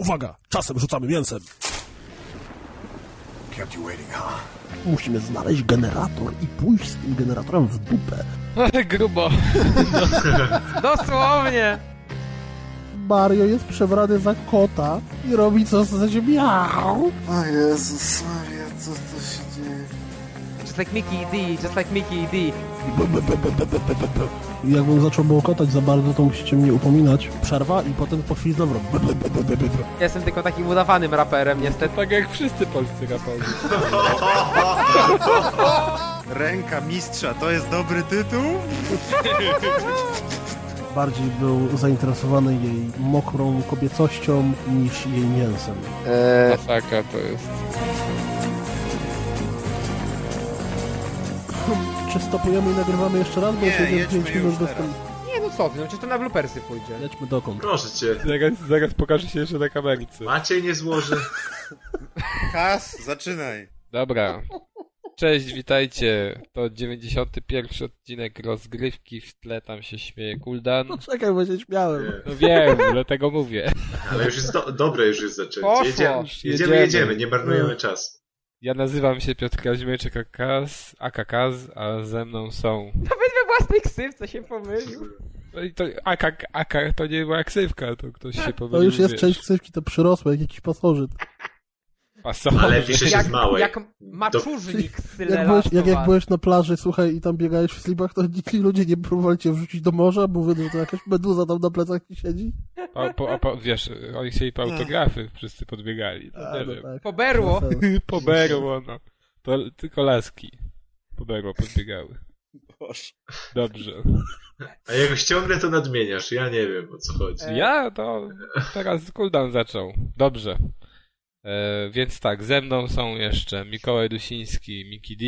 Uwaga, czasem rzucamy mięsem. Kept you waiting, huh? Musimy znaleźć generator i pójść z tym generatorem w dupę. Grubo. Dosłownie! Mario jest przebrany za kota i robi co za miau. O Jezus Maria, co to się dzieje? Just like Mickey D, just like Mickey D. Jakbym zaczął bełkotać za bardzo, to musicie mnie upominać. Przerwa i potem po chwili znowu. Ja jestem tylko takim udawanym raperem, niestety. Tak jak wszyscy polscy raperzy. Ręka mistrza, to jest dobry tytuł? Bardziej był zainteresowany jej mokrą kobiecością niż jej mięsem. Eee, Masakra to jest. Czy stopujemy i nagrywamy jeszcze raz? Bo Nie, już jedziemy jedźmy 5 już minut bez teraz. tym. nie no co ty, no przecież to na bloopersy pójdzie. Jedźmy dokąd. Proszę cię. Zaraz, zaraz pokaże się jeszcze na kamerce. Maciej nie złoży. Kas, zaczynaj. Dobra. Cześć, witajcie. To 91 odcinek rozgrywki. W tle tam się śmieje Kuldan. No czekaj, bo się śmiałem. Nie. No wiem, dlatego mówię. Ale już jest do, dobre już jest zaczęcie. Jedziemy, jedziemy, Jedziemy. jedziemy, nie marnujemy czasu. Ja nazywam się Piotr Kazimierczyk Akaz, Akakaz, a ze mną są... Nawet we własnej ksywce się pomylił. No i to Akak, Akar to nie była ksywka, to ktoś się pomylił. To już jest wiesz. część ksywki, to przyrosłe, jak jakiś pasożyt. Ale pisze się Jak, z małej. jak maczurznik z Jak byłeś, jak, jak byłeś na plaży, słuchaj, i tam biegałeś w slipach, to ci ludzie nie próbowali cię wrzucić do morza, mówią, że to jakaś meduza tam na plecach ci siedzi. Po, po, po, wiesz, oni chcieli po autografy, wszyscy podbiegali. To A, nie no tak. Poberło. Po berło, no. To tylko laski. Po berło podbiegały. Boże. Dobrze. A jak ciągle to nadmieniasz, ja nie wiem o co chodzi. Ja to teraz Kuldan zaczął. Dobrze. E, więc tak, ze mną są jeszcze Mikołaj Dusiński, Miki D,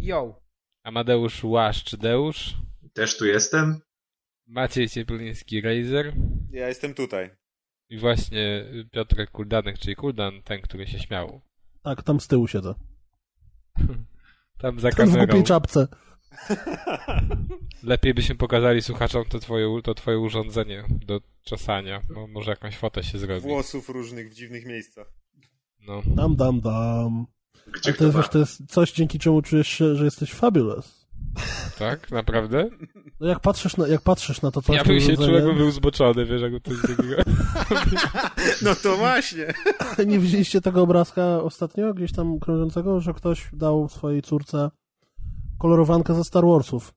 Yo. Amadeusz Łaszcz-Deusz, Też tu jestem? Maciej Ciepliński, Razer Ja jestem tutaj. i właśnie Piotrek Kuldanek, czyli Kuldan, ten, który się śmiał. Tak, tam z tyłu siedzę. Tam za w kamerą. głupiej czapce. Lepiej byśmy pokazali słuchaczom to twoje, to twoje urządzenie do czasania, bo może jakąś fotę się zrobi. Włosów różnych w dziwnych miejscach. No. Dam, dam, dam. Gdzie to jest, to jest coś, dzięki czemu czujesz się, że jesteś fabulous. Tak? Naprawdę? No jak patrzysz na, jak patrzysz na to coś, Ja bym się czuł, jakbym był zboczony, wiesz, jakby coś takiego. No to właśnie. Nie widzieliście tego obrazka ostatnio, gdzieś tam krążącego, że ktoś dał swojej córce kolorowankę ze Star Warsów.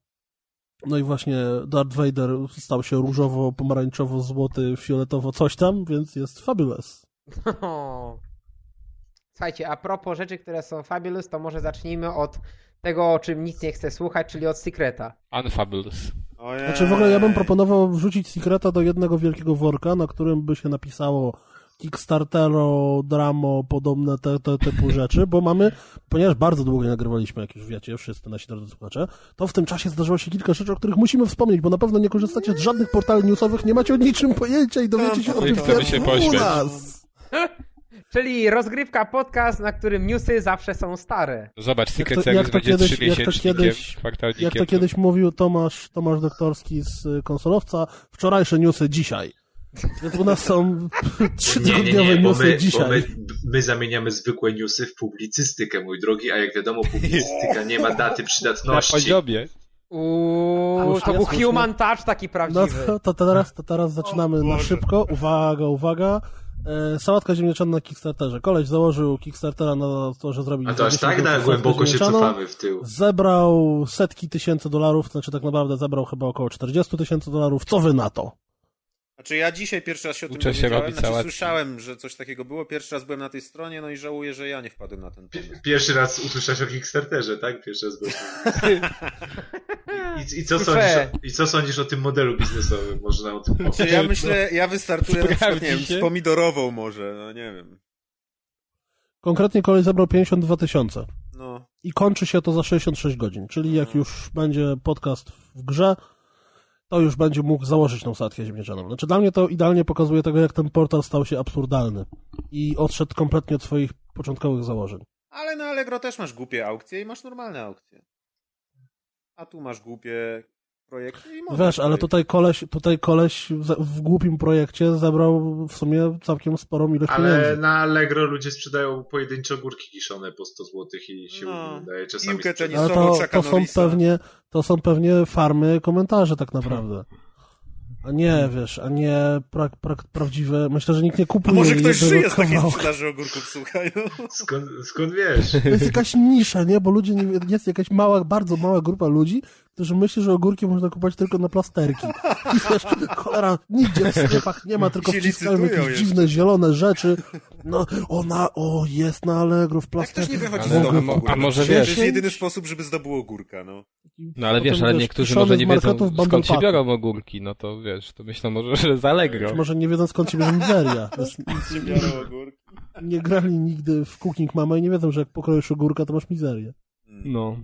No i właśnie Darth Vader stał się różowo, pomarańczowo, złoty, fioletowo, coś tam, więc jest fabulous. Słuchajcie, a propos rzeczy, które są fabulous, to może zacznijmy od tego, o czym nic nie chcę słuchać, czyli od Secreta. Unfabulous. Ojej. Znaczy w ogóle ja bym proponował wrzucić Secreta do jednego wielkiego worka, na którym by się napisało Kickstartero, Dramo, podobne te, te typu rzeczy, bo mamy, ponieważ bardzo długo nie nagrywaliśmy, jak już wiecie, wszyscy nasi drodzy słuchacze, to w tym czasie zdarzyło się kilka rzeczy, o których musimy wspomnieć, bo na pewno nie korzystacie z żadnych portali newsowych, nie macie o niczym pojęcia i dowiecie się o No i tym się u nas. Czyli rozgrywka podcast, na którym newsy zawsze są stare. Zobacz, Secret to- Service jak to będzie kiedyś- jak to kiedyś-. Jak to kiedyś mówił Tomasz, Tomasz Doktorski z y, konsolowca, wczorajsze newsy dzisiaj. Więc u nas są bo newsy my, bo dzisiaj. my, my zamieniamy zwykłe newsy w publicystykę, mój drogi, a jak wiadomo, publicystyka nie ma daty Na przydatności. poziomie. Uuu, to był human touch taki No prawdziwy. to, to, teraz, to teraz zaczynamy na szybko. Uwaga, uwaga. E, sałatka ziemniaczana na Kickstarterze. Koleś założył Kickstartera na to, że zrobi A to aż 10 tak na głęboko się cofamy w tył. Zebrał setki tysięcy dolarów, znaczy tak naprawdę zebrał chyba około 40 tysięcy dolarów. Co wy na to? Znaczy ja dzisiaj pierwszy raz się o tym Uczę się dowiedziałem. Znaczy słyszałem, że coś takiego było. Pierwszy raz byłem na tej stronie, no i żałuję, że ja nie wpadłem na ten pomysł. Pierwszy raz usłyszałeś o Kickstarterze, tak? Pierwszy raz byłeś. I, i, co sądzisz o, I co sądzisz o tym modelu biznesowym? Można o tym Czy powiedzieć. ja myślę, ja wystartuję na przykład, nie wiem, z pomidorową może, no nie wiem. Konkretnie koleś zebrał 52 tysiące. No, I kończy się to za 66 godzin. Czyli jak No. już będzie podcast w grze, to już będzie mógł założyć tą satkę ziemniaczaną. Znaczy dla mnie to idealnie pokazuje tego, jak ten portal stał się absurdalny. I odszedł kompletnie od swoich początkowych założeń. ale na Allegro też masz głupie aukcje i masz normalne aukcje. A tu masz głupie projekcie i można Wiesz, ale tutaj- tutaj koleś, tutaj koleś w głupim projekcie zebrał w sumie całkiem sporą ilość Ale pieniędzy. na Allegro ludzie sprzedają pojedyncze ogórki kiszone po 100 zł i się No. udaje czasami. Ale to, to są pewnie, to są pewnie farmy komentarzy tak naprawdę. A nie, wiesz, a nie pra, pra, prawdziwe. Myślę, że nikt nie A kupuje może ktoś żyje z takiej sprzedaży ogórków, słuchaj. No. Skąd, skąd wiesz? To jest jakaś nisza, nie? Bo ludzie nie, jest jakaś mała, bardzo mała grupa ludzi, którzy myślą, że ogórki można kupować tylko na plasterki. I wiesz, cholera, nigdzie w sklepach nie ma, tylko wciskają jakieś jeszcze. dziwne, zielone rzeczy. No, ona, o, jest na Allegro w Jak ktoś plasterki. nie wychodzi z domu a może To jest wiesz- jedyny sposób, żeby zdobył ogórka, no. No ale wiesz, ale wiesz, niektórzy może nie wiedzą skąd się biorą ogórki, no to wiesz, to myślą może, że z Allegro. Może nie wiedzą skąd się bierze mizeria. Wiesz, Się biorą ogórki. nie grali nigdy w Cooking Mama i nie wiedzą, że jak pokroisz ogórka, to masz mizerię. No,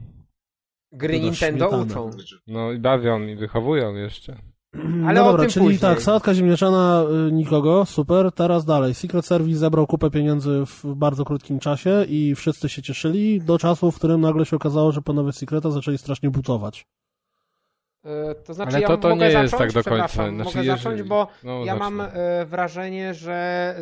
Gry Nintendo uczą. no i bawią i wychowują jeszcze. Ale no o dobra, tym czyli później. tak, sałatka ziemniaczana y, nikogo, super, teraz dalej. Secret Service zebrał kupę pieniędzy w bardzo krótkim czasie i wszyscy się cieszyli do czasu, w którym nagle się okazało, że panowie Secreta zaczęli strasznie bucować. E, To znaczy, Ale ja to- to mogę nie jest zacząć, tak do końca. Znaczy, mogę jeżeli- zacząć, bo No, ja zacznę. mam e, wrażenie, że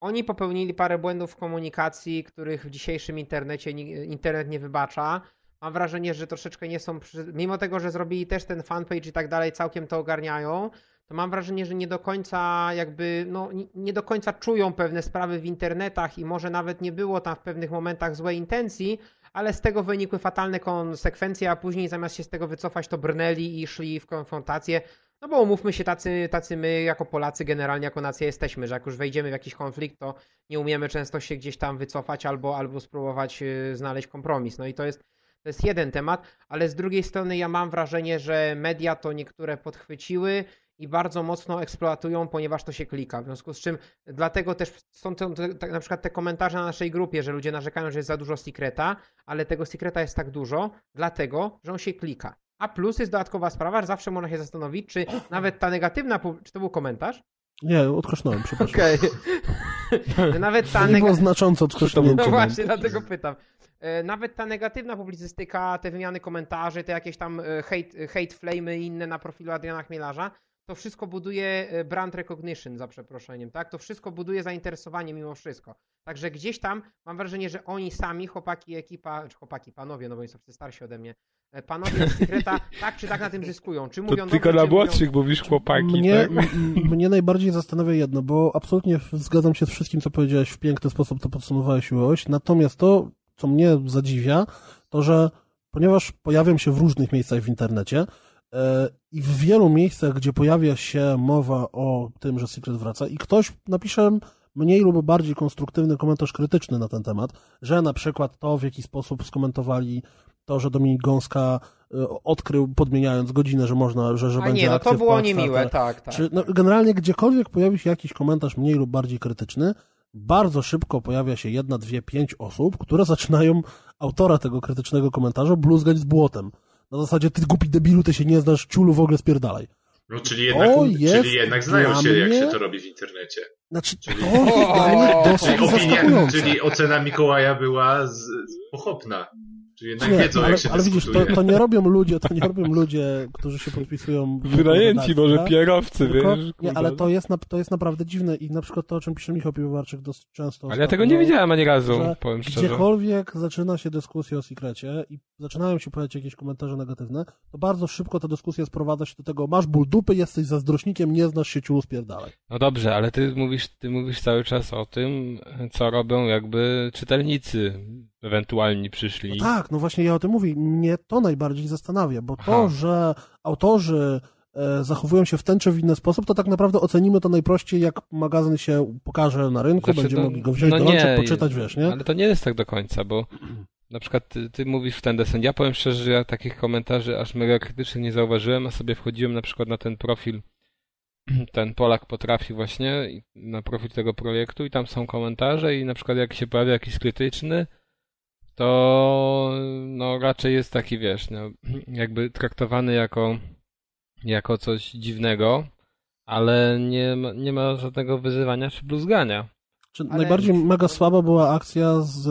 oni popełnili parę błędów w komunikacji, których w dzisiejszym internecie ni- internet nie wybacza. Mam wrażenie, że troszeczkę nie są, przy... mimo tego, że zrobili też ten fanpage i tak dalej, całkiem to ogarniają, to mam wrażenie, że nie do końca jakby, no nie- do końca czują pewne sprawy w internetach i może nawet nie było tam w pewnych momentach złej intencji, ale z tego wynikły fatalne konsekwencje, a później zamiast się z tego wycofać, to brnęli i szli w konfrontację. No bo umówmy się, tacy, tacy my jako Polacy generalnie jako nacja jesteśmy, że jak już wejdziemy w jakiś konflikt, to nie umiemy często się gdzieś tam wycofać albo, albo spróbować y, znaleźć kompromis. No i to jest, to jest jeden temat, ale z drugiej strony ja mam wrażenie, że media to niektóre podchwyciły i bardzo mocno eksploatują, ponieważ to się klika. W związku z czym dlatego też są te, te, te, na przykład te komentarze na naszej grupie, że ludzie narzekają, że jest za dużo secreta, ale tego secreta jest tak dużo, dlatego, że on się klika. A plus jest dodatkowa sprawa, że zawsze można się zastanowić, czy nawet ta negatywna, czy to był komentarz? Nie, odkosznąłem, przepraszam. Okej. Że nawet ta było negatywna... znacząco odkosznięcie. No właśnie, dlatego pytam. E, Nawet ta negatywna publicystyka, te wymiany komentarzy, te jakieś tam e, hate, hate flamy i inne na profilu Adriana Chmielarza, to wszystko buduje e, brand recognition, za przeproszeniem, tak? To wszystko buduje zainteresowanie mimo wszystko. Także gdzieś tam mam wrażenie, że oni sami, chłopaki, ekipa, czy chłopaki, panowie, no bo oni są wszyscy starsi ode mnie, panowie z Secreta tak czy tak na tym zyskują. Czy mówią To tylko dobrze, na czy mówią- młodszych mówisz chłopaki, Mnie, tak? mnie najbardziej zastanawia jedno, bo absolutnie zgadzam się z wszystkim, co powiedziałeś w piękny sposób, to podsumowałeś miłość. Natomiast to, co mnie zadziwia, to że ponieważ pojawiam się w różnych miejscach w internecie e, i w wielu miejscach, gdzie pojawia się mowa o tym, że Secret wraca i ktoś napisze mniej lub bardziej konstruktywny komentarz krytyczny na ten temat, że na przykład to, w jaki sposób skomentowali to, że Dominik Gąska e, odkrył, podmieniając godzinę, że można, że, że A będzie nie, no to było niemiłe, tak. tak. Czy no, generalnie gdziekolwiek pojawi się jakiś komentarz mniej lub bardziej krytyczny, bardzo szybko pojawia się jedna, dwie, pięć osób, które zaczynają autora tego krytycznego komentarza bluzgać z błotem. Na zasadzie, ty głupi debilu, ty się nie znasz, ciulu w ogóle spierdalaj. No, czyli jednak, To jest czyli jednak znają się, jak mnie- się to robi w internecie. Znaczy, to Czyli- jest dla mnie O, dosyć opinia, czyli ocena Mikołaja była z, z pochopna. Czyli jednak Nie, wiedzą, ale, jak się ale widzisz, to, to nie robią ludzie, to nie robią ludzie, którzy się podpisują. Wynajęci może tak? pierowcy, Tylko, wiesz? nie, ale to jest, na- to jest naprawdę dziwne i na przykład to, o czym pisze Michał Piwowarczyk dosyć często. Ale ja tego nie widziałem ani razu, powiem szczerze. Gdziekolwiek zaczyna się dyskusja o sekrecie i zaczynają się pojawiać jakieś komentarze negatywne, to bardzo szybko ta dyskusja sprowadza się do tego, masz ból dupy, jesteś zazdrośnikiem, nie znasz się ciulu, spierdalaj. No dobrze, ale ty mówisz, ty mówisz cały czas o tym, co robią jakby czytelnicy ewentualni przyszli. No tak, no właśnie ja o tym mówię. Mnie to najbardziej zastanawia, bo Aha. to, że autorzy e, zachowują się w ten czy w inny sposób, to tak naprawdę ocenimy to najprościej, jak magazyn się pokaże na rynku, Znaczy, będziemy no- mogli go wziąć no do rączek, poczytać, wiesz, nie? Ale to nie jest tak do końca, bo na przykład ty, ty mówisz w ten desen. Ja powiem szczerze, że ja takich komentarzy aż mega krytycznych nie zauważyłem, a sobie wchodziłem na przykład na ten profil, ten Polak potrafi właśnie, na profil tego projektu i tam są komentarze i na przykład jak się pojawia jakiś krytyczny, to no raczej jest taki, wiesz, no, jakby traktowany jako, jako coś dziwnego, ale nie ma, nie ma żadnego wyzywania czy bluzgania. Czy Ale- Najbardziej mega słaba była akcja z e,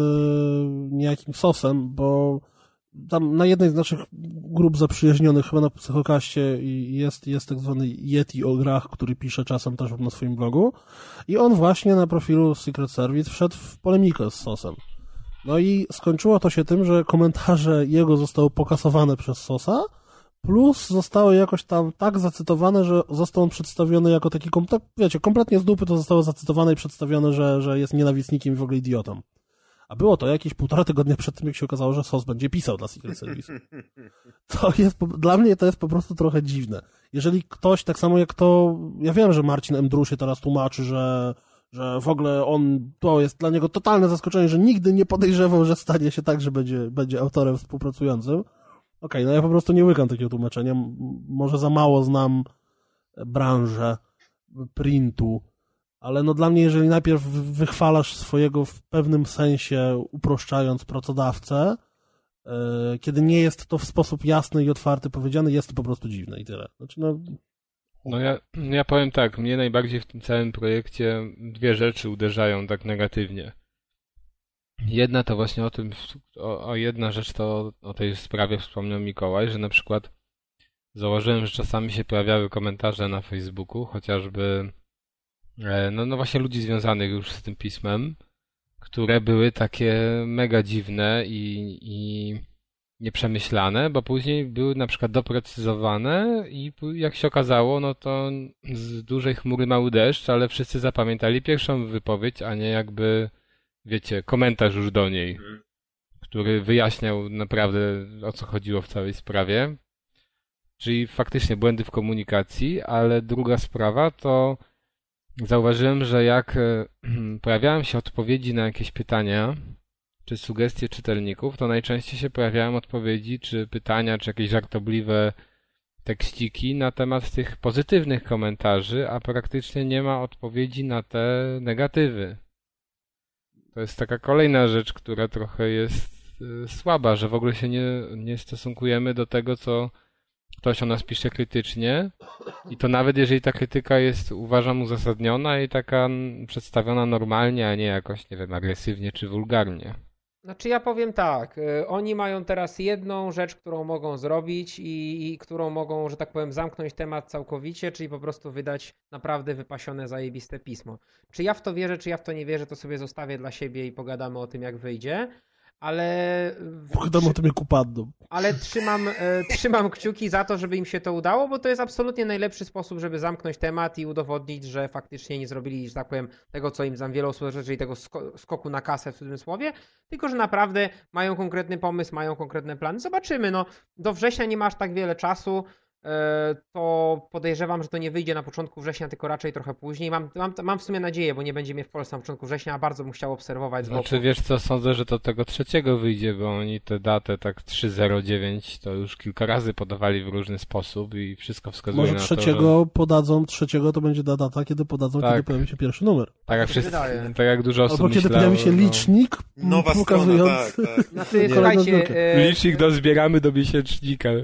niejakim sosem, bo tam na jednej z naszych grup zaprzyjaźnionych, chyba na Psychokaście, jest, jest tak zwany Yeti o grach, który pisze czasem też na swoim blogu. I on właśnie na profilu Secret Service wszedł w polemikę z Sosem. No i skończyło to się tym, że komentarze jego zostały pokasowane przez Sosa, plus zostały jakoś tam tak zacytowane, że został on przedstawiony jako taki, tak, wiecie, kompletnie z dupy to zostało zacytowane i przedstawione, że, że jest nienawistnikiem i w ogóle idiotą. A było to jakieś półtora tygodnia przed tym, jak się okazało, że SOS będzie pisał dla Secret Service. To jest, dla mnie to jest po prostu trochę dziwne. Jeżeli ktoś, tak samo jak to, ja wiem, że Marcin Mdru się teraz tłumaczy, że, że w ogóle on, to jest dla niego totalne zaskoczenie, że nigdy nie podejrzewał, że stanie się tak, że będzie, będzie autorem współpracującym. Okej, no ja po prostu nie łykam takiego tłumaczenia. Może za mało znam branżę printu, ale no dla mnie, jeżeli najpierw wy- wychwalasz swojego w pewnym sensie, uproszczając pracodawcę, e, kiedy nie jest to w sposób jasny i otwarty powiedziane, jest to po prostu dziwne i tyle. Znaczy, no, No ja, ja powiem tak, mnie najbardziej w tym całym projekcie dwie rzeczy uderzają tak negatywnie. Jedna to właśnie o tym, o, o jedna rzecz to o tej sprawie wspomniał Mikołaj, że na przykład zauważyłem, że czasami się pojawiały komentarze na Facebooku, chociażby e, no, no właśnie ludzi związanych już z tym pismem, które były takie mega dziwne i, i nieprzemyślane, bo później były na przykład doprecyzowane i jak się okazało, no to z dużej chmury mały deszcz, ale wszyscy zapamiętali pierwszą wypowiedź, a nie jakby, wiecie, komentarz już do niej, Mhm. który wyjaśniał naprawdę o co chodziło w całej sprawie. Czyli faktycznie błędy w komunikacji, ale druga sprawa to zauważyłem, że jak e, pojawiają się odpowiedzi na jakieś pytania, czy sugestie czytelników, to najczęściej się pojawiają odpowiedzi, czy pytania, czy jakieś żartobliwe tekściki na temat tych pozytywnych komentarzy, a praktycznie nie ma odpowiedzi na te negatywy. To jest taka kolejna rzecz, która trochę jest y, słaba, że w ogóle się nie, nie stosunkujemy do tego, co ktoś o nas pisze krytycznie. I to nawet jeżeli ta krytyka jest, uważam, uzasadniona i taka przedstawiona normalnie, a nie jakoś, nie wiem, agresywnie czy wulgarnie. Znaczy ja powiem tak, y, oni mają teraz jedną rzecz, którą mogą zrobić i, i którą mogą, że tak powiem, zamknąć temat całkowicie, czyli po prostu wydać naprawdę wypasione, zajebiste pismo. Czy ja w to wierzę, czy ja w to nie wierzę, to sobie zostawię dla siebie i pogadamy o tym, jak wyjdzie, ale... pogadamy o tym jak upadną. Ale trzymam, e, trzymam kciuki za to, żeby im się to udało, bo to jest absolutnie najlepszy sposób, żeby zamknąć temat i udowodnić, że faktycznie nie zrobili, że tak powiem, tego, co im tam wiele osób czyli tego sko- skoku na kasę w cudzysłowie, tylko że naprawdę mają konkretny pomysł, mają konkretne plany. Zobaczymy, no do września nie masz tak wiele czasu, to podejrzewam, że to nie wyjdzie na początku września, tylko raczej trochę później. Mam, mam, mam w sumie nadzieję, bo nie będzie mnie w Polsce na początku września, a bardzo bym chciał obserwować. Znaczy wiesz co, sądzę, że to tego trzeciego wyjdzie, bo oni tę datę tak 309 to już kilka razy podawali w różny sposób i wszystko wskazuje Może na to, trzeciego podadzą, trzeciego to będzie ta data, kiedy podadzą, Tak. kiedy pojawi się pierwszy numer. tak jak, wszyscy, tak jak dużo osób Albo kiedy myślało, pojawi się no. licznik Nowa pokazujący... strona, tak, tak. Znaczy, słuchajcie, e, Licznik dozbieramy do miesięcznika. E,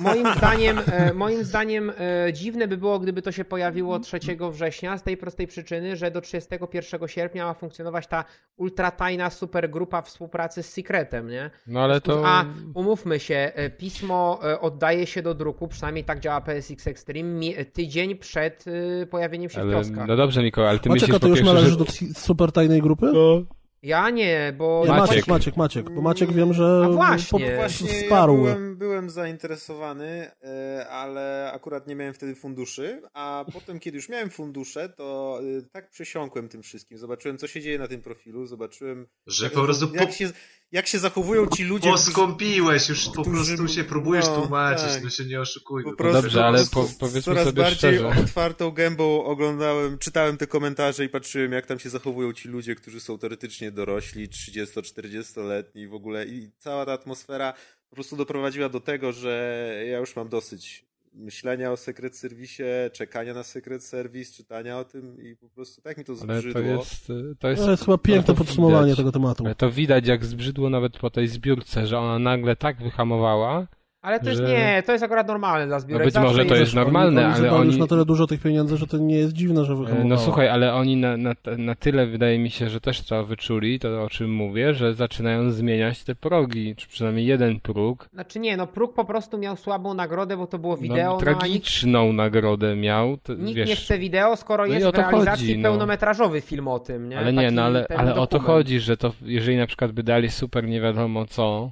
Moim zdaniem, e, moim zdaniem e, dziwne by było, gdyby to się pojawiło 3 września, z tej prostej przyczyny, że do 31 sierpnia ma funkcjonować ta ultratajna supergrupa współpracy z Secretem, nie? No ale to... A umówmy się, e, pismo e, oddaje się do druku, przynajmniej tak działa PSX Extreme, tydzień przed e, pojawieniem się w Ale, kioskach. no dobrze Mikołaj, ale ty Maciek, myślisz a ty po już pierwsze, należysz że... do ci- super tajnej grupy? No, Ja nie, bo... Nie, Maciek. Maciek, Maciek, Maciek, bo Maciek wiem, że A właśnie. po- Właśnie wsparł. ja byłem, byłem zainteresowany, e, ale akurat nie miałem wtedy funduszy, a potem, kiedy już miałem fundusze, to e, tak przysiąkłem tym wszystkim. Zobaczyłem, co się dzieje na tym profilu, zobaczyłem, Że po prostu po, jak, się, jak się zachowują ci ludzie, którzy- poskąpiłeś, już po którzy- prostu się próbujesz no, tłumaczyć, tak. no się nie oszukujmy. Po prostu, dobrze, ale po- powiedzmy coraz sobie bardziej szczerze. otwartą gębą oglądałem, czytałem te komentarze i patrzyłem, jak tam się zachowują ci ludzie, którzy są teoretycznie dorośli, 30-40-letni w ogóle i cała ta atmosfera po prostu doprowadziła do tego, że ja już mam dosyć myślenia o Secret Service, czekania na Secret Service, czytania o tym i po prostu tak mi to ale zbrzydło. to jest... To jest, To jest chyba piękne to podsumowanie widać. tego tematu. Ale to widać, jak zbrzydło nawet po tej zbiórce, że ona nagle tak wyhamowała, Ale to jest że- nie, to jest akurat normalne dla zbiórek. No być Zawsze może to jest normalne, oni, oni ale zebrali już oni- na tyle dużo tych pieniędzy, że to nie jest dziwne, że wyhamowało. No słuchaj, ale oni na, na, na tyle wydaje mi się, że też to wyczuli, to o czym mówię, że zaczynają zmieniać te progi, czy przynajmniej jeden próg. Znaczy nie, no próg po prostu miał słabą nagrodę, bo to było wideo, no, no, a nikt, tragiczną nagrodę miał. To, nikt wiesz, nie chce wideo, skoro no jest w to realizacji chodzi, no. pełnometrażowy film o tym, nie? Ale nie, Taki no ale, ale o to chodzi, że to jeżeli na przykład by dali super nie wiadomo co,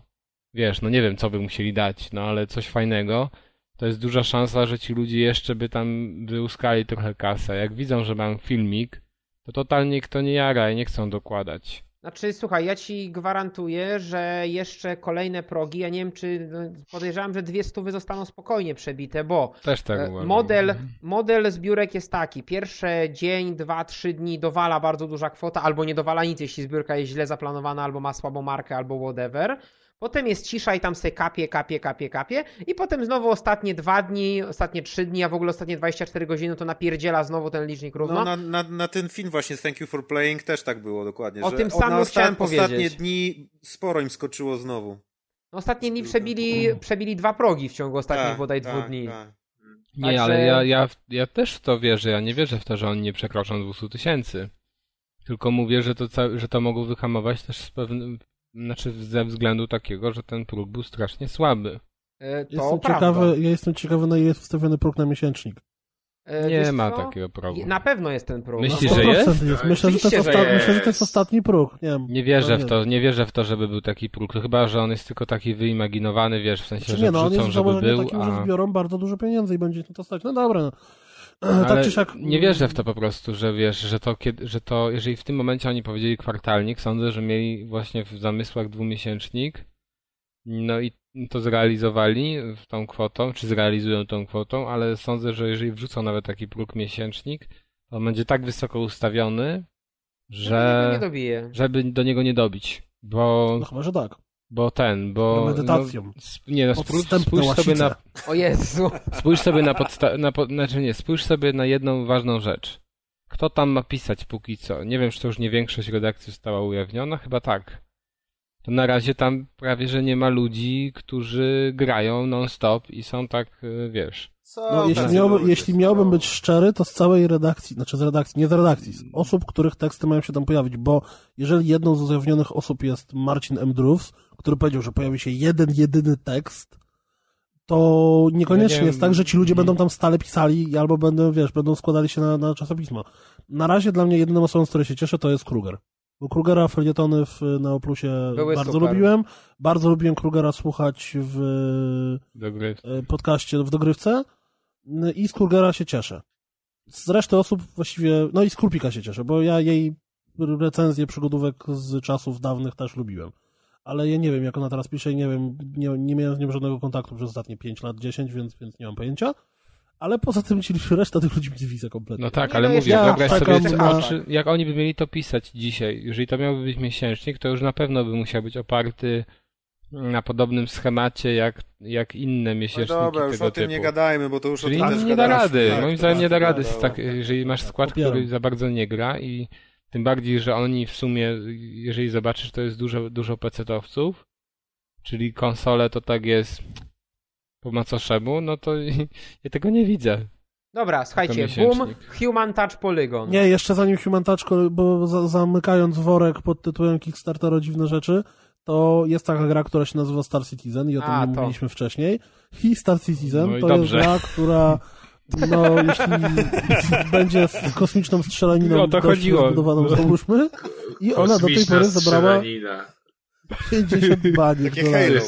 wiesz, no nie wiem co by musieli dać, no ale coś fajnego, to jest duża szansa, że ci ludzie jeszcze by tam wyłuskali trochę kasę. Jak widzą, że mam filmik, to totalnie kto nie jara i nie chcą dokładać. Znaczy, słuchaj, ja ci gwarantuję, że jeszcze kolejne progi, ja nie wiem czy, no, podejrzewam, że dwie stówy zostaną spokojnie przebite, bo Też tak e, uważam. model, model zbiórek jest taki, pierwsze dzień, dwa, trzy dni dowala bardzo duża kwota, albo nie dowala nic, jeśli zbiórka jest źle zaplanowana, albo ma słabą markę, albo whatever. Potem jest cisza i tam sobie kapie, kapie, kapie, kapie. I potem znowu ostatnie dwa dni, ostatnie trzy dni, a w ogóle ostatnie 24 godziny to napierdziela znowu ten licznik równo. No, na, na, na ten film właśnie Thank You for Playing też tak było dokładnie. O że tym samym chciałem Ostatnie powiedzieć. dni sporo im skoczyło znowu. No, Ostatnie dni przebili, przebili dwa progi w ciągu ostatnich Tak, bodaj tak, dwóch dni. tak. Nie, Także- ale ja, ja, ja też w to wierzę. Ja nie wierzę w to, że oni nie przekroczą 200 tysięcy. Tylko mówię, że to, że to mogą wyhamować też z pewnym, znaczy ze względu takiego, że ten próg był strasznie słaby. E, To Jestem prawda. ciekawy, ja jestem ciekawy, na ile jest wstawiony próg na miesięcznik. E, Nie ma co? takiego progu. Na pewno jest ten próg. Myślisz, Na że 100% jest? jest. Myślę, że to jest, myślę, że to jest ostatni próg. Nie, wiem. Nie wierzę No w to, nie wierzę w to, żeby był taki próg. To chyba, że on jest tylko taki wyimaginowany, wiesz, w sensie, Znaczy że nie, no on wrzucą, jest żeby był, takim, a... że zbiorą bardzo dużo pieniędzy i będzie to stać. No dobra, no. Ale tak czy siak... nie wierzę w to po prostu, że wiesz, że to, kiedy, że to, jeżeli w tym momencie oni powiedzieli kwartalnik, sądzę, że mieli właśnie w zamysłach dwumiesięcznik, no i to zrealizowali w tą kwotą, czy zrealizują tą kwotą, ale sądzę, że jeżeli wrzucą nawet taki próg miesięcznik, to on będzie tak wysoko ustawiony, Że... Dobije. żeby do niego nie dobić, bo, No chyba, że tak. Bo ten, bo... No, sp- nie, no spójrz, spójrz sobie na O Jezu. Spójrz sobie na podsta- na po- znaczy nie, spójrz sobie na jedną ważną rzecz. Kto tam ma pisać póki co? Nie wiem, czy to już nie większość redakcji została ujawniona, chyba tak. To na razie tam prawie, że nie ma ludzi, którzy grają non-stop i są tak, y, wiesz. Co No, jeśli, miałby, jeśli miałbym być szczery, to z całej redakcji, znaczy z redakcji, nie z redakcji, z osób, których teksty mają się tam pojawić, bo jeżeli jedną z ujawnionych osób jest Marcin M. Drews, który powiedział, że pojawi się jeden, jedyny tekst, to niekoniecznie Ja jest tak, że ci ludzie będą tam stale pisali albo będą, wiesz, będą składali się na, na czasopismo. Na razie dla mnie jedyną osobą, z której się cieszę, to jest Kruger. Bo Krugera felietony w, na Oplusie Były bardzo super. lubiłem. Bardzo lubiłem Krugera słuchać w e, podcaście w dogrywce i z Krugera się cieszę. Z reszty osób właściwie, no i z Kurpika się cieszę, bo ja jej recenzję przygodówek z czasów dawnych też lubiłem. Ale ja nie wiem, jak ona teraz pisze i nie wiem, nie, nie miałem z nią żadnego kontaktu przez ostatnie 5 lat, 10, więc, więc nie mam pojęcia. Ale poza tym ci reszta tych ludzi mi nie widzę kompletnie. No tak, ale no mówię, jeszcze wyobraź sobie, na- a czy, jak oni by mieli to pisać dzisiaj, jeżeli to miałby być miesięcznik, to już na pewno by musiał być oparty na podobnym schemacie jak, jak inne No miesięczniki dobra, już tego o tym typu. nie gadajmy, bo to już Czyli o tym nie, da rady. Tak, Moim zdaniem nie da tak, rady. tak, Z jeżeli masz skład, popieram. który za bardzo nie gra i tym bardziej, że oni w sumie, jeżeli zobaczysz, to jest dużo, dużo PC-towców, czyli konsole to tak jest po macoszemu, no to ja tego nie widzę. Dobra, słuchajcie, boom, Human Touch Polygon. Nie, jeszcze zanim Human Touch, bo za, zamykając worek pod tytułem Kickstartera dziwne rzeczy, to jest taka gra, która się nazywa Star Citizen i o tym A, nie to. mówiliśmy wcześniej. I Star Citizen No i to dobrze. jest gra, która no, jeśli będzie z kosmiczną strzelaniną No, to chodziło. rozbudowaną, załóżmy, i ona do tej pory zabrała strzelanina. 50 baniek Takie. Halo.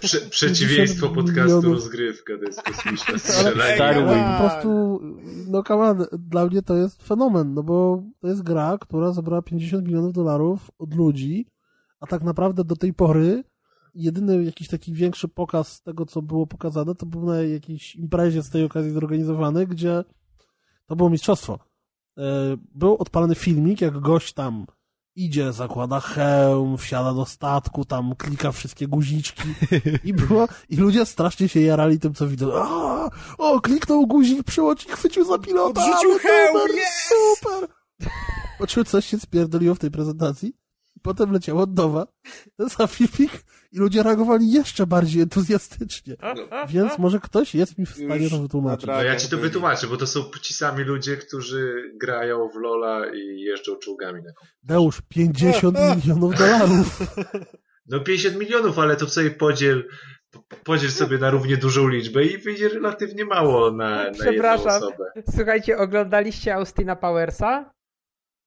Prze przeciwieństwo 50 podcastu milionów. rozgrywka, to jest kosmiczna Ale, strzelanina. Ale Wing. po prostu, no come on, dla mnie to jest fenomen, no bo to jest gra, która zabrała 50 milionów dolarów od ludzi, a tak naprawdę do tej pory jedyny jakiś taki większy pokaz tego, co było pokazane, to był na jakiejś imprezie z tej okazji zorganizowany, gdzie to było mistrzostwo. E, Był odpalony filmik, jak gość tam idzie, zakłada hełm, wsiada do statku, tam klika wszystkie guziczki i było, i ludzie strasznie się jarali tym, co widzą. A, o, kliknął guzik, przełącznik chwycił za pilota, Odrzucił hełm, super, yes! super! Czym coś się spierdoliło w tej prezentacji Potem leciał od nowa, ten sam filmik i ludzie reagowali jeszcze bardziej entuzjastycznie. Więc może ktoś jest mi w stanie Już to wytłumaczyć. No ja ci to wytłumaczę, bo to są ci sami ludzie, którzy grają w Lola i jeżdżą czołgami na komputerze. Deusz, 50 milionów dolarów. No 50 milionów, ale to sobie podziel, po- podziel sobie na równie dużą liczbę i wyjdzie relatywnie mało na, na jedną Przepraszam. osobę. Słuchajcie, oglądaliście Austina Powersa?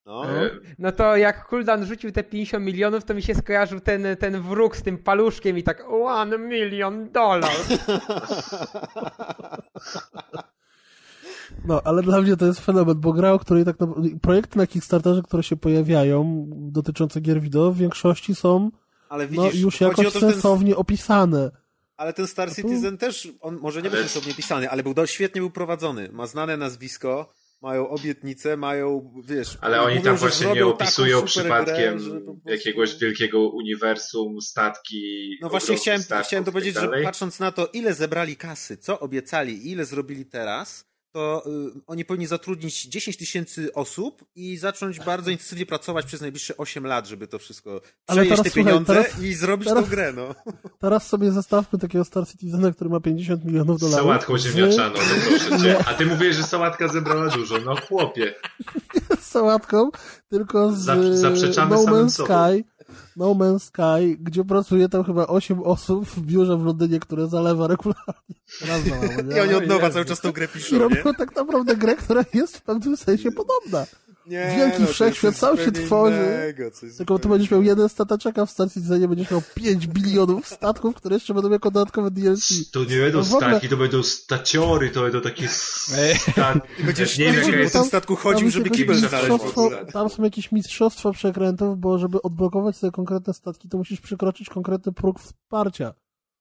No. E, No to jak Kuldan rzucił te 50 milionów, to mi się skojarzył ten, ten wróg z tym paluszkiem i tak one million dollars. No, ale dla mnie to jest fenomen, bo gra, o której tak naprawdę... Projekty na Kickstarterze, które się pojawiają, dotyczące gier wideo, w większości są Ale no, widzisz, już chodzi jakoś to, ten, sensownie opisane. ale ten Star tu- Citizen też, on może nie Ale- sensownie pisany, ale był świetnie był prowadzony. Ma znane nazwisko, mają obietnice, mają, wiesz... Ale oni mówią, tam właśnie nie opisują przypadkiem grę, prostu- jakiegoś wielkiego uniwersum, statki. No właśnie chciałem, chciałem to i powiedzieć, tak że patrząc na to, ile zebrali kasy, co obiecali i ile zrobili teraz, to y, oni powinni zatrudnić 10 tysięcy osób i zacząć bardzo intensywnie pracować przez najbliższe 8 lat, żeby to wszystko przejeść teraz te słuchaj, pieniądze teraz- i zrobić teraz- tą grę, no. Teraz sobie zestawmy takiego Star Citizena, który ma 50 milionów dolarów. sałatką ziemniaczaną, no proszę cię. A ty mówisz, że sałatka zebrała dużo. No chłopie. z sałatką, tylko z Zap- zaprzeczamy No Man's sobą. No Man's Sky, gdzie pracuje tam chyba 8 osób w biurze w Londynie, które zalewa regularnie. Raz nie? I oni od nowa cały czas tą grę I piszą, nie? robią tak naprawdę grę, która jest w pewnym sensie podobna. Nie wielki no, wszechświat sam się tworzy. Innego, Tylko tu będziesz miał jeden stateczek, a w stacji Citizen będziesz miał 5 bilionów statków, które jeszcze będą jako dodatkowe DLC. To nie będą No ogóle- statki, to będą staciory, to będą takie statki. Będziesz nie wiem, po jest... tym statku chodził, żeby kibel jakieś znaleźć. Tam są jakieś mistrzostwa przekrętów, bo żeby odblokować sobie konkretne statki, to musisz przekroczyć konkretny próg wsparcia.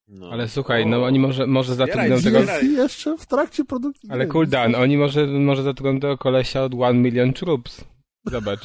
No. Ale słuchaj, no oni może, może zatrudnią tego... jeszcze w trakcie produkcji. Ale cooldown, oni może, może zatrudnią tego kolesia od One Million Troops. Zobacz.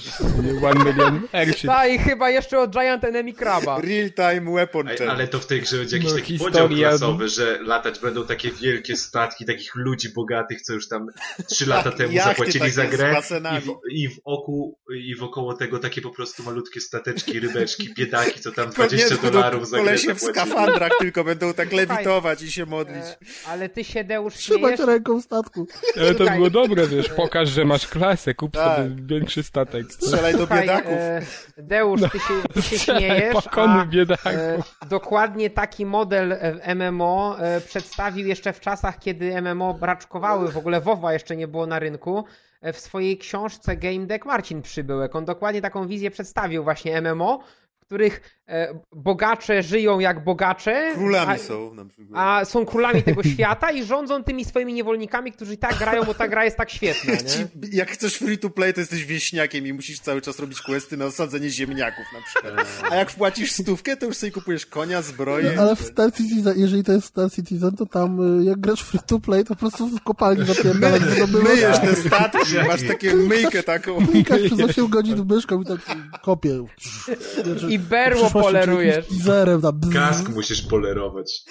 One Million Airship. Tak, i chyba jeszcze od Giant Enemy Kraba. Real time weapon Ej. Ale to w tej grze będzie jakiś No, taki historia- podział klasowy, że latać będą takie wielkie statki takich ludzi bogatych, co już tam trzy lata temu jachty zapłacili za grę i w, i w oku i wokoło tego takie po prostu malutkie stateczki, rybeczki, biedaki, co tam 20 Pewnie dolarów za grę kolesie w skafandrach tylko będą tak lewitować i się modlić. E, ale ty się, Deusz, Trzymać śmiejesz? ręką statku. Ale to było dobre, wiesz, pokaż, że masz klasę, kup Tak. sobie większy statek. Strzelaj do Słuchaj, biedaków. e, Deusz, ty się, ty się śmiejesz, Pokonuj biedaków. e, dokładnie taki model e, MMO e, przedstawił jeszcze w czasach, kiedy MMO braczkowały, w ogóle WoWa jeszcze nie było na rynku, w swojej książce Game Deck Marcin Przybyłek. On dokładnie taką wizję przedstawił właśnie MMO, których e, bogacze żyją jak bogacze, Królami a, są na przykład. a są królami tego świata i rządzą tymi swoimi niewolnikami, którzy i tak grają, bo ta gra jest tak świetna, Jak, nie? jak chcesz free to play, to jesteś wieśniakiem i musisz cały czas robić questy na osadzenie ziemniaków na przykład. A jak wpłacisz stówkę, to już sobie kupujesz konia, zbroję. Ale w Star Citizen, jeżeli to jest Star Citizen, to tam y, jak grasz free to play, to po prostu w kopalni zapierdalasz, wydobywasz, Myjesz te statki, masz takie myjkę taką. klikasz przez 8 godzin myszką i tak kopię. I berło polerujesz. Teaserem, tam. Kask musisz polerować.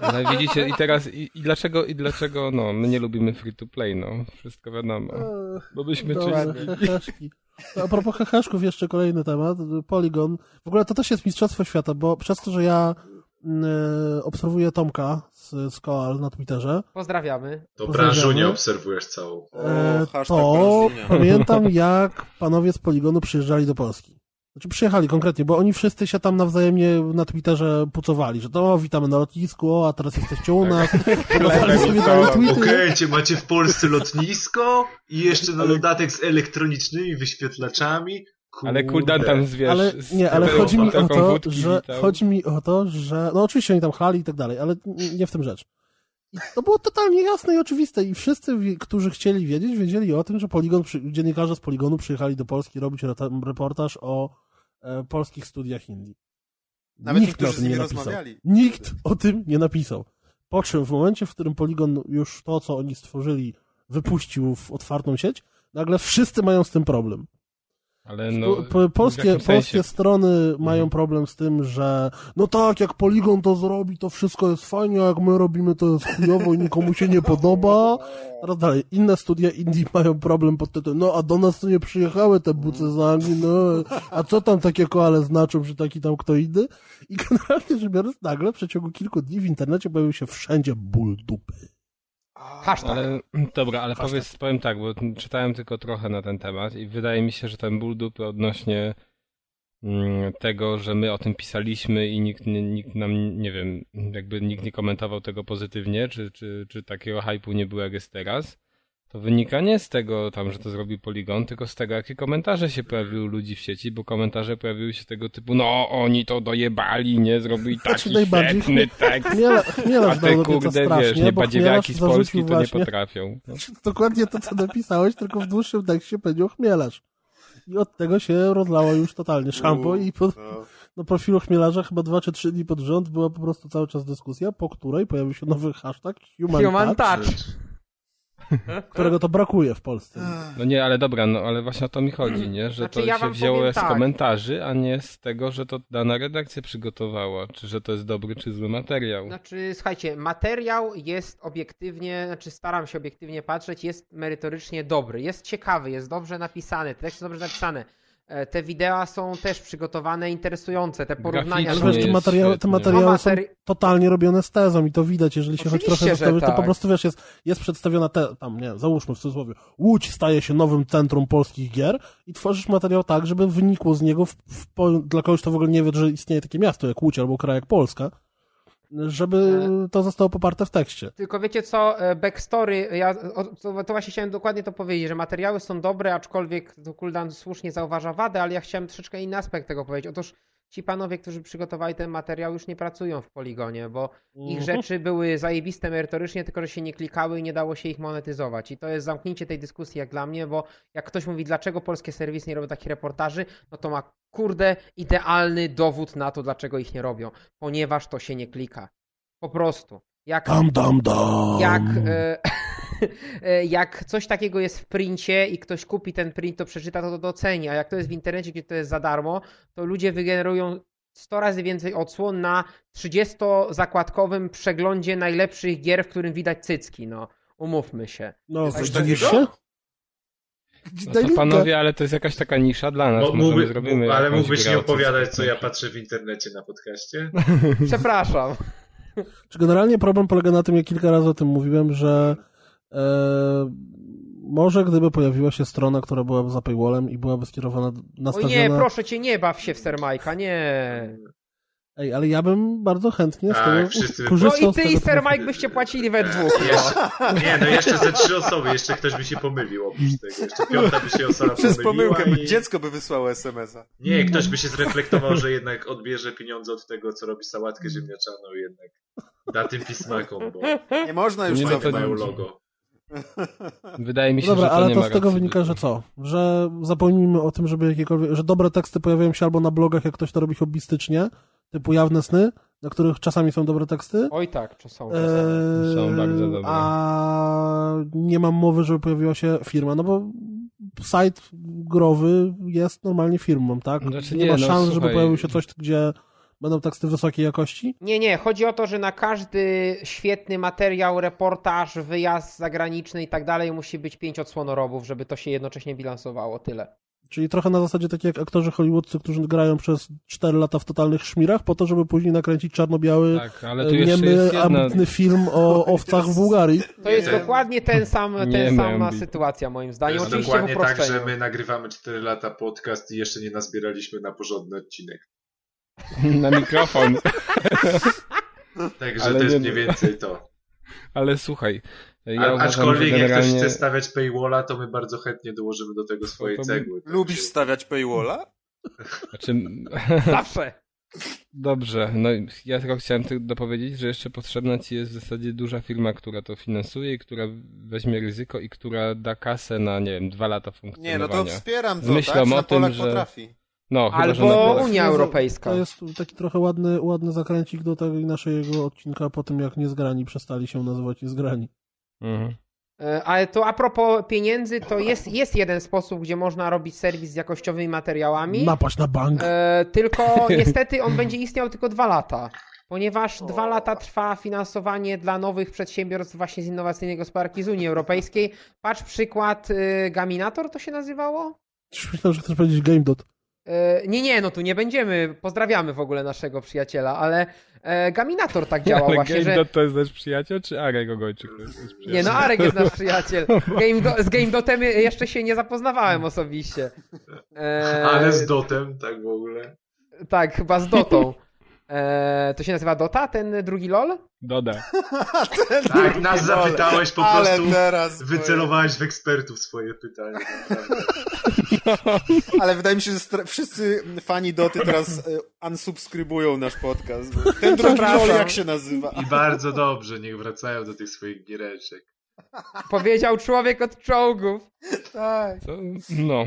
Ale widzicie, i teraz, i, i dlaczego, i dlaczego, no, my nie lubimy free to play, no, wszystko wiadomo. Bo byśmy czyli. A propos heheszków, jeszcze kolejny temat. Polygon. W ogóle to też jest mistrzostwo świata, bo przez to, że ja e, obserwuję Tomka z, z Koal na Twitterze, Pozdrawiamy. To branżunię obserwujesz całą. e, to pamiętam jak panowie z Poligonu przyjeżdżali do Polski. Znaczy przyjechali konkretnie, bo oni wszyscy się tam nawzajemnie na Twitterze pucowali, że to o, witamy na lotnisku, o, a teraz jesteście u nas. Tweety. Okej, cię macie w Polsce lotnisko i jeszcze na dodatek z elektronicznymi wyświetlaczami. Ale Kurde. cooldown tam, wiesz, Ale nie, ale chodzi mi o to, że chodzi mi o to, że no oczywiście oni tam chlali i tak dalej, ale nie w tym rzecz. I to było totalnie jasne i oczywiste i wszyscy, którzy chcieli wiedzieć, wiedzieli o tym, że Poligon, dziennikarze z Poligonu przyjechali do Polski robić reportaż o polskich studiach Indii. Nawet Nikt o tym nie napisał. rozmawiali. Nikt o tym nie napisał. Po czym w momencie, w którym Polygon już to, co oni stworzyli, wypuścił w otwartą sieć, nagle wszyscy mają z tym problem. Ale no, Po- polskie, polskie strony mają Mhm. problem z tym, że no tak, jak Polygon to zrobi, to wszystko jest fajnie, a jak my robimy, to jest chujowo i nikomu się nie podoba. Teraz dalej, inne studia indie mają problem pod tytułem, no a do nas to nie przyjechały te buce z Anglii, no a co tam takie koale znaczą, że taki tam kto inny? I generalnie rzecz biorąc, nagle w przeciągu kilku dni w internecie pojawił się wszędzie ból dupy. Hashtag. Ale dobra, ale powiedz, powiem tak, bo czytałem tylko trochę na ten temat i wydaje mi się, że ten ból dupy odnośnie mm, tego, że my o tym pisaliśmy i nikt, nikt nam, nie wiem, jakby nikt nie komentował tego pozytywnie, czy, czy, czy takiego hypu nie było jak jest teraz, to wynika nie z tego tam, że to zrobił Polygon, tylko z tego, jakie komentarze się pojawiły u ludzi w sieci, bo komentarze pojawiły się tego typu, no oni to dojebali, nie, zrobili taki Znaczy, najbardziej świetny tekst, Chmiela, a chmielarz te dał to kurde, wiesz, bo chmielarz niebadziewiaki z Polski to nie właśnie potrafią. No. dokładnie to, co napisałeś, tylko w dłuższym tekście powiedział chmielarz. I od tego się rozlało już totalnie szampo i po, No. na profilu chmielarza chyba dwa czy trzy dni pod rząd była po prostu cały czas dyskusja, po której pojawił się nowy hashtag Human, Human touch, touch. którego to brakuje w Polsce. No nie, ale dobra, no ale właśnie o to mi chodzi, nie? Że Znaczy, to ja się wzięło powiem z tak. komentarzy, a nie z tego, że to dana redakcja przygotowała, czy że to jest dobry, czy zły materiał. Znaczy, słuchajcie, materiał jest obiektywnie, znaczy staram się obiektywnie patrzeć, jest merytorycznie dobry, jest ciekawy, jest dobrze napisany, te teksty są dobrze napisane. E, Te wideo są też przygotowane, interesujące, te porównania Ale są... wiesz, te materiały, te materiały są totalnie robione z tezą i to widać, jeżeli się choć trochę zastanowisz, to tak. po prostu wiesz, jest, jest przedstawiona te, tam, nie, załóżmy w cudzysłowie, Łódź staje się nowym centrum polskich gier i tworzysz materiał tak, żeby wynikło z niego w, w, dla kogoś, kto w ogóle nie wie, że istnieje takie miasto jak Łódź albo kraj jak Polska, żeby to zostało poparte w tekście. Tylko wiecie co, e, backstory, ja to, to właśnie chciałem dokładnie to powiedzieć, że materiały są dobre, aczkolwiek to Kuldan słusznie zauważa wadę, ale ja chciałem troszeczkę inny aspekt tego powiedzieć. Otóż ci panowie, którzy przygotowali ten materiał już nie pracują w Poligonie, bo ich Mhm. rzeczy były zajebiste merytorycznie, tylko że się nie klikały i nie dało się ich monetyzować. I to jest zamknięcie tej dyskusji jak dla mnie, bo jak ktoś mówi, dlaczego polskie serwisy nie robią takich reportaży, no to ma kurde idealny dowód na to, dlaczego ich nie robią. Ponieważ to się nie klika. Po prostu. Jak Dam, dam, dam. jak, e, e, jak coś takiego jest w princie i ktoś kupi ten print, to przeczyta, to to doceni, a jak to jest w internecie, gdzie to jest za darmo, to ludzie wygenerują 100 razy więcej odsłon na 30-zakładkowym przeglądzie najlepszych gier, w którym widać cycki, no. Umówmy się. No, Coś takiego? się? No to panowie, ale to jest jakaś taka nisza dla nas. Mógłby, zrobimy ale mógłbyś nie opowiadać, co ja patrzę w internecie na podcaście? Przepraszam. Czy generalnie problem polega na tym, jak kilka razy o tym mówiłem, że może gdyby pojawiła się strona, która byłaby za paywallem i byłaby skierowana, O nastawiona... nie, proszę cię, nie baw się w Sermajka, nie. Ej, ale ja bym bardzo chętnie z Tak, tego wszyscy by- No korzystał i z ty tego i typu- Sermajk byście płacili we dwóch. No. Nie, no jeszcze ze trzy osoby, jeszcze ktoś by się pomylił oprócz tego. Jeszcze piąta by się osoba Przez pomyliła pomyłkę, i... dziecko by wysłało SMS-a. Nie, ktoś by się zreflektował, że jednak odbierze pieniądze od tego, co robi sałatkę ziemniaczaną i jednak da tym pismakom, bo Nie można już Nie, mają logo. Wydaje mi się, Dobra, że to ale nie to ma z tego wynika, że co? Że zapomnijmy o tym, żeby jakiekolwiek, że dobre teksty pojawiają się albo na blogach, jak ktoś to robi hobbystycznie, typu jawne sny, na których czasami są dobre teksty. Oj tak, są. Eee, Są bardzo dobre. A nie mam mowy, żeby pojawiła się firma, no bo site growy jest normalnie firmą, tak? Znaczy nie, nie, ma no, szans, żeby słuchaj. pojawił się coś, gdzie będą teksty wysokiej jakości. Nie, nie, chodzi o to, że na każdy świetny materiał, reportaż, wyjazd zagraniczny i tak dalej musi być pięć odsłonorobów, żeby to się jednocześnie bilansowało. Tyle. Czyli trochę na zasadzie tak jak aktorzy hollywoodzcy, którzy grają przez 4 lata w totalnych szmirach, po to, żeby później nakręcić czarno-biały, Tak, jeszcze niemy, ambitny film o owcach w Bułgarii. To jest Nie. dokładnie ten sam, Nie ten sama sytuacja moim To zdaniem. jest Oczywiście dokładnie tak, że my nagrywamy 4 lata podcast i jeszcze nie nazbieraliśmy na porządny odcinek. Na mikrofon. Także Ale to jest nie- mniej więcej to. Ale słuchaj, ja A, uważam, aczkolwiek że jak ktoś generalnie... chce stawiać paywalla, to my bardzo chętnie dołożymy do tego swoje to- cegły. Lubisz Także- stawiać paywalla? Znaczy, Zawsze. dobrze, no i ja tylko chciałem tylko dopowiedzieć, że jeszcze potrzebna ci jest w zasadzie duża firma, która to finansuje i która weźmie ryzyko i która da kasę na, nie wiem, dwa lata Nie, funkcjonowania. no to wspieram to, Myślą tak? o Że tym, Polak że- potrafi. No, chyba, Albo Polak- Unia Europejska. To jest taki trochę ładny, ładny zakręcik do tego naszego odcinka po tym, jak Niezgrani przestali się nazywać Niezgrani. Mhm. E, Ale to a propos pieniędzy, to jest, jest jeden sposób, gdzie można robić serwis z jakościowymi materiałami. Napaść na bank. E, tylko niestety on będzie istniał tylko dwa lata. Ponieważ dwa lata trwa finansowanie dla nowych przedsiębiorstw właśnie z innowacyjnej gospodarki z Unii Europejskiej. Patrz przykład y, Gaminator to się nazywało? Myślałem, że chcesz powiedzieć GameDot. E, nie, nie, no tu nie będziemy. Pozdrawiamy w ogóle naszego przyjaciela, ale e, Gaminator tak działał Ale właśnie, że... GameDot to jest nasz przyjaciel, czy Arek Ogojczyk to jest nasz przyjaciel? Nie no, Arek jest nasz przyjaciel. Game do, z GameDotem jeszcze się nie zapoznawałem osobiście. E, Ale z dotem, tak w ogóle. Tak, chyba z Dotą. E, to się nazywa Dota, ten drugi LOL? Doda. Tak, nas zapytałeś, po Ale prostu teraz... wycelowałeś w ekspertów swoje pytanie. Ale wydaje mi się, że stra- wszyscy fani Doty teraz e, unsubskrybują nasz podcast. Ten drugi rol jak się nazywa? I bardzo dobrze, niech wracają do tych swoich giereczek. Powiedział człowiek od czołgów. Tak. To, no.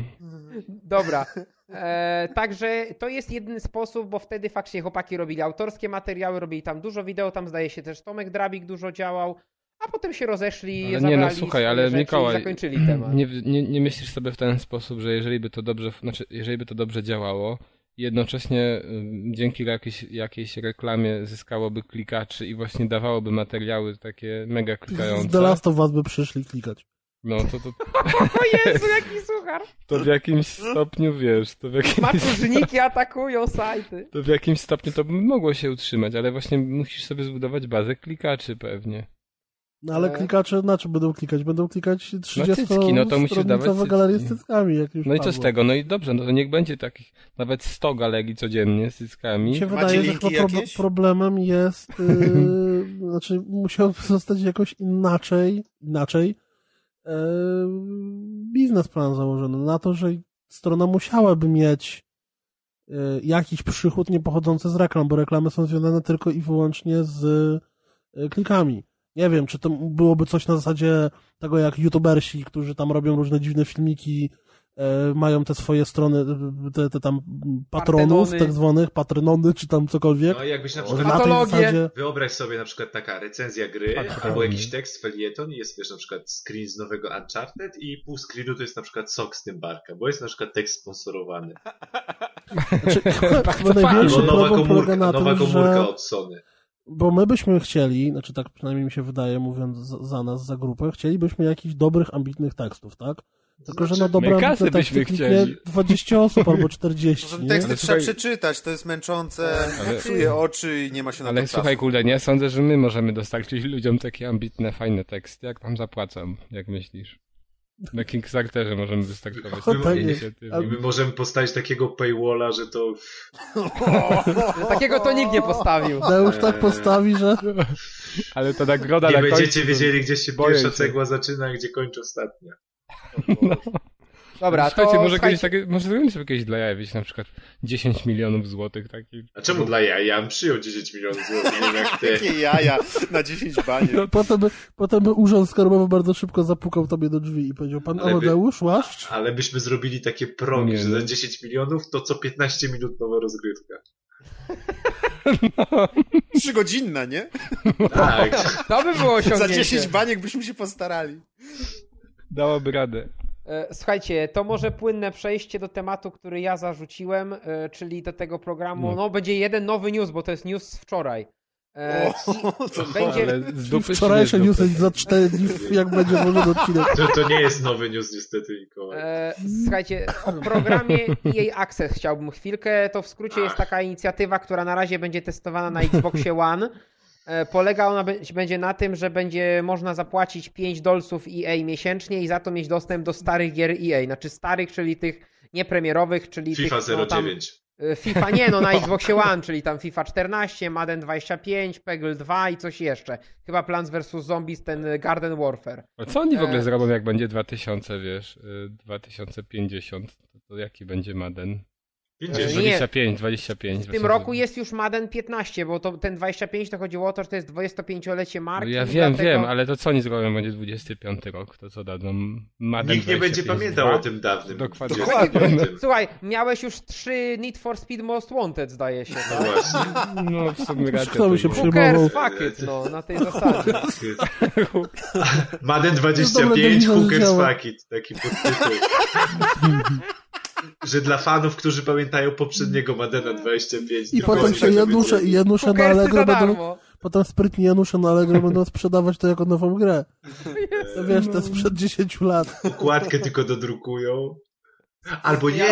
Dobra. E, także to jest jedyny sposób, bo wtedy faktycznie chłopaki robili autorskie materiały, robili tam dużo wideo, tam zdaje się też Tomek Drabik dużo działał, a potem się rozeszli, Ale nie, zabrali no słuchaj, ale Mikołaj, i zakończyli temat. Nie, nie, nie myślisz sobie w ten sposób, że jeżeli by to dobrze, znaczy, jeżeli by to dobrze działało, jednocześnie dzięki jakiejś, jakiejś reklamie zyskałoby klikaczy i właśnie dawałoby materiały takie mega Z The klikające, Last of Us by przyszli klikać. No to, to, O Jezu, jaki suchar! to w jakimś stopniu, wiesz, to w jakimś, Maczużniki atakują sajty. to w jakimś stopniu to by mogło się utrzymać, ale właśnie musisz sobie zbudować bazę klikaczy pewnie. No ale E. klikacze na czym będą klikać? Będą klikać 30 cycki, no to musisz dawać cycki. galerie z cyckami, jak już No i co z tego? No i dobrze, no to niech będzie takich nawet 100 galerii codziennie z Mi cyckami. się wydaje, że chyba pro- problemem jest, yy, znaczy musiałby zostać jakoś inaczej, inaczej biznesplan założony na to, że strona musiałaby mieć yy, jakiś przychód nie pochodzący z reklam, bo reklamy są związane tylko i wyłącznie z yy, klikami. Nie wiem, czy to byłoby coś na zasadzie tego, jak youtubersi, którzy tam robią różne dziwne filmiki, e, mają te swoje strony, te, te tam patronów, Partynony. tak zwanych, patronony, czy tam cokolwiek. No i jakbyś na przykład... na tej zasadzie... Wyobraź sobie na przykład taka recenzja gry, Tak, albo jakiś tekst, felieton i jest wiesz na przykład screen z nowego Uncharted i pół screenu to jest na przykład sok z tym barka, bo jest na przykład tekst sponsorowany. Znaczy, chyba największy Albo nowa problem polega komórka, na nowa tym, komórka że... od Sony. Bo my byśmy chcieli, znaczy tak przynajmniej mi się wydaje, mówiąc za, za nas, za grupę, chcielibyśmy jakichś dobrych, ambitnych tekstów, tak? Tylko, że na znaczy, dobre my kasy teksty byśmy chcieli. 20 osób albo 40, Może teksty Ale trzeba słuchaj- przeczytać, to jest męczące, Ale- psuje oczy i nie ma się na Ale to słuchaj, kurde, nie sądzę, że my możemy dostarczyć ludziom takie ambitne, fajne teksty. Jak tam zapłacą, jak myślisz? Na Kickstarterze możemy wystartować. O, tak I my możemy postawić takiego paywalla, że to Takiego to nikt nie postawił. No już tak postawi, że... Ale to nagroda nie na będziecie końcu, to- wiedzieli, gdzie się pierwsza się. cegła zaczyna, a gdzie kończy ostatnia. Dobra, Słuchajcie, to może słuchajcie, kiedyś takie, może zrobimy sobie jakieś dla jaja, wiecie, na przykład 10 milionów złotych takich. A czemu dla ja? Ja bym przyjął 10 milionów złotych, nie wiem jak ty. Jakie jaja na 10 baniek. Potem by, potem by urząd skarbowy bardzo szybko zapukał tobie do drzwi i powiedział, pan Ale by- Amadeusz, łaszcz? Ale byśmy zrobili takie progi, Nie, że no. za 10 milionów to co 15 minut nowa rozgrywka. Trzygodzinna, nie? Tak. to by było Za osiągnięcie. 10 baniek byśmy się postarali. Dałoby radę. E, Słuchajcie, to może płynne przejście do tematu, który ja zarzuciłem, e, czyli do tego programu. No. No, będzie jeden nowy news, bo to jest news z wczoraj. E, O, to będzie- Ale z dupy Wczorajsze newsy dupy? za 4 dni, jak będzie włożony odcinek. To, to nie jest nowy news niestety, Mikołaj. E, słuchajcie, o programie EA Access chciałbym chwilkę. To w skrócie jest taka inicjatywa, która na razie będzie testowana na Xboxie One. E, polega ona będzie na tym, że będzie można zapłacić 5 dolców EA miesięcznie i za to mieć dostęp do starych gier EA. Znaczy starych, czyli tych niepremierowych, czyli FIFA tych, no, tam, 09. e, FIFA nie, no na Xboxie One, czyli tam FIFA 14, Madden 25, Peggle 2 i coś jeszcze. Chyba Plants vs. Zombies, ten e, Garden Warfare. A co oni w ogóle E. zrobią, jak będzie 2000, wiesz, y, 2050? To, to jaki będzie Madden? 50. Nie. 25, 25. W tym roku jest już Madden 15, bo to, ten 25 to chodziło o to, że to jest 25-lecie No marki. ja i wiem, dlatego... wiem, ale to co oni zrobią, będzie 25 rok, to co dadzą Madden Nikt nie będzie 25 pamiętał o tym dawnym. Dokładnie. 25. Słuchaj, miałeś już 3 Need for Speed Most Wanted, zdaje się. No Tak? właśnie. No w sumie racja. Kto by się. Hookers, fuck it, no, na tej zasadzie. Madden dobre 25, do Hookers. Fuck It, taki podtytuł. Że dla fanów, którzy pamiętają poprzedniego Maddena 25. I tylko potem się Janusze, Janusze na Allegro będą, potem sprytni Janusze na Allegro będą sprzedawać to jako nową grę. To wiesz, to sprzed 10 lat. Układkę tylko dodrukują. Albo nie!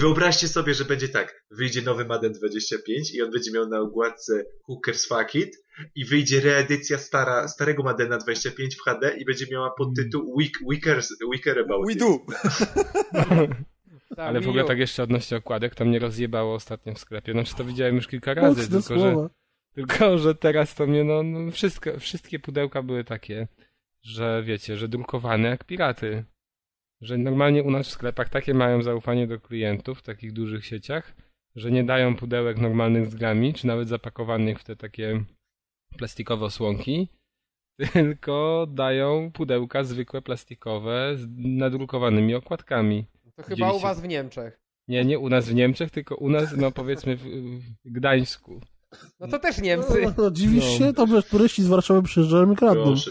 Wyobraźcie sobie, że będzie tak. Wyjdzie nowy Madden 25 i on będzie miał na okładce Hookers Fuck It i wyjdzie reedycja stara, starego Maddena 25 w HD i będzie miała podtytuł Weak, Weakers, Weaker About We It. do! Tak, Ale w ogóle tak jeszcze odnośnie okładek, to mnie rozjebało ostatnio w sklepie. Znaczy to widziałem już kilka razy, Mocne tylko że, słowa. tylko że teraz to mnie, no, no wszystko, wszystkie pudełka były takie, że wiecie, że drukowane jak piraty. Że normalnie u nas w sklepach takie mają zaufanie do klientów w takich dużych sieciach, że nie dają pudełek normalnych z grami, czy nawet zapakowanych w te takie plastikowe osłonki, tylko dają pudełka zwykłe plastikowe z nadrukowanymi okładkami. To chyba u was w Niemczech. Nie, nie u nas w Niemczech, tylko u nas, no powiedzmy w, w Gdańsku. No to też Niemcy. No, no, dziwisz No. się? To wiesz, turyści z Warszawy przyjeżdżają i kradną.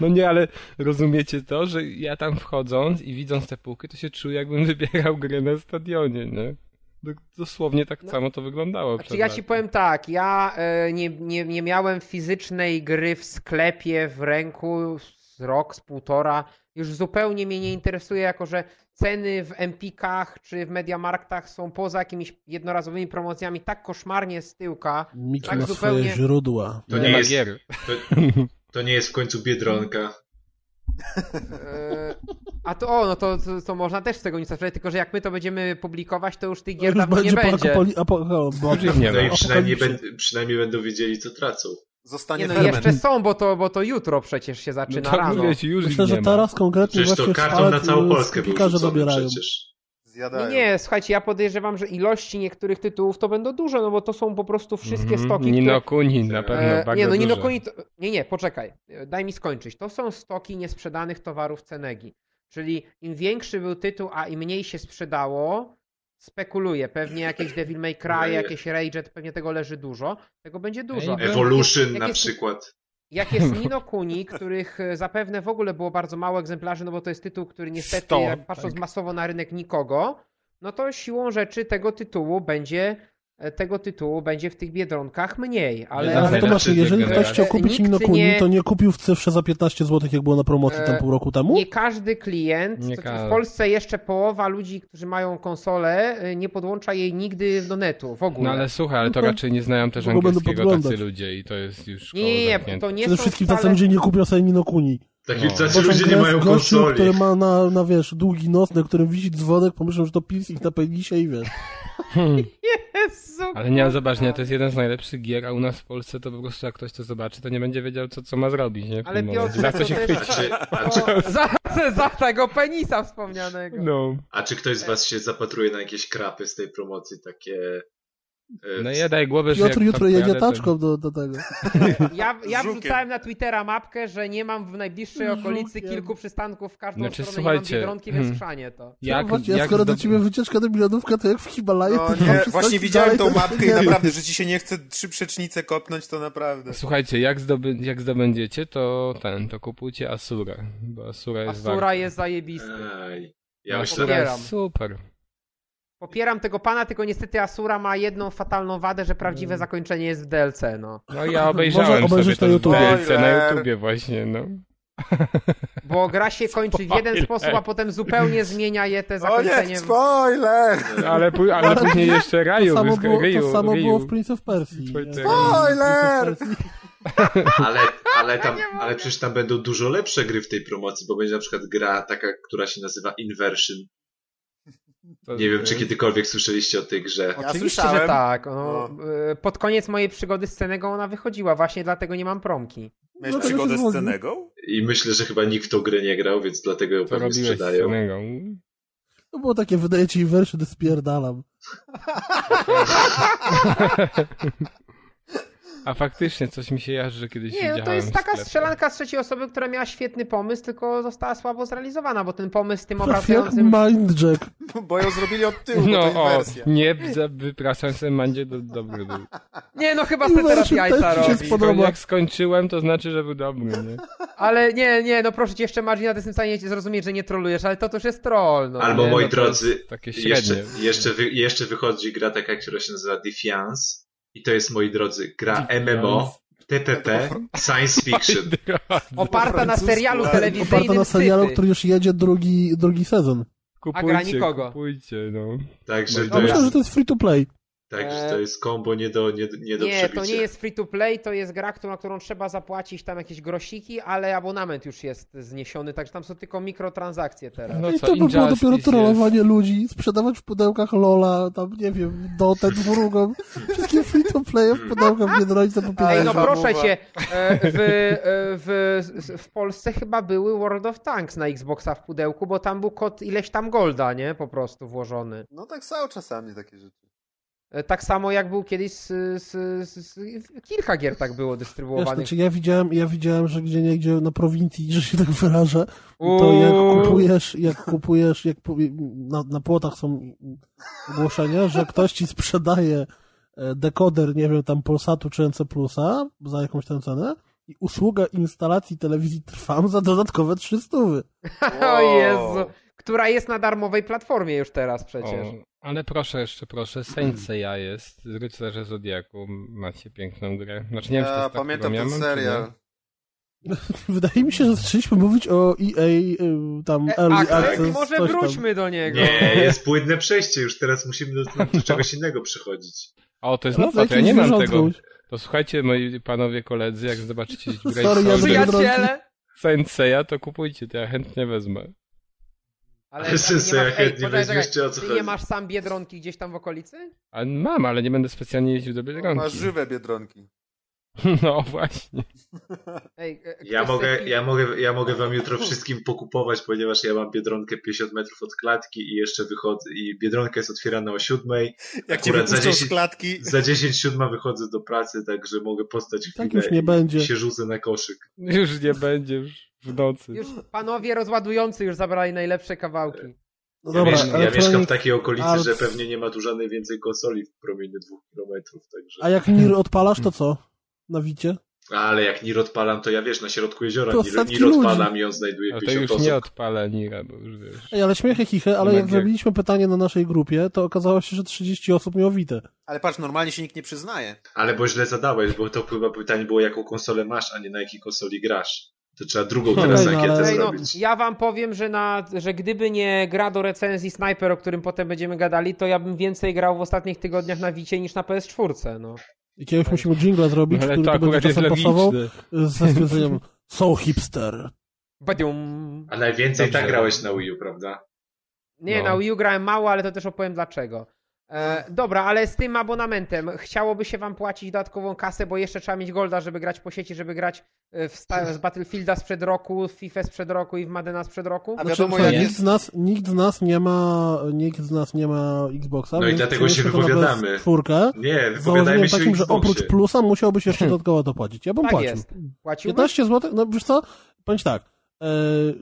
No nie, ale rozumiecie to, że ja tam wchodząc i widząc te półki, to się czuję jakbym wybierał grę na stadionie, nie? Do- Dosłownie tak No. samo to wyglądało. Znaczy ja ci powiem tak, ja e, nie, nie, nie miałem fizycznej gry w sklepie w ręku z rok, z półtora. Już zupełnie mnie nie interesuje, jako że ceny w Empikach czy w Mediamarktach są poza jakimiś jednorazowymi promocjami tak koszmarnie z tyłka. Miki Tak ma zupełnie- swoje źródła. To nie, jest- gier. To, to nie jest w końcu Biedronka. E, a to, o, no to, to, to można też z tego nic zacząć, tylko że jak my to będziemy publikować, to już tych gier już dawno nie będzie. akopoli- apo- bo- Już ich nie No i przynajmniej, będ, przynajmniej będą wiedzieli, co tracą. Zostanie Nie no, ferment. jeszcze są, bo to, bo to jutro przecież się No zaczyna to rano. mówię ci, już Myślę, że nie teraz konkretnie Przecież to właśnie karton szpalek, na całą Polskę sklepikarze rzucony zabierają. przecież. Zjadają. Nie, nie, słuchajcie, ja podejrzewam, że ilości niektórych tytułów to będą duże, no bo to są po prostu wszystkie Mhm. stoki, Nino które... Na pewno E, nie, no Nino duże. Kuni to... Nie, nie, poczekaj, daj mi skończyć. To są stoki niesprzedanych towarów Cenegi. Czyli im większy był tytuł, a im mniej się sprzedało, spekuluje. Pewnie jakieś Devil May Cry, jakieś Rage, pewnie tego leży dużo. Tego będzie dużo. Evolution Jak na jest- przykład. Jak jest Nino Kuni, których e, zapewne w ogóle było bardzo mało egzemplarzy, no bo to jest tytuł, który niestety, Sto, jak patrząc tak. masowo na rynek nikogo, no to siłą rzeczy tego tytułu będzie tego tytułu będzie w tych biedronkach mniej, ale, Ale Ale to to znaczy, masz, jeżeli ktoś chciał kupić Nikt Nino Kuni, nie- to nie kupił w cyfrze za 15 zł, jak było na promocji tam E, pół roku temu? nie każdy klient, Nie to każdy. w Polsce jeszcze połowa ludzi, którzy mają konsolę, e, nie podłącza jej nigdy do netu w ogóle. No ale słuchaj, ale to No raczej nie znają też bo będą angielskiego tacy ludzie i to jest już nie, nie, nie, to nie Przede są wszystkim wcale... tacy ludzie nie kupią sobie Nino Kuni. Taki No. tacy ludzie nie mają gościu, konsoli. który ma na, na, wiesz, długi nos, na którym wisi dzwonek, pomyślą, że to piercing na penisie i wiesz. Hmm. Jezu, Ale nie, zobacz, nie, to jest jeden z najlepszych gier, a u nas w Polsce to po prostu jak ktoś to zobaczy, to nie będzie wiedział, co, co ma zrobić, nie? W Ale. Piotr, Za co się? Czy, O, za, za tego penisa wspomnianego. No. a czy ktoś z was się zapatruje na jakieś krapy z tej promocji, takie... e, No ja daj głowę, że Piotr jutro jedzie pojadę, to- taczką do, do tego. Ja, ja wrzucałem na Twittera mapkę, że nie mam w najbliższej okolicy Żukiem. kilku przystanków w każdą Znaczy, stronę, słuchajcie, nie mam biedronki, więc hmm. chrzanie to. Jak, Zobacz, ja jak skoro do ciebie wycieczka do milionówka, to jak w Himalajach, No to nie, właśnie widziałem tą dalej, mapkę i naprawdę, że ci się nie chce trzy przecznice kopnąć, to naprawdę. Słuchajcie, jak, zdoby, jak zdobędziecie, to ten, to kupujcie Asura, bo Asura jest Asura warta. jest zajebisty. Aj, ja Asura myślę, Popieram. jest super. Popieram tego pana, tylko niestety Asura ma jedną fatalną wadę, że prawdziwe zakończenie jest w DLC, no. No ja obejrzałem Można sobie obejrzeć to na w YouTubie. DLC na Spoiler. YouTubie właśnie, no. Bo gra się kończy w jeden Spoiler. sposób, a potem zupełnie zmienia je te O nie, zakończenie. spoiler! Ale, ale później jeszcze To Raju, samo, wysk- było, Ryu, to samo Ryu. było w Prince of Persia. Spoiler. Spoiler! ale, ale, tam, ale przecież tam będą dużo lepsze gry w tej promocji, bo będzie na przykład gra taka, która się nazywa Inversion. To- Nie wiem, czy kiedykolwiek słyszeliście o tej grze. Ja Oczywiście, słyszałem. że tak. No, No. Pod koniec mojej przygody z Cenego ona wychodziła, właśnie dlatego nie mam promki. Miałeś No przygodę z. Cenegą? I myślę, że chyba nikt w tą grę nie grał, więc dlatego ją pewnie sprzedają. To było takie, wydaje ci werszy, to spierdalam. A faktycznie coś mi się jarzy, że kiedyś Nie, no to jest taka strzelanka z trzeciej osoby, która miała świetny pomysł, tylko została słabo zrealizowana, bo ten pomysł z tym obracającym... Mindjack. Bo ją zrobili od tyłu, No o, nie za- wypraszam sobie Mandzie do dobry był. Nie, no chyba sobie teraz jajca się robi. spodoba. Jak skończyłem, to znaczy, że był dobry, nie? Ale nie, nie, no proszę cię, jeszcze Margina, ty jestem w stanie zrozumieć, że nie trolujesz, ale to też jest troll, no. Albo nie, moi no drodzy, takie jeszcze, jeszcze, wy, jeszcze wychodzi gra taka, która się nazywa Defiance i to jest, moi drodzy, gra MMO, TPP, science fiction. Oparta na serialu telewizyjnym Oparta na serialu, który już jedzie drugi, drugi sezon. Kupujcie, gra nikogo. kupujcie, no. Także No to myślę, że jest, to jest free to play. Także to jest kombo nie do, nie, nie do Nie, przebicia. to nie jest free to play, to jest gra, którą- na którą trzeba zapłacić tam jakieś grosiki, ale abonament już jest zniesiony, także tam są tylko mikrotransakcje teraz. No I co, to by było dopiero trollowanie jest. ludzi, sprzedawać w pudełkach Lola, tam nie wiem, Dotę drugą, wszystkie free to play w pudełkach Biedronce po Ej, no proszę cię, e, w, e, w, w Polsce chyba były World of Tanks na Xboxa w pudełku, bo tam był kod ileś tam golda, nie? Po prostu włożony. No tak są czasami takie rzeczy. E, Tak samo jak był kiedyś z, z, z, z kilka gier tak było Wiesz, dystrybuowanych. znaczy ja widziałem, ja widziałem, że gdzie niegdzie na prowincji, że się tak wyrażę, to jak kupujesz, jak kupujesz, jak na, na płotach są ogłoszenia, że ktoś ci sprzedaje e, dekoder, nie wiem, tam Polsatu czy NC Plusa za jakąś tam cenę i usługa instalacji telewizji Trwam za dodatkowe 300. O Jezu. Która jest na darmowej platformie już teraz przecież. O, ale proszę jeszcze, proszę, Saint Seiya jest, z Rycerze Zodiaku, macie piękną grę. Znaczy nie wiem, czy to Ja jest tak, pamiętam ja ten serial. Wydaje mi się, że zaczęliśmy mówić o EA, y, tam E, Early Access, Access, może coś tam. wróćmy do niego. Nie, jest płynne przejście, już teraz musimy do, do czegoś innego przechodzić. O, to jest No, nowa, to ja nie mam tego. wróć. To słuchajcie, moi panowie koledzy, jak zobaczycie Sorry, ja. Przyjaciele! Saint Seiya, to kupujcie, to ja chętnie wezmę. Ale, ja chętnie czy o co ty chodzi? nie masz sam Biedronki gdzieś tam w okolicy? A mam, ale nie będę specjalnie jeździł do Biedronki. Ma żywe biedronki. No właśnie. Ej, e, Ja ktoś mogę, ja, mogę, ja mogę wam jutro wszystkim pokupować, ponieważ ja mam biedronkę 50 metrów od klatki i jeszcze wychodzę. I biedronka jest otwierana o siódmej. Jak cię Akurat za wypuszczą z 10 klatki. Za 10 siódma wychodzę do pracy, także mogę postać Tak chwilę już nie i, będzie. się rzucę na koszyk. Już nie będzie, już w nocy. Już panowie rozładujący już zabrali najlepsze kawałki. No Ja, dobra, miesz, ja mieszkam w takiej okolicy, Arts- że pewnie nie ma tu żadnej więcej konsoli w promieniu dwóch kilometrów, także... A jak Nir odpalasz, to co? Na wicie? Ale jak Nir odpalam, to ja wiesz, na środku jeziora To Nir, Nir ludzi. odpalam i on znajduje No to 50 już osób. nie odpala Nira, bo już wiesz. Ej, ale śmiechy chichy, ale jak zrobiliśmy pytanie na naszej grupie, to okazało się, że 30 osób miało wite. Ale patrz, normalnie się nikt nie przyznaje. Ale bo źle zadałeś, bo to chyba pytanie było, jaką konsolę masz, a nie na jakiej konsoli grasz. To trzeba drugą teraz no, ankietę no, zrobić. ja wam powiem, że, na, że gdyby nie gra do recenzji Sniper, o którym potem będziemy gadali, to ja bym więcej grał w ostatnich tygodniach na Wicie niż na PS4, no. I kiedyś musimy jingle zrobić, Ale który to to będzie czasem pasował, logiczne. ze stwierdzeniem So hipster. Badium. A najwięcej Dobrze. tak grałeś na Wii U, prawda? Nie, No. na Wii U grałem mało, ale to też opowiem dlaczego. E, dobra, ale z tym abonamentem chciałoby się wam płacić dodatkową kasę, bo jeszcze trzeba mieć golda, żeby grać po sieci, żeby grać e, w sta- z Battlefielda sprzed roku, w FIFA sprzed roku i w Madena sprzed roku? A Znaczy, wiadomo, jak nikt, jest... z nas, nikt z nas nie ma nikt z nas nie ma Xboxa, No i więc dlatego się to wypowiadamy. Czwórkę. Nie, wypowiadajmy się takim, że oprócz plusa musiałbyś jeszcze dodatkowo dopłacić. Ja bym Tak płacił. jest. Płaciłbyś? 15 zł, no wiesz co, ci tak, e,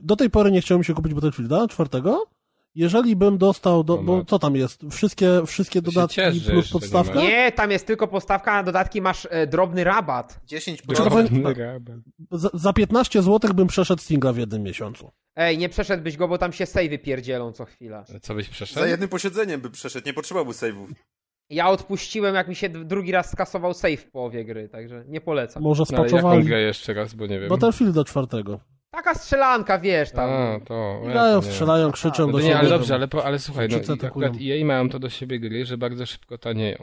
do tej pory nie chciałem się kupić Battlefielda czwartego, jeżeli bym dostał, do, bo co tam jest, wszystkie, wszystkie dodatki cieszę, że plus podstawka? Nie, tam jest tylko postawka, a na dodatki masz e, drobny rabat. 10 Czy to powiem- Drobny rabat. Za, za 15 zł bym przeszedł singla w jednym miesiącu. Ej, nie przeszedłbyś go, bo tam się savey pierdzielą co chwila. Ale Co byś przeszedł? Za jednym posiedzeniem by przeszedł, nie potrzebowałby save'ów. Ja odpuściłem, jak mi się drugi raz skasował save w połowie gry, także nie polecam. Może No, ale jaką spaczowali grę jeszcze raz, bo nie wiem. Battlefielda czwartego. Taka strzelanka, wiesz, tam. A, to... ja Grają, strzelają, krzyczą No do siebie. nie, ale dobrze, ale, po, ale słuchaj, no, akurat EA mają to do siebie gry, że bardzo szybko tanieją.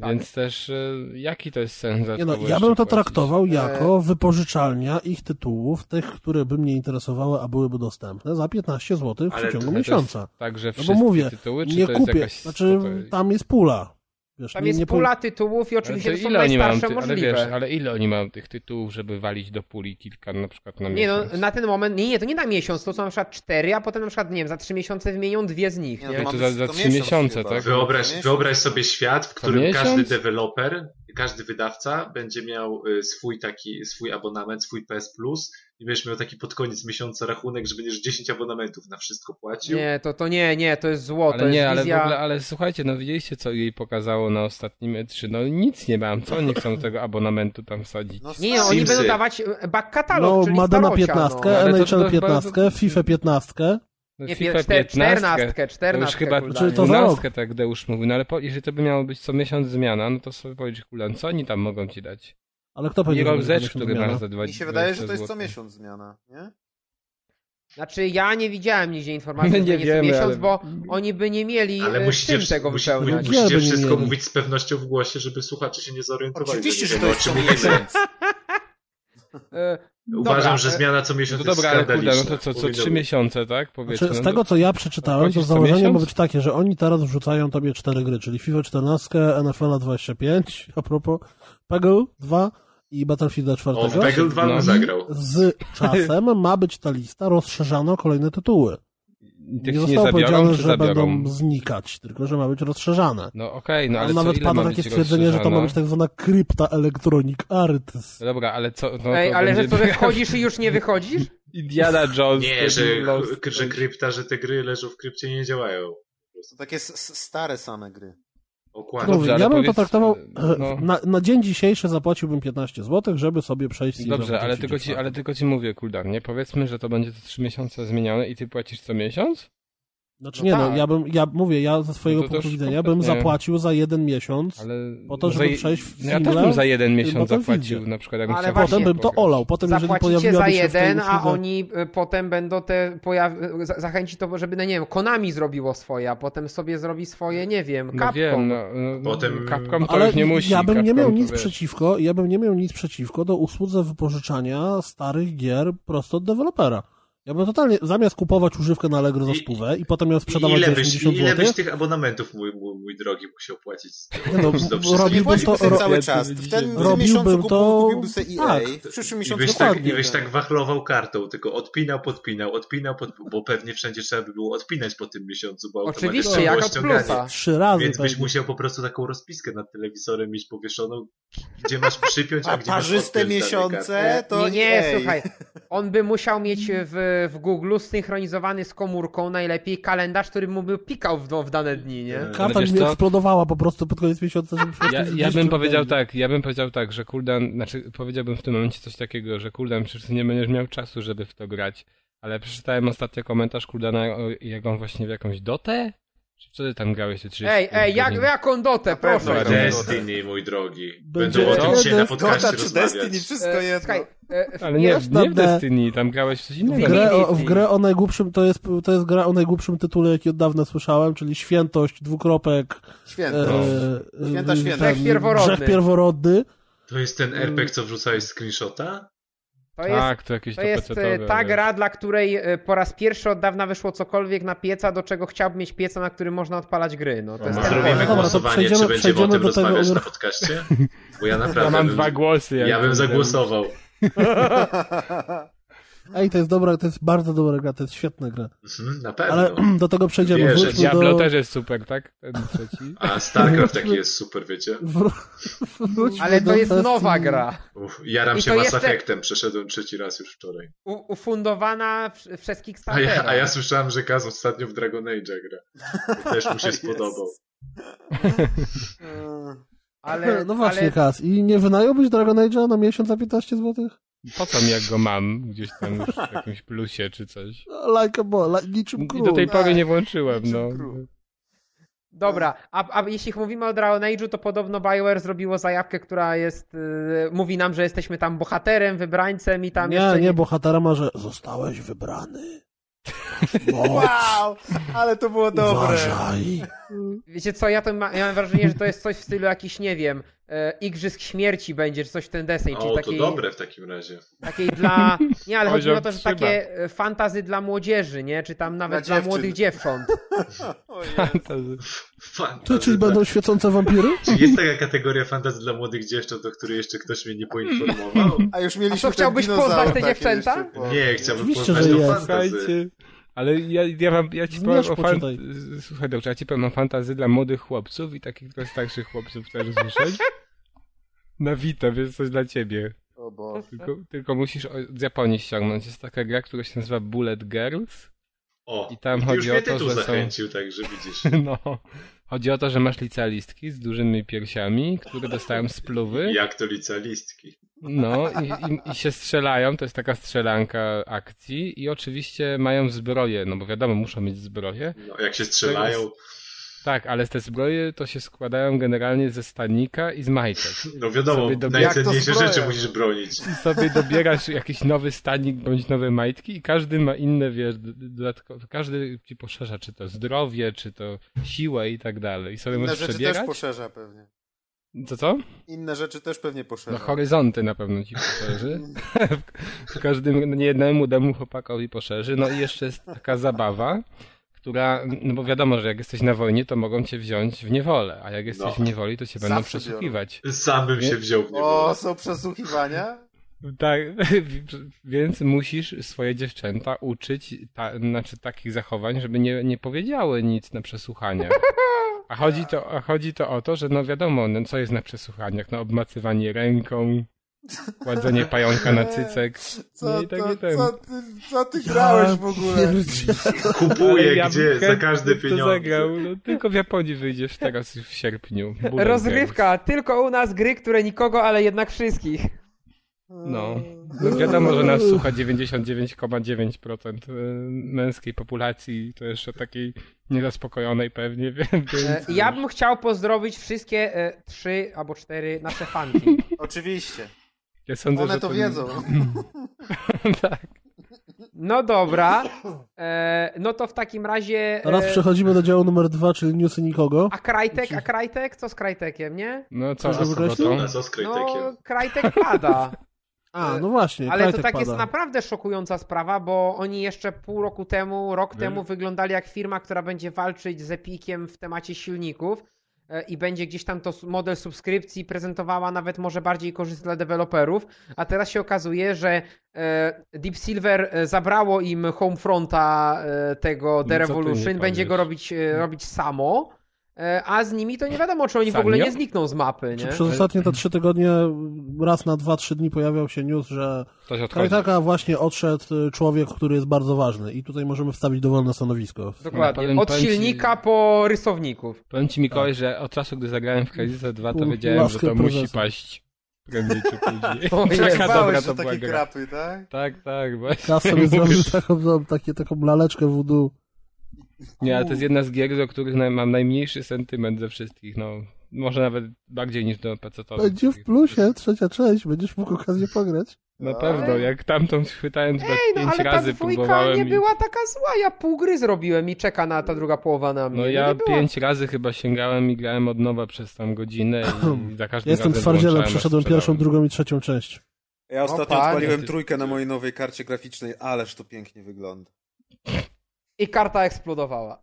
Tak. Więc też e, jaki to jest sens za Nie no, ja bym to płacić? traktował E. jako wypożyczalnia ich tytułów, tych, które by mnie interesowały, a byłyby dostępne za 15 zł w przeciągu miesiąca. Także No wszystkie bo mówię, tytuły, czy Nie to jest kupię, jakaś... znaczy tam jest pula. Wiesz, Tam nie, jest nie pula tytułów i Ale oczywiście to to są ile oni mają, najstarsze ty, ale możliwe. wiesz, ale ile oni mają tych tytułów, żeby walić do puli kilka na przykład na Nie no, miesiąc? na ten moment, nie, nie, to nie na miesiąc, to są na przykład cztery, a potem na przykład, nie wiem, za trzy miesiące wymienią dwie z nich, Nie, nie? no to za- być za co trzy miesiąc miesiące, chyba. tak? Wyobraź, miesiąc wyobraź sobie świat, w którym miesiąc? każdy deweloper, każdy wydawca będzie miał y, swój taki, swój abonament, swój PS Plus i będziesz miał taki pod koniec miesiąca rachunek, że będziesz 10 abonamentów na wszystko płacił. Nie, to, to nie, nie, to jest zło, to Ale jest nie, ale w wizja... ogóle, ale słuchajcie, no widzieliście co jej pokazało na ostatnim E3, no nic nie mam, co oni chcą tego abonamentu tam wsadzić? No, Nie, nie, oni Simsy. będą dawać e, back katalog, No, czyli starocia, 15, no. Ale to- to NHL chyba- 15, FIFA 15. No, Nie, FIFA pier- czter- 15, czternastkę, to już czternastkę, chyba to za rok. 12 tak Deusz mówił, no ale po, jeżeli to by miało być co miesiąc zmiana, no to sobie powiedz, kulan, co oni tam mogą ci dać? Ale kto powiedział, że będzie który zmiana? za 20 Mi się wydaje, że to jest co miesiąc zmiana, nie? Znaczy, ja nie widziałem nigdzie informacji, że nie nie jest wiemy, miesiąc, ale- bo oni by nie mieli Ale e, musicie, czym tego musi, wypełniać. Musicie wszystko mieli. mówić z pewnością w głosie, żeby słuchacze się nie zorientowali. Oczywiście, że to jest o co czym mówimy. miesiąc. Uważam, Dobra, że zmiana co No miesiąc to jest dobra, ale kurde, no to co, co trzy miesiące, tak? Powiedzmy. Znaczy, z no tego, co ja przeczytałem, to założenie ma być takie, że oni teraz wrzucają tobie cztery gry, czyli FIFA 14, NFL 25, a propos Peggle 2 i Battlefield 4. O, Peggle 2 No. zagrał. Z czasem ma być ta lista rozszerzana o kolejne tytuły. Tych nie zostało zabiorą, powiedziane, że zabiorą? będą znikać, tylko że ma być rozszerzane. No okej, no ale co, nawet pada takie stwierdzenie, że to ma być tak zwana krypta Electronic Arts. Dobra, ale co, no Ej, to ale że będzie to, że wchodzisz i już nie wychodzisz? Indiana Jones. Nie, że, że krypta, że te gry leżą w krypcie i nie działają. To takie stare same gry. Okładnie. Dobrze, ja bym powiedz- to traktował, e, no. na, na dzień dzisiejszy zapłaciłbym 15 zł, żeby sobie przejść Season Dobrze, ale tylko, ci, ale tylko ci mówię, Kuldan, nie? Powiedzmy, że to będzie co trzy miesiące zmieniane i ty płacisz co miesiąc? Znaczy No nie, no tak. ja bym, ja mówię, ja ze swojego No punktu widzenia bym zapłacił za jeden miesiąc, Ale Po to, żeby je- przejść w no Ja też single bym za jeden miesiąc zapłacił, na przykład jakbym Ale chciał potem bym to olał, potem jeżeli Zapłacicie pojawiłaby za się w tej jeden, a oni y, potem będą te pojaw- za- zachęcić to, żeby, no nie wiem, Konami zrobiło swoje, a potem sobie zrobi swoje, nie wiem, No Capcom. wiem, no, no, Potem- Capcom to Ale już nie musi. ja bym nie miał nic wiesz. przeciwko, ja bym nie miał nic przeciwko do usłudze wypożyczania starych gier prosto od dewelopera. Ja bym totalnie, zamiast kupować używkę na Allegro za I- stówę i potem ją I sprzedawać ile za byś, 80 ile byś tych abonamentów, mój, mój, mój drogi, musiał płacić? No, nie Robiłbym to- ro- cały czas. W tym Robiłbym miesiącu to- kupiłby sobie EA, tak. w przyszłym I miesiącu byś, tak, I byś tak. tak wachlował kartą, tylko odpinał, podpinał, odpinał, podpinał, bo pewnie wszędzie trzeba by było odpinać po tym miesiącu, bo Oczywiście, jak od plusa. trzy razy Więc byś tak. musiał po prostu taką rozpiskę nad telewizorem mieć powieszoną, gdzie masz przypiąć, a, A gdzie masz parzyste miesiące to nie, nie, słuchaj. On by musiał mieć w, w Google synchronizowany z komórką najlepiej kalendarz, który mu by pikał w, w dane dni, nie? Tak. Karta mi eksplodowała po prostu pod koniec miesiąca, żeby Ja, ja 200 bym powiedział tak, ja bym powiedział tak, że Kuldan, znaczy powiedziałbym w tym momencie coś takiego, że Kuldan przecież nie będziesz miał czasu, żeby w to grać. Ale przeczytałem ostatnio komentarz Kuldana, jak on właśnie w jakąś dotę? Co ty tam grałeś te 30 Ej, ej, jak, jaką dotę, proszę. Destiny, mój drogi. Będą o tym dzisiaj na podcaście Dota czy rozmawiać. Destiny, wszystko E, jedno. słuchaj, e, Ale nie, Wiesz, nie w Destiny, tam grałeś w coś W innego. grę, o, w grę o najgłupszym, to jest, to jest gra o najgłupszym tytule, jaki od dawna słyszałem, czyli Świętość, dwukropek, Święto. e, Święta, e, święta. Grzech pierworodny. Grzech pierworodny. To jest ten RPG, co wrzucałeś screenshota? To jest, tak, to jakieś to to jest e, ta wiesz. gra, dla której e, po raz pierwszy od dawna wyszło cokolwiek na pieca, do czego chciałbym mieć pieca, na którym można odpalać gry. No, to jest ten Zrobimy to głosowanie, przejdziemy- czy będziemy o tym do tego- rozmawiać na podcaście? Bo ja naprawdę Ja mam bym, dwa głosy. jak ja bym zagłosował. Ej, to jest dobra, to jest bardzo dobra gra, to jest świetna gra. Mhm, na pewno. Ale do tego przejdziemy. Wierzę. Wróćmy Diablo do... też jest super, tak? Ten trzeci. A StarCraft taki jest super, wiecie? Wr... wróćmy Ale to jest nowa gra. Uf, jaram I się Mass jeszcze- Effectem, przeszedłem trzeci raz już wczoraj. U, ufundowana w, przez A Kickstartera. ja, a ja słyszałem, że Kaz ostatnio w Dragon Age gra. Też mu się spodobał. E, ale, No właśnie, ale Kas. I nie wynająłbyś Dragon Age'a na miesiąc za 15 zł? Po co mi jak go mam? Gdzieś tam już w jakimś plusie czy coś. Like a ball, like, niczym I król. do tej pory tak, nie włączyłem, no. król. Dobra, a, a jeśli mówimy o Dragon Age'u, to podobno BioWare zrobiło zajawkę, która jest, y, mówi nam, że jesteśmy tam bohaterem, wybrańcem i tam Nie, jeszcze nie, bohatera ma, że zostałeś wybrany. Moc, Wow, ale to było dobre. uważaj. Wiecie co, ja, to ma, ja mam wrażenie, że to jest coś w stylu jakiś, nie wiem, e, Igrzysk Śmierci będzie, czy coś w ten deseń, czyli O, to takiej, dobre w takim razie. takiej dla... Nie, ale chodzi mi o to, że Poziom takie e, fantazy dla młodzieży, nie? Czy tam nawet dla, dziewczyn. młodych dziewcząt. Ojej. Fantasy. Ty, czyli będą świecące wampiry? Czy jest taka kategoria fantazy dla młodych dziewcząt, o której jeszcze ktoś mnie nie poinformował? A już mieliśmy A co, chciałbyś poznać te dziewczęta? jeszcze Nie, chciałbym Oczywiście, poznać że tą fantazy. Ale ja, ja, wam, ja ci powiem Zmierz, o fan... Słuchaj, dobrze, ja ci powiem o fantazji dla młodych chłopców i takich trochę starszych chłopców chcesz słyszeć? Na Vita, więc coś dla ciebie. O Boże. Tylko, tylko musisz z Japonii ściągnąć. Jest taka gra, która się nazywa Bullet Girls. O, I tam ty chodzi już o to, że są- zachęcił, także widzisz. No. Chodzi o to, że masz licealistki z dużymi piersiami, które dostają spluwy. Jak to licealistki. No i, i, i się strzelają, to jest taka strzelanka akcji i oczywiście mają zbroje, no bo wiadomo, muszą mieć zbroje. No, jak się strzelają, Tak, ale te zbroje to się składają generalnie ze stanika i z majtek. no wiadomo, najcenniejsze Jak to rzeczy musisz bronić. I sobie dobierasz jakiś nowy stanik bądź nowe majtki i każdy ma inne, wiesz, d- dodatkowo, każdy ci poszerza, czy to zdrowie, czy to siłę i tak dalej. I sobie Inne możesz rzeczy przebierać. też poszerza pewnie. Co, co? Inne rzeczy też pewnie No poszerza. horyzonty na pewno ci poszerzy. w każdym, nie jednemu demu chłopakowi poszerzy. No i jeszcze jest taka zabawa, która, no bo wiadomo, że jak jesteś na wojnie, to mogą cię wziąć w niewolę, a jak jesteś No. w niewoli, to cię będą przesłuchiwać. Sam bym się wziął w O, niebo. są przesłuchiwania? Tak, więc musisz swoje dziewczęta uczyć, ta, znaczy takich zachowań, żeby nie, nie powiedziały nic na przesłuchaniach. A chodzi, to, a chodzi to o to, że no wiadomo, no co jest na przesłuchaniach? No obmacywanie ręką, kładzenie pająka na cycek. Co, No i tak to, i ten. co, ty, co ty grałeś w ogóle? Kupuję ja gdzie, za pieniądze. Zagrał. No, tylko w Japonii wyjdziesz teraz w sierpniu. Bullet Rozgrywka, tylko u nas gry, które nikogo, ale jednak wszystkich. No. No wiadomo, że nas słucha 99,9% y, męskiej populacji, to jeszcze takiej niezaspokojonej pewnie, więc... E, Ja bym chciał pozdrowić wszystkie e, trzy albo cztery nasze fanki. Oczywiście. Ja sądzę, One że to wiedzą. tak. No dobra. E, no to w takim razie. Teraz E, przechodzimy do działu numer dwa, czyli newsy nikogo. a Krajtek, a Krajtek? Co z Krajtekiem, nie? No co, z co z No, Krajtekiem? Krajtek pada. A, no właśnie, Ale to tak pada. jest naprawdę szokująca sprawa, bo oni jeszcze pół roku temu, rok Wy- temu wyglądali jak firma, która będzie walczyć z Epikiem w temacie silników i będzie gdzieś tam to model subskrypcji prezentowała nawet może bardziej korzystny dla deweloperów, a teraz się okazuje, że e, Deep Silver e, zabrało im Homefronta e, tego The No nie Revolution, będzie go robić, e, robić samo, e, a z nimi to nie wiadomo, czy oni w Sanio? ogóle nie znikną z mapy, nie? przez ostatnie te trzy tygodnie raz na dwa, trzy dni pojawiał się news, że odchodzi. Krajtaka właśnie odszedł y, człowiek, który jest bardzo ważny i tutaj możemy wstawić dowolne stanowisko. Dokładnie, powiem- od powiem ci- silnika po rysowników. Powiem ci Mikołaj, że od czasu, gdy zagrałem w Crysis 2, to wiedziałem, że to musi paść prędzej czy później. O, Taka dobra to była takie gra. krapy, tak? Tak, tak, właśnie. Kas sobie zrobił taką, no, taką laleczkę voodoo. Nie, ale to jest jedna z gier, do których mam najmniejszy sentyment ze wszystkich, no. Może nawet bardziej niż do pc Będzie w plusie, trzecia część, będziesz mógł okazję pograć. Na pewno, jak tamtą chwytałem chyba Ej, no pięć ale razy dwójka próbowałem nie i... była taka zła. Ja pół gry zrobiłem i czeka na ta druga połowa na mnie. No nie ja była. pięć razy chyba sięgałem i grałem od nowa przez tam godzinę i za każdym Jestem razem twardzielem, przeszedłem pierwszą, drugą i trzecią część. Ja ostatnio panie, odpaliłem trójkę na mojej nowej karcie graficznej, ależ to pięknie wygląda. I karta eksplodowała.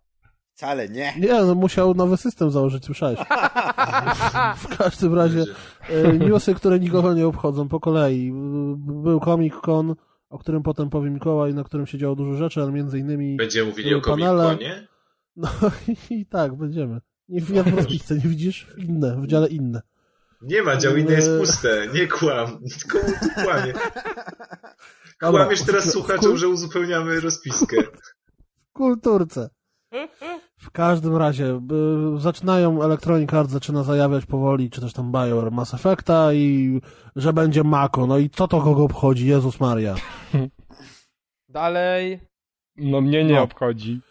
Wcale nie. Nie, no musiał nowy system założyć, słyszałeś. W każdym razie e, newsy, które nikogo nie obchodzą, po kolei. Był Comic Con, o którym potem powie Mikołaj, na którym się działo dużo rzeczy, ale między innymi... Będziemy mówili o Panele. Comic-Conie? No i tak, będziemy. Nie w, jak w rozpisce, nie widzisz? Inne, w dziale inne. Nie ma, dział inny jest Eee. puste. Nie kłam. Komu tu kłamie? Kłamiesz teraz słuchaczom, że uzupełniamy rozpiskę. W kulturce. W każdym razie, y, zaczynają Electronic Arts zaczyna zajawiać powoli, czy też tam Bioware Mass Effecta i że będzie Mako. No i co to kogo obchodzi? Jezus Maria. Dalej. No mnie nie No. obchodzi.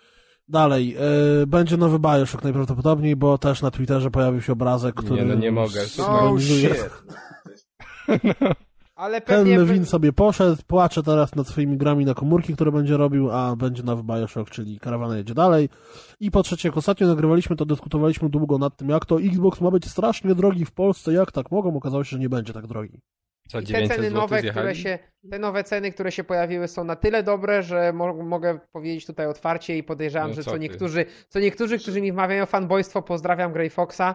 Dalej, y, będzie nowy Bioshock najprawdopodobniej, bo też na Twitterze pojawił się obrazek, który... Nie, no nie mogę. No synchronizuje- shit. Ale pewnie... Levin sobie poszedł, płacze teraz nad swoimi grami na komórki, które będzie robił, a będzie nowy Bioshock, czyli karawana jedzie dalej. I po trzecie, jak ostatnio nagrywaliśmy, to dyskutowaliśmy długo nad tym, jak to Xbox ma być strasznie drogi w Polsce, jak tak mogą. Okazało się, że nie będzie tak drogi. Co, I te 900 ceny nowe, zjechali? które się, te nowe ceny, które się pojawiły są na tyle dobre, że mo mogę powiedzieć tutaj otwarcie i podejrzewam, No że co co niektórzy, co niektórzy, którzy mi wmawiają fanboystwo, pozdrawiam Grey Foxa,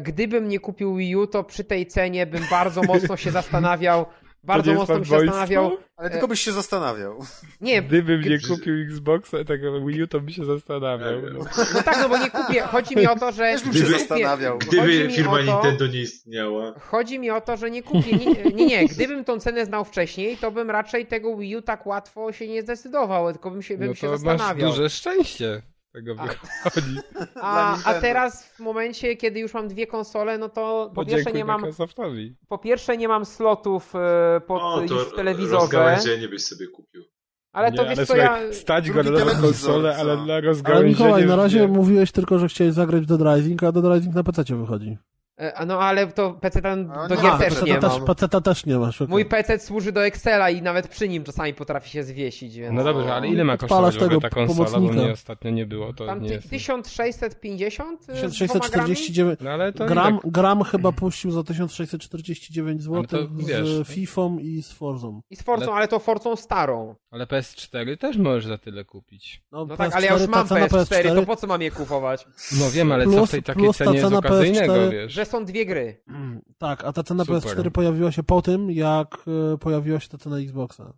gdybym nie kupił Wii U, to przy tej cenie bym bardzo mocno się zastanawiał, bardzo mocno bym się zastanawiał. Ale tylko byś się zastanawiał. Nie, Gdybym nie kupił Xboxa, tego Wii U, to by się zastanawiał. No. no tak, no bo nie kupię, chodzi mi o to, że Też bym nie się zastanawiał. Chodzi Gdyby mi firma o to- Nintendo nie istniała. Chodzi mi o to, że nie kupię. Nie, nie, nie. Gdybym tą cenę znał wcześniej, to bym raczej tego Wii U tak łatwo się nie zdecydował, tylko bym się, bym No się to masz zastanawiał. duże szczęście. Tego A. wychodzi. A, a teraz w momencie, kiedy już mam dwie konsole, no to po pierwsze Podziękuj nie mam, Microsoftowi. po pierwsze nie mam slotów e, pod O, już to w telewizorze. rozgałęzienie byś sobie kupił. Ale to nie, wiesz ale co, słuchaj, ja... stać go na konsolę, ale dla Ale rozgałęzienia... Mikołaj, na razie nie. mówiłeś tylko, że chciałeś zagrać w Dead Rising, a Dead Rising na PC wychodzi. E, a No ale to PC tam do nie gier ma, też PC nie też, mam. PC też nie masz. Mój PC służy do Excela i nawet przy nim czasami potrafi się zwiesić, więc... No dobrze, ale ile ma kosztować tego ta konsola, bo pomocnika. mnie ostatnio nie było, to Tam nie ty- jest... 1650 e, z dwoma grami? 1649. No ale to Gram, tak... gram chyba puścił za 1649 zł to wiesz, z no. Fifą i z Forzą. I z Forcą, Ale- ale to Forcą starą. Ale PS4 też możesz za tyle kupić. No tak, ale ja już PS4, mam ta cena PS4, to po co mam je kupować? No wiem, ale co Plus- w tej takiej cenie jest cena okazyjnego, PS4, wiesz? Że są dwie gry. Mm, Tak, a ta cena Super. PS4 pojawiła się po tym, jak e, pojawiła się ta cena Xboxa.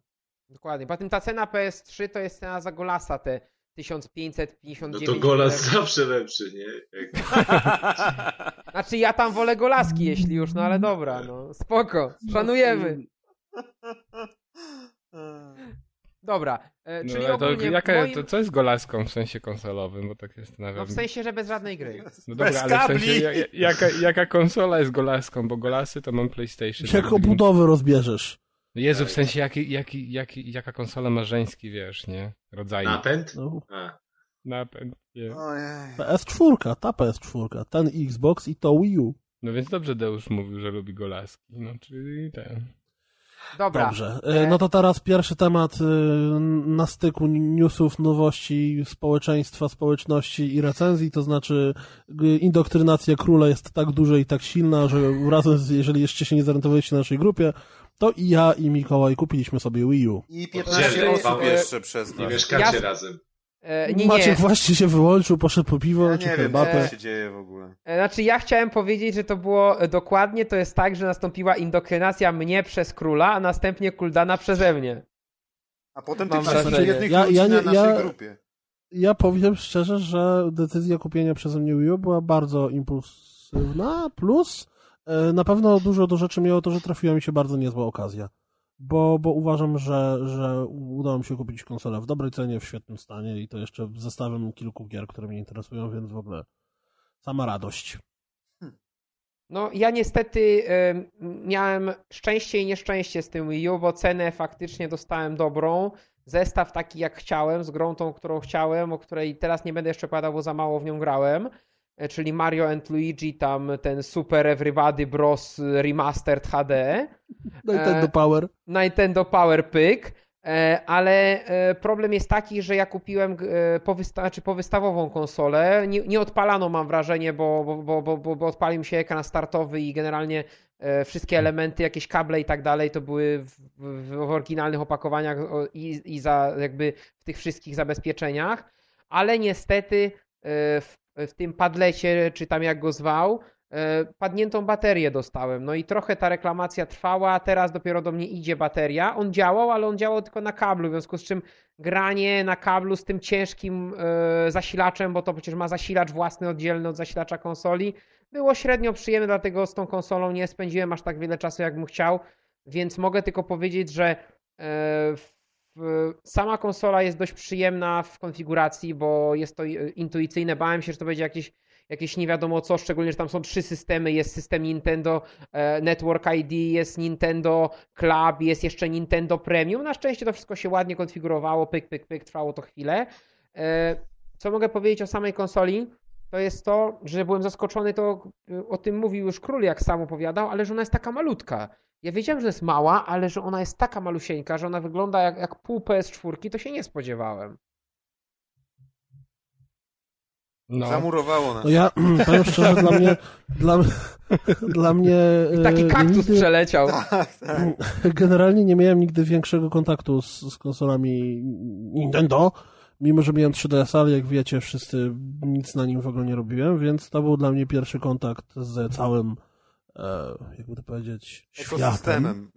Dokładnie. Poza tym ta cena PS3 to jest cena za Golasa, te No 1559. to Golas zawsze lepszy, nie? Jak... Znaczy ja tam wolę Golaski, jeśli już, no ale dobra, no spoko, szanujemy. Dobra, e, No, czyli to, ogólnie jaka, moim... to co jest golaską w sensie konsolowym, bo tak się zastanawiam. No w sensie, że bez żadnej gry. No dobra, Bez ale w sensie, kabli. ja- ja- jaka, jaka konsola jest golaską, bo golasy to mam PlayStation. Jak obudowy rozbierzesz. Jezu, w sensie jaki, jaki, jaki, jaka konsola ma żeński, wiesz, nie? Rodzaj. Napęd? No. A. Napęd, nie. Ojej. PS4, ta PS4, ten Xbox i to Wii U. No więc dobrze Deusz mówił, że lubi golaski. No czyli ten. Dobra. Dobrze, e, no to teraz pierwszy temat e, na styku newsów, nowości społeczeństwa, społeczności i recenzji, to znaczy indoktrynacja króla jest tak duża i tak silna, że razem, z, jeżeli jeszcze się nie zorientowaliście na naszej grupie, to i ja i Mikołaj kupiliśmy sobie Wii U. I 15 Dzielny, osób jeszcze przez Nie nas. mieszkacie Ja- razem. E, nie, Maciek nie. właśnie się wyłączył, poszedł po piwo Ja czy nie wiem, co się dzieje w ogóle. E, Znaczy ja chciałem powiedzieć, że to było e, dokładnie, to jest tak, że nastąpiła indoktrynacja mnie przez króla, a następnie Kuldana przeze mnie. A potem Mam wszystkich wrażenie. jednych Ja- ludzi ja nie- na naszej ja- grupie. Ja powiem szczerze, że decyzja kupienia przeze mnie Wii U była bardzo impulsywna, plus na pewno dużo do rzeczy miało to, że trafiła mi się bardzo niezła okazja. Bo, bo uważam, że, że udało mi się kupić konsolę w dobrej cenie, w świetnym stanie i to jeszcze zestawem kilku gier, które mnie interesują, więc w ogóle sama radość. No ja niestety em, miałem szczęście i nieszczęście z tym Wii U, bo cenę faktycznie dostałem dobrą. Zestaw taki jak chciałem, z grą tą, którą chciałem, o której teraz nie będę jeszcze padał, bo za mało w nią grałem. E, Czyli Mario and Luigi, tam ten Super Everybody Bros. Remastered HD. Nintendo E, Power. Nintendo Power Pyk, e, ale e, problem jest taki, że ja kupiłem e, powysta- znaczy powystawową konsolę. Nie, nie odpalano mam wrażenie, bo, bo, bo, bo, bo, odpalił mi się ekran startowy i generalnie e, wszystkie elementy, jakieś kable i tak dalej, to były w, w, w oryginalnych opakowaniach i, i za jakby w tych wszystkich zabezpieczeniach, ale niestety e, w, w tym padlecie, czy tam jak go zwał, e, padniętą baterię dostałem. No i trochę ta reklamacja trwała, a teraz dopiero do mnie idzie bateria. On działał, ale on działał tylko na kablu, w związku z czym granie na kablu z tym ciężkim e, zasilaczem, bo to przecież ma zasilacz własny oddzielny od zasilacza konsoli, było średnio przyjemne, dlatego z tą konsolą nie spędziłem aż tak wiele czasu, jakbym chciał, więc mogę tylko powiedzieć, że e, w- sama konsola jest dość przyjemna w konfiguracji, bo jest to e, intuicyjne. Bałem się, że to będzie jakieś, jakieś nie wiadomo co, szczególnie, że tam są trzy systemy. Jest system Nintendo e, Network ID, jest Nintendo Club, jest jeszcze Nintendo Premium. Na szczęście to wszystko się ładnie konfigurowało, pyk, pyk, pyk, trwało to chwilę. E, Co mogę powiedzieć o samej konsoli? To jest to, że byłem zaskoczony, to y, o tym mówił już król, jak sam opowiadał, ale że ona jest taka malutka. Ja wiedziałem, że jest mała, ale że ona jest taka malusieńka, że ona wygląda jak, jak pół PS4, to się nie spodziewałem. No, Zamurowało nas. No ja powiem szczerze, dla mnie, dla, dla mnie... I taki e, kaktus nigdy, przeleciał. Tak, tak. Generalnie nie miałem nigdy większego kontaktu z, z konsolami Nintendo, mimo że miałem 3DS, ale jak wiecie, wszyscy nic na nim w ogóle nie robiłem, więc to był dla mnie pierwszy kontakt z całym, e, jakby to powiedzieć, światem, Ekosystemem.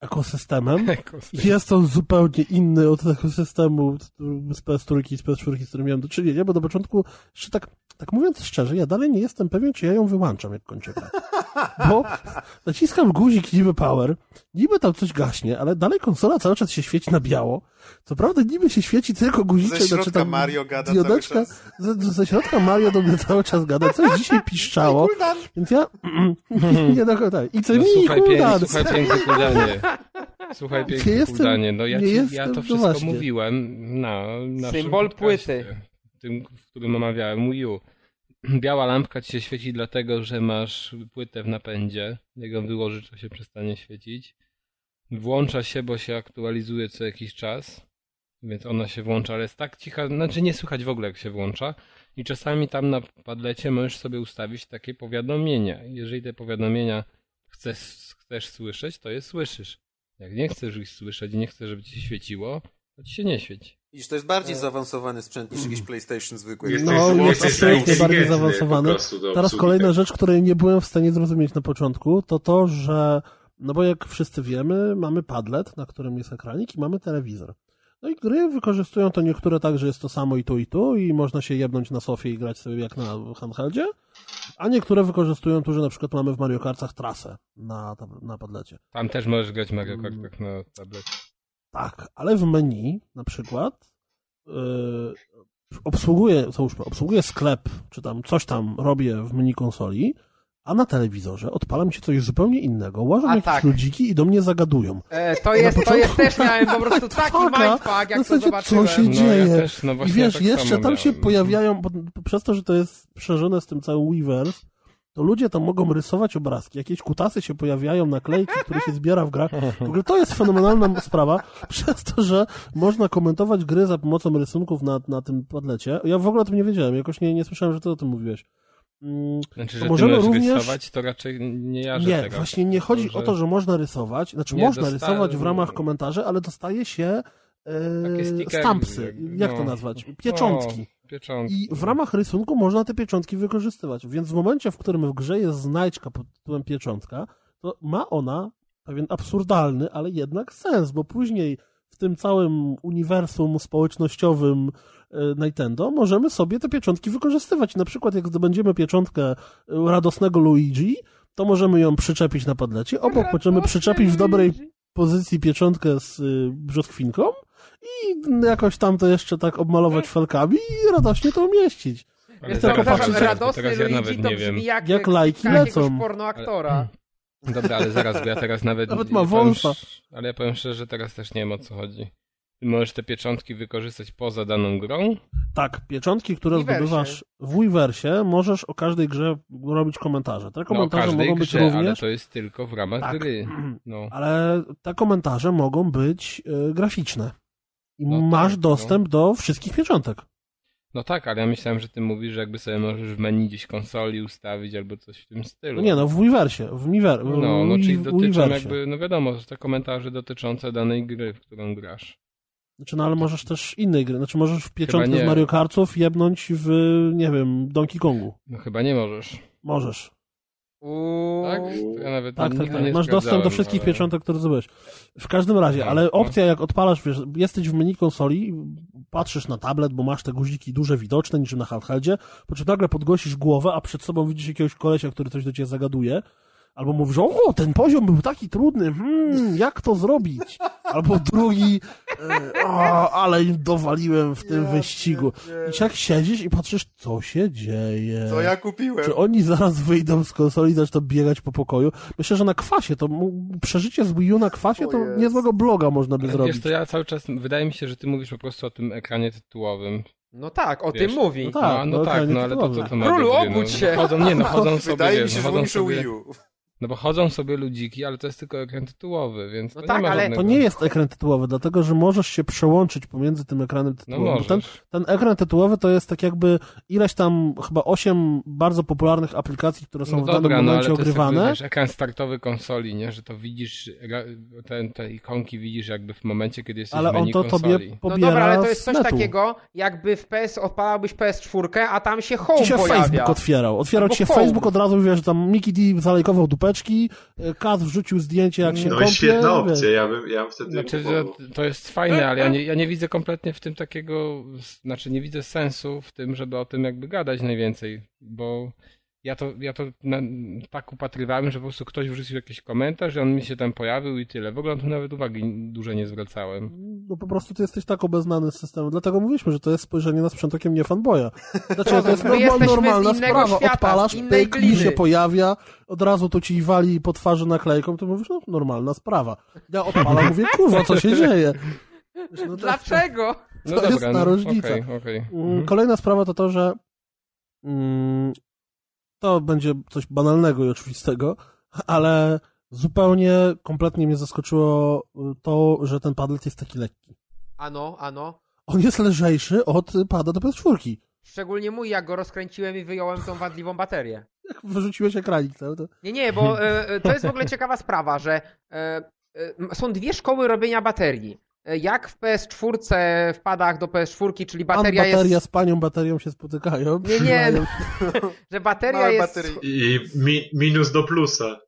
ekosystemem. ekosystem. Jest on zupełnie inny od tego systemu z PS4 i z PS4, z którym miałem do czynienia, bo do początku, jeszcze tak, tak mówiąc szczerze, ja dalej nie jestem pewien, czy ja ją wyłączam, jak kończę grę. Bo naciskam guzik niby power, niby tam coś gaśnie, ale dalej konsola cały czas się świeci na biało. Co prawda niby się świeci tylko guziczek, Ze znaczy środka tam Mario gada diodeczka, cały czas. ze, ze środka Mario do mnie cały czas gada, coś dzisiaj piszczało, Kuldan. więc ja nie do tak. I co No, mi słuchaj, pięk, cooldown. słuchaj piękny Kuldanie. Słuchaj Nie piękny jestem- Kuldanie. No ja, ci, ja to no wszystko właśnie. mówiłem na naszym Symbol płyty. Tym, w którym omawiałem Wii U. Biała lampka ci się świeci dlatego, że masz płytę w napędzie. Jak ją wyłożysz, to się przestanie świecić. Włącza się, bo się aktualizuje co jakiś czas. Więc ona się włącza, ale jest tak cicha, znaczy nie słychać w ogóle jak się włącza. I czasami tam na padlecie możesz sobie ustawić takie powiadomienia. Jeżeli te powiadomienia chcesz, chcesz słyszeć, to je słyszysz. Jak nie chcesz ich słyszeć i nie chcesz, żeby ci się świeciło, to ci się nie świeci. Widzisz, to jest bardziej zaawansowany sprzęt niż jakiś PlayStation zwykły. Jest, No, jest, absolutnie bardziej zaawansowany. Teraz kolejna rzecz, której nie byłem w stanie zrozumieć na początku, to to, że, no bo jak wszyscy wiemy, mamy padlet, na którym jest ekranik i mamy telewizor. No i gry wykorzystują to niektóre tak, że jest to samo i tu i tu i można się jebnąć na sofie i grać sobie jak na handheldzie, a niektóre wykorzystują to, że na przykład mamy w Mario Kartach trasę na, na padlecie. Tam też możesz grać Mario Kart Mm. tak na tablecie. Tak, ale w menu na przykład yy, obsługuję, załóżmy, obsługuję sklep, czy tam coś tam robię w menu konsoli, a na telewizorze odpala mi się coś zupełnie innego. Łażą jakieś tak. ludziki i do mnie zagadują. E, to jest, to początku- jest też miałem po prostu taki Fucka, mindfuck, na jak to zasadzie, co zobaczyłem. się No dzieje? ja też, no I wiesz, tak jeszcze tam się miałem. pojawiają, bo, bo przez to, że to jest przeżone z tym całym Weavers, to ludzie tam mogą rysować obrazki, jakieś kutasy się pojawiają, naklejki, które się zbiera w grach. W ogóle to jest fenomenalna sprawa, przez to, że można komentować gry za pomocą rysunków na, na tym padlecie. Ja w ogóle o tym nie wiedziałem, jakoś nie, nie słyszałem, że ty o tym mówiłeś. Mm, Znaczy, to że możemy również- rysować, to raczej nie ja, nie, tego. właśnie nie chodzi Że- o to, że można rysować, znaczy Nie, można dosta- rysować w ramach komentarzy, ale dostaje się e, stampsy, jak to no. nazwać, pieczątki. O, pieczątki. I w ramach rysunku można te pieczątki wykorzystywać. Więc w momencie, w którym w grze jest znajdźka pod tytułem pieczątka, to ma ona pewien absurdalny, ale jednak sens, bo później w tym całym uniwersum społecznościowym Nintendo możemy sobie te pieczątki wykorzystywać. Na przykład jak zdobędziemy pieczątkę e, radosnego Luigi, to możemy ją przyczepić na padlecie. Obok możemy przyczepić w dobrej pozycji pieczątkę z y, brzoskwinką i jakoś tam to jeszcze tak obmalować felkami i radośnie to umieścić. Ale Jest tylko patrzeć, radosny teraz ja Luigi nawet to nie brzmi wiem. jak, Jak lajki lecą. pornoaktora. Dobra, ale zaraz, bo ja teraz nawet... Nawet ma wąsa. Ale ja powiem szczerze, że teraz też nie wiem o co chodzi. Możesz te pieczątki wykorzystać poza daną grą? Tak, pieczątki, które zdobywasz w Weaversie, możesz o każdej grze robić komentarze. Te No, o komentarze każdej mogą być grze, ale również, to jest tylko w ramach Tak. gry. No. ale te komentarze mogą być y, graficzne. I No masz tak, dostęp do wszystkich pieczątek. no tak, ale ja myślałem, że ty mówisz, że jakby sobie możesz w menu gdzieś konsoli ustawić albo coś w tym stylu. No nie, no w Weaversie, w Miver, No, no czyli w dotyczą jakby, no wiadomo, że te komentarze dotyczące danej gry, w którą grasz. Znaczy, no ale możesz też innej gry. Znaczy, możesz w pieczątkę z Mario Kartów jebnąć w, nie wiem, Donkey Kongu. No chyba nie możesz. Możesz. Uuu. Tak? Ja nawet Tak, tak, tak. nie Masz dostęp do wszystkich ale- pieczątek, które zdobyłeś. W każdym razie, No, ale no. opcja jak odpalasz, wiesz, jesteś w menu konsoli, patrzysz na tablet, bo masz te guziki duże, widoczne, niczym na handheldzie, po czym nagle podgłosisz głowę, a przed sobą widzisz jakiegoś kolesia, który coś do ciebie zagaduje, albo mówisz, o, ten poziom był taki trudny, hmm, jak to zrobić? Albo drugi, e, o, ale im dowaliłem w tym Ja wyścigu. pierdzielę. I tak siedzisz i patrzysz, co się dzieje. Co ja kupiłem? Czy oni zaraz wyjdą z konsoli i zaczną biegać po pokoju? Myślę, że na kwasie, to przeżycie z Wii U na kwasie, O to Jezu. niezłego bloga można by Ale zrobić. Wiesz, to ja cały czas, wydaje mi się, że ty mówisz po prostu o tym ekranie tytułowym. No tak, o Wiesz, tym mówi. no tak. no, no no, tak, no ale to, to, tytułowe. to ma Królu, wie, obudź no, się! Chodzą, nie no, chodzą sobie, Wydaje mi się, że chodzą włączył sobie, Wii U. no bo chodzą sobie ludziki, ale to jest tylko ekran tytułowy, więc No to tak, nie ma ale- żadnego... To nie jest ekran tytułowy, dlatego że możesz się przełączyć pomiędzy tym ekranem No tytułowym. możesz. ten, ten ekran tytułowy to jest tak jakby ileś tam, chyba osiem bardzo popularnych aplikacji, które są no w dobra, danym no ale momencie to jest ogrywane. jakby, wiesz, ekran startowy konsoli, nie? Że to widzisz, ra- te, ikonki widzisz jakby w momencie, kiedy jesteś ale w menu on to konsoli. tobie No pobiera dobra, ale to jest coś netu. takiego, jakby w PS odpalałbyś PS4, a tam się home Ci się pojawia. Facebook otwierał. Otwierał Albo ci się home. Facebook od razu, wiesz, tam Mickey D zalejkował dupeczki, e, Kat wrzucił zdjęcie jak się No kąpie. i świetna wiesz. opcja, ja bym, ja bym wtedy Znaczy, że to jest fajne, ale ja nie, ja nie widzę kompletnie w tym takiego, znaczy nie widzę sensu w tym, żeby o tym jakby gadać najwięcej, bo ja to, ja to na, tak upatrywałem, że po prostu ktoś wrzucił jakiś komentarz, że on mi się tam pojawił i tyle. W ogóle na to nawet uwagi dużo nie zwracałem. No po prostu ty jesteś tak obeznany z systemem, dlatego mówiliśmy, że to jest spojrzenie na sprzęt okiem nie fanboya. Znaczy, to jest normal, normalna sprawa. świata, Odpalasz, pyk, mi się pojawia, od razu to ci wali po twarzy naklejką, to mówisz, no normalna sprawa. Ja odpalam, mówię, kurwa, co się dzieje? Wiesz, no to- Dlaczego? No To jest dobra, ta no, różnica. okej, okej. Mm, Mhm. Kolejna sprawa to to, że mm, to będzie coś banalnego i oczywistego, ale zupełnie, kompletnie mnie zaskoczyło y, to, że ten padlet jest taki lekki. Ano, ano. On jest lżejszy od pada do PS4. Szczególnie mój, jak go rozkręciłem i wyjąłem tą wadliwą baterię. Jak wyrzuciłeś ekranik to... Nie, nie, bo e, e, to jest w ogóle ciekawa sprawa, że e, e, są dwie szkoły robienia baterii. E, Jak w PS4 w padach do PS4, czyli Pan bateria bateria jest. z panią baterią się spotykają. Nie, nie, przyznają- że bateria Małe jest. baterie. I mi, minus do plusa.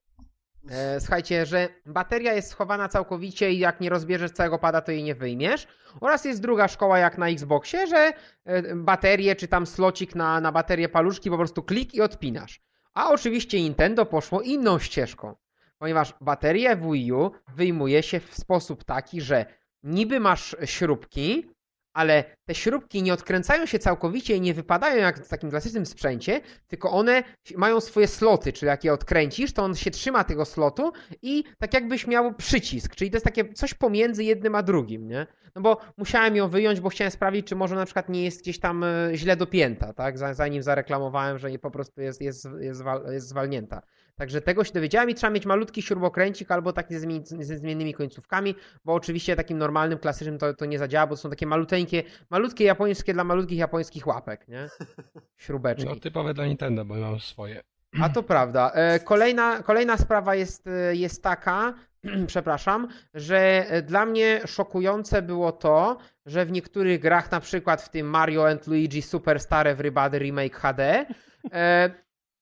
E, słuchajcie, że bateria jest schowana całkowicie i jak nie rozbierzesz całego pada, to jej nie wyjmiesz. Oraz jest druga szkoła jak na Xboxie, że e, baterię czy tam slocik na, na baterię paluszki po prostu klik i odpinasz. A oczywiście Nintendo poszło inną ścieżką, ponieważ baterię w Wii U wyjmuje się w sposób taki, że niby masz śrubki, ale te śrubki nie odkręcają się całkowicie i nie wypadają jak w takim klasycznym sprzęcie, tylko one mają swoje sloty, czyli jak je odkręcisz, to on się trzyma tego slotu i tak jakbyś miał przycisk, czyli to jest takie coś pomiędzy jednym a drugim, nie? No bo musiałem ją wyjąć, bo chciałem sprawdzić, czy może na przykład nie jest gdzieś tam e, źle dopięta, tak? Za- Zanim zareklamowałem, że nie po prostu jest, jest, jest, jest zwalnięta. Także tego się dowiedziałem i trzeba mieć malutki śrubokręcik albo taki ze, zmien- ze zmiennymi końcówkami, bo oczywiście takim normalnym, klasycznym to, to nie zadziała, bo to są takie maluteńkie, malutkie japońskie dla malutkich japońskich łapek, nie? Śrubeczki. No typowe dla Nintendo, bo mam swoje. A to prawda. E, Kolejna, kolejna sprawa jest, e, jest taka, przepraszam, że e, dla mnie szokujące było to, że w niektórych grach, na przykład w tym Mario and Luigi Superstar Everybody Remake HD,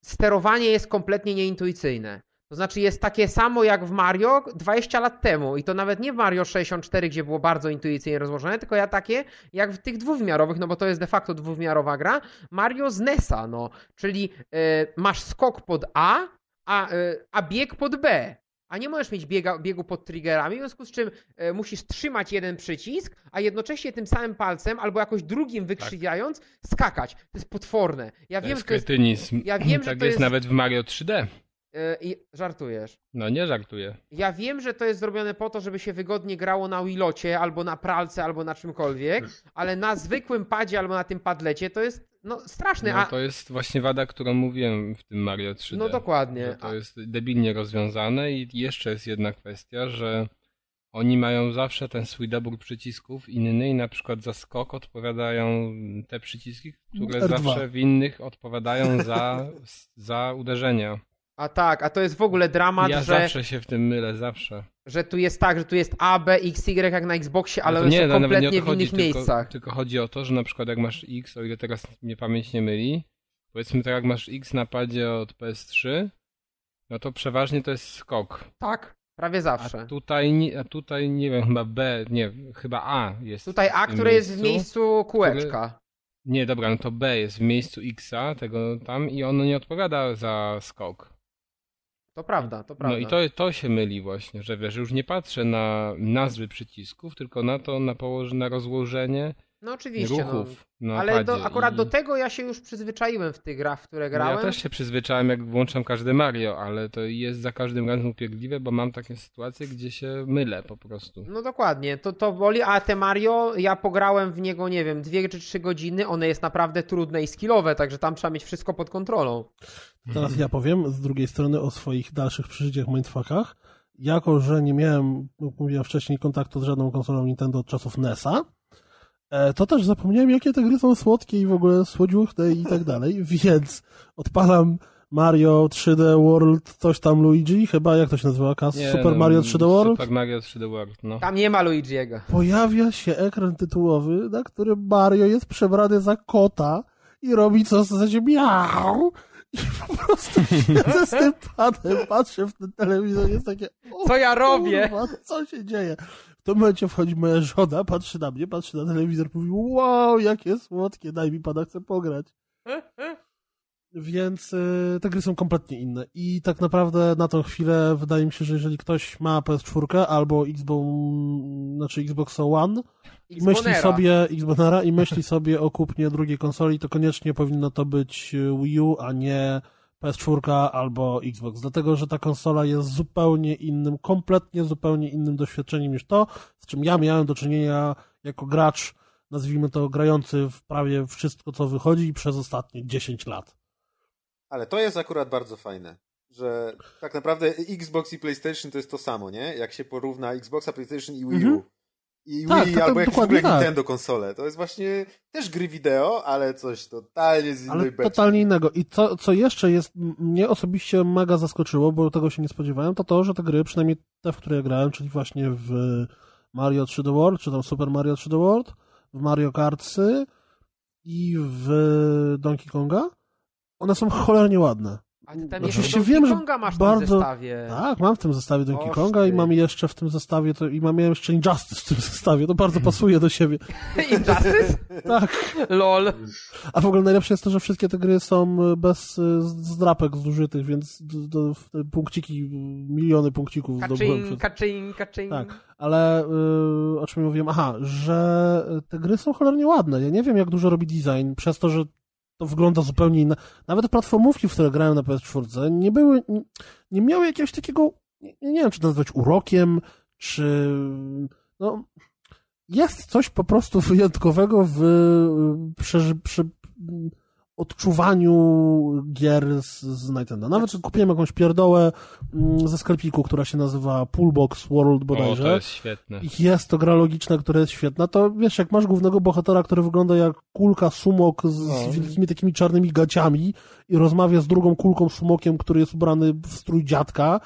sterowanie jest kompletnie nieintuicyjne. To znaczy jest takie samo jak w Mario 20 lat temu i to nawet nie w Mario 64, gdzie było bardzo intuicyjnie rozłożone, tylko ja takie jak w tych dwuwymiarowych, no bo to jest de facto dwuwymiarowa gra, Mario z NESa, no, czyli e, masz skok pod A, a, e, a bieg pod B. A nie możesz mieć biega, biegu pod triggerami, w związku z czym e, musisz trzymać jeden przycisk, a jednocześnie tym samym palcem albo jakoś drugim wykrzywiając skakać. To jest potworne. Ja To wiem, jest że to jest... ja wiem, że tak to jest jest- nawet w Mario 3D. E, i, żartujesz. No nie żartuję. Ja wiem, że to jest zrobione po to, żeby się wygodnie grało na Wilocie, albo na pralce, albo na czymkolwiek, ale na zwykłym padzie albo na tym padlecie to jest no straszne. No a... to jest właśnie wada, którą mówiłem w tym Mario 3D. No dokładnie. Że to jest debilnie rozwiązane i jeszcze jest jedna kwestia, że oni mają zawsze ten swój dobór przycisków inny i na przykład za skok odpowiadają te przyciski, które R2. zawsze w innych odpowiadają za, za uderzenia. A tak, a to jest w ogóle dramat, ja że, zawsze się w tym mylę, zawsze. że tu jest tak, że tu jest A, B, X, Y jak na Xboxie, ale No no, nie o kompletnie to w chodzi, innych tylko, miejscach. Tylko chodzi o to, że na przykład jak masz X, o ile teraz mnie pamięć nie myli, powiedzmy tak jak masz X na padzie od PS3, no to przeważnie to jest skok. Tak, prawie zawsze. A tutaj, nie- a tutaj nie wiem, chyba B, nie, chyba A jest. Tutaj A, które jest w miejscu kółeczka. Nie, dobra, no to B jest w miejscu Xa, tego tam i ono nie odpowiada za skok. To prawda, to prawda. No i to, to się myli właśnie, że wiesz, już nie patrzę na nazwy przycisków, tylko na to, na położenie, na rozłożenie No oczywiście, no. ruchów na Ale do, akurat i... do tego ja się już przyzwyczaiłem w tych grach, w które No grałem. Ja też się przyzwyczaiłem, jak włączam każde Mario, ale to jest za każdym razem upierdliwe, bo mam takie sytuacje, gdzie się mylę po prostu. No dokładnie, to, to boli, a te Mario, ja pograłem w niego, nie wiem, dwie czy trzy godziny, one jest naprawdę trudne i skillowe, także tam trzeba mieć wszystko pod kontrolą. Teraz ja powiem z drugiej strony o swoich dalszych przeżyciach mindfuckach. Jako, że nie miałem, jak mówiłem wcześniej, kontaktu z żadną konsolą Nintendo od czasów NES-a, to też zapomniałem, jakie te gry są słodkie i w ogóle słodziuchne i tak dalej, więc odpalam Mario 3D World, coś tam Luigi, chyba jak to się nazywa? Kas? Nie, Super no, Mario 3D World? Super Mario 3D World, no. Tam nie ma Luigi'ego. Pojawia się ekran tytułowy, na którym Mario jest przebrany za kota i robi co w zasadzie miau. I po prostu siedzę z tym padem, patrzę w ten telewizor, jest takie Co ja robię? Kurwa, co się dzieje? Tym momencie wchodzi moja żona, patrzy na mnie, patrzy na telewizor, mówi wow, jakie słodkie, daj mi pana, chcę pograć. Więc y, te gry są kompletnie inne. I tak naprawdę na tą chwilę wydaje mi się, że jeżeli ktoś ma PS4 albo Xbox, znaczy Xbox One i myśli Xbonera. sobie Xboxera i myśli sobie o kupnie drugiej konsoli, to koniecznie powinno to być y, Wii U, a nie PS4 albo Xbox. Dlatego, że ta konsola jest zupełnie innym, kompletnie zupełnie innym doświadczeniem niż to, z czym ja miałem do czynienia jako gracz, nazwijmy to grający w prawie wszystko, co wychodzi przez ostatnie 10 lat. Ale to jest akurat bardzo fajne, że tak naprawdę Xbox i PlayStation to jest to samo, nie? Jak się porówna Xboxa, PlayStation i Wii U. Mhm. I Tak, Wii to- to albo jakieś w dokładnie ogóle tak. Nintendo konsole. To jest właśnie też gry wideo, ale coś totalnie z innej Ale beczki. totalnie innego. I co, co jeszcze jest, mnie osobiście mega zaskoczyło, bo tego się nie spodziewałem, to to, że te gry, przynajmniej te, w które ja grałem, czyli właśnie w Mario 3D World, czy tam Super Mario 3D World, w Mario Kartsy i w Donkey Konga, one są cholernie ładne. A ty tam Oczywiście Donkey wiem, że Konga masz w bardzo- tym zestawie. Tak, mam w tym zestawie Donkey Oż Konga i ty. mam jeszcze w tym zestawie, to, i mam jeszcze Injustice w tym zestawie, to bardzo pasuje do siebie. Injustice? Tak. LOL. A w ogóle najlepsze jest to, że wszystkie te gry są bez y, zdrapek zużytych, więc do, do, w punkciki, miliony punkcików zdobyłem Kaczyń, przez... kaczyń, kaczyń. Tak, ale y, o czym mówiłem? Aha, że te gry są cholernie ładne. Ja nie wiem, jak dużo robi design, przez to, że to wygląda zupełnie inne. Nawet platformówki, w które grałem na PS4, nie były, nie, miały jakiegoś takiego, nie, nie wiem, czy nazwać urokiem, czy no, jest coś po prostu wyjątkowego w y, przeży, przy, odczuwaniu gier z, z Nintendo. Nawet kupiłem jakąś pierdołę mm, ze sklepiku, która się nazywa Poolbox World O, bodajże. to jest świetne. Jest to gra logiczna, która jest świetna, to wiesz, jak masz głównego bohatera, który wygląda jak kulka sumok z, No. z wielkimi takimi czarnymi gaciami i rozmawia z drugą kulką sumokiem, który jest ubrany w strój dziadka,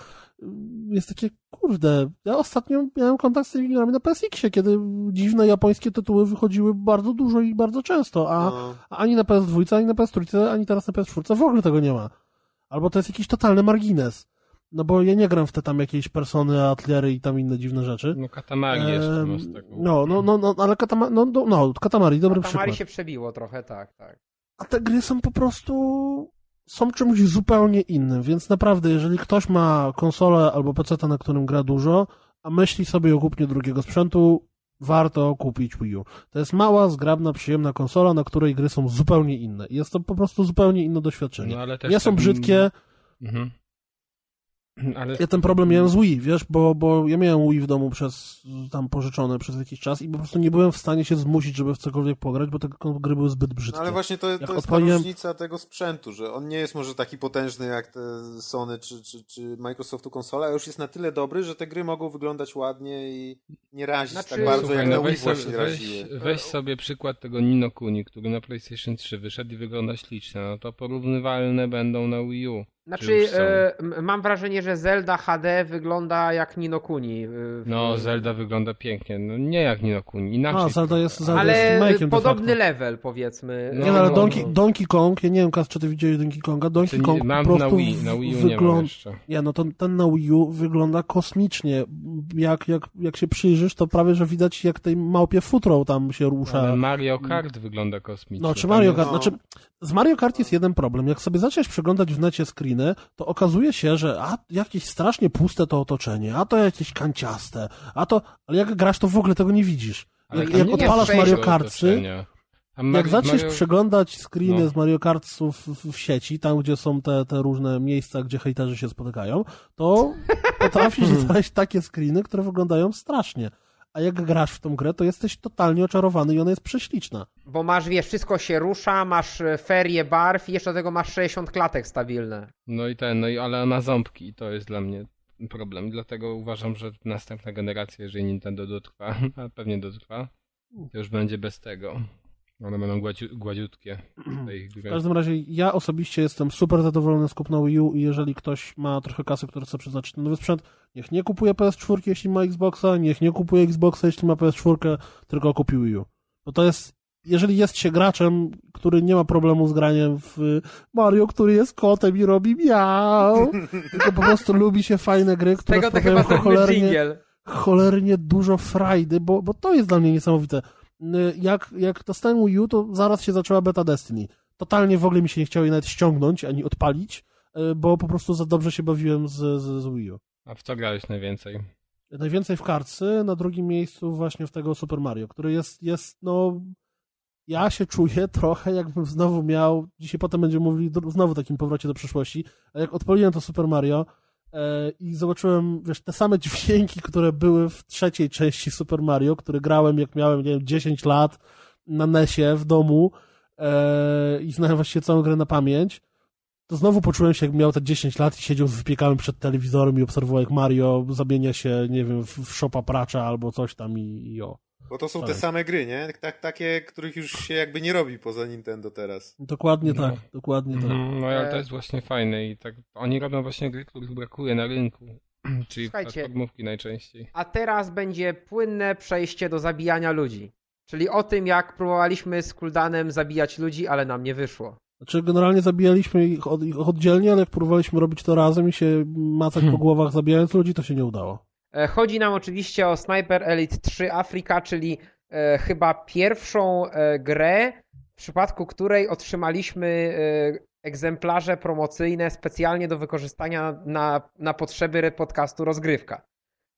jest takie, kurde, ja ostatnio miałem kontakt z tymi grami na PSX-ie, kiedy dziwne japońskie tytuły wychodziły bardzo dużo i bardzo często, a, No. ani na PS2, ani na PS3, ani teraz na PS4 w ogóle tego nie ma. Albo to jest jakiś totalny margines. No bo ja nie gram w te tam jakieś persony, atliery i tam inne dziwne rzeczy. No Katamari jeszcze Em, masz taką. No, no, no, no ale Katama, no, no, no, Katamari, dobry Tamari przykład. się przebiło trochę, tak, tak. A te gry są po prostu są czymś zupełnie innym, więc naprawdę, jeżeli ktoś ma konsolę albo PC, na którym gra dużo, a myśli sobie o kupnie drugiego sprzętu, warto kupić Wii U. To jest mała, zgrabna, przyjemna konsola, na której gry są zupełnie inne. Jest to po prostu zupełnie inne doświadczenie. No, Nie są brzydkie, Mhm. Ale Ja ten problem miałem z Wii, wiesz, bo, bo ja miałem Wii w domu przez, tam pożyczone przez jakiś czas i po prostu nie byłem w stanie się zmusić, żeby w cokolwiek pograć, bo te gry były zbyt No brzydkie. ale właśnie to, to jest odpaliłem- ta różnica tego sprzętu, że on nie jest może taki potężny jak te Sony czy, czy, czy Microsoftu konsola, a już jest na tyle dobry, że te gry mogą wyglądać ładnie i nie razić Znaczy- tak bardzo Słuchaj, jak na no Wii weź, sobie, właśnie weź, raziły. weź sobie przykład tego Nino Kuni, który na PlayStation 3 wyszedł i wygląda ślicznie. No to porównywalne będą na Wii U. Znaczy, e, mam wrażenie, że Zelda HD wygląda jak Nino Kuni. e, w- No, Zelda wygląda pięknie. No nie jak Nino Kuni, inaczej. A, Zelda jest- Zelda Ale jest podobny level, powiedzmy. No, nie, no, ale no, Donkey, no. Donkey Kong, ja nie wiem, Kas, czy ty widziałeś Donkey Konga, Donkey Czy nie- Kong mam po prostu na Wii, na Wii U nie mam wygląda... jeszcze. Nie, no to ten na Wii U wygląda kosmicznie. Jak, jak, jak się przyjrzysz, to prawie, że widać jak tej małpie futro tam się rusza. Ale Mario Kart wygląda kosmicznie. No, czy Mario jest- Kart, No. znaczy z Mario Kart jest jeden problem. Jak sobie zaczniesz przeglądać w necie screeny, to okazuje się, że a jakieś strasznie puste to otoczenie, a to jakieś kanciaste, a to, ale jak grasz, to w ogóle tego nie widzisz. Jak- jak nie odpalasz ma Mario Kartsy. Tam Jak zaczniesz Mario- przeglądać screeny No. z Mario Kartsów w, w sieci, tam gdzie są te, te różne miejsca, gdzie hejterzy się spotykają, to potrafisz znaleźć takie screeny, które wyglądają strasznie. A jak grasz w tą grę, to jesteś totalnie oczarowany i ona jest prześliczna. Bo masz, wiesz, wszystko się rusza, masz e, ferie barw i jeszcze do tego masz 60 klatek stabilne. No i ten, no i ale ma ząbki i to jest dla mnie problem. Dlatego uważam, że następna generacja, jeżeli Nintendo dotrwa, a pewnie dotrwa, to już będzie bez tego. One będą gładziu, gładziutkie W każdym razie ja osobiście jestem super zadowolony z kupna Wii U i jeżeli ktoś ma trochę kasy, który chce przeznaczyć na nowy sprzęt, niech nie kupuje PS4, jeśli ma Xboxa, niech nie kupuje Xboxa, jeśli ma PS4, tylko kupi Wii U. Bo to jest, jeżeli jest się graczem, który nie ma problemu z graniem w Mario, który jest kotem i robi miau, tylko po prostu lubi się fajne gry, które tego sprawiają cholernie, jingle. cholernie dużo frajdy, bo, bo to jest dla mnie niesamowite. Jak, jak dostałem Wii U, to zaraz się zaczęła beta Destiny. Totalnie w ogóle mi się nie chciało jej nawet ściągnąć, ani odpalić, y, bo po prostu za dobrze się bawiłem z, z, z Wii U. A w co grałeś najwięcej? Najwięcej w karcy, na drugim miejscu właśnie w tego Super Mario, który jest, jest no... Ja się czuję trochę jakbym znowu miał, dzisiaj potem będziemy mówili do, znowu o takim powrocie do przeszłości, a jak odpaliłem to Super Mario e, i zobaczyłem, wiesz, te same dźwięki, które były w trzeciej części Super Mario, które grałem jak miałem, nie wiem, 10 lat na NESie w domu e, i znałem właściwie całą grę na pamięć, to znowu poczułem się, jakbym miał te 10 lat i siedział z wypiekałem przed telewizorem i obserwował, jak Mario zamienia się, nie wiem, w, w szopa pracza albo coś tam i, i o. Bo to są Tak. te same gry, nie? Tak, takie, których już się jakby nie robi poza Nintendo teraz. Dokładnie No. tak, dokładnie tak. Mhm, No ale to E. jest właśnie fajne i tak oni robią właśnie gry, których brakuje na rynku. Czyli Słuchajcie. platformówki najczęściej. A teraz będzie płynne przejście do zabijania ludzi. Czyli o tym, jak próbowaliśmy z Kuldanem zabijać ludzi, ale nam nie wyszło. Znaczy, generalnie zabijaliśmy ich, od, ich oddzielnie, ale jak próbowaliśmy robić to razem i się macać Hmm. po głowach zabijając ludzi, to się nie udało. E, Chodzi nam oczywiście o Sniper Elite 3 Afrika, czyli e, chyba pierwszą e, grę, w przypadku której otrzymaliśmy e, egzemplarze promocyjne specjalnie do wykorzystania na, na potrzeby podcastu rozgrywka.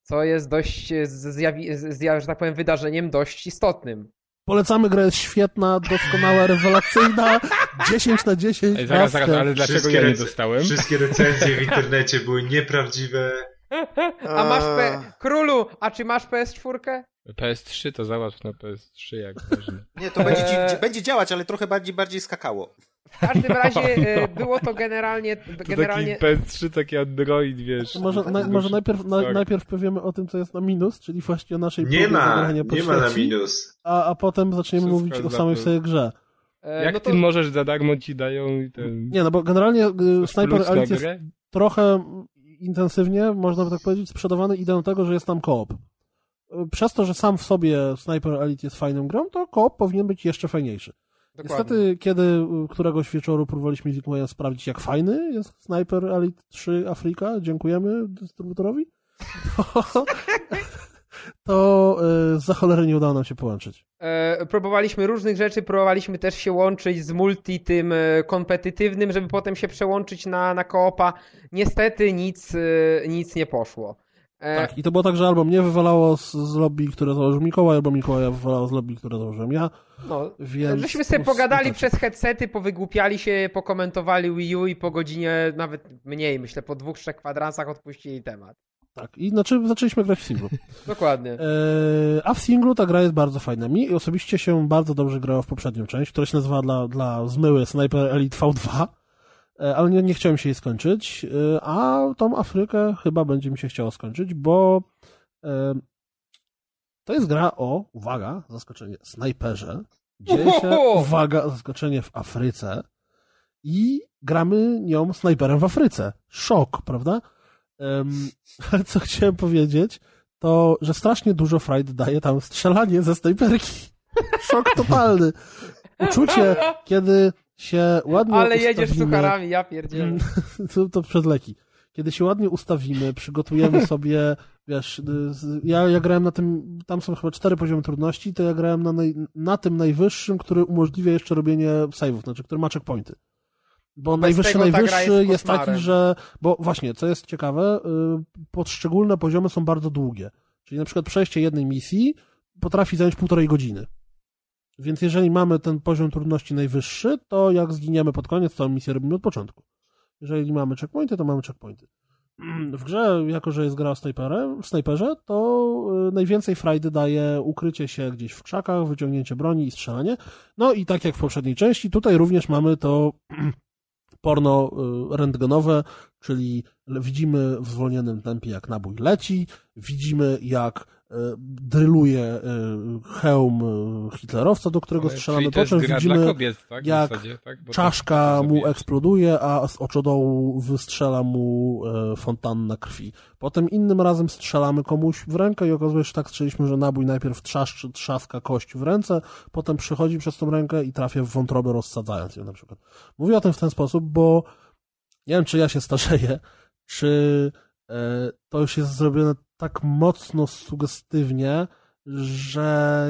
Co jest dość, e, zjawi- zja- że tak powiem, wydarzeniem dość istotnym. Polecamy, gra jest świetna, doskonała, rewelacyjna, 10 na 10. Ej, zaraz, zaraz, ale dlaczego Wszystkie ja nie dostałem? Wszystkie recenzje w internecie były nieprawdziwe. A masz P... Królu, a czy masz PS4? PS3 to załatw na PS3 jak można. Nie, to będzie, Eee. dzi- będzie działać, ale trochę bardziej, bardziej skakało. W każdym razie e, było to generalnie, To generalnie taki PS3, taki Android, wiesz. Może, na, może najpierw, na, Tak. najpierw powiemy o tym, co jest na minus, czyli właśnie o naszej Nie ma, zagrania po nie ma na minus. A, a potem zaczniemy Wszystko mówić o samej sobie grze. e, Jak no to ty możesz za darmo ci dają i ten... Nie, no bo generalnie y, Sniper Elite jest trochę intensywnie, można by tak powiedzieć, sprzedawany ideą tego, że jest tam koop. Y, Przez to, że sam w sobie Sniper Elite jest fajną grą, to koop powinien być jeszcze fajniejszy. Dokładnie. Niestety, kiedy któregoś wieczoru próbowaliśmy Mikołajem sprawdzić, jak fajny jest Sniper Elite 3 Afryka, dziękujemy dystrybutorowi, to, to y, za cholerę nie udało nam się połączyć. E, próbowaliśmy różnych rzeczy, próbowaliśmy też się łączyć z multi tym e, kompetytywnym, żeby potem się przełączyć na, na koopa. Niestety nic, e, nic nie poszło. E, Tak, i to było tak, że albo mnie wywalało z, z lobby, które założył Mikołaj, albo Mikołaja wywalało z lobby, które założyłem ja, no, więc... żeśmy sobie pogadali tak. przez headsety, powygłupiali się, pokomentowali Wii U i po godzinie, nawet mniej, myślę, po dwóch, trzech kwadransach odpuścili temat. Tak, i znaczy zaczęliśmy grać w singlu. Dokładnie. Eee, a w singlu ta gra jest bardzo fajna. Mi osobiście się bardzo dobrze grało w poprzednią część, która się nazywa dla, dla zmyły Sniper Elite V2, e, ale nie, nie chciałem się jej skończyć, e, a tą Afrykę chyba będzie mi się chciało skończyć, bo e, to jest gra o, uwaga, zaskoczenie, snajperze. Dzieje się, uwaga, zaskoczenie w Afryce i gramy nią snajperem w Afryce. Szok, prawda? Ale co chciałem powiedzieć, to, że strasznie dużo frajdy daje tam strzelanie ze snajperki. Szok totalny. Uczucie, kiedy się ładnie Ale jedziesz ustawimy, sucharami, ja pierdzielę. to, to przed leki. Kiedy się ładnie ustawimy, przygotujemy sobie, wiesz, z- ja, ja grałem na tym, tam są chyba cztery poziomy trudności, to ja grałem na, naj, na tym najwyższym, który umożliwia jeszcze robienie save'ów, znaczy, który ma checkpointy. Bo Bez najwyższy, najwyższy jest jest, taki, że, bo właśnie, co jest ciekawe, y, poszczególne poziomy są bardzo długie. Czyli na przykład przejście jednej misji potrafi zająć półtorej godziny. Więc jeżeli mamy ten poziom trudności najwyższy, to jak zginiemy pod koniec, to misję robimy od początku. Jeżeli mamy checkpointy, to mamy checkpointy. W grze, jako że jest gra o snajperze, snajperze, to y, najwięcej frajdy daje ukrycie się gdzieś w krzakach, wyciągnięcie broni i strzelanie. No i tak jak w poprzedniej części, tutaj również mamy to porno y, rentgenowe, czyli widzimy w zwolnionym tempie, jak nabój leci, widzimy, jak dryluje y, hełm hitlerowca, do którego Ale strzelamy, po czym widzimy, kobiet, tak? Jak zasadzie, tak? Czaszka tak, mu eksploduje, a z oczodołu wystrzela mu e, fontanna krwi. Potem innym razem strzelamy komuś w rękę i okazuje się, że tak strzeliśmy, że nabój najpierw trzaszczy, trzaska kość w ręce, potem przychodzi przez tą rękę i trafia w wątrobę, rozsadzając ją na przykład. Mówię o tym w ten sposób, bo nie wiem, czy ja się starzeję, czy e, to już jest zrobione tak mocno sugestywnie, że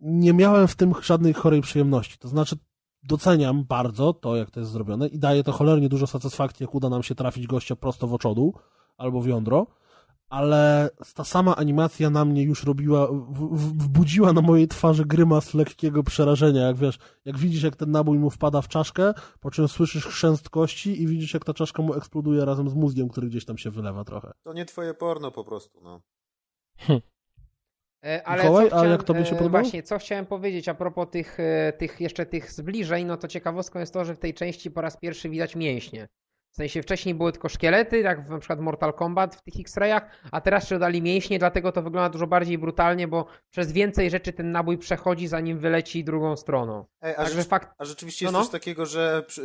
nie miałem w tym żadnej chorej przyjemności. To znaczy, doceniam bardzo to, jak to jest zrobione i daje to cholernie dużo satysfakcji, jak uda nam się trafić gościa prosto w oczodół albo w jądro, ale ta sama animacja na mnie już robiła, w, w, wbudziła na mojej twarzy grymas lekkiego przerażenia, jak wiesz, jak widzisz, jak ten nabój mu wpada w czaszkę, po czym słyszysz chrzęst kości i widzisz, jak ta czaszka mu eksploduje razem z mózgiem, który gdzieś tam się wylewa trochę. To nie twoje porno po prostu, no. E, Ale Mikołaj, co a chciałem, jak tobie się e, podobało? Właśnie, co chciałem powiedzieć a propos tych, e, tych jeszcze tych zbliżeń, no to ciekawostką jest to, że w tej części po raz pierwszy widać mięśnie. W sensie wcześniej były tylko szkielety, jak w na przykład Mortal Kombat w tych X-rayach, a teraz się dodali mięśnie, dlatego to wygląda dużo bardziej brutalnie, bo przez więcej rzeczy ten nabój przechodzi, zanim wyleci drugą stroną. Ej, a, rzecz, fakt, a rzeczywiście No, jest no. coś takiego, że y,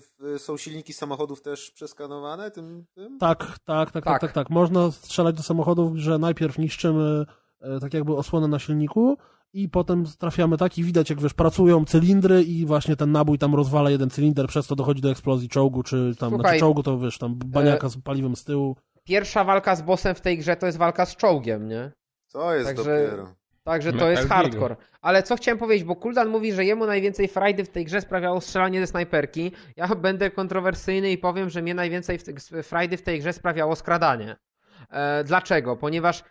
w- są silniki samochodów też przeskanowane tym? tym? Tak, tak, tak, tak, Tak. tak, tak. Można strzelać do samochodów, że najpierw niszczymy e, tak jakby osłonę na silniku i potem trafiamy tak i widać, jak wiesz, pracują cylindry i właśnie ten nabój tam rozwala jeden cylinder, przez to dochodzi do eksplozji czołgu, czy tam, Słuchaj, znaczy czołgu to wiesz, tam baniaka z paliwem z tyłu. pierwsza walka z bossem w tej grze to jest walka z czołgiem, nie? Co jest Także- dopiero? Także to jest hardcore. Ale co chciałem powiedzieć, bo Kuldan mówi, że jemu najwięcej frajdy w tej grze sprawiało strzelanie ze snajperki. Ja będę kontrowersyjny i powiem, że mnie najwięcej frajdy w tej grze sprawiało skradanie. E, dlaczego? Ponieważ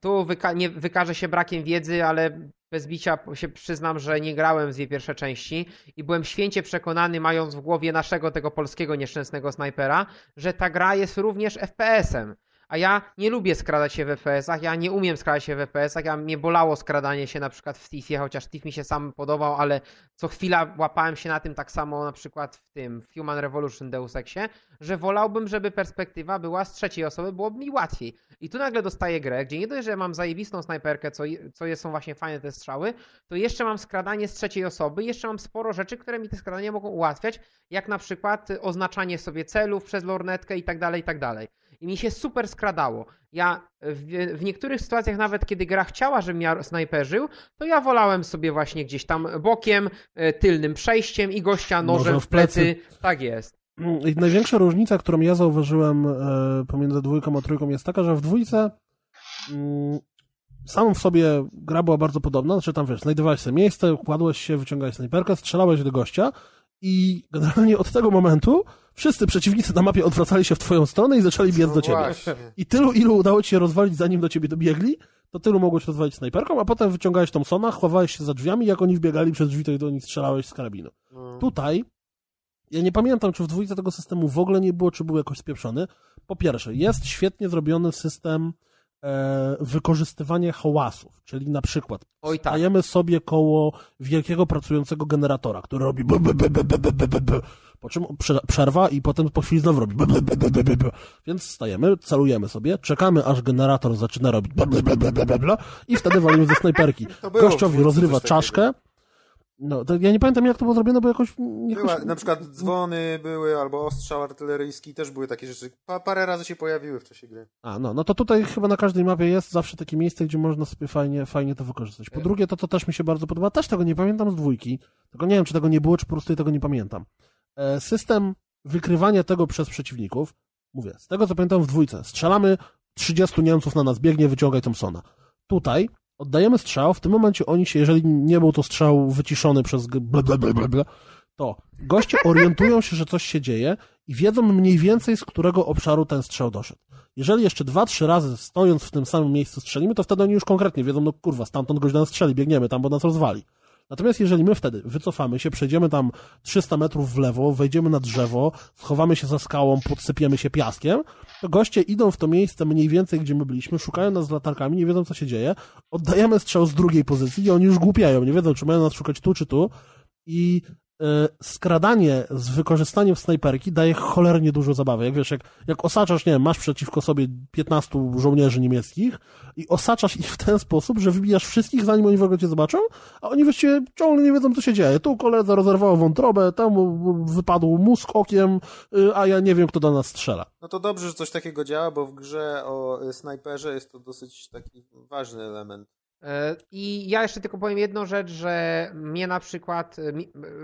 tu wyka- nie, wykażę się brakiem wiedzy, ale bez bicia się przyznam, że nie grałem w dwie pierwsze części i byłem święcie przekonany, mając w głowie naszego tego polskiego nieszczęsnego snajpera, że ta gra jest również FPS-em. A ja nie lubię skradać się w FPS-ach, ja nie umiem skradać się w FPS-ach, ja mnie bolało skradanie się na przykład w Thiefie, chociaż Thief mi się sam podobał, ale co chwila łapałem się na tym tak samo na przykład w tym w Human Revolution Deus Exie, że wolałbym, żeby perspektywa była z trzeciej osoby, byłoby mi łatwiej. I tu nagle dostaję grę, gdzie nie dość, że mam zajebistą snajperkę, co, co są właśnie fajne te strzały, to jeszcze mam skradanie z trzeciej osoby, jeszcze mam sporo rzeczy, które mi te skradania mogą ułatwiać, jak na przykład oznaczanie sobie celów przez lornetkę i tak dalej, i tak dalej. I mi się super skradało. Ja w, w niektórych sytuacjach, nawet kiedy gra chciała, żebym ja snajperzył, to ja wolałem sobie właśnie gdzieś tam bokiem, e, tylnym przejściem i gościa nożem w plecy. plecy. Tak jest. I największa różnica, którą ja zauważyłem e, pomiędzy dwójką a trójką jest taka, że w dwójce mm, samą w sobie gra była bardzo podobna, znaczy tam wiesz, znajdowałeś sobie miejsce, kładłeś się, wyciągałeś snajperkę, strzelałeś do gościa i generalnie od tego momentu wszyscy przeciwnicy na mapie odwracali się w twoją stronę i zaczęli biec No do ciebie. właśnie. I tylu, ilu udało ci się rozwalić, zanim do ciebie dobiegli, to tylu mogłeś rozwalić snajperką, a potem wyciągałeś Thompsona, chowałeś się za drzwiami, jak oni wbiegali przez drzwi, to do nich strzelałeś z karabinu. No. Tutaj, ja nie pamiętam, czy w dwójce tego systemu w ogóle nie było, czy był jakoś spieprzony. Po pierwsze, jest świetnie zrobiony system e, wykorzystywania hałasów, czyli na przykład Oj tak. stajemy sobie koło wielkiego pracującego generatora, który robi b, b, b, b, b, b, b, b, b, po czym prze- przerwa i potem po chwili znowu robi więc stajemy, celujemy sobie, czekamy aż generator zaczyna robić i wtedy walimy ze snajperki. Gościowi rozrywa czaszkę, no, ja nie pamiętam jak to było zrobione, bo jakoś... jakoś... Była, na przykład dzwony były, albo ostrzał artyleryjski, też były takie rzeczy. Pa, parę razy się pojawiły w czasie gry. A, no, no to tutaj chyba na każdej mapie jest zawsze takie miejsce, gdzie można sobie fajnie, fajnie to wykorzystać. Po E. drugie, to, to też mi się bardzo podoba. Też tego nie pamiętam z dwójki. Tylko nie wiem, czy tego nie było, czy po prostu ja tego nie pamiętam. E, system wykrywania tego przez przeciwników, mówię, z tego co pamiętam w dwójce, strzelamy 30 Niemców na nas, biegnie, wyciągaj Thompsona. Tutaj oddajemy strzał, w tym momencie oni się, jeżeli nie był to strzał wyciszony przez ble, to goście orientują się, że coś się dzieje i wiedzą mniej więcej, z którego obszaru ten strzał doszedł. Jeżeli jeszcze dwa, trzy razy stojąc w tym samym miejscu strzelimy, to wtedy oni już konkretnie wiedzą, no kurwa, stamtąd goś nas strzeli, biegniemy tam, bo nas rozwali. Natomiast jeżeli my wtedy wycofamy się, przejdziemy tam 300 metrów w lewo, wejdziemy na drzewo, schowamy się za skałą, podsypiemy się piaskiem, to goście idą w to miejsce mniej więcej, gdzie my byliśmy, szukają nas z latarkami, nie wiedzą, co się dzieje, oddajemy strzał z drugiej pozycji i oni już głupieją, nie wiedzą, czy mają nas szukać tu, czy tu. I skradanie z wykorzystaniem snajperki daje cholernie dużo zabawy. Jak wiesz, jak, jak osaczasz, nie wiem, masz przeciwko sobie 15 żołnierzy niemieckich i osaczasz ich w ten sposób, że wybijasz wszystkich, zanim oni w ogóle cię zobaczą, a oni właściwie ciągle nie wiedzą, co się dzieje. Tu koledza rozerwał wątrobę, tam wypadł mózg okiem, y, a ja nie wiem, kto do nas strzela. No to dobrze, że coś takiego działa, bo w grze o y, snajperze jest to dosyć taki ważny element. E, I ja jeszcze tylko powiem jedną rzecz, że mnie na przykład e,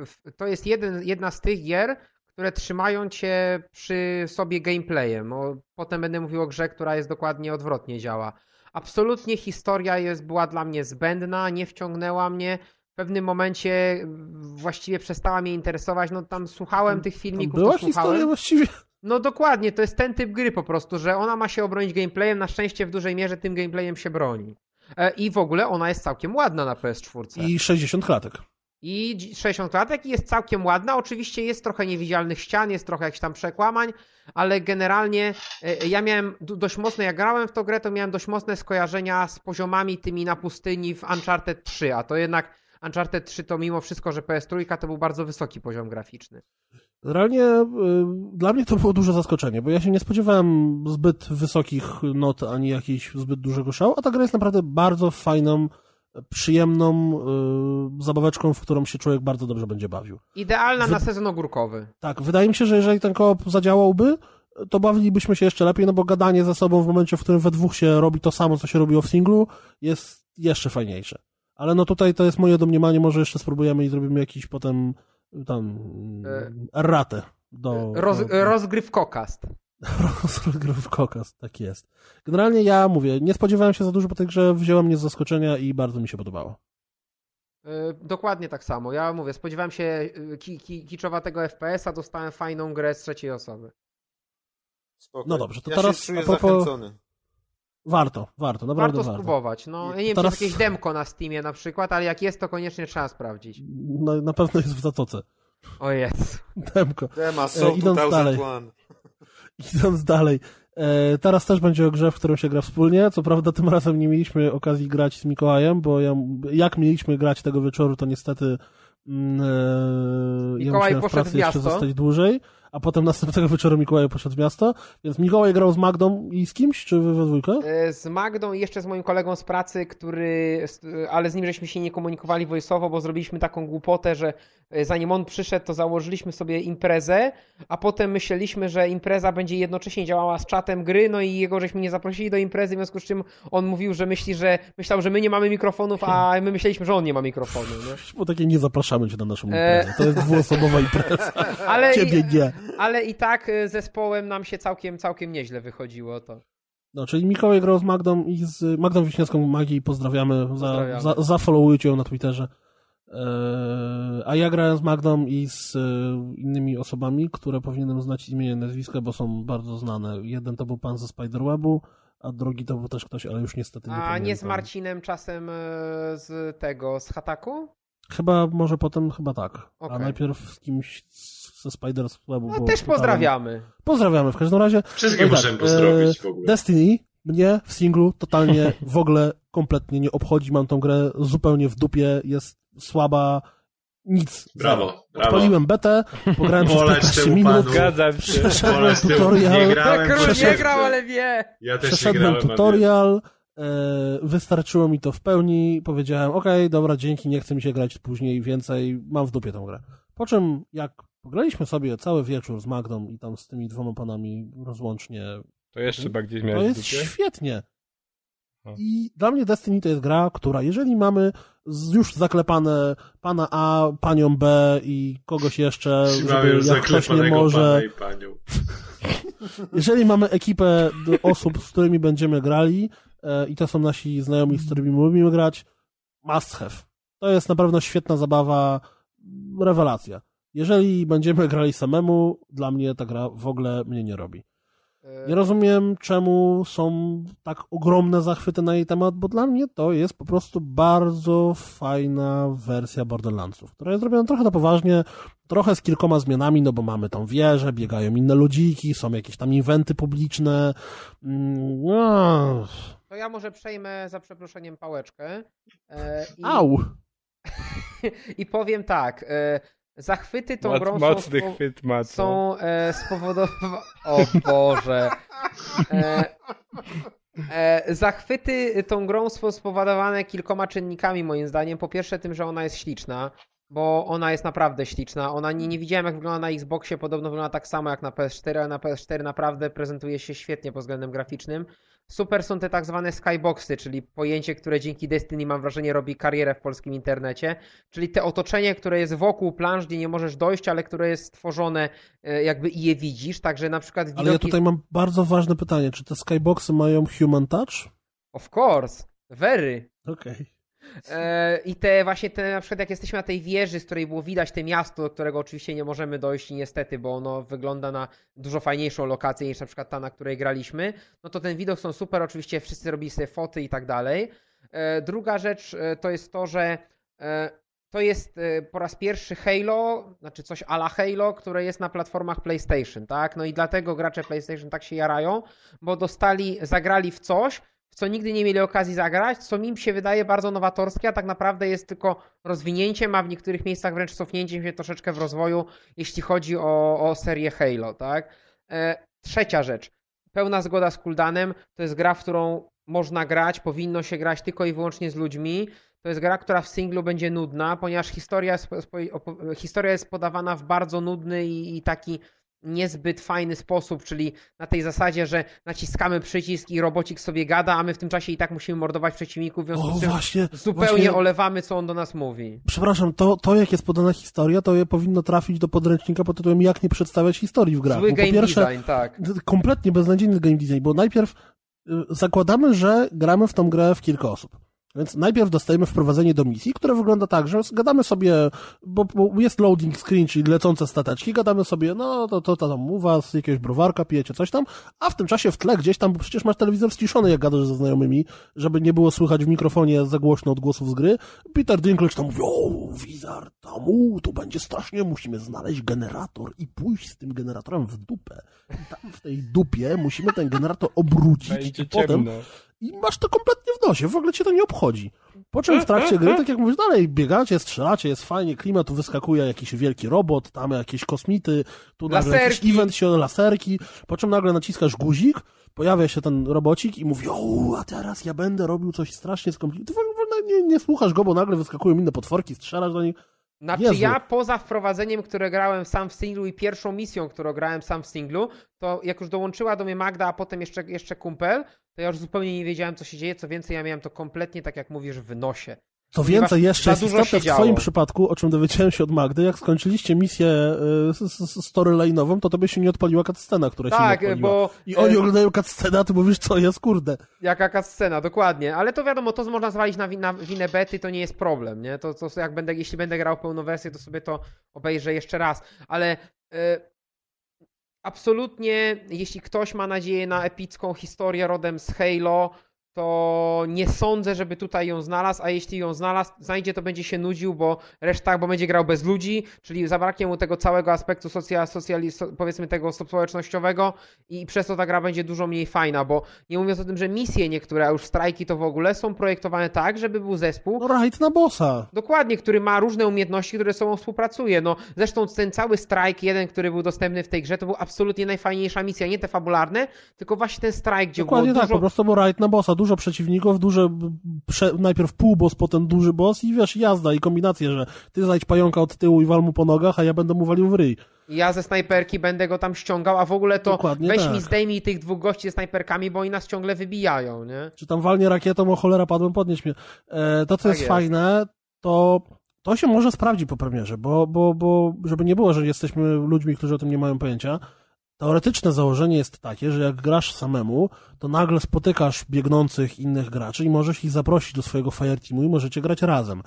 w- to jest jeden, jedna z tych gier, które trzymają cię przy sobie gameplayem. O, potem będę mówił o grze, która jest dokładnie odwrotnie działa. Absolutnie historia jest, była dla mnie zbędna, nie wciągnęła mnie. W pewnym momencie właściwie przestała mnie interesować. No tam słuchałem tych Tam filmików, była to słuchałem. historia właściwie. No dokładnie, to jest ten typ gry po prostu, że ona ma się obronić gameplayem, na szczęście w dużej mierze tym gameplayem się broni. E, I w ogóle ona jest całkiem ładna na PS4. I 60 klatek. I dzi- 60 klatek i jest całkiem ładna. Oczywiście jest trochę niewidzialnych ścian, jest trochę jakichś tam przekłamań, ale generalnie e, ja miałem dość mocne, jak grałem w tą grę, to miałem dość mocne skojarzenia z poziomami tymi na pustyni w Uncharted 3, a to jednak Uncharted 3 to mimo wszystko, że PS3 to był bardzo wysoki poziom graficzny. Realnie y, dla mnie to było duże zaskoczenie, bo ja się nie spodziewałem zbyt wysokich not ani jakiegoś zbyt dużego szału, a ta gra jest naprawdę bardzo fajną, przyjemną y, zabaweczką, w którą się człowiek bardzo dobrze będzie bawił. Idealna Wy- na sezon ogórkowy. Tak, wydaje mi się, że jeżeli ten koop zadziałałby, to bawilibyśmy się jeszcze lepiej, no bo gadanie ze sobą w momencie, w którym we dwóch się robi to samo, co się robiło w singlu, jest jeszcze fajniejsze. Ale no tutaj to jest moje domniemanie, może jeszcze spróbujemy i zrobimy jakiś potem tam E, erratę do... Roz, do, rozgrywkokast. Rozgrywkokast, tak jest. Generalnie ja mówię, nie spodziewałem się za dużo po tej grze, wzięła mnie z zaskoczenia i bardzo mi się podobało. Dokładnie tak samo. Ja mówię, spodziewałem się ki, ki, kiczowatego FPS-a, dostałem fajną grę z trzeciej osoby. Spoko. No dobrze, to ja teraz się czuję a propos- zachęcony. Warto, warto, naprawdę Warto warto. spróbować. No, ja nie wiem, Teraz- czy jest jakieś demko na Steamie na przykład, ale jak jest, to koniecznie trzeba sprawdzić. No, na pewno jest w Zatoce. O jest. Demko. Dema, so idąc 2001. Idąc dalej. E, teraz też będzie o grze, w którą się gra wspólnie. Co prawda tym razem nie mieliśmy okazji grać z Mikołajem, bo ja, jak mieliśmy grać tego wieczoru, to niestety mm, e, ja Mikołaj musiałem w poszedł pracy jeszcze zostać dłużej, a potem następnego wieczoru Mikołaj poszedł w miasto, więc Mikołaj grał z Magdą i z kimś, czy we dwójkę? E, Z Magdą i jeszcze z moim kolegą z pracy, który, ale z nim żeśmy się nie komunikowali voiceowo, bo zrobiliśmy taką głupotę, że e, zanim on przyszedł, to założyliśmy sobie imprezę, a potem myśleliśmy, że impreza będzie jednocześnie działała z czatem gry, no i jego żeśmy nie zaprosili do imprezy, w związku z czym on mówił, że myśli, że myślał, że my nie mamy mikrofonów, a my myśleliśmy, że on nie ma mikrofonu. Nie? Bo takie nie zapraszamy cię na naszą E. imprezę. To jest dwuosobowa impreza. Ale, Ciebie nie. Ale i tak e, zespołem nam się całkiem, całkiem nieźle wychodziło to. No, czyli Mikołaj grał z Magdą i z Magdą Wiśniewską Magii pozdrawiamy. Za, Pozdrawiamy. za, zafollowujcie ją na Twitterze. Eee, a ja grałem z Magdą i z e, innymi osobami, które powinienem znać imię i nazwisko, bo są bardzo znane. Jeden to był pan ze Spiderwebu, a drugi to był też ktoś, ale już niestety nie A pamiętam. nie z Marcinem czasem e, z tego, z Hataku? Chyba, może potem, chyba tak. A Okej. najpierw z kimś z- ze Spiderwebu. No też pozdrawiamy. Pozdrawiamy w każdym razie. Wszystkich No możemy tak, pozdrowić w ogóle. Destiny mnie w singlu totalnie w ogóle kompletnie nie obchodzi. Mam tą grę zupełnie w dupie, jest słaba, nic. Brawo, brawo. Odpaliłem betę, pograłem przez Wolać 15 temu minut. Zgadzam się. przeszedłem tutorial, Nie grałem, przeszedł- nie grał, ale wie. Ja też nie przeszedłem grałem, tutorial, e, wystarczyło mi to w pełni, powiedziałem, okej, dobra, dzięki, nie chce mi się grać później więcej, mam w dupie tę grę. Po czym, jak pograliśmy sobie cały wieczór z Magdą i tam z tymi dwoma panami rozłącznie To jeszcze bardziej To miałeś w jest dupie? świetnie. I dla mnie Destiny to jest gra, która jeżeli mamy już zaklepane pana A, panią B i kogoś jeszcze, Mamy żeby jak ktoś nie może, pana i panią. jeżeli mamy ekipę osób, z którymi będziemy grali e, i to są nasi znajomi, z którymi lubimy grać, must have. To jest na pewno świetna zabawa, rewelacja. Jeżeli będziemy grali samemu, dla mnie ta gra w ogóle mnie nie robi. E, Nie rozumiem, czemu są tak ogromne zachwyty na jej temat, bo dla mnie to jest po prostu bardzo fajna wersja Borderlandsów, która jest zrobiona trochę na poważnie, trochę z kilkoma zmianami, no bo mamy tą wieżę, biegają inne ludziki, są jakieś tam inwenty publiczne. Mm, No. To ja może przejmę za przeproszeniem pałeczkę. E, i, Au! I powiem tak. Zachwyty tą Moc, grą są, mocny spo- chwyt są e, spowodowane. O Boże. E, e, zachwyty tą grą są spowodowane kilkoma czynnikami, moim zdaniem. Po pierwsze, tym, że ona jest śliczna. Bo ona jest naprawdę śliczna. Ona nie, nie widziałem, jak wygląda na Xboxie, podobno wygląda tak samo jak na PS4, ale na PS4 naprawdę prezentuje się świetnie pod względem graficznym. Super są te tak zwane skyboxy, czyli pojęcie, które dzięki Destiny mam wrażenie robi karierę w polskim internecie. Czyli te otoczenie, które jest wokół planż, gdzie nie możesz dojść, ale które jest stworzone e, jakby i je widzisz. Także na przykład widoki... Ale ja tutaj mam bardzo ważne pytanie. Czy te skyboxy mają human touch? Of course, very. Okej. E, I te właśnie te, na przykład jak jesteśmy na tej wieży, z której było widać te miasto, do którego oczywiście nie możemy dojść niestety, bo ono wygląda na dużo fajniejszą lokację niż na przykład ta, na której graliśmy, no to ten widok są super, oczywiście wszyscy robili sobie foty i tak dalej. E, Druga rzecz e, to jest to, że e, to jest e, po raz pierwszy Halo, znaczy coś ala Halo, które jest na platformach PlayStation, tak? No i dlatego gracze PlayStation tak się jarają, bo dostali, zagrali w coś, w co nigdy nie mieli okazji zagrać, co mi się wydaje bardzo nowatorskie, a tak naprawdę jest tylko rozwinięciem, a w niektórych miejscach wręcz cofnięciem się troszeczkę w rozwoju, jeśli chodzi o, o serię Halo, tak? E, trzecia rzecz. Pełna zgoda z Kuldanem. To jest gra, w którą można grać, powinno się grać tylko i wyłącznie z ludźmi. To jest gra, która w singlu będzie nudna, ponieważ historia jest, historia jest podawana w bardzo nudny i, i taki niezbyt fajny sposób, czyli na tej zasadzie, że naciskamy przycisk i robocik sobie gada, a my w tym czasie i tak musimy mordować przeciwników, w związku O, z czym właśnie. zupełnie właśnie, olewamy, co on do nas mówi. Przepraszam, to, to jak jest podana historia, to je powinno trafić do podręcznika pod tytułem Jak nie przedstawiać historii w grach. Zły Bo game pierwsze, design, tak. kompletnie beznadziejny game design, bo najpierw y, zakładamy, że gramy w tą grę w kilka osób. Więc najpierw dostajemy wprowadzenie do misji, które wygląda tak, że gadamy sobie, bo, bo jest loading screen, czyli lecące stateczki, gadamy sobie, no to, to, to tam u was, jakiegoś browarka pijecie, coś tam, a w tym czasie w tle gdzieś tam, bo przecież masz telewizor ściszony, jak gadasz ze znajomymi, żeby nie było słychać w mikrofonie za głośno odgłosów z gry. Peter Dinklage tam mówi, o, Wizard, tam, u, tu będzie strasznie, musimy znaleźć generator i pójść z tym generatorem w dupę. I tam w tej dupie musimy ten generator obrócić Będzie i potem ciemno. I masz to kompletnie w nosie, w ogóle cię to nie obchodzi. Po czym w trakcie gry, tak jak mówisz, dalej biegacie, strzelacie, jest fajnie, klimat, tu wyskakuje jakiś wielki robot, tam jakieś kosmity, tu nagle jakiś Laserki. event się, laserki, po czym nagle naciskasz guzik, pojawia się ten robocik i mówi, o, a teraz ja będę robił coś strasznie skomplikowanego. Ty w ogóle nie, nie słuchasz go, bo nagle wyskakują inne potworki, strzelasz do nich. Znaczy Jezu. ja poza wprowadzeniem, które grałem sam w singlu i pierwszą misją, którą grałem sam w singlu, to jak już dołączyła do mnie Magda, a potem jeszcze, jeszcze kumpel, to ja już zupełnie nie wiedziałem, co się dzieje. Co więcej, ja miałem to kompletnie, tak jak mówisz, w nosie. Co więcej, jeszcze jest istotne się w działo. twoim przypadku, o czym dowiedziałem się od Magdy, jak skończyliście misję y, storyline'ową, to tobie się nie odpaliła cutscena, która się Tak, nie odpaliła. bo I oni e, oglądają cutscenę, a ty mówisz, co jest, kurde. jaka scena, dokładnie. Ale to wiadomo, to można zwalić na, na winę bety, to nie jest problem, nie? To, to jak będę, jeśli będę grał pełną wersję, to sobie to obejrzę jeszcze raz. Ale e, absolutnie, jeśli ktoś ma nadzieję na epicką historię rodem z Halo, to nie sądzę, żeby tutaj ją znalazł, a jeśli ją znalazł, znajdzie, to będzie się nudził, bo reszta, bo będzie grał bez ludzi, czyli zabraknie mu tego całego aspektu socjal, socjali, powiedzmy tego społecznościowego i przez to ta gra będzie dużo mniej fajna, bo nie mówiąc o tym, że misje niektóre, a już strajki to w ogóle, są projektowane tak, żeby był zespół, No rajd na bossa. Dokładnie, który ma różne umiejętności, które ze sobą współpracuje. No, zresztą ten cały strajk, jeden, który był dostępny w tej grze, to był absolutnie najfajniejsza misja. Nie te fabularne, tylko właśnie ten strajk, gdzie Dokładnie było tak, dużo... po prostu był rajd na bossa, dużo przeciwników, duże, prze, najpierw pół boss, potem duży boss i wiesz, jazda i kombinacje, że ty znajdź pająka od tyłu i wal mu po nogach, a ja będę mu walił w ryj. Ja ze snajperki będę go tam ściągał, a w ogóle to Dokładnie weź tak. mi zdejmij tych dwóch gości ze snajperkami, bo oni nas ciągle wybijają, nie? Czy tam walnie rakietą, o cholera padłem, podnieś mnie. E, to, co Tak jest, jest. fajne, to to się może sprawdzi po premierze, bo, bo, bo żeby nie było, że jesteśmy ludźmi, którzy o tym nie mają pojęcia, teoretyczne założenie jest takie, że jak grasz samemu, to nagle spotykasz biegnących innych graczy i możesz ich zaprosić do swojego fireteamu i możecie grać razem.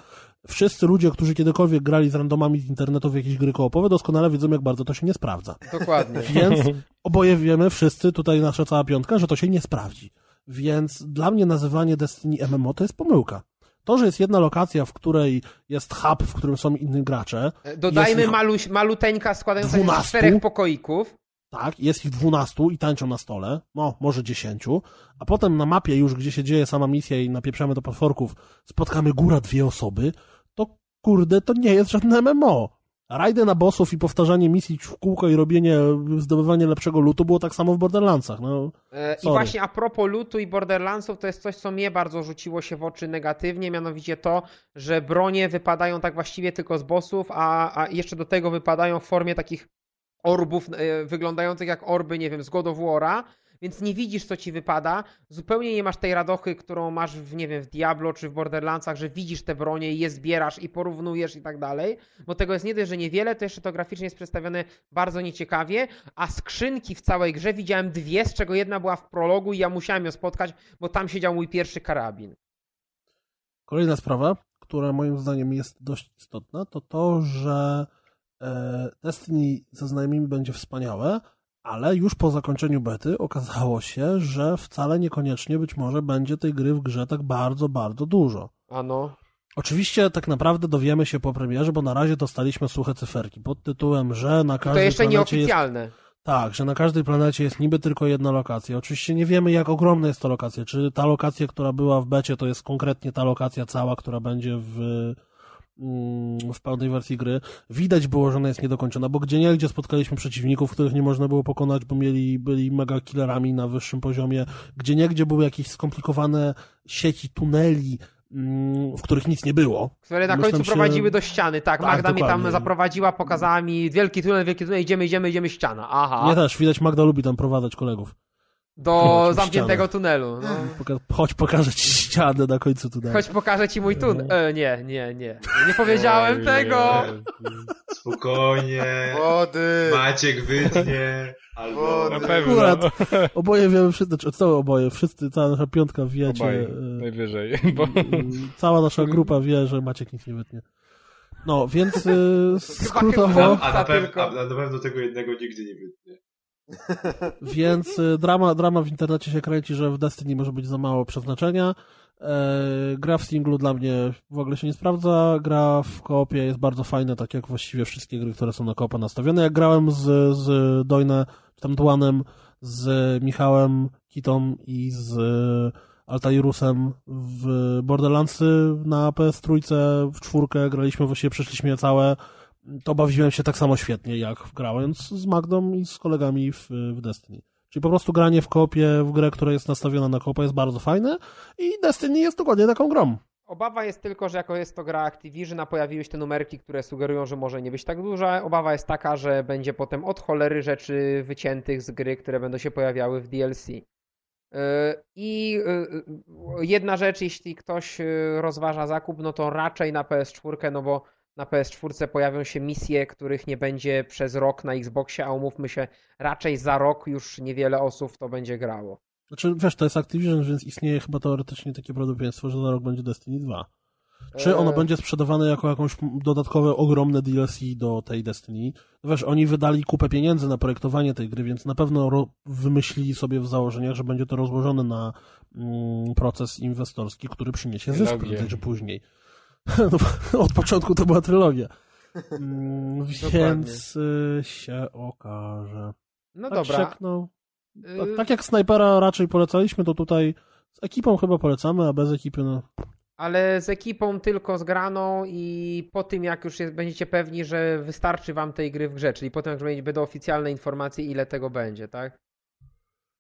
Wszyscy ludzie, którzy kiedykolwiek grali z randomami z internetu w jakieś gry koopowe, doskonale wiedzą, jak bardzo to się nie sprawdza. Dokładnie. Więc oboje wiemy, wszyscy, tutaj nasza cała piątka, że to się nie sprawdzi. Więc dla mnie nazywanie Destiny MMO to jest pomyłka. To, że jest jedna lokacja, w której jest hub, w którym są inni gracze. Dodajmy jest maluś, maluteńka składająca się z 12? czterech pokoików. Tak, jest ich dwunastu i tańczą na stole, no może dziesięciu, a potem na mapie już, gdzie się dzieje sama misja i napieprzamy do potworków, spotkamy góra dwie osoby, to kurde, to nie jest żadne MMO. Rajdy na bossów i powtarzanie misji w kółko i robienie, zdobywanie lepszego lutu było tak samo w Borderlandsach. No, E, I właśnie a propos lutu i Borderlandsów, to jest coś, co mnie bardzo rzuciło się w oczy negatywnie, mianowicie to, że bronie wypadają tak właściwie tylko z bossów, a, a jeszcze do tego wypadają w formie takich orbów e, wyglądających jak orby, nie wiem, z God of War'a, więc nie widzisz, co ci wypada. Zupełnie nie masz tej radochy, którą masz w, nie wiem, w Diablo czy w Borderlandsach, że widzisz te bronie i je zbierasz i porównujesz i tak dalej. Bo tego jest nie dość, że niewiele, to jeszcze to graficznie jest przedstawione bardzo nieciekawie, a skrzynki w całej grze widziałem dwie, z czego jedna była w prologu i ja musiałem ją spotkać, bo tam siedział mój pierwszy karabin. Kolejna sprawa, która moim zdaniem jest dość istotna, to to, że Destiny ze znajomymi będzie wspaniałe, ale już po zakończeniu bety okazało się, że wcale niekoniecznie być może będzie tej gry w grze tak bardzo, bardzo dużo. Ano. Oczywiście tak naprawdę dowiemy się po premierze, bo na razie dostaliśmy suche cyferki pod tytułem, że na To każdej jeszcze planecie jest nieoficjalne. tak, że na każdej planecie jest niby tylko jedna lokacja. Oczywiście nie wiemy, jak ogromna jest to lokacja. Czy ta lokacja, która była w becie, to jest konkretnie ta lokacja cała, która będzie w, w pełnej wersji gry. Widać było, że ona jest niedokończona, bo gdzie nie, gdzie spotkaliśmy przeciwników, których nie można było pokonać, bo mieli, byli mega killerami na wyższym poziomie. Gdzie nie, gdzie były jakieś skomplikowane sieci tuneli, mm, w których nic nie było. Które na Myślę, końcu się- prowadziły do ściany. Tak, Tak, Magda mnie tam dokładnie. zaprowadziła, pokazała mi wielki tunel, wielki tunel, idziemy, idziemy, idziemy, ściana. Aha. Nie też, widać Magda lubi tam prowadzać kolegów. Do Chodź, zamkniętego ścianę. tunelu. No. Poka- chodź, pokażę ci ścianę na końcu tunelu. Chodź pokażę ci mój tunel. E, nie, nie, nie. Nie powiedziałem Oj, tego. Spokojnie. Wody! Maciek wytnie. Albo... Wody. Na pewno. Akurat oboje wiemy, wszyscy, czy co oboje, wszyscy, cała nasza piątka wiecie, Obaj, e, najwyżej. Bo... mm, cała nasza grupa wie, że Maciek nic nie wytnie. No, więc e, A, skrótowo, a, na a na pewno tego jednego nigdy nie wytnie. Więc e, drama, drama w internecie się kręci, że w Destiny może być za mało przeznaczenia. E, gra w singlu dla mnie w ogóle się nie sprawdza, gra w koopie jest bardzo fajna, tak jak właściwie wszystkie gry, które są na koopa nastawione. Jak grałem z, z Dojne, czy tam z Michałem Kitą i z Altairusem w Borderlandsy na PS3 w czwórkę graliśmy, właściwie przeszliśmy je całe. To bawiłem się tak samo świetnie, jak grając z Magdą i z kolegami w, w Destiny. Czyli po prostu granie w kopie, w grę, która jest nastawiona na kopa jest bardzo fajne i Destiny jest dokładnie taką grą. Obawa jest tylko, że jako jest to gra Activision, a pojawiły się te numerki, które sugerują, że może nie być tak duża. Obawa jest taka, że będzie potem od cholery rzeczy wyciętych z gry, które będą się pojawiały w DLC. Yy, I yy, jedna rzecz, jeśli ktoś rozważa zakup, no to raczej na PS4, no bo na PS4 pojawią się misje, których nie będzie przez rok na Xboxie, a umówmy się, raczej za rok już niewiele osób w to będzie grało. Znaczy, wiesz, to jest Activision, więc istnieje chyba teoretycznie takie prawdopodobieństwo, że za rok będzie Destiny 2. Czy ono Eee, będzie sprzedawane jako jakąś dodatkowe, ogromne DLC do tej Destiny? No wiesz, oni wydali kupę pieniędzy na projektowanie tej gry, więc na pewno wymyślili sobie w założeniach, że będzie to rozłożone na mm, proces inwestorski, który przyniesie zysk prędzej czy później. No, od początku to była trylogia. Mm, więc y, się okaże. No tak dobra. Siak, no, tak, tak jak snajpera raczej polecaliśmy, to tutaj z ekipą chyba polecamy, a bez ekipy, no. Ale z ekipą tylko zgraną i po tym jak już jest, będziecie pewni, że wystarczy wam tej gry w grze, czyli potem jak już będzie- będą oficjalne informacje ile tego będzie, tak?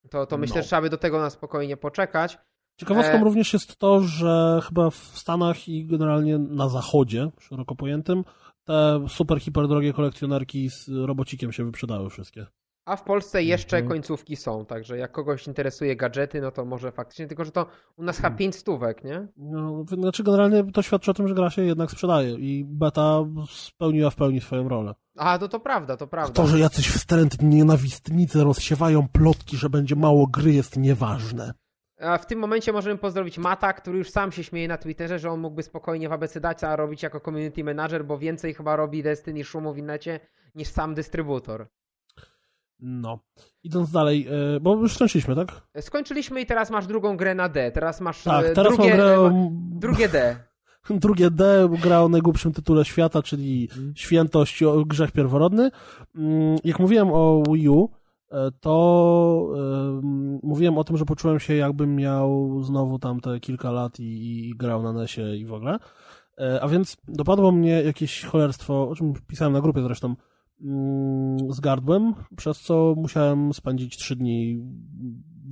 To, to myślę, No. że trzeba by do tego na spokojnie poczekać. Ciekawostką E- również jest to, że chyba w Stanach i generalnie na zachodzie, szeroko pojętym, te super, hiper drogie kolekcjonerki z robocikiem się wyprzedały wszystkie. A w Polsce jeszcze Mhm. końcówki są, także jak kogoś interesuje gadżety, no to może faktycznie, tylko że to u nas chyba Hmm. 5 stówek, nie? No, znaczy generalnie to świadczy o tym, że gra się jednak sprzedaje i beta spełniła w pełni swoją rolę. A, no to prawda, to prawda. To, że jacyś wstrętni nienawistnicy rozsiewają plotki, że będzie mało gry jest nieważne. A w tym momencie możemy pozdrowić Mata, który już sam się śmieje na Twitterze, że on mógłby spokojnie w ABC Dacia robić jako community manager, bo więcej chyba robi Destiny szumu w innecie niż sam dystrybutor. No. Idąc dalej, e, bo już skończyliśmy, tak? Skończyliśmy i teraz masz drugą grę na D. Teraz masz Tak, e, teraz drugie, grę ma- drugie D. Drugie D gra o najgłupszym tytule świata, czyli Świętość, o grzech pierworodny. Mm, Jak mówiłem o Wii U, e, to em, mówiłem o tym, że poczułem się jakbym miał znowu tam te kilka lat i, i grał na NESie i w ogóle. E, A więc dopadło mnie jakieś cholerstwo, o czym pisałem na grupie zresztą, mm, z gardłem, przez co musiałem spędzić trzy dni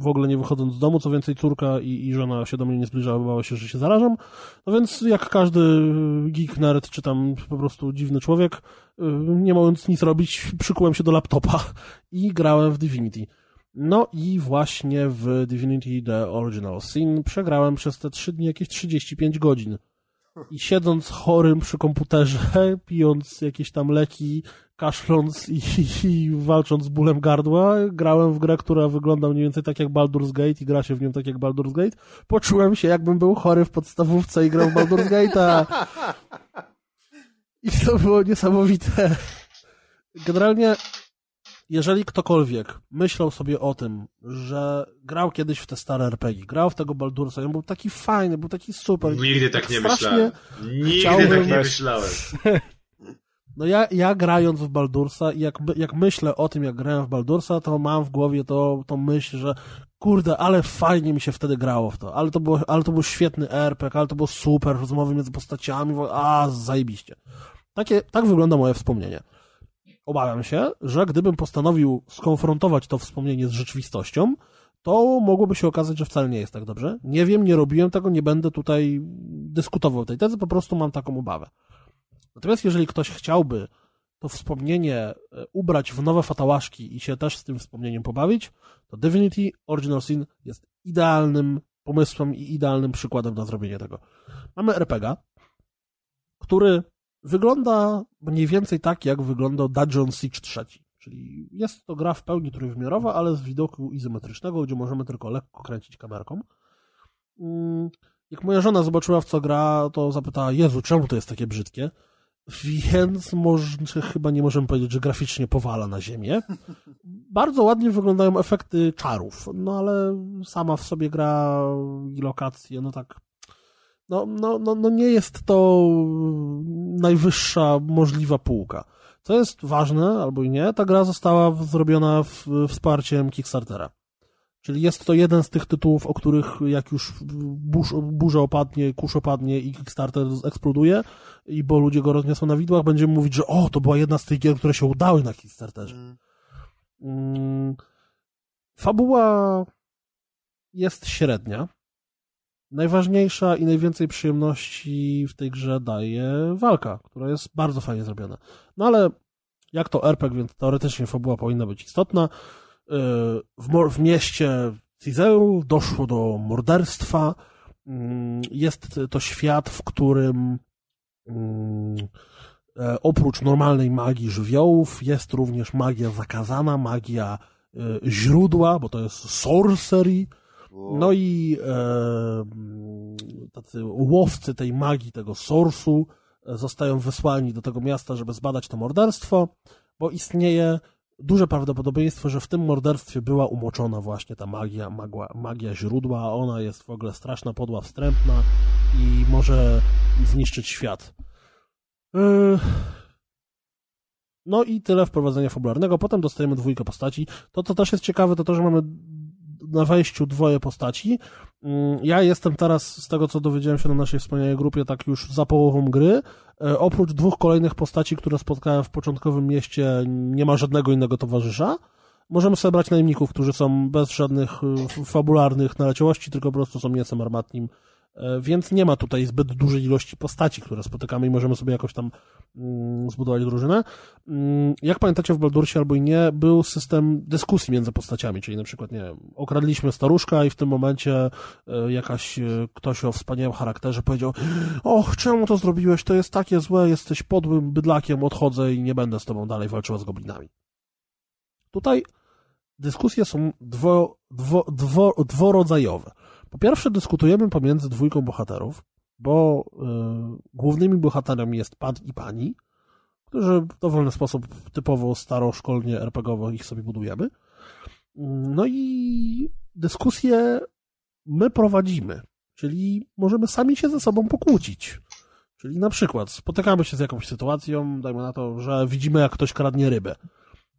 w ogóle nie wychodząc z domu, co więcej córka i, i żona się do mnie nie zbliżały, bała się, że się zarażam. No więc jak każdy geek, nerd, czy tam po prostu dziwny człowiek, y, nie mając nic robić, przykułem się do laptopa i grałem w Divinity. No i właśnie w Divinity The Original Sin przegrałem przez te trzy dni jakieś 35 godzin. I siedząc chorym przy komputerze, pijąc jakieś tam leki, kaszląc i, i, walcząc z bólem gardła, grałem w grę, która wygląda mniej więcej tak jak Baldur's Gate i gra się w nią tak jak Baldur's Gate. Poczułem się jakbym był chory w podstawówce i grał w Baldur's Gate'a. I to było niesamowite. Generalnie, jeżeli ktokolwiek myślał sobie o tym, że grał kiedyś w te stare RPG, grał w tego Baldursa i on był taki fajny, był taki super. Nigdy tak nie myślałem. Nigdy chciałbym- tak nie myślałem. No ja, ja grając w Baldursa i jak, jak myślę o tym, jak grałem w Baldursa, to mam w głowie to, to myśl, że kurde, ale fajnie mi się wtedy grało w to, ale to, było, ale to był świetny RPG, ale to było super, rozmowy między postaciami, a zajebiście. Takie, tak wygląda moje wspomnienie. Obawiam się, że gdybym postanowił skonfrontować to wspomnienie z rzeczywistością, to mogłoby się okazać, że wcale nie jest tak dobrze. Nie wiem, nie robiłem tego, nie będę tutaj dyskutował tej tezy, po prostu mam taką obawę. Natomiast jeżeli ktoś chciałby to wspomnienie e, ubrać w nowe fatałaszki i się też z tym wspomnieniem pobawić, to Divinity Original Sin jest idealnym pomysłem i idealnym przykładem na zrobienie tego. Mamy RPG, który wygląda mniej więcej tak, jak wyglądał Dungeon Siege 3. Czyli jest to gra w pełni trójwymiarowa, ale z widoku izometrycznego, gdzie możemy tylko lekko kręcić kamerką. Mm, Jak moja żona zobaczyła, w co gra, to zapytała, Jezu, czemu to jest takie brzydkie? Więc może, chyba nie możemy powiedzieć, że graficznie powala na ziemię. Bardzo ładnie wyglądają efekty czarów, no ale sama w sobie gra i lokacje, no tak. No, no, no, no nie jest to najwyższa możliwa półka. Co jest ważne, albo i nie, ta gra została zrobiona w, wsparciem Kickstartera. Czyli jest to jeden z tych tytułów, o których jak już burz, burza opadnie, kurz opadnie i Kickstarter eksploduje, i bo ludzie go rozniosą na widłach, będziemy mówić, że o, to była jedna z tych gier, które się udały na Kickstarterze. Mm. Mm, Fabuła jest średnia. Najważniejsza i najwięcej przyjemności w tej grze daje walka, która jest bardzo fajnie zrobiona. No ale jak to RPG, więc teoretycznie fabuła powinna być istotna. W, mieście Cizeu doszło do morderstwa. Mm, Jest to świat, w którym mm, e, oprócz normalnej magii żywiołów jest również magia zakazana, magia e, źródła, bo to jest sorcery. No i e, mm, tacy łowcy tej magii, tego sorsu zostają wysłani do tego miasta, żeby zbadać to morderstwo, bo istnieje duże prawdopodobieństwo, że w tym morderstwie była umoczona właśnie ta magia, magła, magia źródła, a ona jest w ogóle straszna, podła, wstrętna i może zniszczyć świat. Yy. No i tyle wprowadzenia fabularnego. Potem dostajemy dwójkę postaci. To, co też jest ciekawe, to to, że mamy na wejściu dwoje postaci. Mm, Ja jestem teraz, z tego co dowiedziałem się na naszej wspaniałej grupie, tak już za połową gry. E, Oprócz dwóch kolejnych postaci, które spotkałem w początkowym mieście, nie ma żadnego innego towarzysza. Możemy sobie brać najemników, którzy są bez żadnych f- fabularnych naleciałości, tylko po prostu są mięsem armatnim E, Więc nie ma tutaj zbyt dużej ilości postaci, które spotykamy i możemy sobie jakoś tam mm, zbudować drużynę. Mm, Jak pamiętacie w Baldursie albo i nie, był system dyskusji między postaciami, czyli na przykład, nie wiem, okradliśmy staruszka i w tym momencie e, jakaś e, ktoś o wspaniałym charakterze powiedział och, czemu to zrobiłeś, to jest takie złe, jesteś podłym bydlakiem, odchodzę i nie będę z tobą dalej walczyła z goblinami. Tutaj dyskusje są dwo, dwo, dwo, dworodzajowe. Po pierwsze, dyskutujemy pomiędzy dwójką bohaterów, bo y, głównymi bohaterami jest pan i pani, którzy w dowolny sposób typowo staroszkolnie RPGowo ich sobie budujemy. No i dyskusje my prowadzimy, czyli możemy sami się ze sobą pokłócić. Czyli na przykład spotykamy się z jakąś sytuacją, dajmy na to, że widzimy jak ktoś kradnie rybę.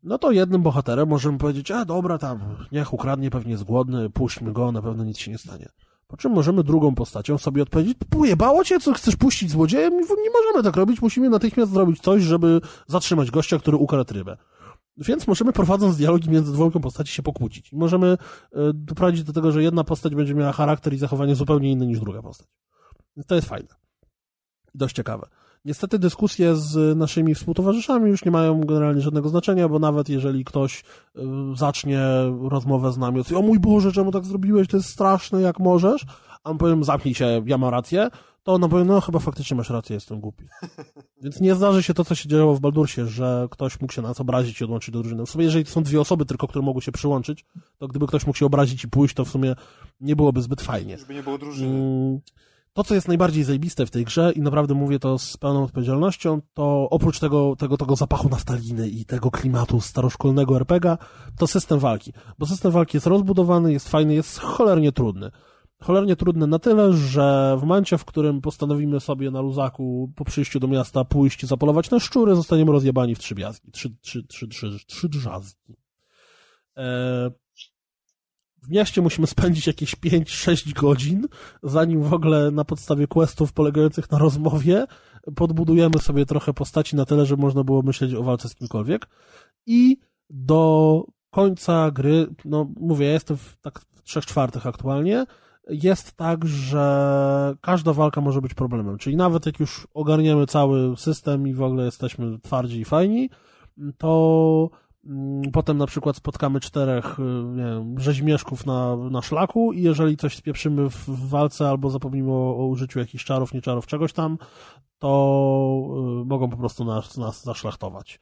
No to jednym bohaterem możemy powiedzieć, a dobra, tam, niech ukradnie, pewnie jest głodny, puśćmy go, na pewno nic się nie stanie. Po czym możemy drugą postacią sobie odpowiedzieć, pojebało cię, co chcesz puścić złodziejem? Nie możemy tak robić, musimy natychmiast zrobić coś, żeby zatrzymać gościa, który ukradł rybę. Więc możemy prowadząc dialogi między dwójką postaci się pokłócić. Możemy y, doprowadzić do tego, że jedna postać będzie miała charakter i zachowanie zupełnie inne niż druga postać. Więc to jest fajne. Dość ciekawe. Niestety dyskusje z naszymi współtowarzyszami już nie mają generalnie żadnego znaczenia, bo nawet jeżeli ktoś y, zacznie rozmowę z nami, o mój Boże, czemu tak zrobiłeś, to jest straszne, jak możesz, a on powiem, zamknij się, ja mam rację, to on powie, no chyba faktycznie masz rację, jestem głupi. Więc nie zdarzy się to, co się działo w Baldursie, że ktoś mógł się nas obrazić i odłączyć do drużyny. W sumie, jeżeli to są dwie osoby tylko, które mogły się przyłączyć, to gdyby ktoś mógł się obrazić i pójść, to w sumie nie byłoby zbyt fajnie. Żeby nie było drużyny. To, co jest najbardziej zajebiste w tej grze i naprawdę mówię to z pełną odpowiedzialnością, to oprócz tego, tego, tego zapachu naftaliny i tego klimatu staroszkolnego RPGa, to system walki. Bo system walki jest rozbudowany, jest fajny, jest cholernie trudny. Cholernie trudny na tyle, że w momencie, w którym postanowimy sobie na luzaku po przyjściu do miasta pójść zapolować na szczury, zostaniemy rozjebani w trzy biazgi, trzy, trzy, trzy, trzy, trzy drzazgi. Eee, w mieście musimy spędzić jakieś 5-6 godzin, zanim w ogóle na podstawie questów polegających na rozmowie podbudujemy sobie trochę postaci na tyle, żeby można było myśleć o walce z kimkolwiek. I do końca gry, no mówię, ja jestem w tak w trzech czwartych aktualnie, jest tak, że każda walka może być problemem. Czyli nawet jak już ogarniemy cały system i w ogóle jesteśmy twardzi i fajni, to potem na przykład spotkamy czterech y, nie wiem, rzeźmieszków na, na szlaku i jeżeli coś spieprzymy w, w walce albo zapomnimy o, o użyciu jakichś czarów, nie czarów, czegoś tam, to y, mogą po prostu nas, nas zaszlachtować.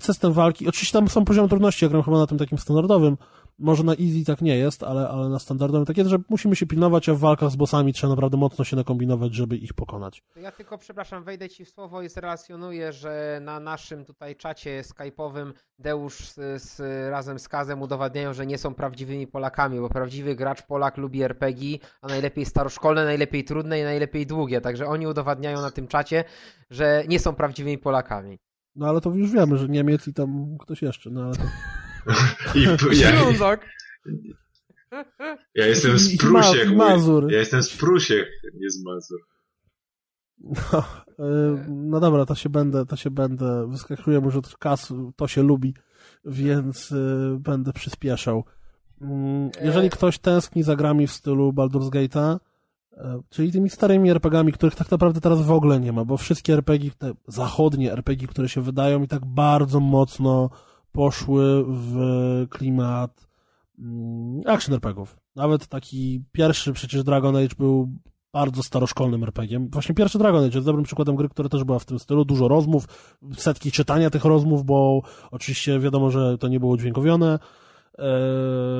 System walki, oczywiście tam są poziomy trudności, ja gram chyba na tym takim standardowym, może na easy tak nie jest, ale, ale na standardowym tak jest, że musimy się pilnować, a w walkach z bossami trzeba naprawdę mocno się nakombinować, żeby ich pokonać. Ja tylko, przepraszam, wejdę ci w słowo i zrelacjonuję, że na naszym tutaj czacie skype'owym Deusz z, z, razem z Kazem udowadniają, że nie są prawdziwymi Polakami, bo prawdziwy gracz Polak lubi RPG, a najlepiej staroszkolne, najlepiej trudne i najlepiej długie. Także oni udowadniają na tym czacie, że nie są prawdziwymi Polakami. No ale to już wiemy, że Niemiec i tam ktoś jeszcze, no ale to... I ja, ja jestem z I- i. Mazur. Ja jestem z Prusiech, nie z Mazur. No, y, no dobra, to się będę, to się będę, wyskakuje mu, że kas to się lubi, więc y, będę przyspieszał. Mm, Jeżeli E. ktoś tęskni za grami w stylu Baldur's Gate'a, czyli tymi starymi RPG-ami, których tak naprawdę teraz w ogóle nie ma, bo wszystkie RPG, te zachodnie RPG, które się wydają i tak bardzo mocno poszły w klimat mm, action RPGów. Nawet taki pierwszy przecież Dragon Age był bardzo staroszkolnym RPG-iem. Właśnie pierwszy Dragon Age jest dobrym przykładem gry, która też była w tym stylu. Dużo rozmów, setki czytania tych rozmów, bo oczywiście wiadomo, że to nie było dźwiękowione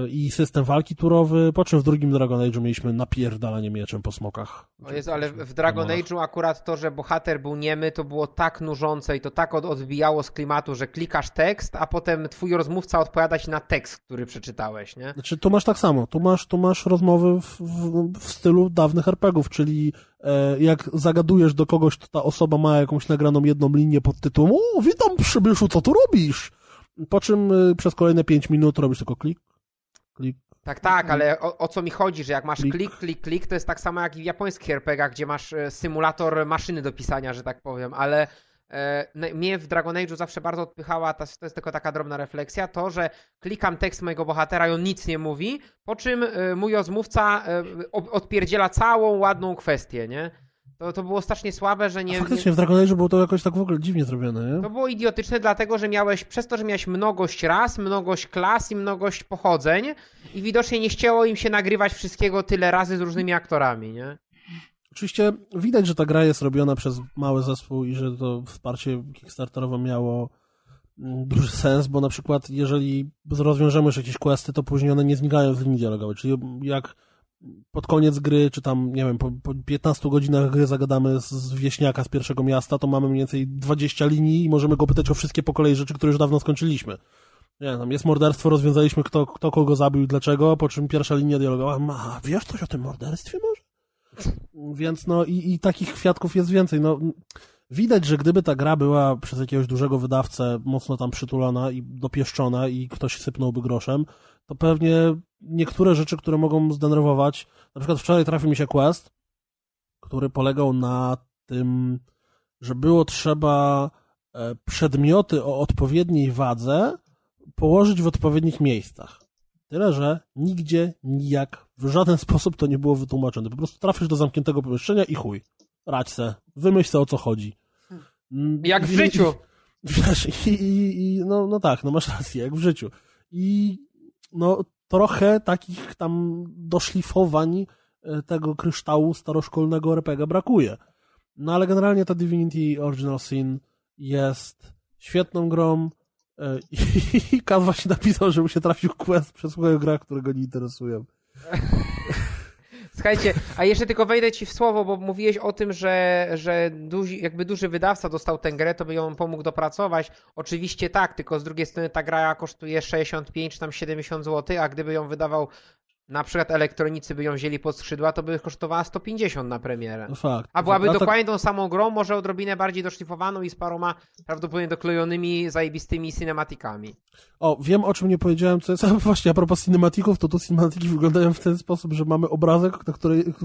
i system walki turowy, po czym w drugim Dragon Age'u mieliśmy napierdalanie mieczem po smokach. O Jezu, ale w Dragon Age'u akurat to, że bohater był niemy, to było tak nużące i to tak od, odbijało z klimatu, że klikasz tekst, a potem twój rozmówca odpowiada ci na tekst, który przeczytałeś, nie? Znaczy, tu masz tak samo. Tu masz, tu masz rozmowy w, w, w stylu dawnych RPGów, czyli e, jak zagadujesz do kogoś, to ta osoba ma jakąś nagraną jedną linię pod tytułem O, witam przybyszu, co tu robisz? Po czym e, przez kolejne pięć minut robisz tylko klik, klik. Tak, tak, ale o, o co mi chodzi, że jak masz Klik. klik, klik, klik, to jest tak samo jak w japońskich RPGach, gdzie masz e, symulator maszyny do pisania, że tak powiem, ale e, mnie w Dragon Age'u zawsze bardzo odpychała, ta, to jest tylko taka drobna refleksja, to, że klikam tekst mojego bohatera i on nic nie mówi, po czym e, mój rozmówca e, odpierdziela całą ładną kwestię, nie? To, to było strasznie słabe, że nie... A nie... faktycznie w Dragon Age było to jakoś tak w ogóle dziwnie zrobione, nie? To było idiotyczne, dlatego że miałeś, przez to, że miałeś mnogość ras, mnogość klas i mnogość pochodzeń i widocznie nie chciało im się nagrywać wszystkiego tyle razy z różnymi aktorami, nie? Oczywiście widać, że ta gra jest robiona przez mały zespół i że to wsparcie kickstarterowe miało mm, duży sens, bo na przykład jeżeli rozwiążemy już jakieś questy, to później one nie znikają z linii dialogowej, czyli jak pod koniec gry, czy tam, nie wiem, po, po 15 godzinach gry zagadamy z, z wieśniaka z pierwszego miasta, to mamy mniej więcej 20 linii i możemy go pytać o wszystkie po kolei rzeczy, które już dawno skończyliśmy. Nie tam jest morderstwo, rozwiązaliśmy kto, kto kogo zabił i dlaczego, po czym pierwsza linia dialogowa, ma, wiesz coś o tym morderstwie może? Więc no i, i takich kwiatków jest więcej. No, widać, że gdyby ta gra była przez jakiegoś dużego wydawcę mocno tam przytulona i dopieszczona i ktoś sypnąłby groszem, to pewnie niektóre rzeczy, które mogą zdenerwować, na przykład wczoraj trafił mi się quest, który polegał na tym, że było trzeba e, przedmioty o odpowiedniej wadze położyć w odpowiednich miejscach. Tyle, że nigdzie, nijak, w żaden sposób to nie było wytłumaczone. Po prostu trafisz do zamkniętego pomieszczenia i chuj. Radź se. Wymyśl se o co chodzi. Mm, Jak w i- życiu. Wiesz, i, i, i no, no tak, no masz rację, jak w życiu. I no trochę takich tam doszlifowań e, tego kryształu staroszkolnego RPG brakuje. No ale generalnie ta Divinity Original Sin jest świetną grą e, i, i Kaz właśnie napisał, że mu się trafił quest przez moją grę, które go nie interesują. Słuchajcie, a jeszcze tylko wejdę ci w słowo, bo mówiłeś o tym, że, że jakby duży wydawca dostał tę grę, to by ją pomógł dopracować. Oczywiście tak, tylko z drugiej strony ta gra kosztuje 65 czy tam 70 zł, a gdyby ją wydawał na przykład elektronicy by ją wzięli pod skrzydła, to by kosztowała 150 na premierę. No fakt. A byłaby tak- dokładnie tą samą grą, może odrobinę bardziej doszlifowaną i z paroma prawdopodobnie doklejonymi, zajebistymi cinematikami. O, wiem o czym nie powiedziałem, co jest, właśnie a propos cinematików, to tu cinematiki wyglądają w ten sposób, że mamy obrazek, na,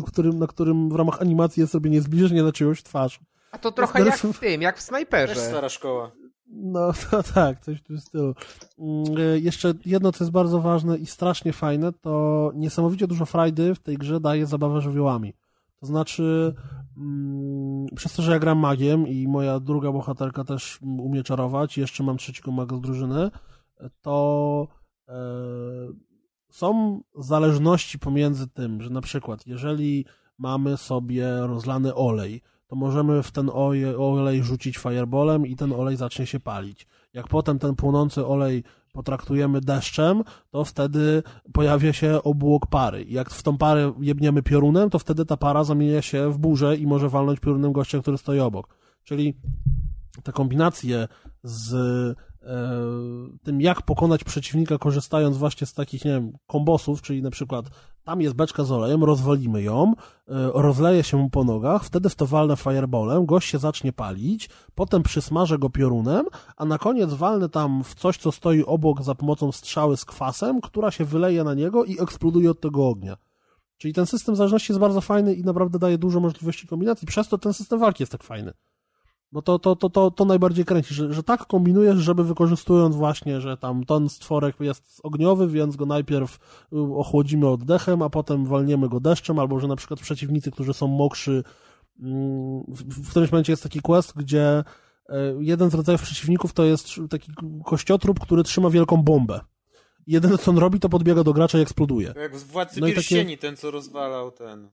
którym, na którym w ramach animacji jest robienie zbliżenie na czyjąś twarz. A to trochę jak w tym, jak w Też snajperze. stara szkoła. No, to tak, coś w tym stylu. Mm, y, Jeszcze jedno, co jest bardzo ważne i strasznie fajne, to niesamowicie dużo frajdy w tej grze daje zabawa żywiołami. To znaczy, mm, przez to, że ja gram magiem i moja druga bohaterka też umie czarować, jeszcze mam trzeciego maga z drużyny, to e, są zależności pomiędzy tym, że na przykład, jeżeli mamy sobie rozlany olej, to możemy w ten olej, rzucić fireballem i ten olej zacznie się palić. Jak potem ten płonący olej potraktujemy deszczem, to wtedy pojawia się obłok pary. Jak w tą parę jebniemy piorunem, to wtedy ta para zamienia się w burzę i może walnąć piorunem gościa, który stoi obok. Czyli te kombinacje z tym, jak pokonać przeciwnika, korzystając właśnie z takich, nie wiem, kombosów, czyli na przykład tam jest beczka z olejem, rozwalimy ją, e, rozleje się mu po nogach, wtedy w to walnę fireballem, gość się zacznie palić, potem przysmażę go piorunem, a na koniec walnę tam w coś, co stoi obok za pomocą strzały z kwasem, która się wyleje na niego i eksploduje od tego ognia. Czyli ten system zależności jest bardzo fajny i naprawdę daje dużo możliwości kombinacji. Przez to ten system walki jest tak fajny. Bo to, to, to, to, to najbardziej kręci, że, że tak kombinujesz, żeby wykorzystując właśnie, że tam ten stworek jest ogniowy, więc go najpierw y, ochłodzimy oddechem, a potem walniemy go deszczem, albo że na przykład przeciwnicy, którzy są mokrzy, mm, w, w którymś momencie jest taki quest, gdzie e, jeden z rodzajów przeciwników to jest taki kościotrup, który trzyma wielką bombę. Jedyne co on robi, to podbiega do gracza i eksploduje. Jak w Władcy No i takie- Pierścieni, ten co rozwalał ten.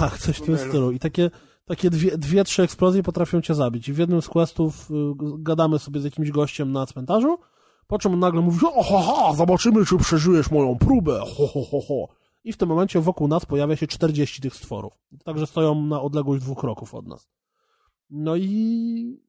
Tak, coś w tym stylu. I takie, takie dwie, dwie, trzy eksplozje potrafią cię zabić. I w jednym z questów y, gadamy sobie z jakimś gościem na cmentarzu, po czym on nagle mówi, o ho, ho, zobaczymy, czy przeżyjesz moją próbę, ho, ho, ho, ho. I w tym momencie wokół nas pojawia się 40 tych stworów. Także stoją na odległość dwóch kroków od nas. No i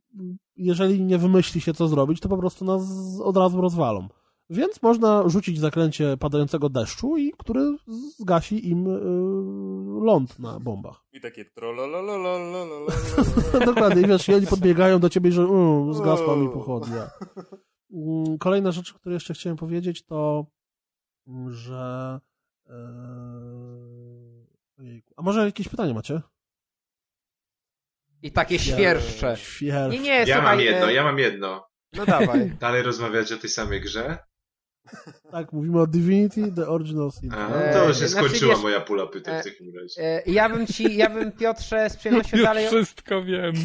jeżeli nie wymyśli się, co zrobić, to po prostu nas od razu rozwalą. Więc można rzucić zaklęcie padającego deszczu, i który zgasi im y, ląd na bombach. I takie trolololololololololol. Dokładnie, i wiesz, i oni podbiegają do ciebie, że mm, zgasła mi pochodnia. Mm, Kolejna rzecz, którą jeszcze chciałem powiedzieć, to mm, że e, ojejku. a może jakieś pytanie macie? I takie świerszcze. Świerszcze. Nie, nie, Ja słuchaj. mam jedno, e, ja mam jedno. No dawaj. Dalej rozmawiać o tej samej grze? Tak, mówimy o Divinity, The Original Sin. A, E, to już się znaczy, skończyła wiesz, moja pula pytań e, w takim razie. E, Ja bym ci, ja bym Piotrze z przyjemnością Już dalej, wszystko wiem.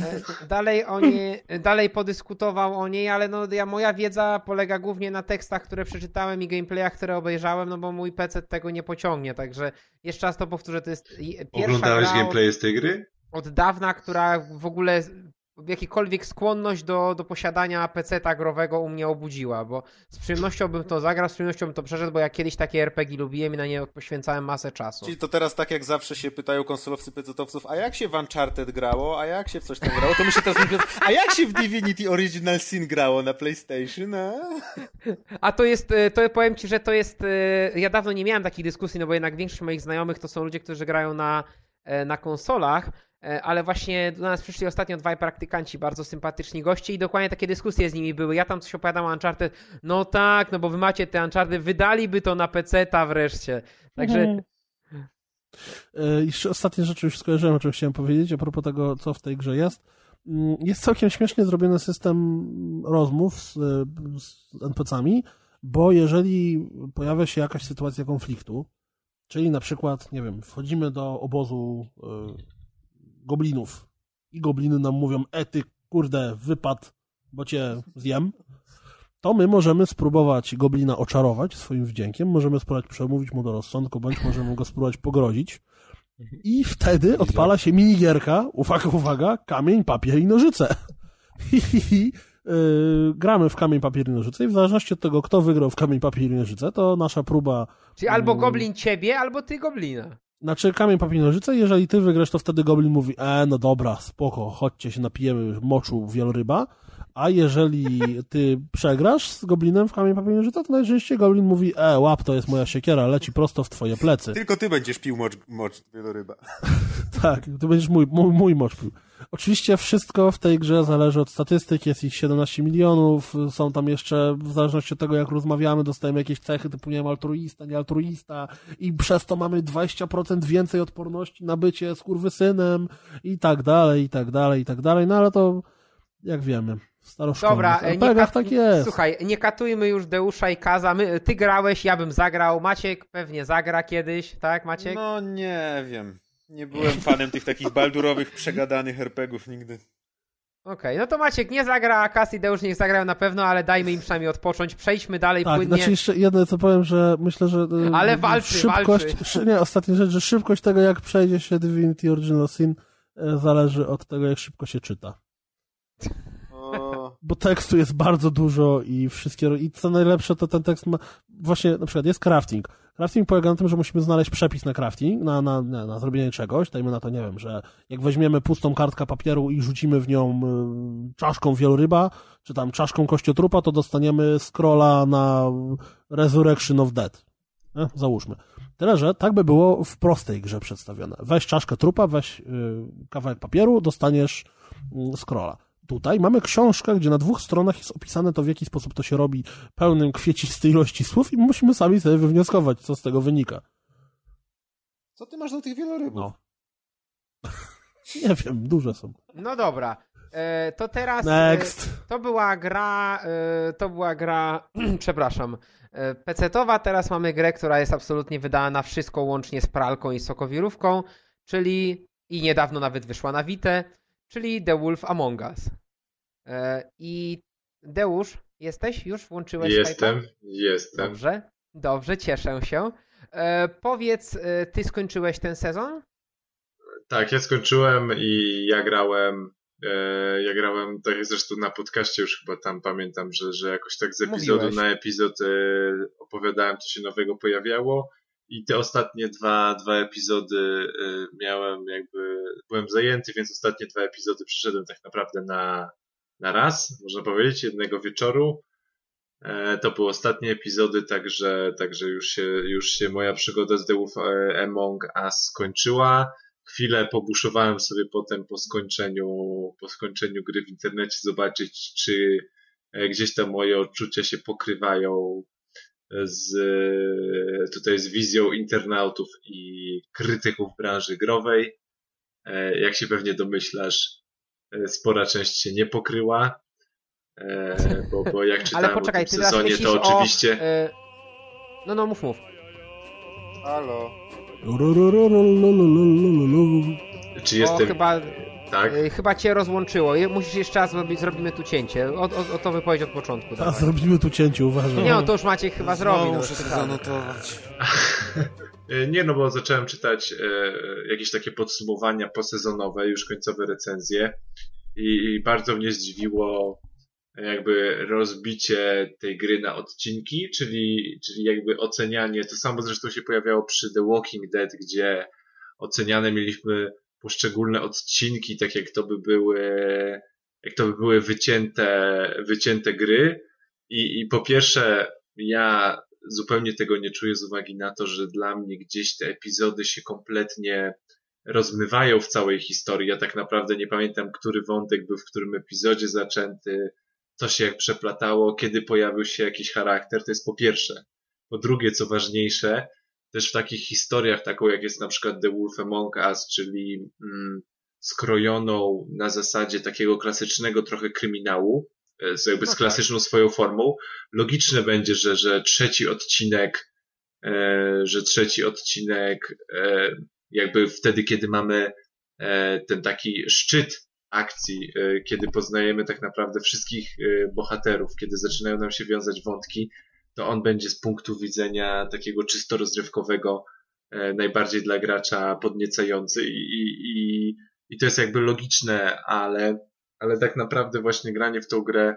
e, dalej o niej, dalej podyskutował o niej, ale no ja, moja wiedza polega głównie na tekstach, które przeczytałem i gameplayach, które obejrzałem, no bo mój PC tego nie pociągnie, także jeszcze raz to powtórzę, to jest pierwsza Oglądałeś gra od, gameplay z tej gry? od dawna, która w ogóle jakikolwiek skłonność do, do posiadania PC-ta growego u mnie obudziła, bo z przyjemnością bym to zagrał, z przyjemnością bym to przeszedł, bo ja kiedyś takie RPG lubiłem i na nie poświęcałem masę czasu. Czyli to teraz tak jak zawsze się pytają konsolowcy pecetowców, a jak się w Uncharted grało, a jak się w coś tam grało, to my się teraz mówimy, a jak się w Divinity Original Sin grało na PlayStation, a? A to jest, e, to powiem ci, że to jest, e, ja dawno nie miałem takich dyskusji, no bo jednak większość moich znajomych to są ludzie, którzy grają na, e, na konsolach, ale właśnie do nas przyszli ostatnio dwaj praktykanci, bardzo sympatyczni goście i dokładnie takie dyskusje z nimi były. Ja tam coś opowiadam o Uncharted, no tak, no bo wy macie te Uncharted, wydaliby to na PC-ta wreszcie. Także Mhm. E, Jeszcze ostatnie rzeczy już skojarzyłem, o czym chciałem powiedzieć, a propos tego, co w tej grze jest. Mm, Jest całkiem śmiesznie zrobiony system rozmów z, z NPC-ami, bo jeżeli pojawia się jakaś sytuacja konfliktu, czyli na przykład, nie wiem, wchodzimy do obozu e, goblinów i gobliny nam mówią, e ty kurde, wypad, bo cię zjem, to my możemy spróbować goblina oczarować swoim wdziękiem, możemy spróbować przemówić mu do rozsądku, bądź możemy go spróbować pogrozić. I wtedy odpala się minigierka, uwaga, uwaga, kamień, papier i nożyce. I yy, gramy w kamień, papier i nożyce i w zależności od tego, kto wygrał w kamień, papier i nożyce, to nasza próba czyli albo Mm. goblin ciebie, albo ty goblina. Znaczy kamień, papier, nożyce, jeżeli ty wygrasz, to wtedy goblin mówi, e, no dobra, spoko, chodźcie się napijemy moczu wieloryba, a jeżeli ty przegrasz z goblinem w kamień, papier, nożyce, to najczęściej goblin mówi, e, łap, to jest moja siekiera, leci prosto w twoje plecy. Tylko ty będziesz pił mocz, mocz wieloryba. Tak, to będziesz mój, mój, mój mocz pił. Oczywiście wszystko w tej grze zależy od statystyk, jest ich 17 milionów, są tam jeszcze, w zależności od tego jak rozmawiamy, dostajemy jakieś cechy typu, nie wiem, altruista, nie altruista i przez to mamy 20% więcej odporności na bycie skurwysynem i tak dalej, i tak dalej, i tak dalej, no ale to, jak wiemy, Dobra, e, nie kat- tak jest. Słuchaj, nie katujmy już Deusza i Kaza. My, ty grałeś, ja bym zagrał. Maciek pewnie zagra kiedyś, tak Maciek? No nie wiem. Nie byłem fanem tych takich baldurowych, przegadanych RPGów nigdy. Okej, no to Maciek nie zagra, a Deusz niech zagrają na pewno, ale dajmy im przynajmniej odpocząć. Przejdźmy dalej Tak, płynnie. znaczy jeszcze jedno co powiem, że myślę, że e, Ale walczy, szybkość, walczy. nie, ostatnia rzecz, że szybkość tego jak przejdzie się Divinity Original Sin e, zależy od tego jak szybko się czyta. Bo tekstu jest bardzo dużo i wszystkie, i co najlepsze to ten tekst ma, właśnie na przykład jest crafting. Crafting polega na tym, że musimy znaleźć przepis na crafting, na, na, na, na zrobienie czegoś, dajmy na to, nie wiem, że jak weźmiemy pustą kartkę papieru i rzucimy w nią y, czaszką wieloryba, czy tam czaszką kościotrupa, to dostaniemy scrolla na Resurrection of Dead. Nie? Załóżmy. Tyle, że tak by było w prostej grze przedstawione. Weź czaszkę trupa, weź y, kawałek papieru, dostaniesz y, scrolla. Tutaj mamy książkę, gdzie na dwóch stronach jest opisane to, w jaki sposób to się robi, pełnym kwiecistej ilości słów i musimy sami sobie wywnioskować, co z tego wynika. co ty masz do tych wielorybów? No. Nie wiem, duże są. No dobra. E, to teraz. e, Next. To była gra. e, To była gra. przepraszam. e, PC-towa. Teraz mamy grę, która jest absolutnie wydana na wszystko, łącznie z pralką i sokowirówką, czyli. I niedawno nawet wyszła na Vita, czyli The Wolf Among Us. E, I Deusz, jesteś? Już włączyłeś Jestem, Skype'a? jestem. Dobrze, dobrze, cieszę się. E, powiedz, e, ty skończyłeś ten sezon? Tak, ja skończyłem i ja grałem. Ja grałem, tak zresztą na podcaście już chyba tam pamiętam, że, że jakoś tak z epizodu Mówiłeś. na epizod opowiadałem, co się nowego pojawiało. I te ostatnie dwa, dwa epizody miałem jakby, byłem zajęty, więc ostatnie dwa epizody przyszedłem tak naprawdę na, na raz, można powiedzieć, jednego wieczoru. E, To były ostatnie epizody, także, także już, się, już się moja przygoda z The Wolf e, Among Us skończyła. Chwilę pobuszowałem sobie potem po skończeniu, po skończeniu gry w internecie zobaczyć, czy e, gdzieś tam moje odczucia się pokrywają z, tutaj z wizją internautów i krytyków branży growej. Jak się pewnie domyślasz, spora część się nie pokryła, e, bo, bo jak czytałem Ale poczekaj, o ty tym sezonie, to oczywiście... o... E... No, no, mów, mów. Halo. Czy O, jestem... chyba, Tak? e, chyba cię rozłączyło. Musisz jeszcze raz zrobić, zrobimy tu cięcie. O, o, o to wypowiedź od początku. Dawaj. zrobimy tu cięcie, uważaj. Nie, no to już Maciek chyba zrobi. No, muszę to zanotować. E, Nie, no bo zacząłem czytać e, jakieś takie podsumowania posezonowe, już końcowe recenzje i, i bardzo mnie zdziwiło jakby rozbicie tej gry na odcinki, czyli, czyli jakby ocenianie, to samo zresztą się pojawiało przy The Walking Dead, gdzie oceniane mieliśmy poszczególne odcinki, tak jak to by były, jak to by były wycięte, wycięte gry i, i po pierwsze ja zupełnie tego nie czuję z uwagi na to, że dla mnie gdzieś te epizody się kompletnie rozmywają w całej historii. Ja tak naprawdę nie pamiętam, który wątek był w którym epizodzie zaczęty, co się jak przeplatało, kiedy pojawił się jakiś charakter. To jest po pierwsze. Po drugie, co ważniejsze, też w takich historiach, taką jak jest na przykład The Wolf Among Us, czyli mm, skrojoną na zasadzie takiego klasycznego trochę kryminału, e, z jakby No z tak. klasyczną swoją formą, logiczne będzie, że, że trzeci odcinek, e, że trzeci odcinek, e, jakby wtedy, kiedy mamy e, ten taki szczyt akcji, e, kiedy poznajemy tak naprawdę wszystkich e, bohaterów, kiedy zaczynają nam się wiązać wątki, to on będzie z punktu widzenia takiego czysto rozrywkowego e, najbardziej dla gracza podniecający i, i, i, to jest jakby logiczne, ale, ale tak naprawdę właśnie granie w tą grę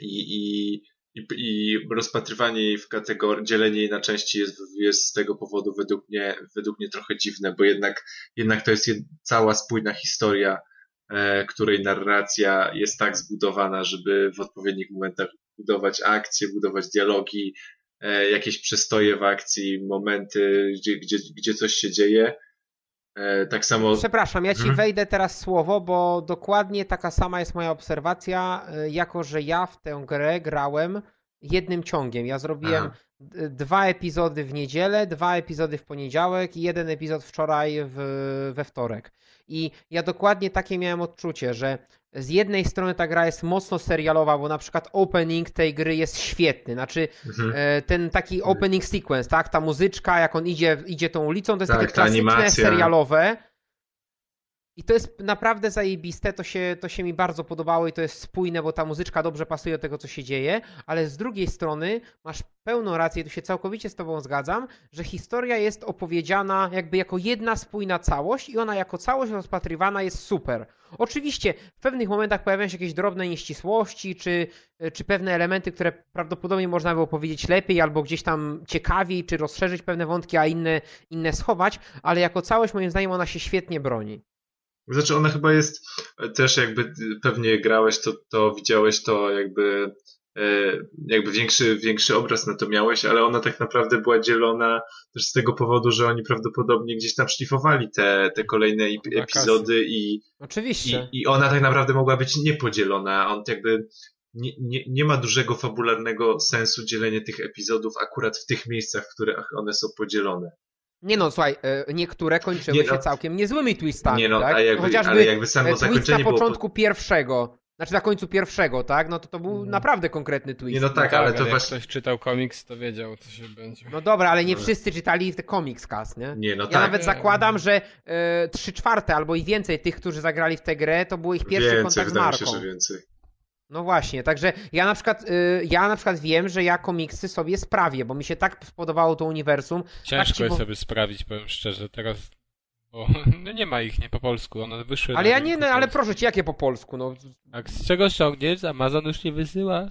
i, i, i, rozpatrywanie jej w kategorii, dzielenie jej na części jest, jest z tego powodu według mnie, według mnie trochę dziwne, bo jednak, jednak to jest cała spójna historia, e, której narracja jest tak zbudowana, żeby w odpowiednich momentach budować akcje, budować dialogi, e, jakieś przestoje w akcji, momenty, gdzie, gdzie, gdzie coś się dzieje. E, tak samo. Przepraszam, ja ci Mhm. wejdę teraz słowo, bo dokładnie taka sama jest moja obserwacja, y, jako że ja w tę grę grałem jednym ciągiem. Ja zrobiłem Aha. dwa epizody w niedzielę, dwa epizody w poniedziałek i jeden epizod wczoraj w, we wtorek. I ja dokładnie takie miałem odczucie, że z jednej strony ta gra jest mocno serialowa, bo na przykład opening tej gry jest świetny. Znaczy Mhm. e, ten taki opening sequence, tak? Ta muzyczka, jak on idzie, idzie tą ulicą, to jest Tak, takie ta klasyczne, animacja. serialowe. I to jest naprawdę zajebiste, to się, to się mi bardzo podobało i to jest spójne, bo ta muzyczka dobrze pasuje do tego, co się dzieje, ale z drugiej strony masz pełną rację, tu się całkowicie z tobą zgadzam, że historia jest opowiedziana jakby jako jedna spójna całość i ona jako całość rozpatrywana jest super. Oczywiście w pewnych momentach pojawiają się jakieś drobne nieścisłości, czy, czy pewne elementy, które prawdopodobnie można było powiedzieć lepiej, albo gdzieś tam ciekawiej, czy rozszerzyć pewne wątki, a inne, inne schować, ale jako całość moim zdaniem ona się świetnie broni. Znaczy ona chyba jest e, też jakby ty pewnie grałeś to, to widziałeś to jakby e, jakby większy, większy obraz na to miałeś, ale ona tak naprawdę była dzielona też z tego powodu, że oni prawdopodobnie gdzieś tam szlifowali te, te kolejne epizody i, i, Oczywiście. i ona tak naprawdę mogła być niepodzielona. On jakby nie, nie, nie ma dużego fabularnego sensu dzielenie tych epizodów akurat w tych miejscach, w których one są podzielone. Nie no, słuchaj, e, niektóre kończyły Nie no. się całkiem niezłymi twistami, Nie no, tak? a jakby, Chociażby ale jakby samo e, twist na było... początku pierwszego, znaczy na końcu pierwszego, tak? No to to był naprawdę konkretny twist. Nie no tak, ale to jak właśnie... ktoś czytał komiks, to wiedział, co się będzie. No dobra, ale nie Ale- wszyscy czytali te Comics Cast, nie? Nie no Ja tak. nawet zakładam, że e, trzy czwarte albo i więcej tych, którzy zagrali w tę grę, to był ich pierwszy więcej, kontakt z wydaje mi marką. się, że więcej. No właśnie, także ja na przykład y, ja na przykład wiem, że ja komiksy sobie sprawię, bo mi się tak spodobało to uniwersum. Ciężko ci, jest bo- sobie sprawić, powiem szczerze, teraz, bo no nie ma ich, nie po polsku, one wyszły Ale ja nie, no, ale proszę cię, jakie po polsku, no. A z czego ściągniesz? Amazon już nie wysyła?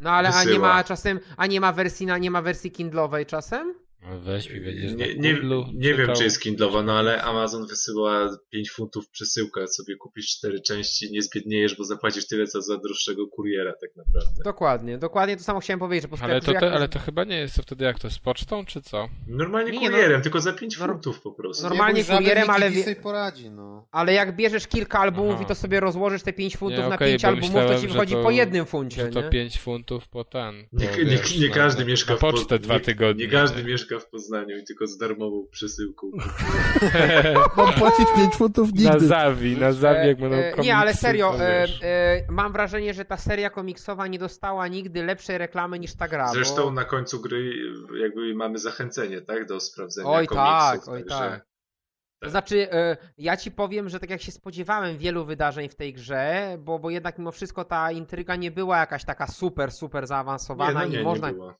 No ale a nie Wysyła. ma czasem, a nie ma wersji na, nie ma wersji Kindlowej czasem? No weź mi, będziesz Nie, na nie, Kindlu nie wiem, czy jest Kindlowa, no ale Amazon wysyła 5 funtów przesyłka, sobie kupisz 4 części, nie zbiedniejesz, bo zapłacisz tyle, co za droższego kuriera tak naprawdę. Dokładnie, dokładnie to samo chciałem powiedzieć, że po prostu Ale jak- to, ale to chyba nie jest to wtedy jak to, z pocztą, czy co? Normalnie Nie, no- kurierem, tylko za 5 Nor- funtów po prostu. Normal- Normalnie kurierem, ale wie- sobie poradzi, no. Ale jak bierzesz kilka albumów Aha. i to sobie rozłożysz te 5 funtów Nie, na okej, 5 bo albumów, to myślałem, ci że wychodzi to- po jednym funcie, Że to nie? 5 funtów po ten. Nie, po, nie, wiesz, nie na- każdy mieszka w po- pocztę dwa nie, tygodnie. Nie każdy mieszka w Poznaniu i tylko z darmową przesyłką. Mam płacić 5 funtów Na nigdy. Zawi, na Zawi, jak E, będą e, komiksy. Nie, ale serio, e, e, mam wrażenie, że ta seria komiksowa nie dostała nigdy lepszej reklamy niż ta gra. Zresztą bo... na końcu gry jakby mamy zachęcenie, tak? Do sprawdzenia Oj komiksów. tak, oj także... tak. To znaczy, e, ja ci powiem, że tak jak się spodziewałem wielu wydarzeń w tej grze, bo, bo jednak mimo wszystko ta intryga nie była jakaś taka super, super Nie, zaawansowana no i nie, można, nie było.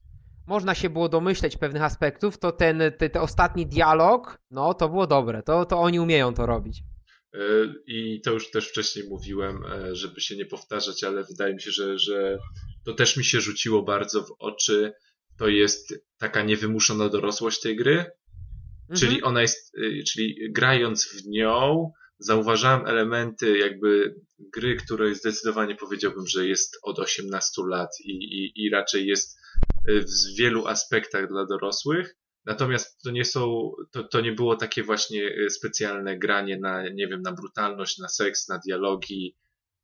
Można się było domyśleć pewnych aspektów, to ten, te, te ostatni dialog, no to było dobre, to, to oni umieją to robić. E, I to już też wcześniej mówiłem, e, żeby się nie powtarzać, ale wydaje mi się, że, że to też mi się rzuciło bardzo w oczy. To jest taka niewymuszona dorosłość tej gry, Mhm. czyli ona jest, y, czyli grając w nią, zauważałem elementy jakby gry, której zdecydowanie powiedziałbym, że jest od 18 lat i, i, i raczej jest w wielu aspektach dla dorosłych. Natomiast to nie są, to, to nie było takie właśnie y, specjalne granie na, nie wiem, na brutalność, na seks, na dialogi,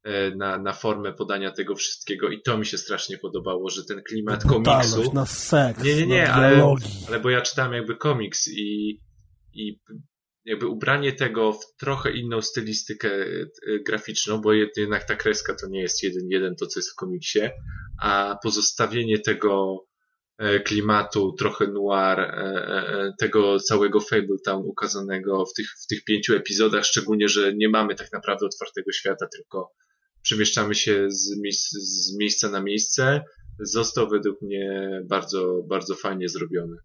y, na, na formę podania tego wszystkiego i to mi się strasznie podobało, że ten klimat Brutalność, komiksu, na seks, Nie, nie, nie, na ale- ale bo ja czytałem jakby komiks i, i jakby ubranie tego w trochę inną stylistykę e, graficzną, bo jed- jednak ta kreska to nie jest jeden jeden to, co jest w komiksie, a pozostawienie tego e, klimatu, trochę noir, e, e, tego całego Fabletown ukazanego w tych, w tych pięciu epizodach, szczególnie, że nie mamy tak naprawdę otwartego świata, tylko przemieszczamy się z, miejsc, z miejsca na miejsce, został według mnie bardzo, bardzo fajnie zrobiony.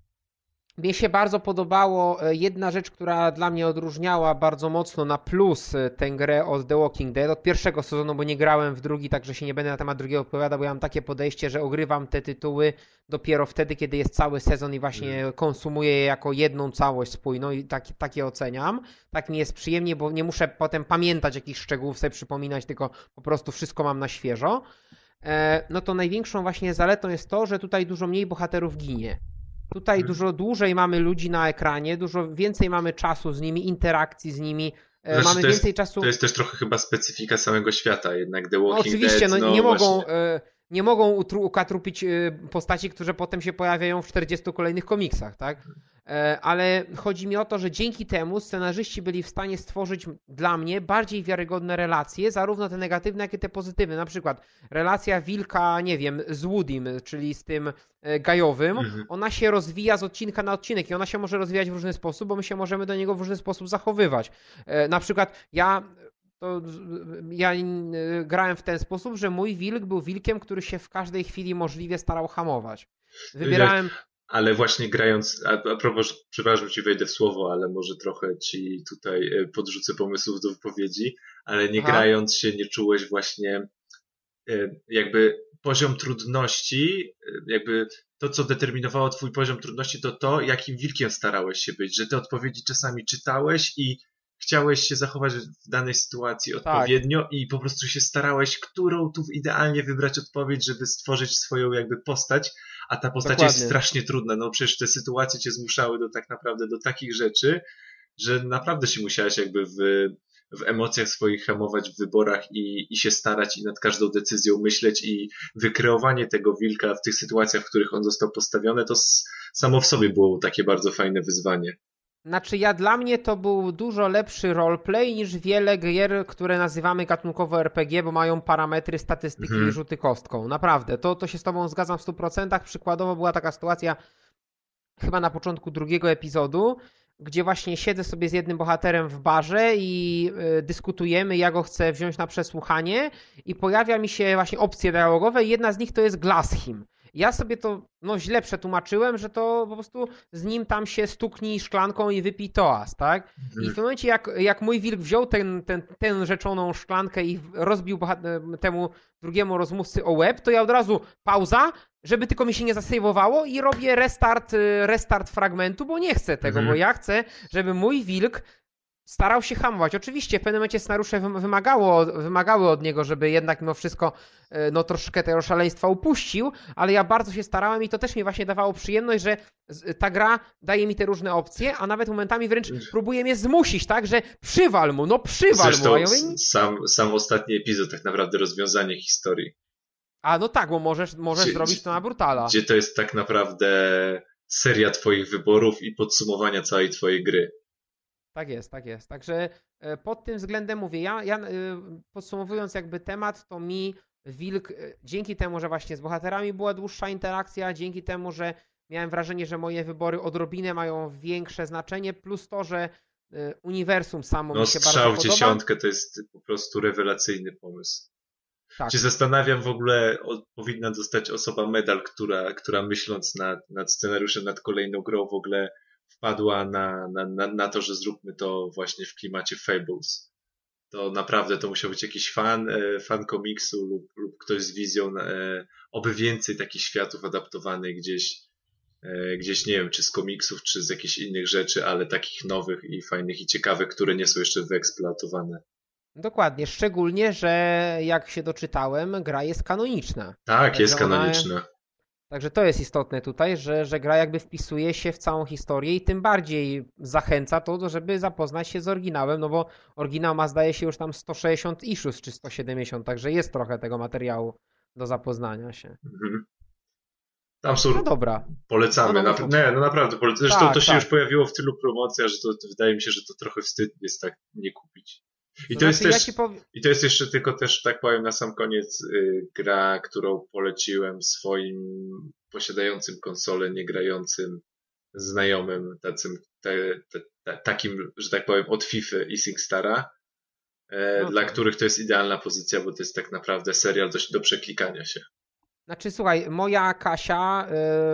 Mnie się bardzo podobało e, jedna rzecz, która dla mnie odróżniała bardzo mocno na plus e, tę grę od The Walking Dead, od pierwszego sezonu, bo nie grałem w drugi, także się nie będę na temat drugiego odpowiadał, bo ja mam takie podejście, że ogrywam te tytuły dopiero wtedy, kiedy jest cały sezon i właśnie konsumuję je jako jedną całość spójną i tak, takie oceniam. Tak mi jest przyjemnie, bo nie muszę potem pamiętać jakichś szczegółów, sobie przypominać, tylko po prostu wszystko mam na świeżo. E, no to największą właśnie zaletą jest to, że tutaj dużo mniej bohaterów ginie. Tutaj Mhm. dużo dłużej mamy ludzi na ekranie, dużo więcej mamy czasu z nimi, interakcji z nimi, Znaczy, mamy to jest- więcej czasu. To jest też trochę chyba specyfika samego świata, jednak The No, Walking oczywiście, Dead, no, nie mogą, właśnie. e, nie mogą ukatrupić e, postaci, które potem się pojawiają w 40 kolejnych komiksach, tak? E, Ale chodzi mi o to, że dzięki temu scenarzyści byli w stanie stworzyć dla mnie bardziej wiarygodne relacje, zarówno te negatywne, jak i te pozytywne. Na przykład relacja Wilka, nie wiem, z Woodym, czyli z tym e, gajowym, Mhm. ona się rozwija z odcinka na odcinek i ona się może rozwijać w różny sposób, bo my się możemy do niego w różny sposób zachowywać. E, Na przykład ja to ja e, grałem w ten sposób, że mój wilk był wilkiem, który się w każdej chwili możliwie starał hamować. Wybierałem. Ale właśnie grając, a, a propos, przepraszam, ci wejdę w słowo, ale może trochę ci tutaj e, podrzucę pomysłów do wypowiedzi, ale nie Aha. grając się nie czułeś właśnie e, jakby poziom trudności, jakby to, co determinowało twój poziom trudności, to to, jakim wilkiem starałeś się być, że te odpowiedzi czasami czytałeś i chciałeś się zachować w danej sytuacji Tak. odpowiednio i po prostu się starałeś, którą tu idealnie wybrać odpowiedź, żeby stworzyć swoją jakby postać, a ta postać jest Dokładnie. strasznie trudna. No przecież te sytuacje cię zmuszały do tak naprawdę do takich rzeczy, że naprawdę się musiałeś jakby w, w emocjach swoich hamować w wyborach i, i się starać i nad każdą decyzją myśleć i wykreowanie tego wilka w tych sytuacjach, w których on został postawiony, to samo w sobie było takie bardzo fajne wyzwanie. Znaczy, ja dla mnie to był dużo lepszy roleplay niż wiele gier, które nazywamy gatunkowo RPG, bo mają parametry, statystyki Mhm. i rzuty kostką. Naprawdę, to, to się z Tobą zgadzam w 100%. Przykładowo była taka sytuacja chyba na początku drugiego epizodu, gdzie właśnie siedzę sobie z jednym bohaterem w barze i y, dyskutujemy, ja go chcę wziąć na przesłuchanie i pojawia mi się właśnie opcje dialogowe i jedna z nich to jest Glass Him. Ja sobie to no, źle przetłumaczyłem, że to po prostu z nim tam się stuknij szklanką i wypij toast, tak? I w momencie jak, jak mój wilk wziął ten, ten, tę rzeczoną szklankę i rozbił bohat- temu drugiemu rozmówcy o łeb, to ja od razu pauza, żeby tylko mi się nie zasejwowało i robię restart, y, restart fragmentu, bo nie chcę tego, Mhm. bo ja chcę, żeby mój wilk starał się hamować. Oczywiście w pewnym momencie scenariusze wym- wymagało, wymagały od niego, żeby jednak mimo wszystko e, no troszkę tego szaleństwa upuścił, ale ja bardzo się starałem i to też mi właśnie dawało przyjemność, że ta gra daje mi te różne opcje, a nawet momentami wręcz próbuje mnie zmusić, tak, że przywal mu, no przywal mu. Zresztą A, ja mówię, sam, sam ostatni epizod, tak naprawdę rozwiązanie historii. a no tak, bo możesz, możesz Gdzie- zrobić to na brutala. Gdzie to jest tak naprawdę seria twoich wyborów i podsumowania całej twojej gry. Tak jest, tak jest. Także e, pod tym względem mówię, ja, ja e, podsumowując jakby temat, to mi Wilk, e, dzięki temu, że właśnie z bohaterami była dłuższa interakcja, dzięki temu, że miałem wrażenie, że moje wybory odrobinę mają większe znaczenie, plus to, że uniwersum samo no, mi się strzał bardzo w dziesiątkę to jest po prostu rewelacyjny pomysł. Tak. Się zastanawiam w ogóle, o, powinna dostać osoba medal, która, która myśląc nad, nad scenariuszem, nad kolejną grą w ogóle wpadła na, na, na, to, że zróbmy to właśnie w klimacie Fables. To naprawdę to musiał być jakiś fan, e, fan komiksu lub, lub ktoś z wizją, e, oby więcej takich światów adaptowanych gdzieś, e, gdzieś nie wiem, czy z komiksów, czy z jakichś innych rzeczy, ale takich nowych i fajnych i ciekawych, które nie są jeszcze wyeksploatowane. Dokładnie, szczególnie, że jak się doczytałem, gra jest kanoniczna. Tak, jest kanoniczna. Także to jest istotne tutaj, że, że gra jakby wpisuje się w całą historię i tym bardziej zachęca to, żeby zapoznać się z oryginałem, no bo oryginał ma zdaje się już tam 160 issues czy 170, także jest trochę tego materiału do zapoznania się. Mhm. Tam są. No dobra. Polecamy. No, no, nie, no naprawdę. Pole... Zresztą tak, to się tak. już pojawiło w tylu promocjach, że to, to, wydaje mi się, że to trochę wstyd jest tak nie kupić. I to, jest znaczy, też, ja powie... I to jest jeszcze tylko też, tak powiem na sam koniec, yy, gra, którą poleciłem swoim posiadającym konsolę, niegrającym znajomym, tacym, te, te, te, takim, że tak powiem, od FIFA i SingStara, e, no dla których to jest idealna pozycja, bo to jest tak naprawdę serial do, do przeklikania się. Znaczy, słuchaj, moja Kasia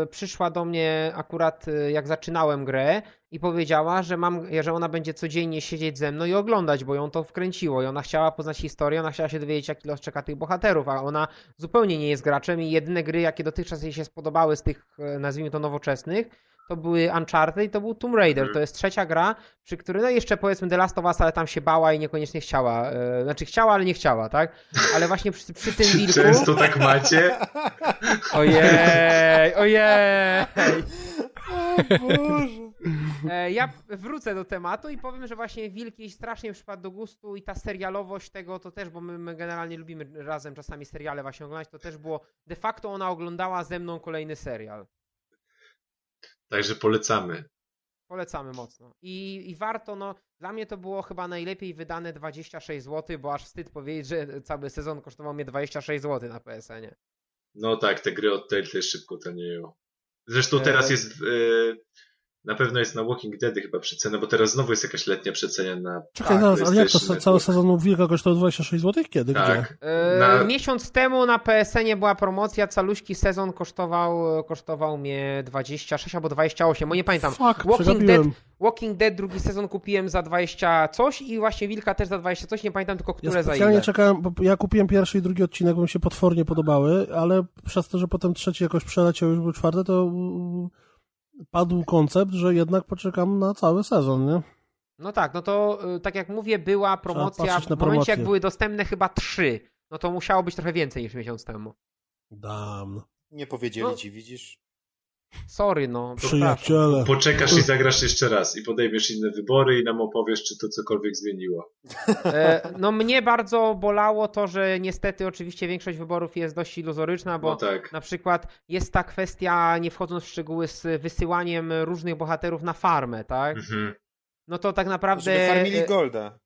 y, przyszła do mnie akurat y, jak zaczynałem grę i powiedziała, że mam, że ona będzie codziennie siedzieć ze mną i oglądać, bo ją to wkręciło i ona chciała poznać historię, ona chciała się dowiedzieć, jaki los czeka tych bohaterów, a ona zupełnie nie jest graczem i jedyne gry, jakie dotychczas jej się spodobały z tych, e, nazwijmy to, nowoczesnych, to były Uncharted i to był Tomb Raider. Mhm. To jest trzecia gra, przy której, no jeszcze powiedzmy The Last of Us, ale tam się bała i niekoniecznie chciała. E, znaczy chciała, ale nie chciała, tak? Ale właśnie przy, przy tym wilku... Często tak macie? Ojej, ojej! O Boże. E, ja wrócę do tematu i powiem, że właśnie Wilk jej strasznie przypadł do gustu i ta serialowość tego to też, bo my, my, generalnie lubimy razem czasami seriale właśnie oglądać, to też było, de facto ona oglądała ze mną kolejny serial. Także polecamy. Polecamy mocno. I, I warto, no, dla mnie to było chyba najlepiej wydane 26 zł, bo aż wstyd powiedzieć, że cały sezon kosztował mnie 26 zł na PSN-ie. No tak, te gry od Telltale szybko tanieją. Zresztą teraz e, jest e, na pewno jest na Walking Dead chyba przecena, bo teraz znowu jest jakaś letnia przecena na. Czekaj, zaraz, ale jak to Network. cały sezon Wilka kosztował 26 zł? Kiedy? Tak. Gdzie? Na... miesiąc temu na PSN była promocja, caluśki sezon kosztował, kosztował mnie 26 albo 28, bo nie pamiętam. Fuck, Walking Dead, Walking Dead drugi sezon kupiłem za 20 coś i właśnie Wilka też za 20 coś, nie pamiętam tylko które ja za ile. Ja czekałem, bo ja kupiłem pierwszy i drugi odcinek, bo mi się potwornie podobały, ale przez to, że potem trzeci jakoś przeleciał już był czwarty, to padł koncept, że jednak poczekam na cały sezon, nie? No tak, no to y, tak jak mówię, była promocja w momencie jak były dostępne chyba trzy. No to musiało być trochę więcej niż miesiąc temu. Dam. Nie powiedzieli no. ci, widzisz? Sorry, no. Przyjaciele. Poczekasz i zagrasz jeszcze raz i podejmiesz inne wybory i nam opowiesz, czy to cokolwiek zmieniło. E, no mnie bardzo bolało to, że niestety oczywiście większość wyborów jest dość iluzoryczna, bo no tak. na przykład jest ta kwestia, nie wchodząc w szczegóły, z wysyłaniem różnych bohaterów na farmę, tak? Mhm. No to tak naprawdę... Żeby farmili e, Golda.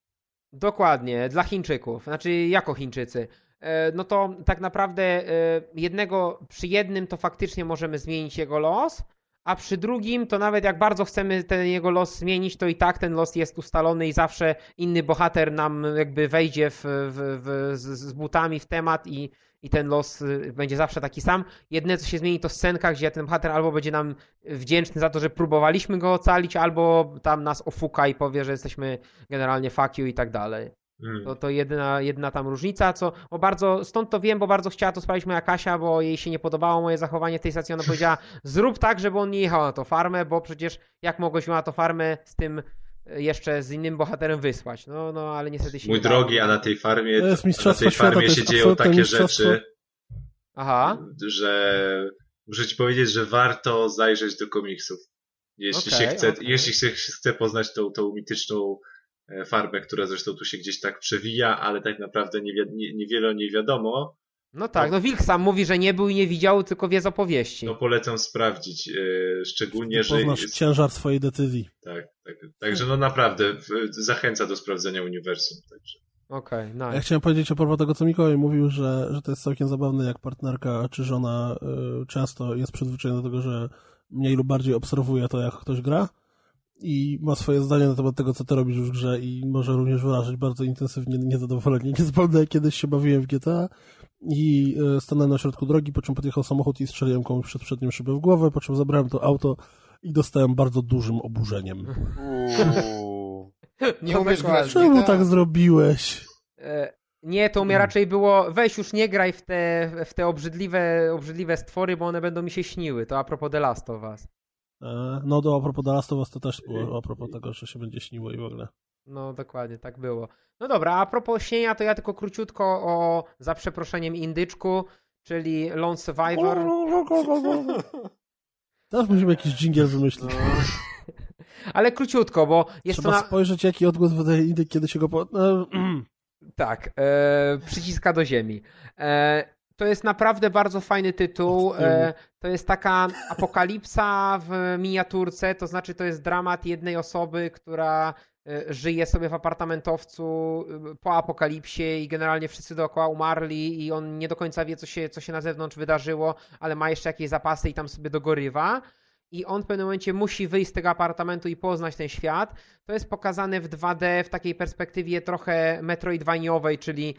Dokładnie, dla Chińczyków, znaczy jako Chińczycy. E, no to tak naprawdę e, jednego, przy jednym to faktycznie możemy zmienić jego los, a przy drugim to nawet jak bardzo chcemy ten jego los zmienić, to i tak ten los jest ustalony i zawsze inny bohater nam jakby wejdzie w, w, w, z, butami w temat i, i ten los y, będzie zawsze taki sam. Jedne co się zmieni to scenka, gdzie ten bohater albo będzie nam wdzięczny za to, że próbowaliśmy go ocalić, albo tam nas ofuka i powie, że jesteśmy generalnie fuck you i tak dalej. Mm. To, to jedyna, jedyna tam różnica, co bo bardzo, stąd to wiem, bo bardzo chciała to sprawdzić moja Kasia, bo jej się nie podobało moje zachowanie w tej stacji. Ona powiedziała, zrób tak, żeby on nie jechał na to farmę, bo przecież jak mogłeś na to farmę z tym e, jeszcze z innym bohaterem wysłać. No, no ale niestety się Mój drogi, a na tej farmie, na tej farmie się dzieją takie rzeczy, Aha. że muszę ci powiedzieć, że warto zajrzeć do komiksów. Jeśli okay, się chce, okay. jeśli się chce poznać tą, tą mityczną farbę, która zresztą tu się gdzieś tak przewija, ale tak naprawdę niewiele nie, o niej wiadomo. No tak, no Wilk sam mówi, że nie był i nie widział, tylko wie z opowieści. No polecam sprawdzić, e, szczególnie, że... Poznasz jest- ciężar swojej decyzji. Tak, tak. Także no naprawdę zachęca do sprawdzenia uniwersum. Także. Okej, Ja nice. chciałem powiedzieć a propos tego, co Mikołaj mówił, że, że to jest całkiem zabawne, jak partnerka czy żona y, często jest przyzwyczajona do tego, że mniej lub bardziej obserwuje to, jak ktoś gra i ma swoje zdanie na temat tego, co ty robisz w grze i może również wyrażać bardzo intensywnie niezadowolenie. Nie zapomnę, jak kiedyś się bawiłem w GTA i y, stanąłem na środku drogi, po czym podjechał samochód i strzeliłem komuś przed przednim szybę w głowę, po czym zabrałem to auto i dostałem bardzo dużym oburzeniem. Uuu. Nie umiesz grać. Czemu tak zrobiłeś? E, Nie, to u mnie raczej było, weź już nie graj w te, w te obrzydliwe, obrzydliwe stwory, bo one będą mi się śniły. To a propos The Last of Us. E, No to a propos The Last of Us to też było a propos tego, że się będzie śniło i w ogóle. No dokładnie, tak było. No dobra, a propos śnienia, to ja tylko króciutko o, za przeproszeniem, indyczku, czyli Lone Survivor. Teraz musimy jakiś dżingiel wymyślić. Ale króciutko, bo jest Trzeba to na... spojrzeć, jaki odgłos wydaje indyk, kiedy się go po... No, Tak, e, przyciska do ziemi. E, to jest naprawdę bardzo fajny tytuł. E, to jest taka apokalipsa w miniaturce, to znaczy to jest dramat jednej osoby, która e, żyje sobie w apartamentowcu e, po apokalipsie i generalnie wszyscy dookoła umarli i on nie do końca wie, co się, co się na zewnątrz wydarzyło, ale ma jeszcze jakieś zapasy i tam sobie dogorywa. I on w pewnym momencie musi wyjść z tego apartamentu i poznać ten świat. To jest pokazane w 2D w takiej perspektywie trochę metroidwaniowej, czyli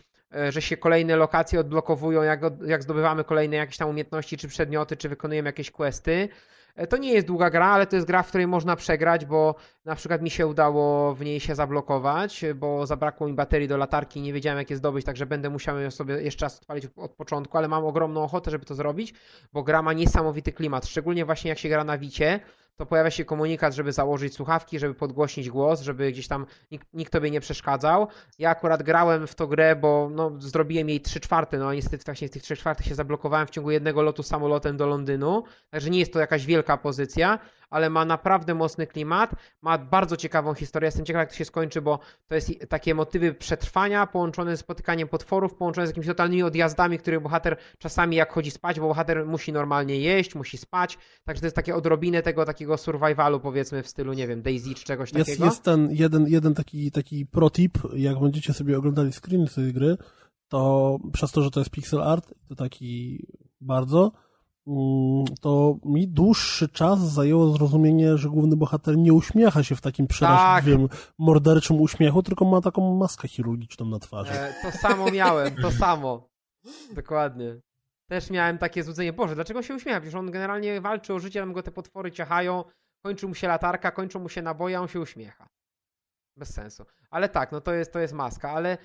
że się kolejne lokacje odblokowują, jak, jak zdobywamy kolejne jakieś tam umiejętności, czy przedmioty, czy wykonujemy jakieś questy. E, To nie jest długa gra, ale to jest gra, w której można przegrać, bo na przykład mi się udało w niej się zablokować, bo zabrakło mi baterii do latarki i nie wiedziałem jak je zdobyć, także będę musiał ją sobie jeszcze raz odpalić od początku, ale mam ogromną ochotę, żeby to zrobić, bo gra ma niesamowity klimat, szczególnie właśnie jak się gra na Wicie, to pojawia się komunikat, żeby założyć słuchawki, żeby podgłośnić głos, żeby gdzieś tam nikt, nikt tobie nie przeszkadzał. Ja akurat grałem w tą grę, bo no, zrobiłem jej 3 czwarte, no a niestety właśnie z tych 3 czwartych się zablokowałem w ciągu jednego lotu samolotem do Londynu, także nie jest to jakaś wielka pozycja, ale ma naprawdę mocny klimat, ma bardzo ciekawą historię, jestem ciekaw jak to się skończy, bo to jest takie motywy przetrwania połączone z spotykaniem potworów, połączone z jakimiś totalnymi odjazdami, których bohater czasami jak chodzi spać, bo bohater musi normalnie jeść, musi spać, także to jest takie odrobinę tego takiego survivalu powiedzmy w stylu, nie wiem, Daisy czy czegoś jest, takiego. jest ten jeden, jeden taki, taki pro tip, jak będziecie sobie oglądali screen tej gry, to przez to, że to jest pixel art, to taki bardzo, to mi dłuższy czas zajęło zrozumienie, że główny bohater nie uśmiecha się w takim przeraźliwym, morderczym uśmiechu, tylko ma taką maskę chirurgiczną na twarzy. E, to samo miałem, to samo. Dokładnie. Też miałem takie złudzenie, Boże, dlaczego się uśmiecha? Przecież on generalnie walczy o życie, tam go te potwory ciachają, kończy mu się latarka, kończą mu się naboje, a on się uśmiecha. Bez sensu. Ale tak, no to jest, to jest maska, ale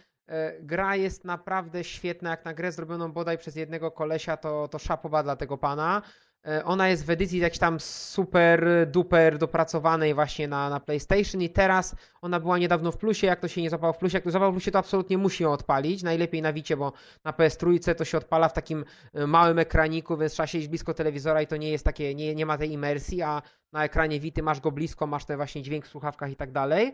gra jest naprawdę świetna, jak na grę zrobioną bodaj przez jednego kolesia, to, to szapoba dla tego pana. E, Ona jest w edycji jakiejś tam super duper dopracowanej właśnie na, na PlayStation i teraz ona była niedawno w plusie, jak to się nie złapało w plusie, jak to złapał w plusie to absolutnie musi ją odpalić, najlepiej na Wicie, bo na PS3 to się odpala w takim e, małym ekraniku, więc trzeba siedzieć blisko telewizora i to nie jest takie, nie, nie ma tej imersji, a na ekranie Wity masz go blisko, masz ten właśnie dźwięk w słuchawkach i tak dalej.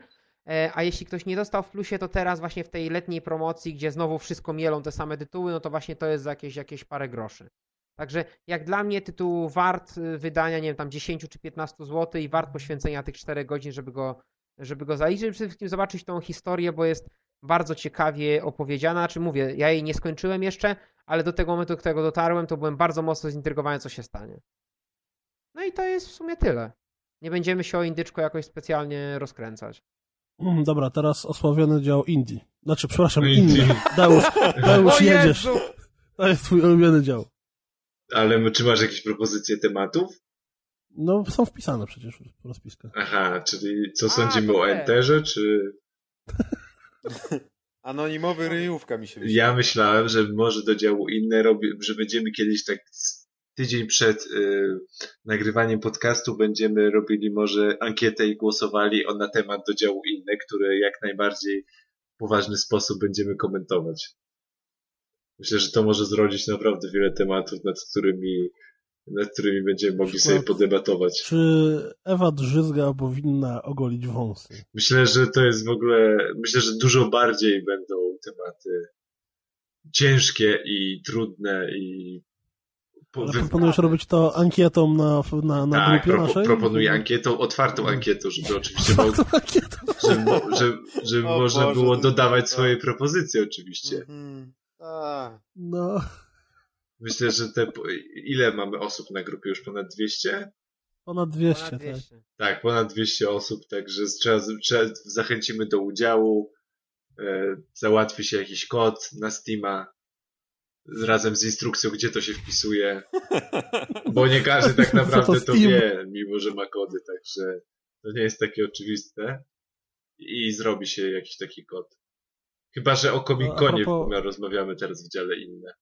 E, A jeśli ktoś nie dostał w plusie, to teraz właśnie w tej letniej promocji, gdzie znowu wszystko mielą te same tytuły, no to właśnie to jest jakieś, jakieś parę groszy. Także jak dla mnie tytuł wart y, wydania, nie wiem, tam 10 czy 15 zł i wart poświęcenia tych 4 godzin, żeby go, żeby go zaliczyć, przede wszystkim zobaczyć tą historię, bo jest bardzo ciekawie opowiedziana. Czy mówię, ja jej nie skończyłem jeszcze, ale do tego momentu, do którego dotarłem, to byłem bardzo mocno zintrygowany, co się stanie. No i to jest w sumie tyle. Nie będziemy się o indyczko jakoś specjalnie rozkręcać. Mm, Dobra, teraz osławiony dział Indie. Znaczy, przepraszam. Indie. Deusz, Deusz, jedziesz. Jezu! To jest twój ulubiony dział. Ale czy masz jakieś propozycje tematów? No, są wpisane przecież w rozpiskach. Aha, czyli co A, sądzimy o te. Enterze, czy... Anonimowy ryjówka mi się wyświetla. Ja myślałem, że może do działu inne robię, że będziemy kiedyś tak tydzień przed y, nagrywaniem podcastu będziemy robili może ankietę i głosowali o na temat do działu inne, które jak najbardziej w poważny sposób będziemy komentować. Myślę, że to może zrodzić naprawdę wiele tematów, nad którymi, nad którymi będziemy mogli Przykład- sobie podebatować. Czy Ewa Drzyzga powinna ogolić wąsy? Myślę, że to jest w ogóle, myślę, że dużo bardziej będą tematy ciężkie i trudne i Ale proponujesz robić to ankietą na, na, na tak, grupie propo- naszej? proponuję ankietą, otwartą ankietą, żeby oczywiście mo- Otwartą ankietą. żeby, żeby, żeby O można Boże, było dodawać to- swoje propozycje oczywiście. Mhm. Tak. No, Myślę, że te, ile mamy osób na grupie? Już ponad 200? ponad 200, Ponad tak. 200. Tak, ponad 200 osób, także trzeba, trzeba zachęcimy do udziału. E, załatwi się jakiś kod na Steama z- razem z instrukcją, gdzie to się wpisuje. Bo nie każdy tak naprawdę to wie, mimo że ma kody, także to nie jest takie oczywiste. I zrobi się jakiś taki kod. Chyba, że o a Comic-Conie propos- rozmawiamy teraz w dziale inne.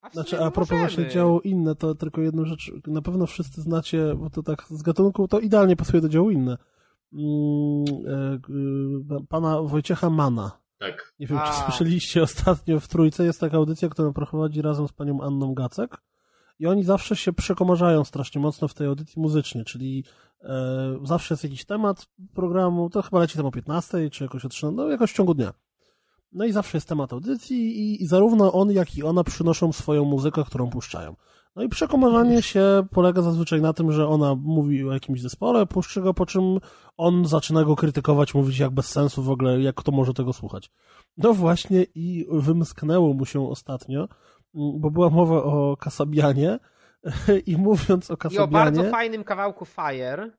A Znaczy, a propos możemy. właśnie działu inne, to tylko jedną rzecz, na pewno wszyscy znacie, bo to tak z gatunku, to idealnie pasuje do działu inne. Mm, e, pana Wojciecha Mana. Tak. Nie wiem, czy A. słyszeliście ostatnio w Trójce, jest taka audycja, którą prowadzi razem z panią Anną Gacek i oni zawsze się przekomarzają strasznie mocno w tej audycji muzycznie, czyli e, zawsze jest jakiś temat programu, to chyba leci tam o 15 czy jakoś o 13, no jakoś w ciągu dnia. No i zawsze jest temat audycji i, i zarówno on, jak i ona przynoszą swoją muzykę, którą puszczają. No i przekomarzanie się polega zazwyczaj na tym, że ona mówi o jakimś zespole, puszczy go, po czym on zaczyna go krytykować, mówić jak bez sensu w ogóle, jak kto może tego słuchać. No właśnie i wymsknęło mu się ostatnio, mm, bo była mowa o Kasabianie i mówiąc o I o Kasabianie... bardzo fajnym kawałku Fire.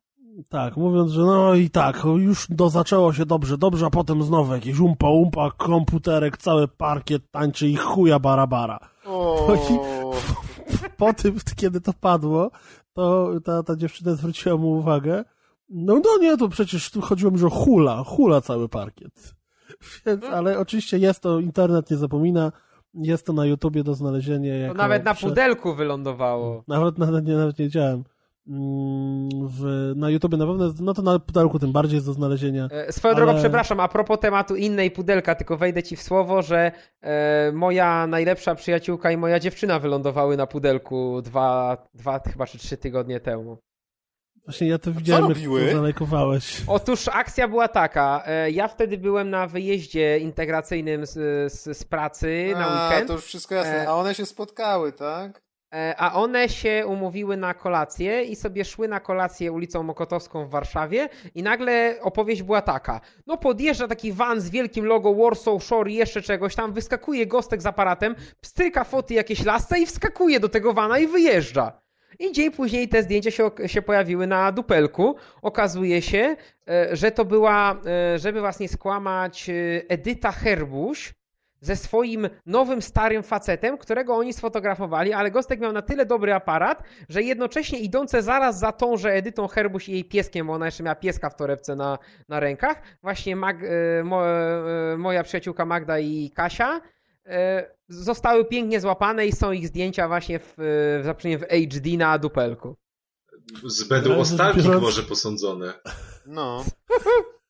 Tak, mówiąc, że no i tak, już do, zaczęło się dobrze, dobrze, a potem znowu jakieś umpa, umpa, komputerek, cały parkiet tańczy i chuja barabara. O, Po tym, kiedy to padło, to ta, ta dziewczyna zwróciła mu uwagę. No, no nie, to przecież tu chodziło mi, że hula, hula cały parkiet. Więc, ale oczywiście jest to, internet nie zapomina, jest to na YouTubie do znalezienia. To nawet na prze- pudelku wylądowało. Nawet, nawet, nie, nawet nie wiedziałem. W, na YouTubie na pewno, no to na pudelku tym bardziej jest do znalezienia. E, Swoją Ale- drogą, przepraszam, a propos tematu innej pudelka, tylko wejdę ci w słowo, że e, moja najlepsza przyjaciółka i moja dziewczyna wylądowały na pudelku dwa, dwa chyba czy trzy tygodnie temu. Właśnie ja to widziałem, jak to zalajkowałeś. Otóż akcja była taka. e, Ja wtedy byłem na wyjeździe integracyjnym z, z, z pracy na a, weekend. to już wszystko jasne. E, A one się spotkały, tak? E, A one się umówiły na kolację i sobie szły na kolację ulicą Mokotowską w Warszawie i nagle opowieść była taka. No podjeżdża taki van z wielkim logo Warsaw Shore i jeszcze czegoś tam, wyskakuje gostek z aparatem, pstryka foty jakieś lasce i wskakuje do tego vana i wyjeżdża. I dzień później te zdjęcia się, się pojawiły na dupelku. Okazuje się, e, że to była, e, żeby was nie skłamać, Edyta Herbuś, ze swoim nowym, starym facetem, którego oni sfotografowali, ale Gostek miał na tyle dobry aparat, że jednocześnie idące zaraz za tą, że Edytą Herbuś i jej pieskiem, bo ona jeszcze miała pieska w torebce na, na rękach, właśnie Mag, e, mo, e, moja przyjaciółka Magda i Kasia e, zostały pięknie złapane i są ich zdjęcia właśnie w, w, w HD na dupelku. Z bedu biorąc- może posądzone. No.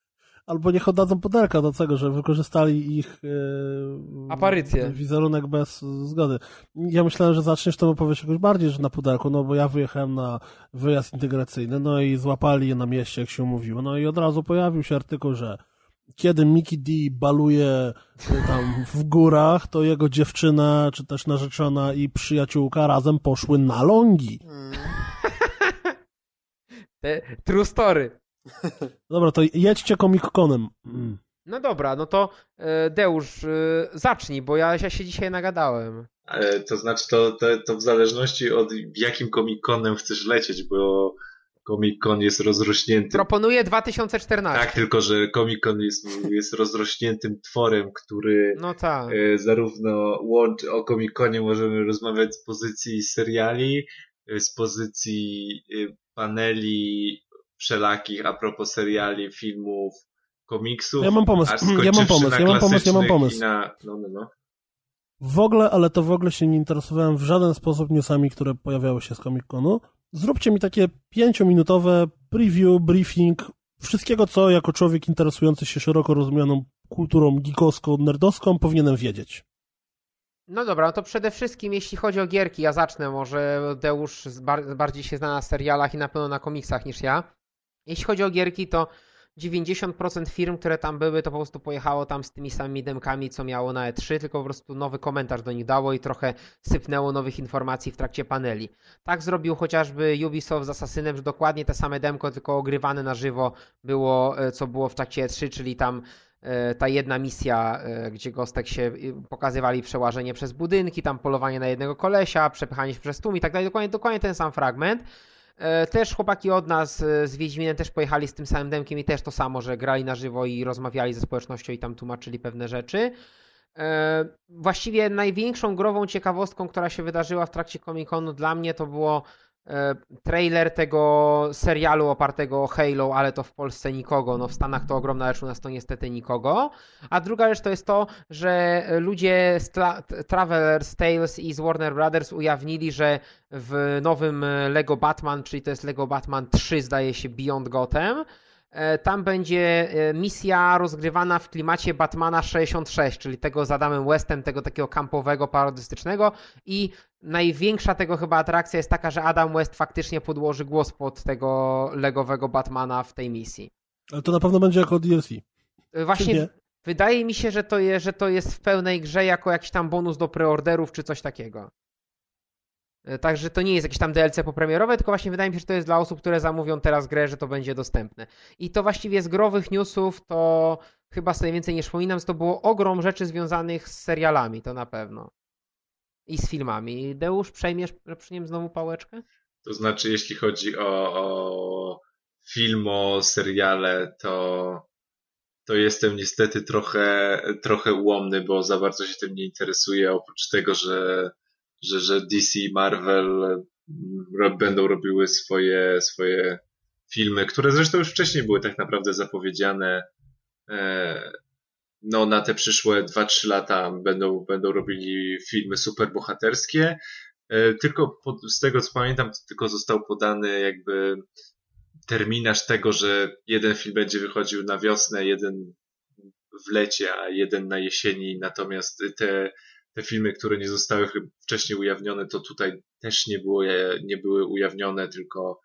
Albo niech oddadzą pudelka do tego, że wykorzystali ich e, Aparycję. wizerunek bez zgody. Ja myślałem, że zaczniesz tą opowieść jakoś bardziej, że na pudelku, no bo ja wyjechałem na wyjazd integracyjny, no i złapali je na mieście, jak się mówiło. No i od razu pojawił się artykuł, że kiedy Mickey D baluje e, tam w górach, to jego dziewczyna, czy też narzeczona i przyjaciółka razem poszły na lągi. Mm. Te, true story. Dobra, to jedźcie Comic-Conem. Mm. No dobra, no to e, Deusz, e, zacznij, bo ja, ja się dzisiaj nagadałem. Ale to znaczy, to, to, to w zależności od jakim Comic-Conem chcesz lecieć, bo Comic-Con jest rozrośnięty. Proponuję 2014. Tak, tylko że Comic-Con jest, jest rozrośniętym tworem, który No tak. e, zarówno łączy, o Comic-Conie możemy rozmawiać z pozycji seriali, z pozycji paneli wszelakich a propos seriali, filmów, komiksów. Ja mam pomysł, ja mam pomysł, na ja mam pomysł, ja mam klasycznych pomysł. Na, no, no, no. W ogóle, ale to w ogóle się nie interesowałem w żaden sposób newsami, które pojawiały się z Comic-Conu. Zróbcie mi takie pięciominutowe preview, briefing wszystkiego, co jako człowiek interesujący się szeroko rozumianą kulturą geekowską, nerdowską powinienem wiedzieć. No dobra, no to przede wszystkim jeśli chodzi o gierki, ja zacznę może, Deusz bardziej się zna na serialach i na pewno na komiksach niż ja. Jeśli chodzi o gierki, to 90% firm, które tam były, to po prostu pojechało tam z tymi samymi demkami, co miało na E3, tylko po prostu nowy komentarz do nich dało i trochę sypnęło nowych informacji w trakcie paneli. Tak zrobił chociażby Ubisoft z Assassinem, że dokładnie te same demko, tylko ogrywane na żywo było, e, co było w trakcie E3, czyli tam e, ta jedna misja, e, gdzie Gostek się pokazywali przełażenie przez budynki, tam polowanie na jednego kolesia, przepychanie się przez tłum i tak dalej, dokładnie, dokładnie ten sam fragment. E, też chłopaki od nas e, z Wiedźminem też pojechali z tym samym demkiem i też to samo, że grali na żywo i rozmawiali ze społecznością i tam tłumaczyli pewne rzeczy. E, właściwie największą grową ciekawostką, która się wydarzyła w trakcie Comic-Conu dla mnie to było trailer tego serialu opartego o Halo, ale to w Polsce nikogo. No w Stanach to ogromna rzecz, u nas to niestety nikogo. A druga rzecz to jest to, że ludzie z Traveler's Tales i z Warner Brothers ujawnili, że w nowym Lego Batman, czyli to jest Lego Batman 3 zdaje się Beyond Gotham, E, tam będzie e, misja rozgrywana w klimacie Batmana 66, czyli tego z Adamem Westem, tego takiego kampowego, parodystycznego i największa tego chyba atrakcja jest taka, że Adam West faktycznie podłoży głos pod tego legowego Batmana w tej misji. Ale to na pewno będzie jako DLC. E, właśnie wydaje mi się, że to, je, że to jest w pełnej grze jako jakiś tam bonus do preorderów czy coś takiego. E, także to nie jest jakieś tam DLC popremierowe, tylko właśnie wydaje mi się, że to jest dla osób, które zamówią teraz grę, że to będzie dostępne. I to właściwie z growych newsów to chyba sobie więcej nie wspominam, to było ogrom rzeczy związanych z serialami, to na pewno. I z filmami. Deusz, przejmiesz przy nim znowu pałeczkę? To znaczy, jeśli chodzi o, o film, o seriale, to to jestem niestety trochę, trochę ułomny, bo za bardzo się tym nie interesuję, oprócz tego, że że, że DC i Marvel mm, będą robiły swoje, swoje filmy, które zresztą już wcześniej były tak naprawdę zapowiedziane. E, no, na te przyszłe 2-3 lata będą, będą robili filmy superbohaterskie. E, tylko z tego co pamiętam, tylko został podany jakby terminarz tego, że jeden film będzie wychodził na wiosnę, jeden w lecie, a jeden na jesieni. Natomiast te te filmy, które nie zostały wcześniej ujawnione, to tutaj też nie, było, nie były ujawnione, tylko,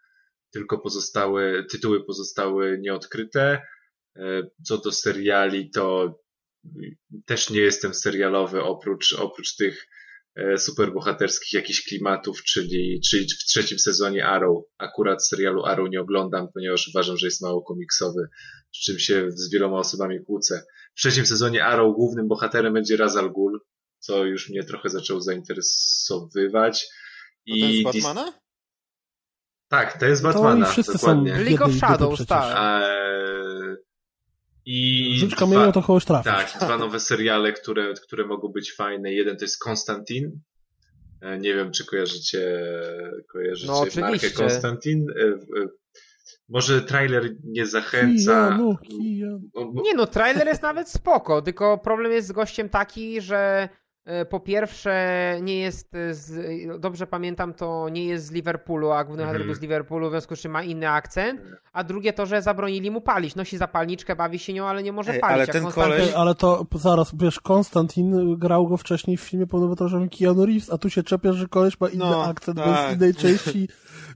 tylko pozostały, tytuły pozostały nieodkryte. E, co do seriali, to też nie jestem serialowy oprócz, oprócz tych e, superbohaterskich jakichś klimatów, czyli, czyli w trzecim sezonie Arrow. Akurat serialu Arrow nie oglądam, ponieważ uważam, że jest mało komiksowy, z czym się z wieloma osobami kłócę. W trzecim sezonie Arrow głównym bohaterem będzie Razal Ghul, co już mnie trochę zaczęło zainteresowywać. I to jest Batmana? Tak, to jest Batmana. To wszyscy dokładnie. są League of Shadows, tak. Eee... I Rzuć kamieniem to kogoś trafi. Tak, dwa nowe seriale, które, które mogą być fajne. Jeden to jest Konstantin. E, nie wiem, czy kojarzycie, kojarzycie no, markę Konstantin. E, może trailer nie zachęca. Kijanu, kijanu. Nie no, trailer jest nawet spoko, tylko problem jest z gościem taki, że po pierwsze, nie jest, z, dobrze pamiętam, to nie jest z Liverpoolu, a główny bohater mm. był z Liverpoolu, w związku z czym ma inny akcent. A drugie to, że zabronili mu palić. Nosi zapalniczkę, bawi się nią, ale nie może Ej, palić. Ale ten Konstantin... koleś... Ale to zaraz, wiesz, Konstantin grał go wcześniej w filmie pełnometrażowym Keanu Reeves, a tu się czepiasz, że koleś ma inny no, akcent, tak. bez innej części.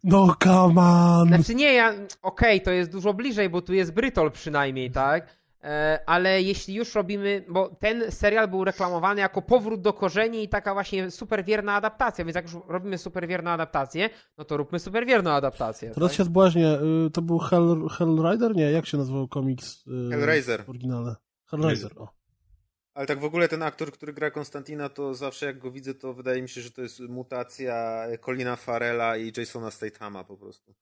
No, come on! Znaczy nie, ja, okej, okay, to jest dużo bliżej, bo tu jest Brytol przynajmniej, tak? E, ale jeśli już robimy, bo ten serial był reklamowany jako powrót do korzeni i taka właśnie superwierna adaptacja, więc jak już robimy superwierną adaptację, no to róbmy superwierną adaptację. Teraz tak? się zbłaźnie, y, to był Hell, Hellrider? Nie, jak się nazywał komiks? Y, Hellraiser. Oryginalny. Hellraiser, o. Ale tak w ogóle ten aktor, który gra Konstantina, to zawsze jak go widzę, to wydaje mi się, że to jest mutacja Colina Farela i Jasona Statama po prostu.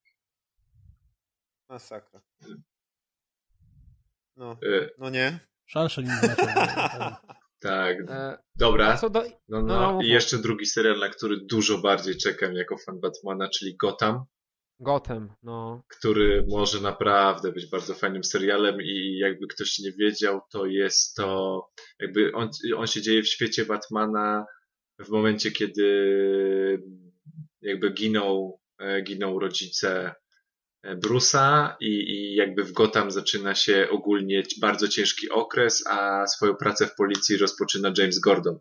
Masakra. No, e, no nie. Szanse nie znaczy. Tak. E, Dobra. Do... No, no, no, no, I jeszcze drugi serial, na który dużo bardziej czekam jako fan Batmana, czyli Gotham. Gotham, no. Który może naprawdę być bardzo fajnym serialem i jakby ktoś nie wiedział, to jest to jakby on, on się dzieje w świecie Batmana w momencie, kiedy jakby giną, e, giną rodzice Brusa i, i jakby w Gotham zaczyna się ogólnie bardzo ciężki okres, a swoją pracę w policji rozpoczyna James Gordon.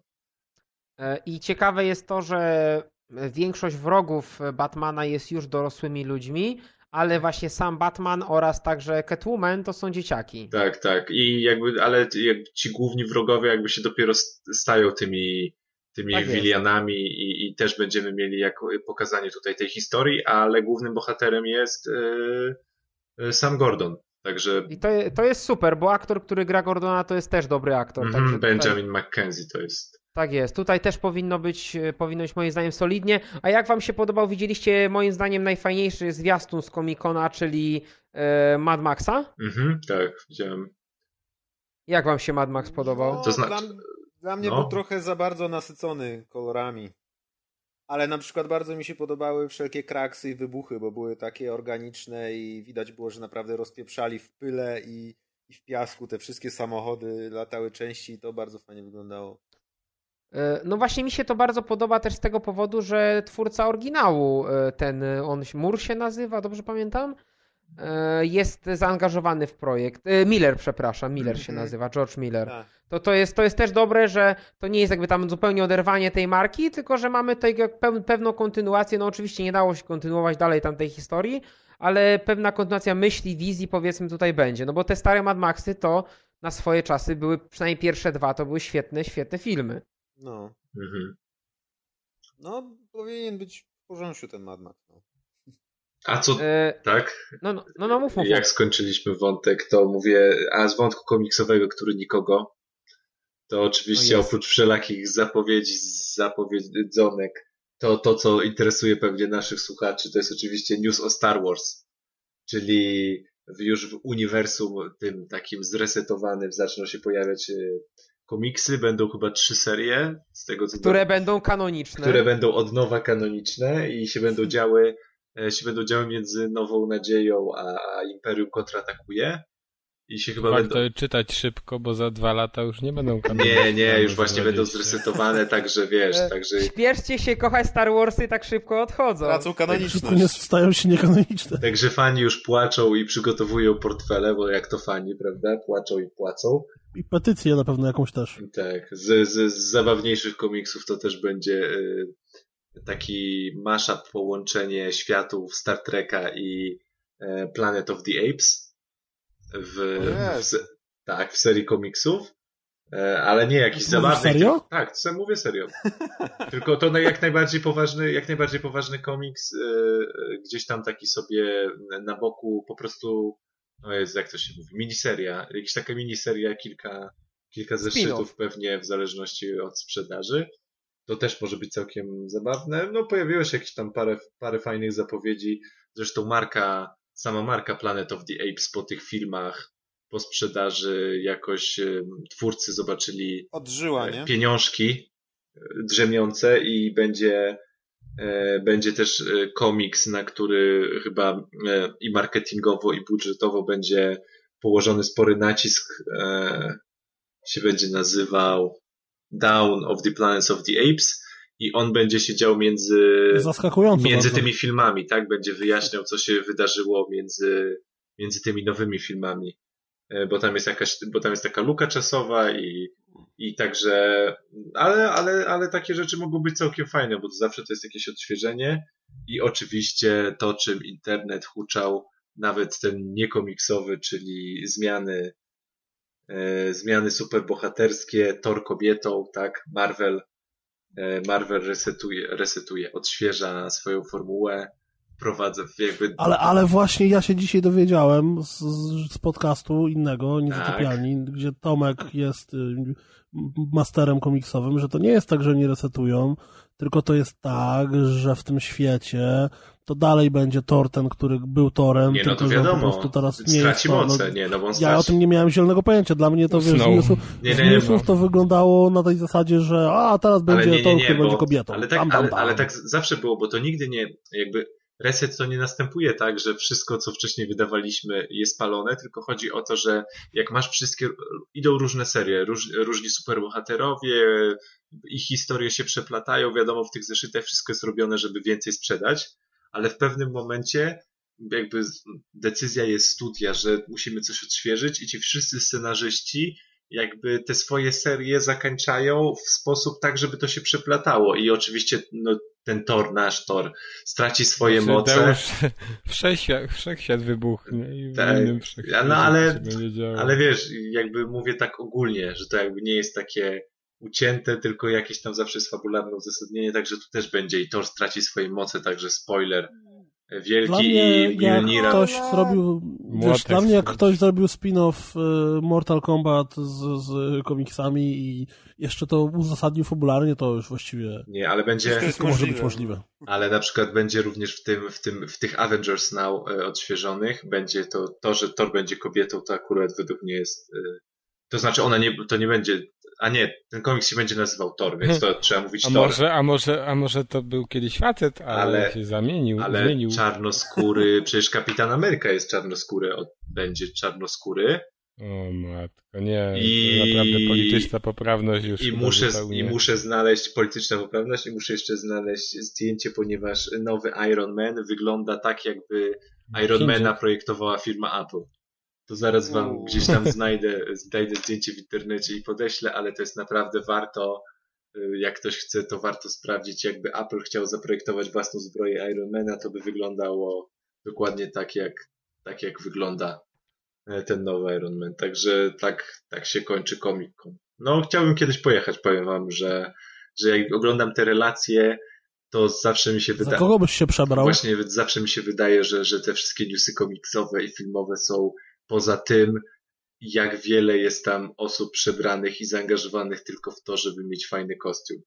E, I ciekawe jest to, że większość wrogów Batmana jest już dorosłymi ludźmi, ale właśnie sam Batman oraz także Catwoman to są dzieciaki. Tak, tak. I jakby, ale ci główni wrogowie jakby się dopiero stają tymi, tymi Tak wilianami i, i też będziemy mieli jako pokazanie tutaj tej historii, ale głównym bohaterem jest e, Sam Gordon. Także I to, to jest super, bo aktor, który gra Gordona, to jest też dobry aktor. także tutaj- Benjamin McKenzie to jest. Tak jest. Tutaj też powinno być, e, powinno być moim zdaniem solidnie. A jak wam się podobał? Widzieliście moim zdaniem najfajniejszy zwiastun z Comic-Cona, czyli e, Mad Maxa? Mhm, tak, widziałem. Jak wam się Mad Max podobał? No, To znaczy- dla, mnie no. był trochę za bardzo nasycony kolorami. Ale na przykład bardzo mi się podobały wszelkie kraksy i wybuchy, bo były takie organiczne i widać było, że naprawdę rozpieprzali w pyle i, i w piasku te wszystkie samochody, latały części i to bardzo fajnie wyglądało. E, No właśnie mi się to bardzo podoba też z tego powodu, że twórca oryginału, e, ten, on Mur się nazywa, dobrze pamiętam? E, Jest zaangażowany w projekt. e, Miller, przepraszam, Miller się Mhm. nazywa, George Miller. Tak. To, to, jest, to jest też dobre, że to nie jest jakby tam zupełnie oderwanie tej marki, tylko że mamy tutaj pewną kontynuację. No oczywiście nie dało się kontynuować dalej tamtej historii, ale pewna kontynuacja myśli, wizji powiedzmy tutaj będzie. No bo te stare Mad Maxy to na swoje czasy były, przynajmniej pierwsze dwa, to były świetne, świetne filmy. No. Mhm. no, powinien być w porządku ten Mad Max. No. A co, E, tak? no, no, no, no mów, mów. Jak skończyliśmy wątek, to mówię, a z wątku komiksowego, który nikogo, to oczywiście No oprócz wszelakich zapowiedzi, zapowiedzonek, to to, co interesuje pewnie naszych słuchaczy, to jest oczywiście news o Star Wars, czyli w, już w uniwersum tym takim zresetowanym zaczną się pojawiać e, komiksy, będą chyba trzy serie, z tego co Które będą kanoniczne. które będą od nowa kanoniczne i się będą działy, się będą działy między Nową Nadzieją a, Imperium kontratakuje. I się chyba Warto będą. je czytać szybko, bo za dwa lata już nie będą Nie, kanoniczne, nie, już właśnie będą 20. zresetowane, także wiesz, E, także. Śpieszcie się kochać Star Warsy tak szybko odchodzą. Tracą nie kanoniczność. stają się niekanoniczne. Także fani już płaczą i przygotowują portfele, bo jak to fani, prawda? Płaczą i płacą. I petycję na pewno jakąś też. Tak, z, z, z zabawniejszych komiksów to też będzie y, taki mashup, połączenie światów Star Treka i e, Planet of the Apes w, O w, tak, w serii komiksów, e, ale nie jakiś zabawny. serio? Tak, co mówię serio. Tylko to jak najbardziej poważny, jak najbardziej poważny komiks, e, gdzieś tam taki sobie na boku po prostu, no jest, jak to się mówi, miniseria, jakaś taka miniseria, kilka, kilka zeszytów pewnie w zależności od sprzedaży. To też może być całkiem zabawne. No pojawiło się jakieś tam parę, parę fajnych zapowiedzi. Zresztą marka, sama marka Planet of the Apes po tych filmach, po sprzedaży jakoś em, twórcy zobaczyli Odżyła, e, nie? pieniążki e, drzemiące i będzie e, będzie też komiks, na który chyba i marketingowo i budżetowo będzie położony spory nacisk się będzie nazywał Down of the Planets of the Apes i on będzie się dział między między bardzo. tymi filmami, tak? Będzie wyjaśniał, co się wydarzyło między, między tymi nowymi filmami. E, Bo tam jest jakaś, bo tam jest taka luka czasowa i, i także, ale, ale, ale takie rzeczy mogą być całkiem fajne, bo to zawsze to jest jakieś odświeżenie i oczywiście to, czym internet huczał, nawet ten niekomiksowy, czyli zmiany, zmiany superbohaterskie, Thor kobietą, tak? Marvel, e, Marvel resetuje, resetuje, odświeża swoją formułę, wprowadza jakby Ale, ale właśnie ja się dzisiaj dowiedziałem z, z podcastu innego, Niezatopialni, gdzie Tomek jest y, masterem komiksowym, że to nie jest tak, że nie resetują, tylko to jest tak, że w tym świecie to dalej będzie Thor ten, który był Torem, Nie, no tylko to że on po wiadomo. prostu teraz nie jest straci Thor. moce, No, nie, no bo on ja straci. o tym nie miałem zielonego pojęcia. Dla mnie to wiesz, z Snow. newsów, Nie, z nie, nie, newsów bo- to wyglądało na tej zasadzie, że a teraz ale będzie nie, nie, Thor, nie, który będzie bo, kobietą. ale tak, Bam, bam, ale, bam. ale tak z- zawsze było, bo to nigdy nie, jakby reset to nie następuje tak, że wszystko, co wcześniej wydawaliśmy jest palone, tylko chodzi o to, że jak masz wszystkie, idą różne serie, róż, różni superbohaterowie, ich historie się przeplatają, wiadomo, w tych zeszytach wszystko jest robione, żeby więcej sprzedać, ale w pewnym momencie jakby decyzja jest studia, że musimy coś odświeżyć i ci wszyscy scenarzyści jakby te swoje serie zakończają w sposób tak, żeby to się przeplatało i oczywiście no, ten Thor, nasz Thor, straci swoje Znaczy, moce. Deusz wszechświat, wszechświat wybuchnie i w Tak. innym wszechświecie No, ale-. Ale wiesz, jakby mówię tak ogólnie, że to jakby nie jest takie ucięte, tylko jakieś tam zawsze jest fabularne uzasadnienie, także tu też będzie i Thor straci swoje moce, także spoiler wielki Dla mnie, i jak Mjolnira. ktoś zrobił, wiesz, dla mnie jak ktoś zrobił spin-off y, Mortal Kombat z, z komiksami i jeszcze to uzasadnił fabularnie, to już właściwie Nie, ale będzie, Wszystko może być możliwe. ale na przykład będzie również w tym, w tym, w tych Avengers Now e, odświeżonych, będzie to, to, że Thor będzie kobietą, to akurat według mnie jest, e, to znaczy ona nie, to nie będzie, a nie, ten komiks się będzie nazywał Thor, więc to trzeba mówić A Thor. może, a, może, a może to był kiedyś facet, ale, Ale- się zamienił, Ale zmienił. czarnoskóry, przecież Kapitan Ameryka jest czarnoskóry, od- będzie czarnoskóry O matko, nie, I- to naprawdę polityczna poprawność już i muszę, zupełnie. i muszę znaleźć polityczną poprawność i muszę jeszcze znaleźć zdjęcie, ponieważ nowy Iron Man wygląda tak, jakby Ironmana Chińczyk. projektowała firma Apple. To zaraz wam Uuu. gdzieś tam znajdę, znajdę zdjęcie w internecie i podeślę, ale to jest naprawdę warto, y, jak ktoś chce, to warto sprawdzić, jakby Apple chciał zaprojektować własną zbroję Ironmana, to by wyglądało dokładnie tak, jak, tak jak wygląda e, ten nowy Iron Man. Także tak, tak się kończy Comic Con. No, chciałbym kiedyś pojechać, powiem wam, że, że jak oglądam te relacje, to zawsze mi się wydaje. kogo byś się przebrał? Właśnie zawsze mi się wydaje, że, że te wszystkie newsy komiksowe i filmowe są poza tym, jak wiele jest tam osób przebranych i zaangażowanych tylko w to, żeby mieć fajny kostium.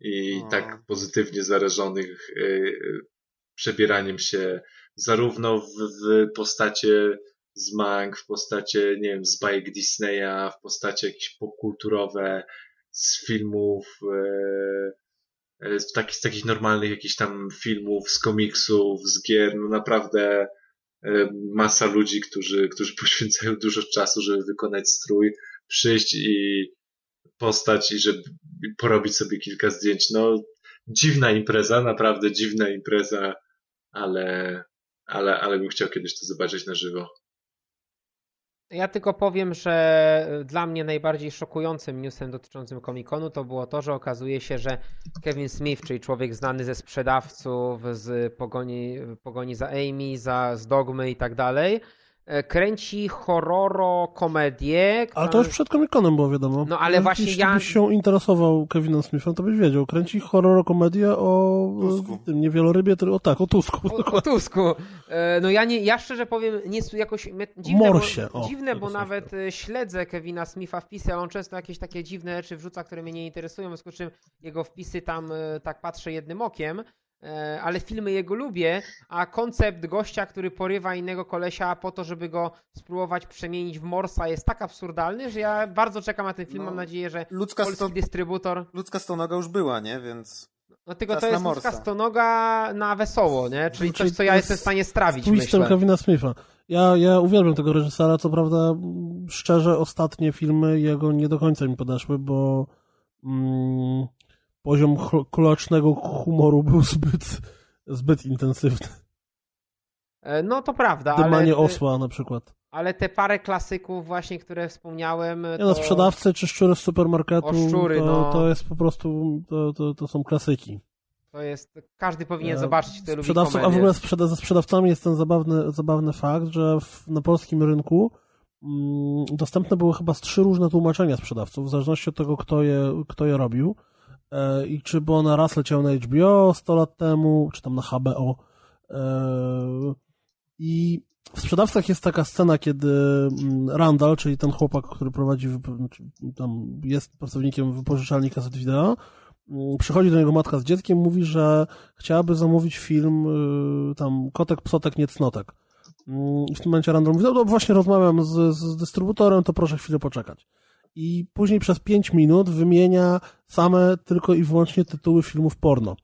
I No. tak pozytywnie zarażonych y, y, przebieraniem się zarówno w, w postacie z mang, w postacie, nie wiem, z bajek Disneya, w postacie jakieś popkulturowe, z filmów, e, z, takich, z takich normalnych jakichś tam filmów, z komiksów, z gier, no naprawdę masa ludzi, którzy, którzy poświęcają dużo czasu, żeby wykonać strój, przyjść i postać i żeby porobić sobie kilka zdjęć. No, dziwna impreza, naprawdę dziwna impreza, ale, ale, ale bym chciał kiedyś to zobaczyć na żywo. Ja tylko powiem, że dla mnie najbardziej szokującym newsem dotyczącym Comic-Conu to było to, że okazuje się, że Kevin Smith, czyli człowiek znany ze sprzedawców, z pogoni, pogoni za Amy, za, z Dogmy i tak dalej, e, kręci horroro-komedię. Ale to która- już przed Comic-Conem było wiadomo. No, ale Jeśli właśnie byś ja- się interesował Kevinem Smithem, to byś wiedział. Kręci horror-komedię o Tusku. tym, nie wielorybie, tylko o tak, o Tusku. O, o Tusku. E, No ja, nie, ja szczerze powiem, nie jakoś dziwne, Morsie, bo, o, dziwne, bo nawet e, śledzę Kevina Smitha wpisy, ale on często jakieś takie dziwne rzeczy wrzuca, które mnie nie interesują, w związku z czym jego wpisy tam tak patrzę jednym okiem, ale filmy jego lubię, a koncept gościa, który porywa innego kolesia po to, żeby go spróbować przemienić w Morsa jest tak absurdalny, że ja bardzo czekam na ten film, No, mam nadzieję, że Ludzka, polski sto... dystrybutor Ludzka stonoga już była, nie? Więc no tylko to jest ludzka stonoga na wesoło, nie? Czyli Czyli coś, co to ja jest jestem w stanie strawić, myślę. Kevina Smitha. Ja, ja uwielbiam tego reżysera, co prawda szczerze ostatnie filmy jego nie do końca mi podeszły, bo mm, poziom kulacznego humoru był zbyt, zbyt intensywny. E, No to prawda, ale, Dymanie te- osła na przykład. ale te parę klasyków właśnie, które wspomniałem, to... no, sprzedawcy czy szczury z supermarketu, O, szczury, to, no. to jest po prostu, to, to, to są klasyki. to jest, każdy powinien E, zobaczyć, kto lubi Sprzedawców, a w komedię. ogóle sprzeda ze sprzedawcami jest ten zabawny, zabawny fakt, że w, na polskim rynku mm, dostępne były chyba z trzy różne tłumaczenia sprzedawców, w zależności od tego, kto je, kto je robił. E, I czy bo ona raz leciał na HBO 100 lat temu, czy tam na HBO. E, I w sprzedawcach jest taka scena, kiedy mm, Randall, czyli ten chłopak, który prowadzi, znaczy, tam jest pracownikiem wypożyczalni kaset wideo, mm, przychodzi do niego matka z dzieckiem, mówi, że chciałaby zamówić film y, tam Kotek, Psotek, Niecnotek. Mm, I w tym momencie Randall mówi, no to właśnie rozmawiam z, z dystrybutorem, to proszę chwilę poczekać. I później przez 5 minut wymienia same tylko i wyłącznie tytuły filmów porno.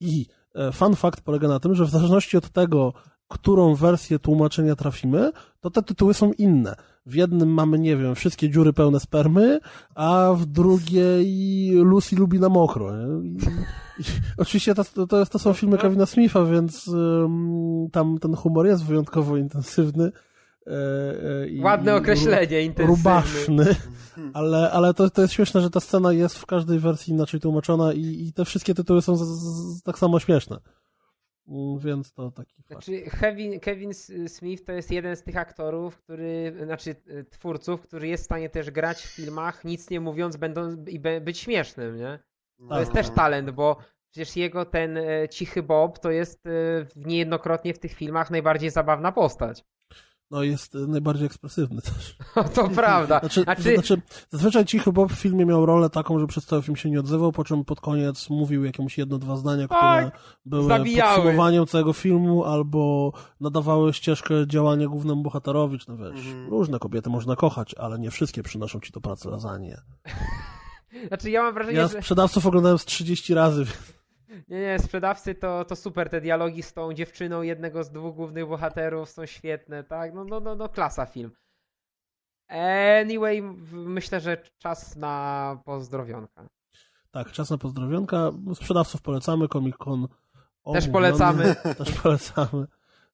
I e, fun fact polega na tym, że w zależności od tego, którą wersję tłumaczenia trafimy, to te tytuły są inne. W jednym mamy, nie wiem, wszystkie dziury pełne spermy, a w drugiej Lucy lubi na mokro. I, i, oczywiście to, to, to są filmy Kevina Smitha, więc ym, tam ten humor jest wyjątkowo intensywny, i, Ładne i określenie, intensywny. Rubaszny, ale, ale to, to jest śmieszne, że ta scena jest w każdej wersji inaczej tłumaczona i, i te wszystkie tytuły są z, z, tak samo śmieszne. Mm, Więc to taki fakt. Znaczy, Kevin, Kevin Smith to jest jeden z tych aktorów, który, znaczy e, twórców, który jest w stanie też grać w filmach, nic nie mówiąc, będą i be, być śmiesznym, nie? To Tak. jest też talent, bo przecież jego ten e, cichy Bob to jest e, niejednokrotnie w tych filmach najbardziej zabawna postać. No jest najbardziej ekspresywny też. to prawda. Znaczy, Znaczy- znaczy, zazwyczaj Cichy Bob w filmie miał rolę taką, że przez cały film się nie odzywał, po czym pod koniec mówił jakieś jedno, dwa zdania, które Tak, były zabijały. podsumowaniem całego filmu albo nadawały ścieżkę działania głównemu bohaterowi, czy no wiesz, Mhm. różne kobiety można kochać, ale nie wszystkie przynoszą ci do pracy lasagne. Znaczy ja mam wrażenie, Ja że... sprzedawców oglądałem z 30 razy, więc Nie, nie, sprzedawcy to, to super, te dialogi z tą dziewczyną jednego z dwóch głównych bohaterów są świetne, tak? No, no, no, no klasa film. Anyway, myślę, że czas na pozdrowionka. tak, czas na pozdrowionka. Sprzedawców polecamy, Comic Con Też polecamy. Też polecamy.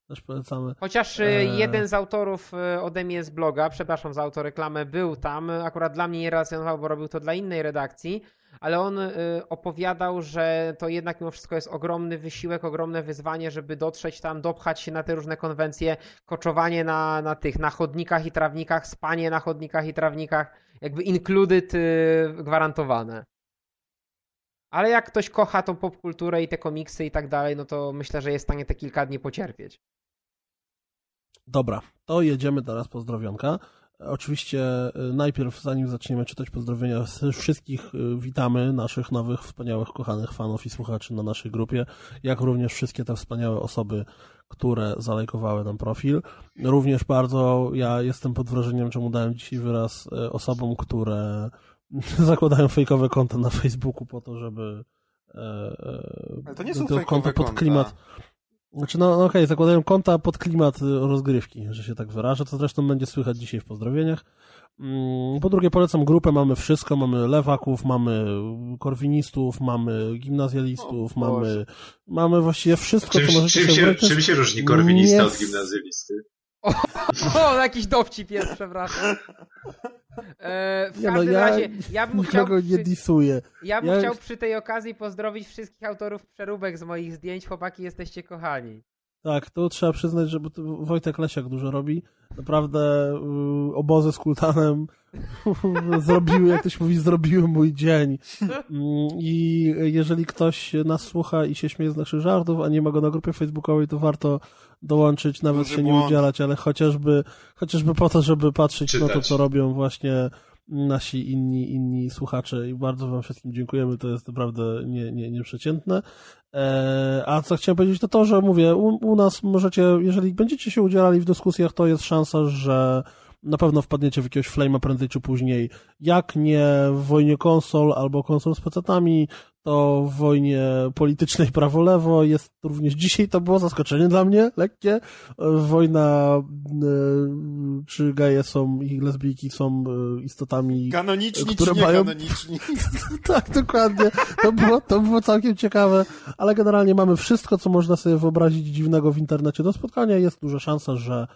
Też polecamy. Chociaż Eee. jeden z autorów e, ode mnie z bloga, przepraszam za autoreklamę, był tam, akurat dla mnie nie relacjonował, bo robił to dla innej redakcji, ale on e, opowiadał, że to jednak mimo wszystko jest ogromny wysiłek, ogromne wyzwanie, żeby dotrzeć tam, dopchać się na te różne konwencje, koczowanie na, na tych, na chodnikach i trawnikach, spanie na chodnikach i trawnikach, jakby included e, gwarantowane. Ale jak ktoś kocha tą popkulturę i te komiksy i tak dalej, no to myślę, że jest w stanie te kilka dni pocierpieć. Dobra, to jedziemy teraz pozdrowionka. Oczywiście y, najpierw, zanim zaczniemy czytać pozdrowienia, wszystkich y, witamy, naszych nowych, wspaniałych, kochanych fanów i słuchaczy na naszej grupie, jak również wszystkie te wspaniałe osoby, które zalajkowały nam profil. Również bardzo ja jestem pod wrażeniem, czemu dałem dzisiaj wyraz y, osobom, które zakładają fejkowe konta na Facebooku po to, żeby e, e, Ale to nie są fejkowe konta pod konta. Znaczy, no, no okej, zakładają konta pod klimat y, rozgrywki, że się tak wyrażę, co zresztą będzie słychać dzisiaj w pozdrowieniach. Mm, Po drugie, polecam grupę, mamy wszystko, mamy lewaków, mamy korwinistów, mamy gimnazjalistów, O mamy, mamy właściwie wszystko, Czym, co możecie czym, się, czym się różni korwinista nie- od gimnazjalisty? O, jakiś dowcip jest, przepraszam. E, w Nie no, każdym ja razie, ja bym, chciał nie przy, disuję. ja bym ja- chciał przy tej okazji pozdrowić wszystkich autorów przeróbek z moich zdjęć. Chłopaki, jesteście kochani. Tak, to trzeba przyznać, że Wojtek Lesiak dużo robi. Naprawdę y, obozy z kultanem zrobiły, jak ktoś mówi, zrobiły mój dzień. I jeżeli ktoś nas słucha i się śmieje z naszych żartów, a nie ma go na grupie facebookowej, to warto dołączyć, nawet Duży się nie błąd. udzielać, ale chociażby, chociażby po to, żeby patrzeć na to, Czytać. co robią właśnie nasi inni, inni słuchacze i bardzo wam wszystkim dziękujemy, to jest naprawdę nie, nie, nieprzeciętne. E, a co chciałem powiedzieć, to to, że mówię, u, u nas możecie, jeżeli będziecie się udzielali w dyskusjach, to jest szansa, że na pewno wpadniecie w jakiegoś flame'a prędzej czy później. Jak nie w wojnie konsol albo konsol z pecetami, to w wojnie politycznej prawo-lewo jest również dzisiaj, to było zaskoczenie dla mnie, lekkie. E, Wojna, e, czy geje są i lesbijki są e, istotami Kanoniczni które czy mają- kanoniczni? tak, dokładnie. To było, to było całkiem ciekawe, ale generalnie mamy wszystko, co można sobie wyobrazić dziwnego w internecie do spotkania. Jest duża szansa, że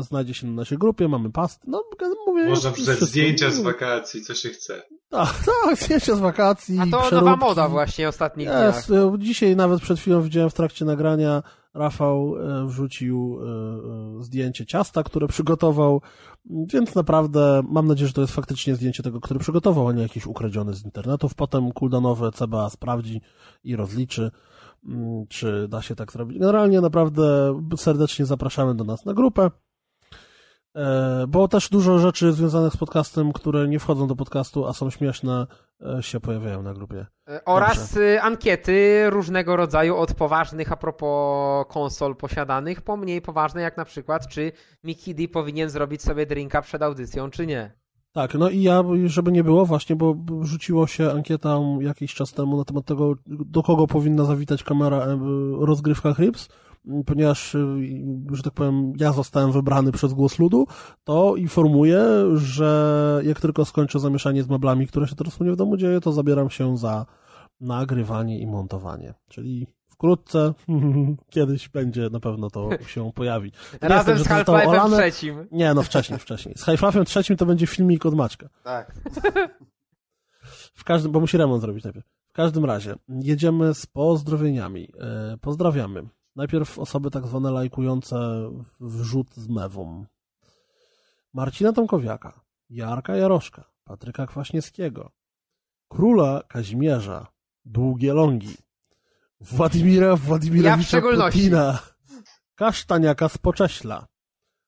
znajdzie się na naszej grupie, mamy past. No, mówię, Można wrzucać zdjęcia z wakacji, co się chce. Tak, tak, zdjęcia z wakacji. A to przeróbki. nowa moda właśnie ostatnich dniach. Jest, e, dzisiaj nawet przed chwilą widziałem w trakcie nagrania, Rafał e, wrzucił e, e, zdjęcie ciasta, które przygotował, więc naprawdę mam nadzieję, że to jest faktycznie zdjęcie tego, który przygotował, a nie jakiś ukradziony z internetów. Potem cooldownowe CBA sprawdzi i rozliczy, mm, czy da się tak zrobić. Generalnie naprawdę serdecznie zapraszamy do nas na grupę. E, Bo też dużo rzeczy związanych z podcastem, które nie wchodzą do podcastu, a są śmieszne, e, się pojawiają na grupie. E, Oraz y, ankiety różnego rodzaju, od poważnych a propos konsol posiadanych, po mniej poważne, jak na przykład, czy Mickey D powinien zrobić sobie drinka przed audycją, czy nie. Tak, no i ja, żeby nie było właśnie, bo rzuciło się ankieta jakiś czas temu na temat tego, do kogo powinna zawitać kamera rozgrywka Hrips, ponieważ, e, że tak powiem, ja zostałem wybrany przez głos ludu, to informuję, że jak tylko skończę zamieszanie z meblami, które się teraz u mnie w domu dzieje, to zabieram się za nagrywanie i montowanie. Czyli wkrótce, kiedyś będzie, na pewno to się pojawi. Nie Razem tak, z Half-Life'em trzecim. Nie, no wcześniej, wcześniej. Z Half-Life'em trzecim to będzie filmik od Maćka. Tak. W każdym, bo musi remont zrobić najpierw. W każdym razie, jedziemy z pozdrowieniami. E, pozdrawiamy. Najpierw osoby tak zwane lajkujące wrzut z mewą. Marcina Tomkowiaka, Jarka Jaroszka, Patryka Kwaśniewskiego, Króla Kazimierza, Długie Longi, Władimira Ja w Władimirowicza szczególności. Putina, Kasztaniaka z Pocześla,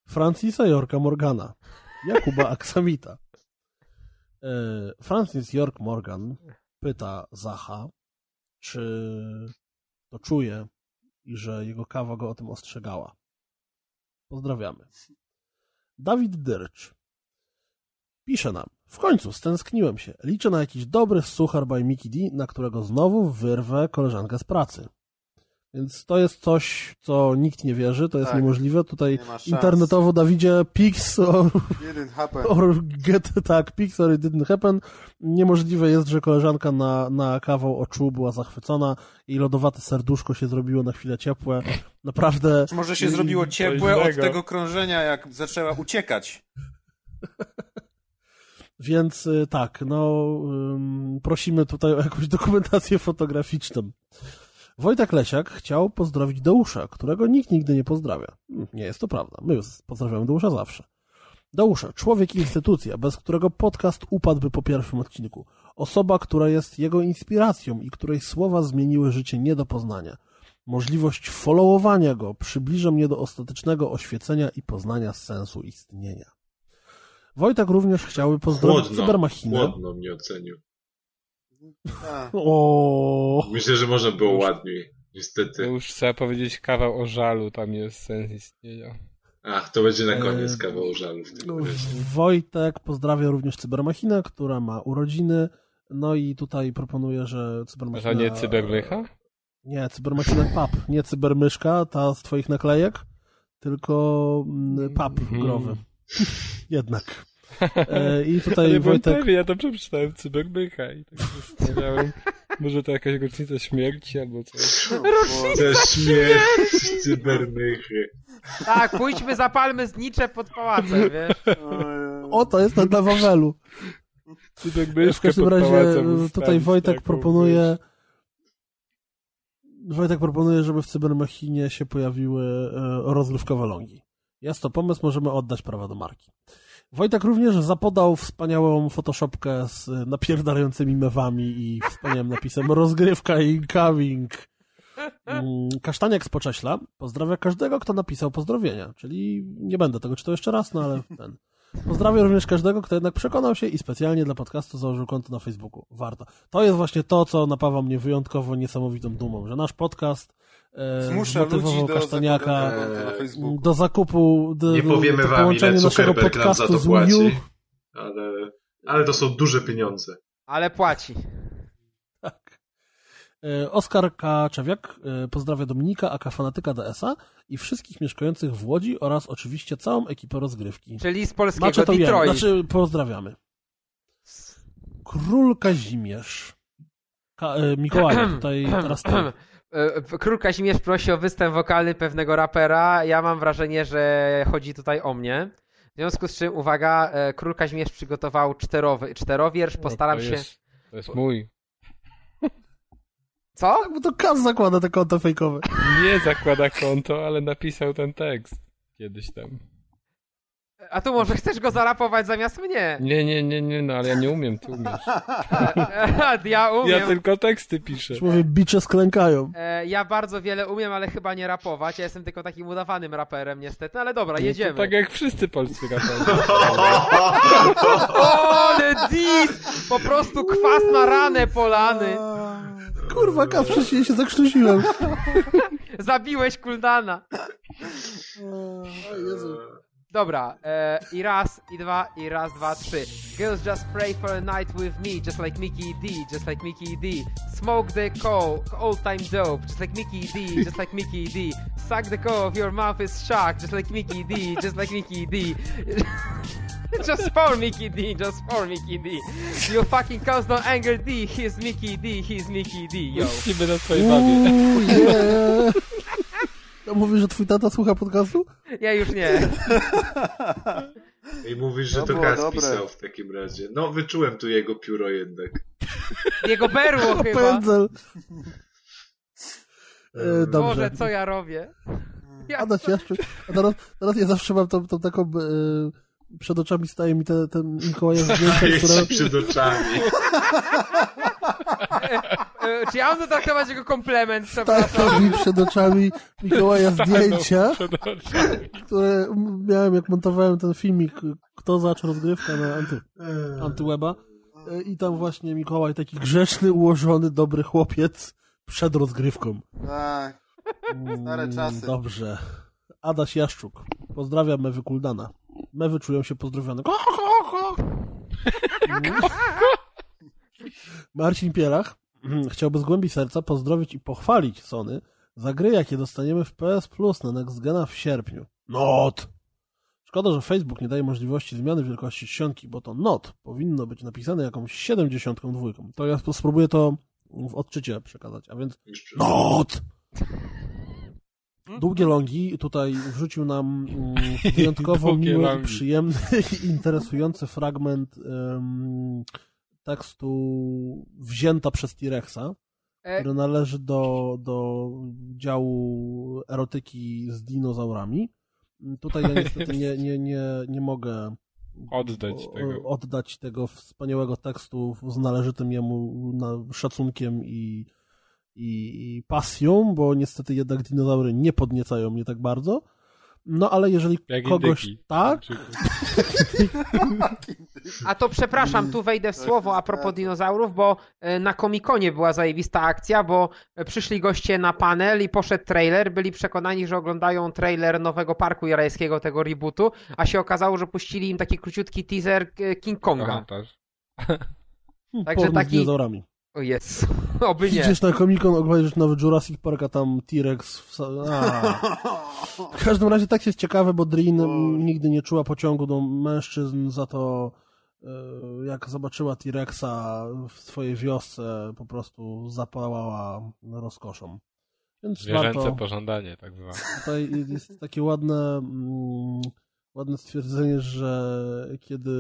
Francisa Jorka Morgana, Jakuba Aksamita. E, Francis York Morgan pyta Zacha, czy to czuje i że jego kawa go o tym ostrzegała. Pozdrawiamy. Dawid Dyrcz pisze nam. W końcu stęskniłem się. Liczę na jakiś dobry suchar by Mickey D, na którego znowu wyrwę koleżankę z pracy. Więc to jest coś, co nikt nie wierzy, to jest Tak. niemożliwe. Tutaj Nie internetowo Dawidzie Pix or, Didn't happen. or get tak, Pix or it didn't happen. Niemożliwe jest, że koleżanka na, na kawał oczu była zachwycona i lodowate serduszko się zrobiło na chwilę ciepłe. Naprawdę. Czy może się zrobiło ciepłe od tego krążenia, jak zaczęła uciekać? Więc y, tak, no prosimy tutaj o jakąś dokumentację fotograficzną. Wojtek Lesiak chciał pozdrowić Deusza, którego nikt nigdy nie pozdrawia. Hmm, Nie jest to prawda. My pozdrawiamy Deusza zawsze. Deusza, człowiek i instytucja, bez którego podcast upadłby po pierwszym odcinku. Osoba, która jest jego inspiracją i której słowa zmieniły życie nie do poznania. Możliwość followowania go przybliża mnie do ostatecznego oświecenia i poznania sensu istnienia. Wojtek również chciałby pozdrowić Chłodno, Cybermachinę. chłodno mnie ocenił. A, O, Myślę, że można było Już- ładniej. Niestety. już trzeba powiedzieć kawał o żalu, tam jest sens istnienia. Ach, to będzie na koniec Eee, kawał żalu w tym razie. Wojtek pozdrawia również Cybermachinę, która ma urodziny. No i tutaj proponuję, że A Cybermachina... to nie cyberlycha? Nie, Cybermachina pap. Nie cybermyszka, ta z twoich naklejek, tylko mm, pap Mhm. growy. Jednak. E, I tutaj Ale Wojtek... pewien, ja dobrze przeczytałem cyberlycha i tak się zastanawiałem, może to jakaś rocznica śmierci albo coś. Za śmierć cybernychy. Tak, pójdźmy, zapalmy znicze pod pałacem, wiesz? O, to jest na dla Wawelu. W każdym razie tutaj Wojtek proponuje. Wojtek proponuje, żeby w Cybermachinie się pojawiły e, rozrywkowe longi. Jest to pomysł, możemy oddać prawa do marki. Wojtek również zapodał wspaniałą photoshopkę z napierdalającymi mewami i wspaniałym napisem rozgrywka i incoming. Mm, Kasztaniak z Pocześla pozdrawia każdego, kto napisał pozdrowienia, czyli nie będę tego czytał jeszcze raz, no ale ten. Pozdrawiam również każdego, kto jednak przekonał się i specjalnie dla podcastu założył konto na Facebooku. Warto. To jest właśnie to, co napawa mnie wyjątkowo niesamowitą dumą, że nasz podcast Zmusza ludzi zmotywował do Kasztaniaka na Facebooku. do zakupu, do, Nie do, powiemy do wam, ile połączenia naszego Zuckerberg nam za podcastu to z płaci. Ale, ale to są duże pieniądze. Ale płaci. Tak. E, Oskar Kaczewiak e, pozdrawia Dominika, aka fanatyka DS-a i wszystkich mieszkających w Łodzi oraz oczywiście całą ekipę rozgrywki. Czyli z polskiego Macie to wiem, Detroit. znaczy pozdrawiamy. Król Kazimierz. Ka e, Mikołaj, tutaj teraz ty. E, Król Kazimierz prosi o występ wokalny pewnego rapera. Ja mam wrażenie, że chodzi tutaj o mnie. W związku z czym, uwaga, e, Król Kazimierz przygotował czterowy, czterowiersz. Postaram No, to się... Jest, to jest mój. Co? Tak, bo to Kaz zakłada te konto fejkowe. Nie zakłada konto, ale napisał ten tekst kiedyś tam. A tu może chcesz go zarapować zamiast mnie? Nie, nie, nie, nie, no ale ja nie umiem, ty umiesz. Ja umiem. Ja tylko teksty piszę. Mówię, bicze sklękają. E, ja bardzo wiele umiem, ale chyba nie rapować. Ja jestem tylko takim udawanym raperem niestety, ale dobra, jedziemy. Tak jak wszyscy polscy raperzy. O, ale dis! Po prostu kwas na ranę polany. Kurwa, Kaz, wcześniej się zakrztusiłem. Zabiłeś Kuldana. Dobra, e, i raz, i dwa, i raz, dwa, trzy. Girls just pray for a night with me, just like Mickey D, just like Mickey D. Smoke the coal, old time dope, just like Mickey D, just like Mickey D. Suck the coal of your mouth is shocked, just like Mickey D, just like Mickey D. just for Mickey D, just for Mickey D. You fucking cause no anger D, he's Mickey D, he's Mickey D, yo. Niby na twojej babie. Mówisz, że twój tata słucha podcastu? Ja już nie. I mówisz, że To to Gaz dobre. pisał w takim razie. No, wyczułem tu jego pióro jednak. Jego berło chyba. Pędzel. E, Boże, dobrze. Boże, co ja robię? Ja Adaś. A teraz, teraz ja zawsze mam tą, tą taką... E, przed oczami staje mi te, ten Mikołaja zdjęcia, które... Przed oczami. E, Czy ja mam to traktować jako komplement, przepraszam? Stają mi przed oczami Mikołaja zdjęcia, Przed oczami. które miałem, jak montowałem ten filmik Kto zaczął rozgrywkę na anty, Antyweba. E, I tam właśnie Mikołaj, taki grzeczny, ułożony, dobry chłopiec przed rozgrywką. Tak. Stare Mm, czasy. Dobrze. Adaś Jaszczuk. Pozdrawiam Mewy Kuldana. Mewy czują się pozdrowione. Marcin Pielach chciałby z głębi serca pozdrowić i pochwalić Sony za gry, jakie dostaniemy w PS Plus na Next Gena w sierpniu. Not! Szkoda, że Facebook nie daje możliwości zmiany wielkości czcionki, bo to not powinno być napisane jakąś 72. To ja spróbuję to w odczycie przekazać, a więc. Not! Długie Longi tutaj wrzucił nam mm, wyjątkowo miły przyjemny i interesujący fragment em, tekstu wzięta przez T-Rexa, E, który należy do, do działu erotyki z dinozaurami. Tutaj ja niestety nie, nie, nie, nie mogę Oddać o- tego. oddać tego wspaniałego tekstu z należytym jemu szacunkiem i, i, i pasją, bo niestety jednak dinozaury nie podniecają mnie tak bardzo. No ale jeżeli Jak kogoś indyki. tak, A to przepraszam, tu wejdę w słowo a propos dinozaurów, bo e, na Komikonie była zajebista akcja, bo e, przyszli goście na panel i poszedł trailer, byli przekonani, że oglądają trailer nowego parku jarańskiego, tego rebootu, a się okazało, że puścili im taki króciutki teaser e, King Konga. Komentarz. hmm, Także porno z taki-. O jest, oby nie. Idziesz na Comic-Con, oglądasz nowy Jurassic Park, a tam T-Rex... A. W każdym razie tak jest ciekawe, bo Drin nigdy nie czuła pociągu do mężczyzn, za to e, jak zobaczyła T-Rexa w swojej wiosce, po prostu zapałała rozkoszą. Więc Zwierzęce warto, pożądanie, tak zwane. tutaj jest takie ładne, mm, ładne stwierdzenie, że kiedy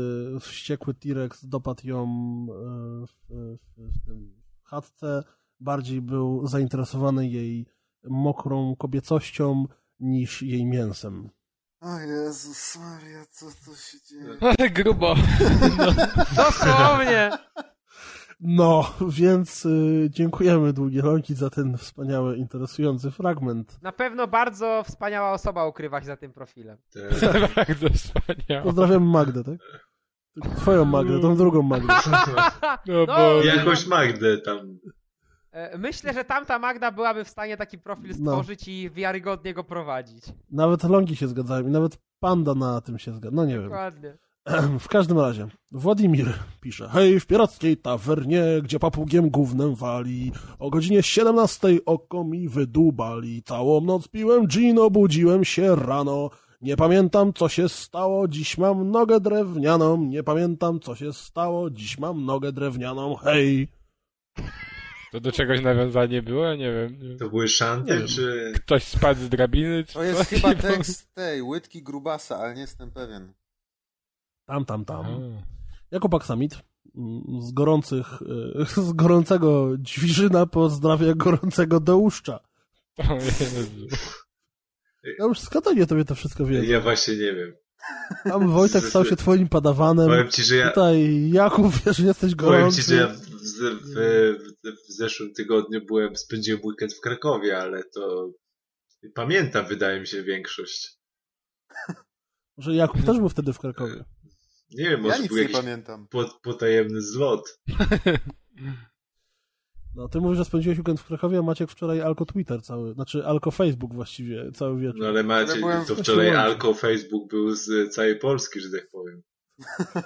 wściekły T-Rex dopadł ją e, w, w, w tym chatce, bardziej był zainteresowany jej mokrą kobiecością niż jej mięsem. O Jezus Maria, co tu się dzieje? Grubo. Dosłownie! No, więc y, dziękujemy Długie Rąki za ten wspaniały, interesujący fragment. Na pewno bardzo wspaniała osoba ukrywa się za tym profilem. Te- Bardzo wspaniałe. Pozdrawiam Magdę, tak? Twoją Magdę, tą drugą Magdę. No No, bo... Jakąś Magdę tam. E, Myślę, że tamta Magda byłaby w stanie taki profil No. stworzyć i wiarygodnie go prowadzić. Nawet Longi się zgadzają i nawet Panda na tym się zgadza. No nie wiem. Dokładnie. W każdym razie, Władimir pisze Hej, w pirackiej tawernie, gdzie papugiem gównem wali O godzinie 17 oko mi wydubali Całą noc piłem gin, obudziłem się rano Nie pamiętam co się stało, dziś mam nogę drewnianą Nie pamiętam co się stało, dziś mam nogę drewnianą Hej! To do czegoś nawiązanie było? Ja nie wiem. To były szanty, czy... Ktoś spadł z drabiny? Czy To jest chyba tekst tej łydki grubasa, ale nie jestem pewien. Tam, tam, tam A. Jakub Aksamit mm, z gorących, e, z gorącego Dźwiżyna pozdrawia gorącego Deuszcza O Jezu. Ja już składanie tobie to wszystko wiem. Ja właśnie nie wiem. Tam Wojtek stał się twoim padawanem. Powiem ci, że ja... Tutaj Jakub, wiesz, jesteś Powiem gorący. ci, że ja w, w, w, w zeszłym tygodniu byłem, spędziłem weekend w Krakowie, ale to pamiętam, wydaje mi się, większość. Że Jakub też był wtedy w Krakowie. Nie wiem, Ja może nic był nie pamiętam. pot, potajemny zlot. No, ty mówisz, że spędziłeś weekend w Krakowie, a Maciek wczoraj Alko Twitter cały, znaczy Alko Facebook właściwie cały wieczór. No ale macie, Ale to w wczoraj. Alko Facebook był z całej Polski, że tak powiem.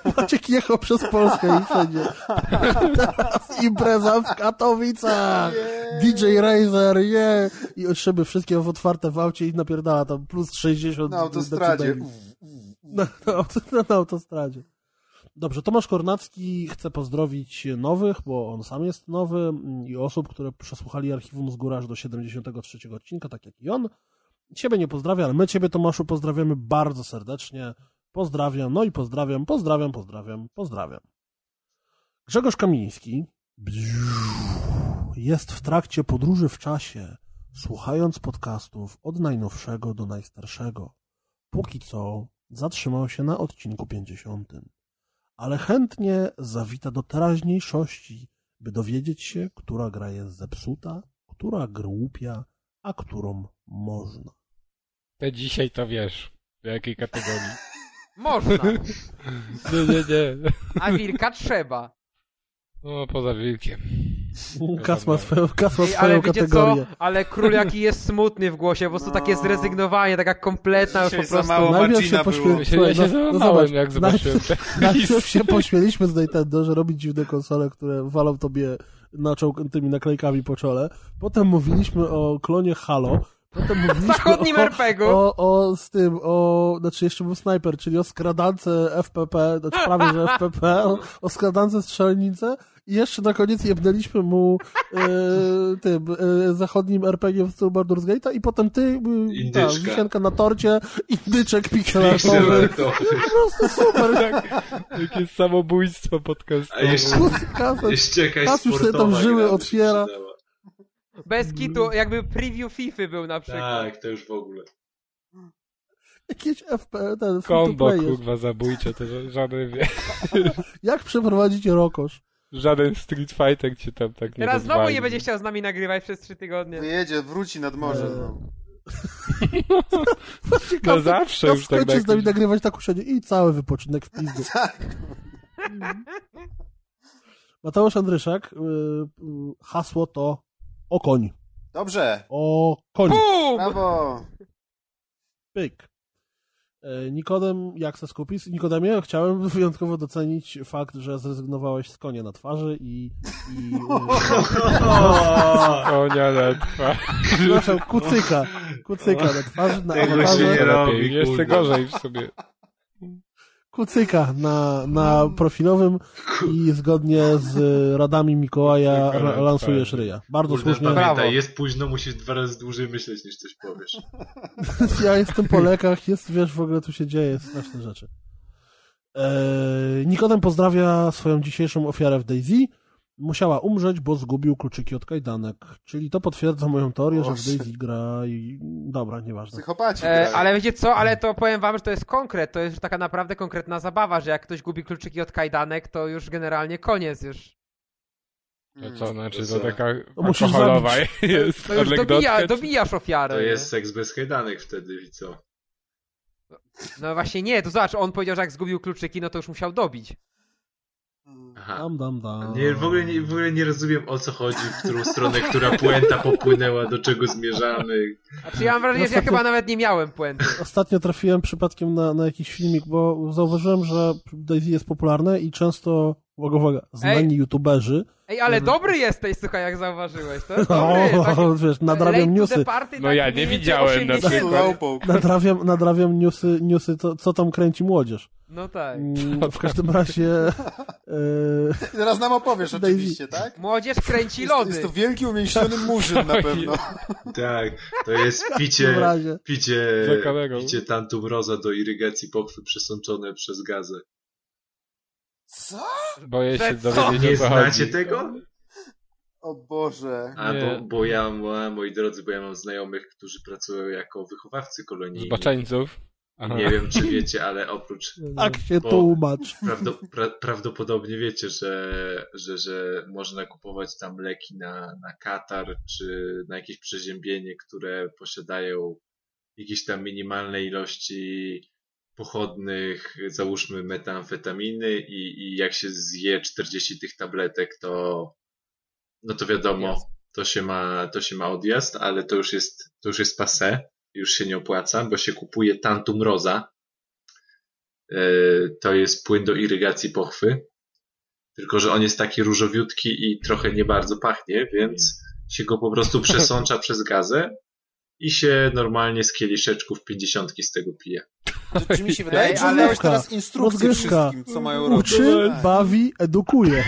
Maciek jechał przez Polskę i wszędzie. Teraz impreza w Katowicach! DJ Razer, je! I od szyby wszystkie otwarte w aucie i napierdala tam plus 60 Na autostradzie. decybeli. Na, na, na autostradzie. Dobrze, Tomasz Kornacki chce pozdrowić nowych, bo on sam jest nowy mm, i osób, które przesłuchali archiwum z góry aż do 73 odcinka, tak jak i on. Ciebie nie pozdrawia, ale my Ciebie, Tomaszu, pozdrawiamy bardzo serdecznie. Pozdrawiam, no i pozdrawiam, pozdrawiam, pozdrawiam, pozdrawiam. Grzegorz Kamiński jest w trakcie podróży w czasie, słuchając podcastów od najnowszego do najstarszego. Póki co zatrzymał się na odcinku 50 ale chętnie zawita do teraźniejszości, by dowiedzieć się, która gra jest zepsuta, która głupia, a którą można. To dzisiaj to wiesz, w jakiej kategorii. Można, Nie, nie, nie. a wilka trzeba. No, poza wilkiem. Kas ma swoją, kas ma Ej, swoją ale wiecie kategorię. co? Ale król jaki jest smutny w głosie, po prostu No. takie zrezygnowanie, taka kompletna już po Dzisiaj za prostu. mało Najpierw Marcina się było. Ja się, ja się no, no załamałem, jak zobaczyłem Najpierw się pośmieliśmy z Nintendo, że robi dziwne konsole, które walą tobie na czoł, tymi naklejkami po czole. Potem mówiliśmy o klonie Halo. Potem mówiliśmy Zachodnim o, RPG-u. o, o z tym, o, znaczy jeszcze był Sniper, czyli o skradance FPP, znaczy prawie, że FPP, o, o skradance strzelnicy i jeszcze na koniec jebnęliśmy mu e, tym e, zachodnim RPG w stylu Baldur's Gate'a i potem ty, e, ta, wisienka na torcie, indyczek pixelartowy. Pixelartowy. Po prostu super. Jakie samobójstwo podcastowe. A jeszcze, Kasa, jeszcze jakaś Kas już sobie tam żyły otwiera. Bez kitu, jakby preview FIFA był na przykład. Tak, to już w ogóle. jakieś FP, ten Kombo, kurwa, zabójcze, to ża- żaden, wie, Jak przeprowadzić rokosz? Żaden Street Fighter cię tam tak nie Teraz znowu rozwali. nie będzie chciał z nami nagrywać przez trzy tygodnie. Wyjedzie, wróci nad morze. Eee. No. No zawsze już tak z nami nagrywać tak usiądzie i cały wypoczynek w pizdu. Tak. Mateusz Andryszak, y, y, hasło to o koń. Dobrze. O koń. Brawo. Pyk. E, Nikodem, jak se skupić? Nikodemie, chciałem wyjątkowo docenić fakt, że zrezygnowałeś z konia na twarzy i... i Konia na twarz. y, przepraszam, kucyka. Kucyka na twarzy, na Tego się awatarze. nie robi, jeszcze gorzej w sobie. Kucyka na, na profilowym i zgodnie z radami Mikołaja ra- lansujesz ryja. Bardzo Kurde, słusznie. Pamiętaj, jest późno, musisz dwa razy dłużej myśleć, niż coś powiesz. Ja jestem po lekach, jest, wiesz, w ogóle tu się dzieje straszne rzeczy. Eee, Nikodem pozdrawia swoją dzisiejszą ofiarę w Daisy. Musiała umrzeć, bo zgubił kluczyki od kajdanek. Czyli to potwierdza moją teorię, że w Boże. Daisy gra i... Dobra, nieważne. Psychopaci. E, ale wiecie co, ale to powiem wam, że to jest konkret, to jest taka naprawdę konkretna zabawa, że jak ktoś gubi kluczyki od kajdanek, to już generalnie koniec już. To Mm. co, znaczy To to taka To alkoholowa jest To już dobija, dobijasz ofiarę. To nie? jest seks bez kajdanek wtedy i co? No właśnie nie, to zobacz, on powiedział, że jak zgubił kluczyki, no to już musiał dobić. Aha. Dam, dam, dam. Nie, w, ogóle nie, w ogóle nie rozumiem o co chodzi, w którą stronę, która puenta popłynęła, do czego zmierzamy. Znaczy ja mam wrażenie, że ja chyba nawet nie miałem puenty. Ostatnio trafiłem przypadkiem na, na jakiś filmik, bo zauważyłem, że Daisy jest popularne i często, uwaga, uwaga, znani youtuberzy Ej, ale Dobra. dobry jesteś, słuchaj, jak zauważyłeś, to jest dobry. o, tak, wiesz, nadrabiam newsy. party, No tak ja nie widziałem na 80. przykład. Nadrabiam, nadrabiam newsy, newsy to, co tam kręci młodzież. No tak. Mm, W każdym razie I Teraz nam opowiesz oczywiście, tak? Młodzież kręci Jest, lody. jest to wielki, umięśniony murzyn na pewno. Tak, to jest picie, picie, picie tantum roza do irygacji pochwy przesączone przez gazę. Co? Boję się dowiedzieć Nie o co znacie chodzi. tego? O Boże. A bo, bo ja, moi drodzy, bo ja mam znajomych, którzy pracują jako wychowawcy kolonijni. Zboczeńców. Aha. Nie wiem, czy wiecie, ale oprócz Tak się Bo- tłumacz. Prawdo, pra, prawdopodobnie wiecie, że, że, że można kupować tam leki na, na katar czy na jakieś przeziębienie, które posiadają jakieś tam minimalne ilości pochodnych, załóżmy metamfetaminy i, i jak się zje 40 tych tabletek, to no to wiadomo, to się ma, to się ma odjazd, ale to już jest, to już jest passé, już się nie opłaca, bo się kupuje tantum rosa, E, to jest płyn do irygacji pochwy. Tylko, że on jest taki różowiutki i trochę nie bardzo pachnie, więc się go po prostu przesącza przez gazę i się normalnie z kieliszeczków 50 z tego pije. Czy, czy mi się wydaje, ale- dałeś teraz instrukcję wszystkim, co mają robić? Uczy, bawi, edukuje.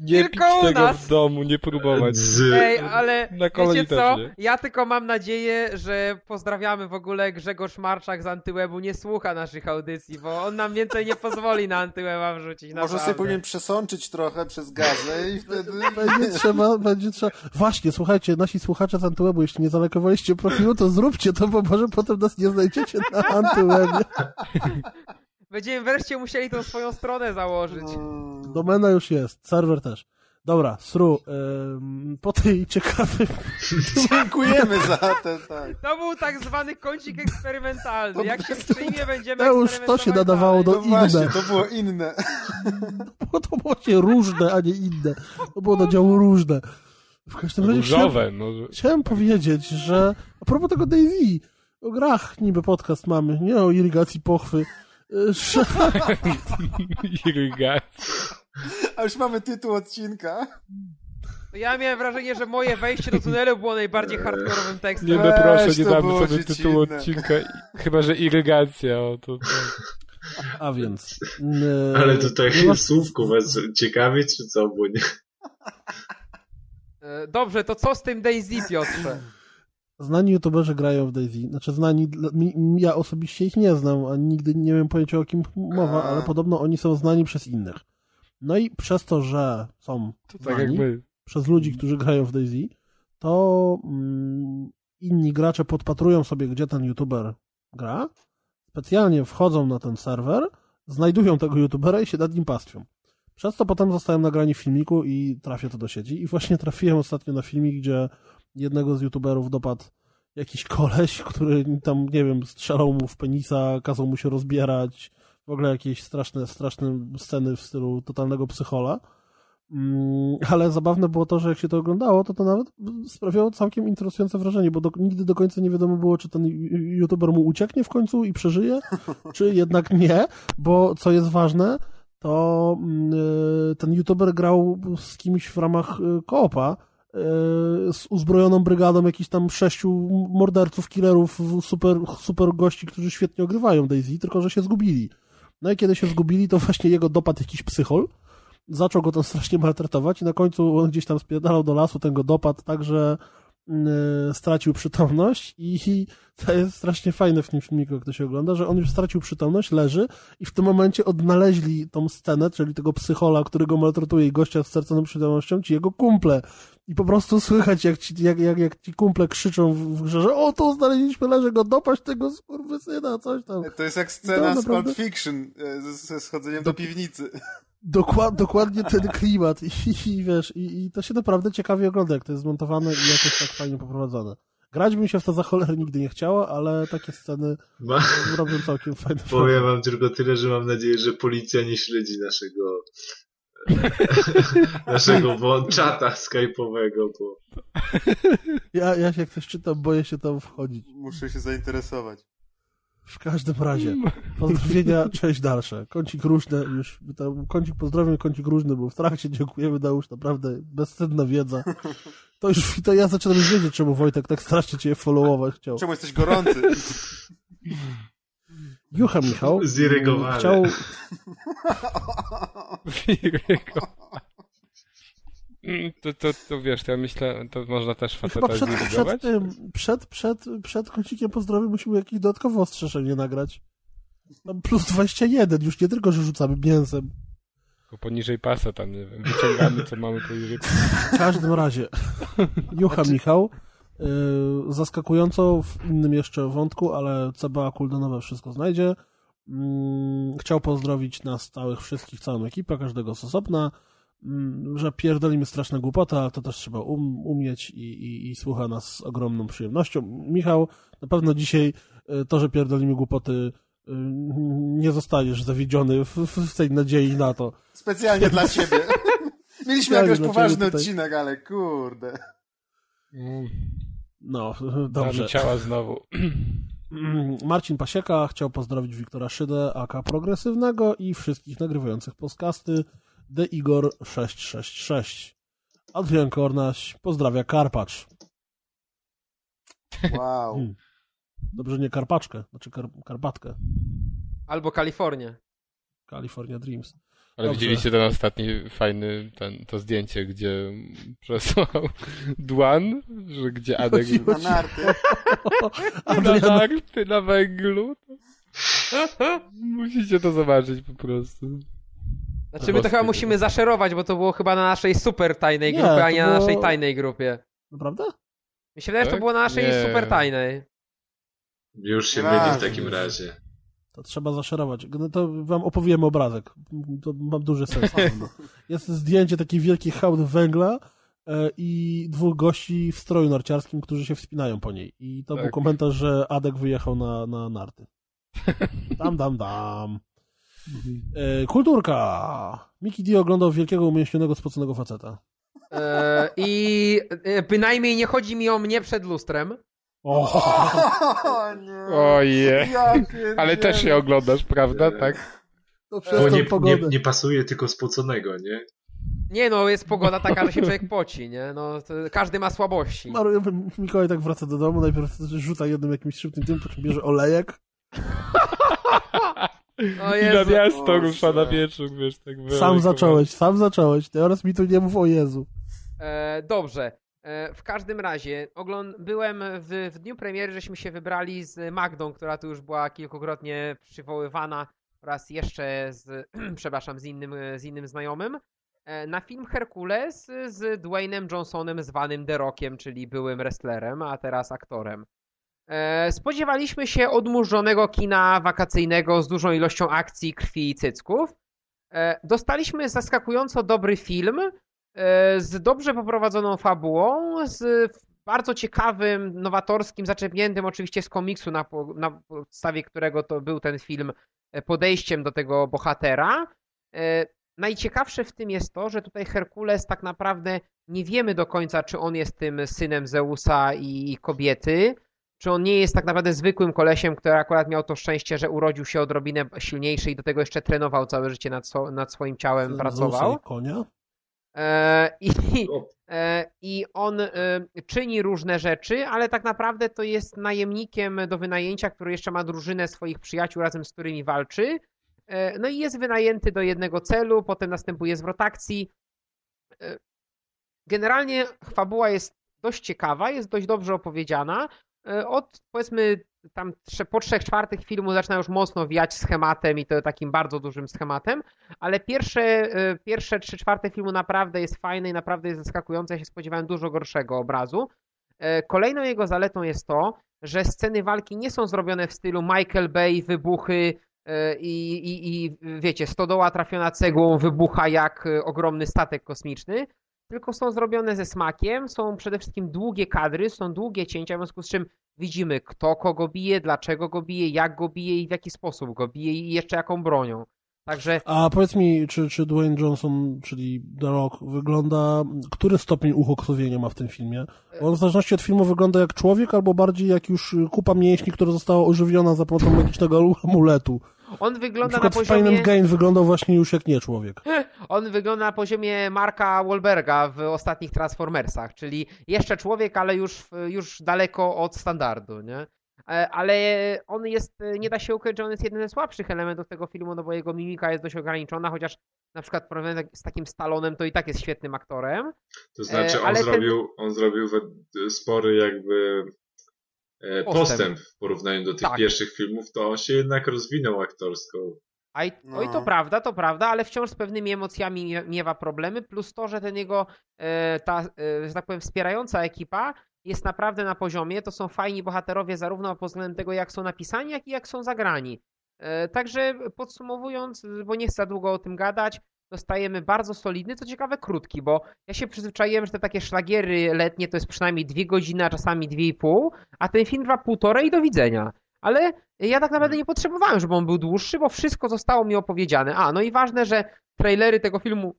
Nie Tylko pić u tego nas. w domu, nie próbować. Z... Ej, ale Na wiecie co? nie. Ja tylko mam nadzieję, że pozdrawiamy w ogóle Grzegorz Marczak z Antywebu nie słucha naszych audycji, bo on nam więcej nie pozwoli na Antyweba wrzucić. Może sobie powinien przesączyć trochę przez gazę i wtedy... Będzie trzeba, będzie trzeba. Właśnie, słuchajcie, nasi słuchacze z Antywebu, jeśli nie zalekowaliście profilu, to zróbcie to, bo może potem nas nie znajdziecie na Antywebie. Będziemy wreszcie musieli tą swoją stronę założyć. Mm. Domena już jest, serwer też. Dobra, Sru, ym, po tej ciekawej... Dziękujemy za ten, tak. To był tak zwany kącik eksperymentalny. Jak się przyjmie, będziemy To już to się nadawało do. No właśnie, inne. to było inne. Bo to było się różne, a nie inne. To było na działu różne. W każdym razie chciałem, Różowe, może. chciałem powiedzieć, że a propos tego Daisy, o grach niby podcast mamy, nie o irygacji pochwy, Irygacja. A już mamy tytuł odcinka. Ja miałem wrażenie, że moje wejście do tunelu było najbardziej hardkorowym tekstem. Nie no proszę, nie damy sobie tytułu odcinka. Chyba, że irygacja, o to, to. A więc. Ale tutaj ponieważ- słówko was ciekawie, czy co? Bo nie... E, Dobrze, to co z tym Daisy, Piotrze? Znani youtuberzy grają w Daisy. Znaczy znani, ja osobiście ich nie znam, a nigdy nie wiem pojęcia o kim mowa, ale podobno oni są znani przez innych. No i przez to, że są To tak znani, jak my. przez ludzi, którzy grają w Daisy, to mm, inni gracze podpatrują sobie, gdzie ten youtuber gra, specjalnie wchodzą na ten serwer, znajdują tego youtubera i się nad nim pastwią. Przez to potem zostałem nagrani w filmiku i trafię to do sieci. I właśnie trafiłem ostatnio na filmik, gdzie jednego z youtuberów dopadł jakiś koleś, który tam, nie wiem, strzelał mu w penisa, kazał mu się rozbierać, w ogóle jakieś straszne, straszne sceny w stylu totalnego psychola. Mm, Ale zabawne było to, że jak się to oglądało, to to nawet sprawiało całkiem interesujące wrażenie, bo do, nigdy do końca nie wiadomo było, czy ten youtuber mu ucieknie w końcu i przeżyje, czy jednak nie, bo co jest ważne, to mm, y, ten youtuber grał z kimś w ramach y, koopa, z uzbrojoną brygadą jakichś tam sześciu morderców, killerów, super, super gości, którzy świetnie ogrywają Daisy, tylko że się zgubili. No i kiedy się zgubili, to właśnie jego dopadł jakiś psychol, zaczął go tam strasznie maltretować i na końcu on gdzieś tam spierdalał do lasu, ten go dopadł tak, że yy, stracił przytomność i, to jest strasznie fajne w tym filmiku, jak to się ogląda, że on już stracił przytomność, leży i w tym momencie odnaleźli tą scenę, czyli tego psychola, który go maltretuje i gościa z straconą przytomnością, ci jego kumple. I po prostu słychać, jak ci, jak, jak, jak ci kumple krzyczą w, w grze, że o, to znaleźliśmy, leży go dopaść tego skurwysyna, coś tam. To jest jak scena To z naprawdę- Pulp Fiction e, ze- ze schodzeniem do piwnicy. Dokład, dokładnie ten klimat i, i wiesz, i, i to się naprawdę ciekawie ogląda, jak to jest zmontowane i jakoś tak fajnie poprowadzone. Grać mi się w to za cholerę nigdy nie chciało, ale takie sceny Ma... robią całkiem fajne Powiem wam tylko tyle, że mam nadzieję, że policja nie śledzi naszego naszego czata skype'owego, bo Ja, ja się jak coś czytam, boję się tam wchodzić. Muszę się zainteresować. W każdym razie, pozdrowienia, część dalsze. Kącik różny, już tam, kącik pozdrowień, kącik różny był w trakcie, dziękujemy, Dałusz, naprawdę bezcenna wiedza. To już, to ja zaczynam już wiedzieć, czemu Wojtek tak strasznie cię followować chciał. Czemu jesteś gorący? Jucha Michał Zirygowany. chciał, To, to, to wiesz, to ja myślę, to można też chyba faceta przed, przed tym, przed, przed, przed kącikiem pozdrowień musimy jakieś dodatkowe ostrzeżenie nagrać. Tam plus 21, już nie tylko, że rzucamy mięsem. Bo poniżej pasa tam, nie wiem, wyciągamy, co mamy poniżej W każdym razie, Jucha Michał, yy, zaskakująco w innym jeszcze wątku, ale CBA Kuldanowe wszystko znajdzie. Mm, chciał pozdrowić nas całych wszystkich, całą ekipę, każdego z osobna, mm, że pierdolimy straszne głupoty, ale to też trzeba um, umieć i, i, i słucha nas z ogromną przyjemnością. Michał, na pewno dzisiaj y, to, że pierdolimy głupoty, y, nie zostaniesz zawiedziony w, w tej nadziei na to. Specjalnie dla ciebie. Mieliśmy dla poważny odcinek, ale kurde. No, Damy dobrze. ciała znowu. Marcin Pasieka chciał pozdrowić Wiktora Szydę, AK Progresywnego i wszystkich nagrywających podcasty The Igor 666. Adrian Kornaś pozdrawia Karpacz. Wow. Hmm. Dobrze, nie Karpaczkę, znaczy kar, Karpatkę. Albo Kalifornię. California Dreams. Ale Dobrze. widzieliście ten ostatni fajny, ten, to zdjęcie, gdzie przesłał Dłan, że gdzie Adek Na narty. na narty na węglu. Musicie to zobaczyć po prostu. Znaczy my to chyba musimy zaszerować, bo to było chyba na naszej super tajnej Nie, grupie, to a nie na było- naszej tajnej grupie. naprawdę? Mi się wydaje, że to Tak? było na naszej Nie. super tajnej. Już się myli w takim razie. To trzeba zaszerować. No to wam opowiemy obrazek. To ma duży sens. Jest zdjęcie takiej wielkiej hałdy węgla e, i dwóch gości w stroju narciarskim, którzy się wspinają po niej. I to Tak. był komentarz, że Adek wyjechał na, na narty. Dam, dam, dam. E, kulturka. Mickey D oglądał wielkiego, umięśnionego, spoconego faceta. E, I bynajmniej nie chodzi mi o mnie przed lustrem. O, O nie. Oje. Ja Ale też się oglądasz, prawda? Tak? Bo przez nie, tą nie, pogodę. nie pasuje tylko spoconego, nie? Nie no, jest pogoda taka, że się człowiek poci, nie? No, to każdy ma słabości. Maru- Mikołaj tak wraca do domu, najpierw rzuca jednym jakimś szybkim tym, po czym bierze olejek, O I na Jezu. miasto Boże. rusza na wieczór, wiesz, tak Sam zacząłeś, sam zacząłeś. Teraz mi tu nie mów o Jezu. E, dobrze. E, w każdym razie, byłem w, w dniu premiery, żeśmy się wybrali z Magdą, która tu już była kilkukrotnie przywoływana oraz jeszcze z, przepraszam, z innym, z innym znajomym, e, na film Herkules z Dwaynem Johnsonem zwanym The Rockiem, czyli byłym wrestlerem, a teraz aktorem. E, Spodziewaliśmy się odmurzonego kina wakacyjnego z dużą ilością akcji, krwi i cycków. Dostaliśmy zaskakująco dobry film, z dobrze poprowadzoną fabułą, z bardzo ciekawym, nowatorskim, zaczerpniętym oczywiście z komiksu, na, na podstawie którego to był ten film, e, podejściem do tego bohatera. E, Najciekawsze w tym jest to, że tutaj Herkules tak naprawdę nie wiemy do końca, czy on jest tym synem Zeusa i kobiety, czy on nie jest tak naprawdę zwykłym kolesiem, który akurat miał to szczęście, że urodził się odrobinę silniejszy i do tego jeszcze trenował całe życie nad, so, nad swoim ciałem, pracował. Zeusa i konia? E, I, e, I on e, czyni różne rzeczy, ale tak naprawdę to jest najemnikiem do wynajęcia, który jeszcze ma drużynę swoich przyjaciół, razem z którymi walczy. No i jest wynajęty do jednego celu, potem następuje zwrot akcji. Generalnie fabuła jest dość ciekawa, jest dość dobrze opowiedziana. Od powiedzmy tam po trzech czwartych filmu zaczyna już mocno wijać schematem i to takim bardzo dużym schematem, ale pierwsze, e, pierwsze trzy czwarte filmu naprawdę jest fajne i naprawdę jest zaskakujące. Ja się spodziewałem dużo gorszego obrazu. E, Kolejną jego zaletą jest to, że sceny walki nie są zrobione w stylu Michael Bay, wybuchy e, i, i, i wiecie, stodoła trafiona cegłą wybucha jak e, ogromny statek kosmiczny, tylko są zrobione ze smakiem, są przede wszystkim długie kadry, są długie cięcia, w związku z czym widzimy kto kogo bije, dlaczego go bije, jak go bije i w jaki sposób go bije i jeszcze jaką bronią. Także A powiedz mi, czy, czy Dwayne Johnson, czyli The Rock, wygląda, który stopień uchokrwienia ma w tym filmie? On w zależności od filmu wygląda jak człowiek, albo bardziej jak już kupa mięśni, która została ożywiona za pomocą magicznego amuletu. On Na wygląda na, Pain poziomie... Gain wyglądał właśnie już jak nie człowiek. On wygląda na poziomie Marka Wahlberga w ostatnich Transformersach, czyli jeszcze człowiek, ale już, już daleko od standardu, nie? E, Ale on jest, nie da się ukryć, że on jest jednym ze słabszych elementów tego filmu, no bo jego mimika jest dość ograniczona, chociaż na przykład w porównaniu z takim Stalonem to i tak jest świetnym aktorem. to znaczy E, on ale ten- zrobił, on zrobił spory jakby Postęp. postęp w porównaniu do tych Tak. pierwszych filmów, to on się jednak rozwinął aktorsko. A i, No. Oj, to prawda, to prawda, ale wciąż z pewnymi emocjami mie- miewa problemy, plus to, że ten jego, e, ta, e, że tak powiem, wspierająca ekipa jest naprawdę na poziomie. To są fajni bohaterowie zarówno pod względem tego, jak są napisani, jak i jak są zagrani. E, Także podsumowując, bo nie chcę długo o tym gadać, dostajemy bardzo solidny, co ciekawe krótki, bo ja się przyzwyczaiłem, że te takie szlagiery letnie to jest przynajmniej dwie godziny, a czasami dwie i pół, a ten film trwa półtorej do widzenia. Ale ja tak naprawdę nie potrzebowałem, żeby on był dłuższy, bo wszystko zostało mi opowiedziane. A, no i ważne, że trailery tego filmu,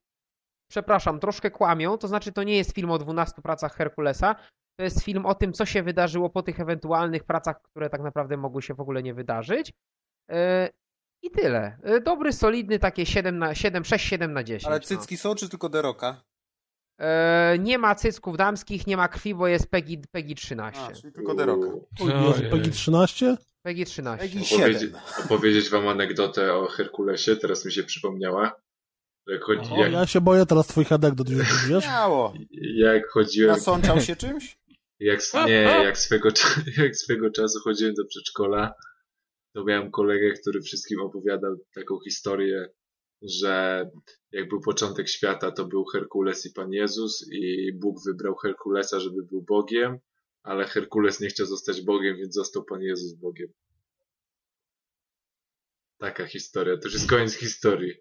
przepraszam, troszkę kłamią, to znaczy to nie jest film o 12 pracach Herkulesa, to jest film o tym, co się wydarzyło po tych ewentualnych pracach, które tak naprawdę mogły się w ogóle nie wydarzyć. I tyle. Yy, Dobry, solidny, takie 7 na 7, 6, 7 na 10. Ale no. cycki są, czy tylko Deroka? E, nie ma cycków damskich, nie ma krwi, bo jest PEGI, PEGI 13. A, czyli tylko Ojej. PEGI 13? PEGI 13. PEGI Opowiedzieć, 7. opowiedzieć wam anegdotę o Herkulesie, teraz mi się przypomniała. Jak, chodzi, O, jak, ja się boję teraz twoich anegdot, już wiesz? Śmiało. jak chodziłem, Nasączał się czymś? jak, nie, jak swego, jak swego czasu chodziłem do przedszkola, to miałem kolegę, który wszystkim opowiadał taką historię, że jak był początek świata, to był Herkules i Pan Jezus i Bóg wybrał Herkulesa, żeby był Bogiem, ale Herkules nie chciał zostać Bogiem, więc został Pan Jezus Bogiem. Taka historia. To już jest koniec historii.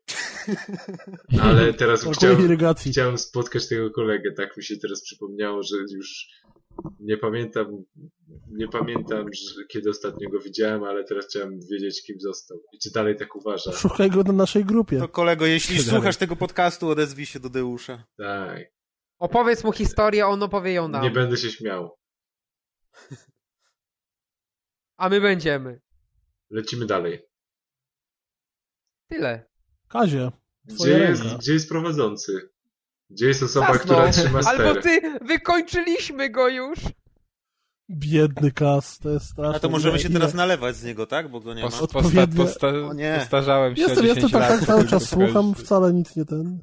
Ale teraz chciałem, chciałem spotkać tego kolegę. Tak mi się teraz przypomniało, że już nie pamiętam, nie pamiętam, kiedy ostatnio go widziałem, ale teraz chciałem wiedzieć, kim został. I czy dalej tak uważa. Szukaj go na naszej grupie. To kolego, jeśli słuchasz tego podcastu, odezwij się do Deusza. Tak. Opowiedz mu historię, on opowie ją nam. Nie będę się śmiał. A my będziemy. Lecimy dalej. Tyle. Kazie, Gdzie jest, ręka. gdzie jest prowadzący? Gdzie jest osoba, Zasnął. która trzyma ster? Albo ty, wykończyliśmy go już. biedny kas, to jest straszne. A to możemy się teraz nalewać z niego, tak? Bo go nie ma. Posta, posta, Odpowiednie- posta, O nie. postarzałem się Jestem, jestem 10 tak, tak cały czas słucham, wcale nic nie ten.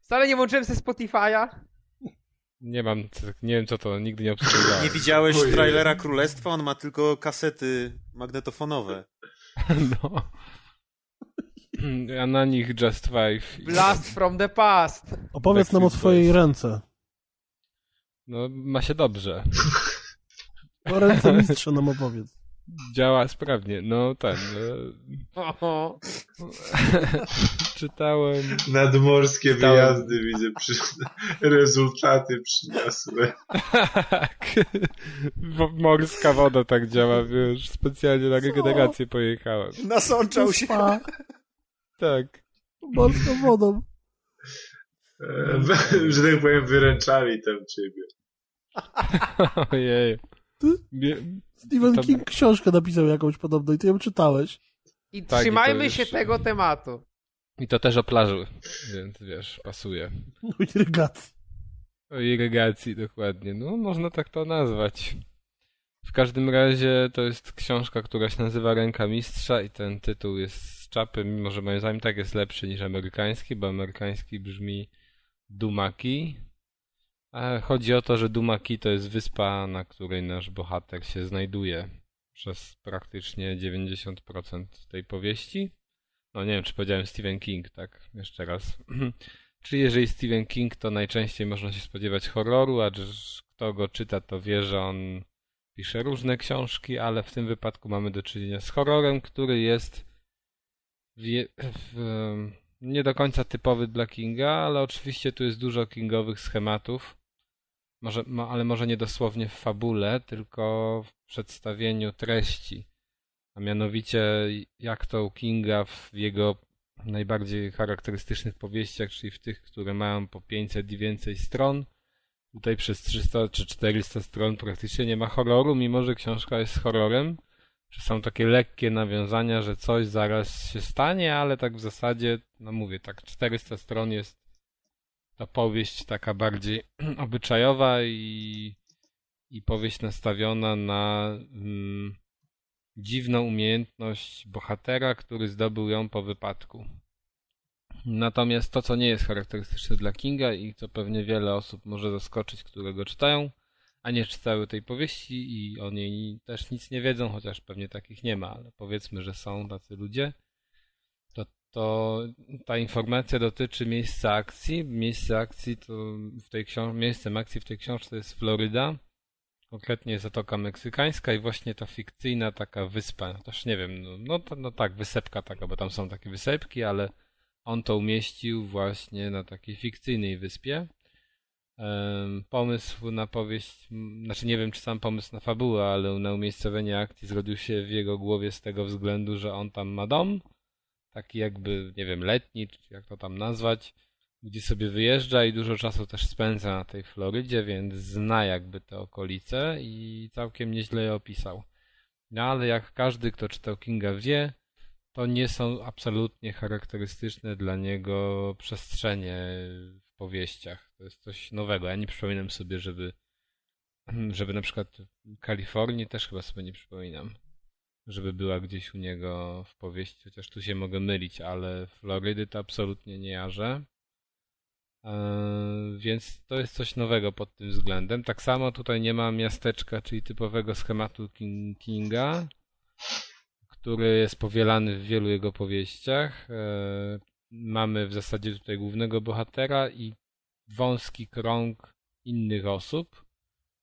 Wcale nie włączyłem ze Spotify'a. Nie mam, nie wiem co to, nigdy nie obsługiwałem. Nie widziałeś Ojej. trailera Królestwa? On ma tylko kasety magnetofonowe. No. A na nich Just Five. Blast from the past. Opowiedz nam o swojej Boys. ręce. No, ma się dobrze. O ręce mistrza nam opowiedz. Działa sprawnie. No ten. Oho. No, czytałem. Nadmorskie Stałem- wyjazdy widzę, przy... rezultaty przyniosły. Tak. Morska woda tak działa, wiesz. Specjalnie na regenerację pojechałem. Nasączał się. Tak. morską wodą. E, że tak powiem, wyręczali tam ciebie. Ojej. Ty? Stephen To- King książkę napisał jakąś podobną i ty ją czytałeś. I Tak, i trzymajmy to się już- tego tematu. I to też o plaży, więc wiesz, pasuje. O irygacji. O irygacji, dokładnie. No, można tak to nazwać. W każdym razie to jest książka, która się nazywa Ręka Mistrza i ten tytuł jest z czapy, mimo że moim zdaniem tak jest lepszy niż amerykański, bo amerykański brzmi Dumaki. A chodzi o to, że Dumaki to jest wyspa, na której nasz bohater się znajduje przez praktycznie 90% tej powieści. No nie wiem, czy powiedziałem Stephen King, tak? Jeszcze raz. Czyli jeżeli Stephen King, to najczęściej można się spodziewać horroru, a kto go czyta, to wie, że on pisze różne książki, ale w tym wypadku mamy do czynienia z horrorem, który jest wie, w, nie do końca typowy dla Kinga, ale oczywiście tu jest dużo Kingowych schematów. Może, mo- ale może nie dosłownie w fabule, tylko w przedstawieniu treści. A mianowicie, jak to u Kinga w jego najbardziej charakterystycznych powieściach, czyli w tych, które mają po 500 i więcej stron. Tutaj przez 300 czy 400 stron praktycznie nie ma horroru, mimo że książka jest horrorem. Że są takie lekkie nawiązania, że coś zaraz się stanie, ale tak w zasadzie, no mówię, tak 400 stron jest ta powieść taka bardziej obyczajowa i, i powieść nastawiona na mm, dziwną umiejętność bohatera, który zdobył ją po wypadku. Natomiast to, co nie jest charakterystyczne dla Kinga i co pewnie wiele osób może zaskoczyć, które go czytają, a nie czytały tej powieści i o niej też nic nie wiedzą, chociaż pewnie takich nie ma, ale powiedzmy, że są tacy ludzie, to, to ta informacja dotyczy miejsca akcji. Miejsce akcji to w tej książ- miejscem akcji w tej książce jest Floryda, konkretnie Zatoka Meksykańska i właśnie ta fikcyjna taka wyspa, też nie wiem, no, no, no tak, wysepka taka, bo tam są takie wysepki, ale on to umieścił właśnie na takiej fikcyjnej wyspie. Pomysł na powieść, znaczy nie wiem czy sam pomysł na fabułę, ale na umiejscowienie akcji zrodził się w jego głowie z tego względu, że on tam ma dom, taki jakby, nie wiem, letni, czy jak to tam nazwać, gdzie sobie wyjeżdża i dużo czasu też spędza na tej Florydzie, więc zna jakby te okolice i całkiem nieźle je opisał. No ale jak każdy, kto czytał Kinga wie, to nie są absolutnie charakterystyczne dla niego przestrzenie, w powieściach. To jest coś nowego. Ja nie przypominam sobie, żeby, żeby na przykład Kalifornii też chyba sobie nie przypominam, żeby była gdzieś u niego w powieści, chociaż tu się mogę mylić, ale Florydy to absolutnie nie jarzę. Eee, więc to jest coś nowego pod tym względem. Tak samo tutaj nie ma miasteczka, czyli typowego schematu Kinga, który jest powielany w wielu jego powieściach. Eee, mamy w zasadzie tutaj głównego bohatera i wąski krąg innych osób,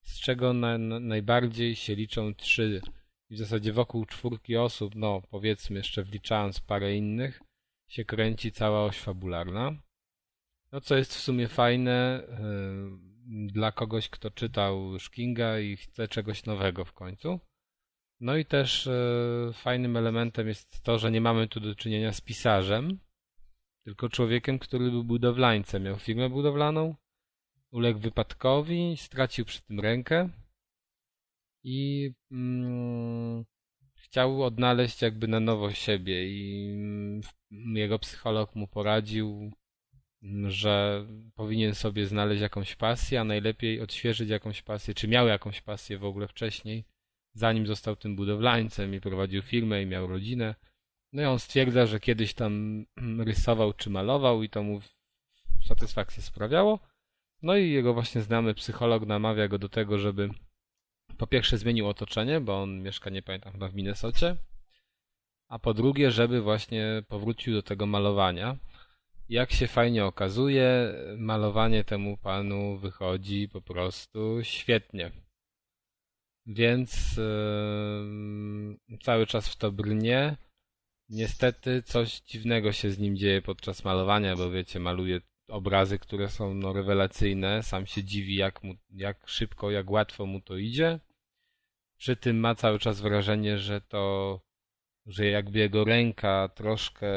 z czego na, na, najbardziej się liczą trzy. I w zasadzie wokół czwórki osób, no powiedzmy jeszcze wliczając parę innych, się kręci cała oś fabularna. No co jest w sumie fajne yy, dla kogoś, kto czytał Szkinga i chce czegoś nowego w końcu. No i też yy, fajnym elementem jest to, że nie mamy tu do czynienia z pisarzem, tylko człowiekiem, który był budowlańcem. Miał firmę budowlaną, uległ wypadkowi, stracił przy tym rękę i mm, chciał odnaleźć jakby na nowo siebie i mm, jego psycholog mu poradził, mm, że powinien sobie znaleźć jakąś pasję, a najlepiej odświeżyć jakąś pasję, czy miał jakąś pasję w ogóle wcześniej, zanim został tym budowlańcem i prowadził firmę i miał rodzinę no i on stwierdza, że kiedyś tam rysował czy malował i to mu satysfakcję sprawiało. No i jego właśnie znamy psycholog namawia go do tego, żeby po pierwsze zmienił otoczenie, bo on mieszka, nie pamiętam, chyba w Minnesocie, a po drugie, żeby właśnie powrócił do tego malowania. Jak się fajnie okazuje, malowanie temu panu wychodzi po prostu świetnie. Więc yy, cały czas w to brnie. Niestety coś dziwnego się z nim dzieje podczas malowania, bo wiecie, maluje obrazy, które są no, rewelacyjne. Sam się dziwi, jak, mu, jak szybko, jak łatwo mu to idzie. Przy tym ma cały czas wrażenie, że to, że jakby jego ręka troszkę,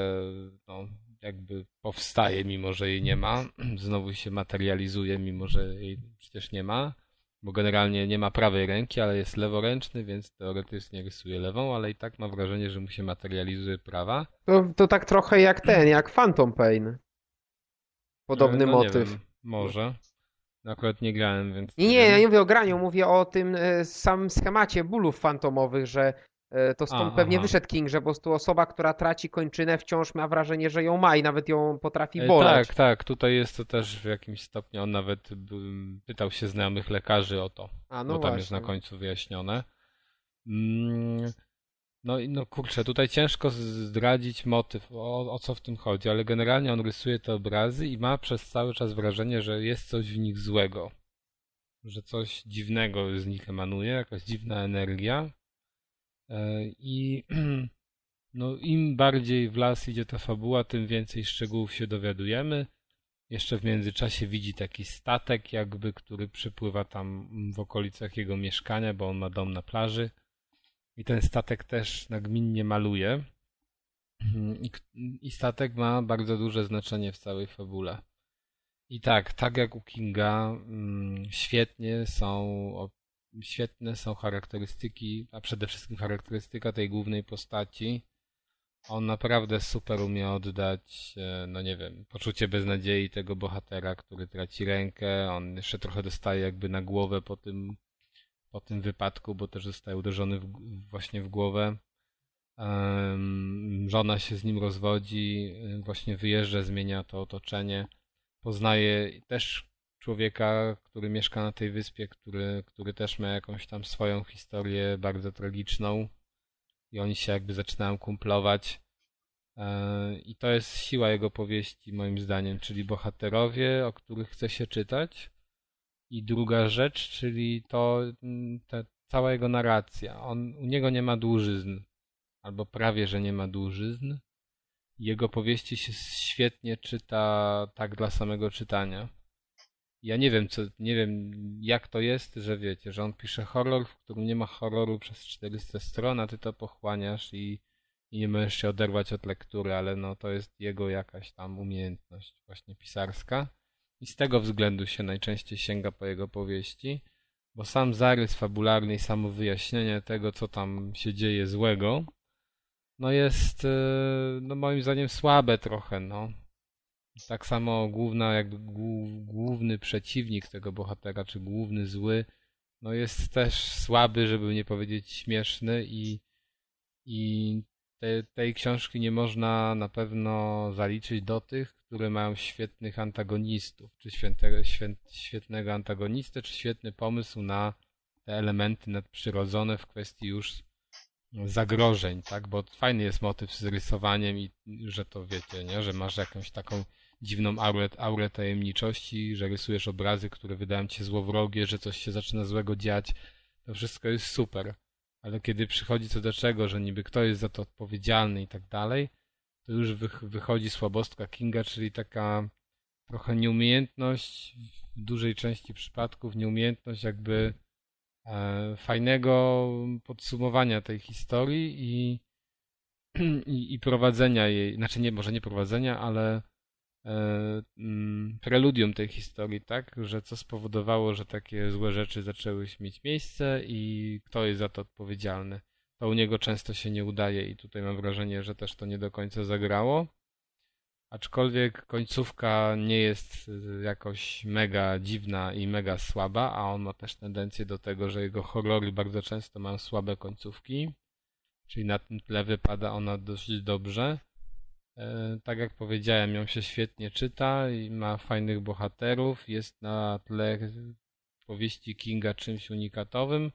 no, jakby powstaje, mimo że jej nie ma. Znowu się materializuje, mimo że jej przecież nie ma bo generalnie nie ma prawej ręki, ale jest leworęczny, więc teoretycznie rysuje lewą, ale i tak ma wrażenie, że mu się materializuje prawa. To, to tak trochę jak ten, jak Phantom Pain. Podobny no, motyw. Wiem, może. Akurat nie grałem, więc... Nie, nie, ja nie mówię o graniu, mówię o tym e, samym schemacie bólów fantomowych, że E, to stąd pewnie wyszedł King, że po prostu osoba, która traci kończynę wciąż ma wrażenie, że ją ma i nawet ją potrafi e, boleć. Tak, tak, tutaj jest to też w jakimś stopniu, on nawet pytał się znajomych lekarzy o to, A, no bo tam właśnie. jest na końcu wyjaśnione. Mm, no i no kurczę, tutaj ciężko zdradzić motyw, o, o co w tym chodzi, ale generalnie on rysuje te obrazy i ma przez cały czas wrażenie, że jest coś w nich złego. Że coś dziwnego z nich emanuje, jakaś dziwna energia E, I no, im bardziej w las idzie ta fabuła, tym więcej szczegółów się dowiadujemy. Jeszcze w międzyczasie widzi taki statek, jakby, który przypływa tam w okolicach jego mieszkania, bo on ma dom na plaży. I ten statek też nagminnie maluje. I, I statek ma bardzo duże znaczenie w całej fabule. I tak, tak jak u Kinga, mm, świetnie są świetne są charakterystyki, a przede wszystkim charakterystyka tej głównej postaci. On naprawdę super umie oddać, e, no nie wiem, poczucie beznadziei tego bohatera, który traci rękę. On jeszcze trochę dostaje jakby na głowę po tym, po tym wypadku, bo też zostaje uderzony w, właśnie w głowę. Żona się z nim rozwodzi, właśnie wyjeżdża, zmienia to otoczenie. Poznaje też człowieka, który mieszka na tej wyspie, który, który też ma jakąś tam swoją historię bardzo tragiczną i oni się jakby zaczynają kumplować. E, I to jest siła jego powieści, moim zdaniem, czyli bohaterowie, o których chce się czytać. I druga rzecz, czyli to mm, ta cała jego narracja. On, u niego nie ma dłużyzn, albo prawie, że nie ma dłużyzn. Jego powieści się świetnie czyta tak dla samego czytania ja nie wiem, co, nie wiem jak to jest, że wiecie, że on pisze horror, w którym nie ma horroru przez 400 stron, a ty to pochłaniasz i, i nie możesz się oderwać od lektury, ale no to jest jego jakaś tam umiejętność właśnie pisarska i z tego względu się najczęściej sięga po jego powieści, bo sam zarys fabularny i samo wyjaśnienie tego, co tam się dzieje złego, no jest, e, no moim zdaniem słabe trochę, no. Tak samo główna, jakby główny przeciwnik tego bohatera, czy główny zły, no jest też słaby, żeby nie powiedzieć śmieszny i, i te, tej książki nie można na pewno zaliczyć do tych, które mają świetnych antagonistów, czy świętego, świetnego antagonistę, czy świetny pomysł na te elementy nadprzyrodzone w kwestii już zagrożeń, tak? Bo fajny jest motyw z rysowaniem i że to wiecie, nie? Że masz jakąś taką dziwną aurę, aurę tajemniczości, że rysujesz obrazy, które wydają ci się złowrogie, że coś się zaczyna złego dziać. To wszystko jest super. Ale kiedy przychodzi co do czego, że niby kto jest za to odpowiedzialny i tak dalej, to już wychodzi słabostka Kinga, czyli taka trochę nieumiejętność, w dużej części przypadków nieumiejętność jakby e, fajnego podsumowania tej historii i, i, i prowadzenia jej, znaczy nie, może nie prowadzenia, ale preludium tej historii, tak? Że co spowodowało, że takie złe rzeczy zaczęły mieć miejsce i kto jest za to odpowiedzialny. To u niego często się nie udaje i tutaj mam wrażenie, że też to nie do końca zagrało. Aczkolwiek końcówka nie jest jakoś mega dziwna i mega słaba, a on ma też tendencję do tego, że jego horrory bardzo często mają słabe końcówki. Czyli na tym tle wypada ona dość dobrze. E, tak jak powiedziałem, ją się świetnie czyta i ma fajnych bohaterów. Jest na tle powieści Kinga czymś unikatowym.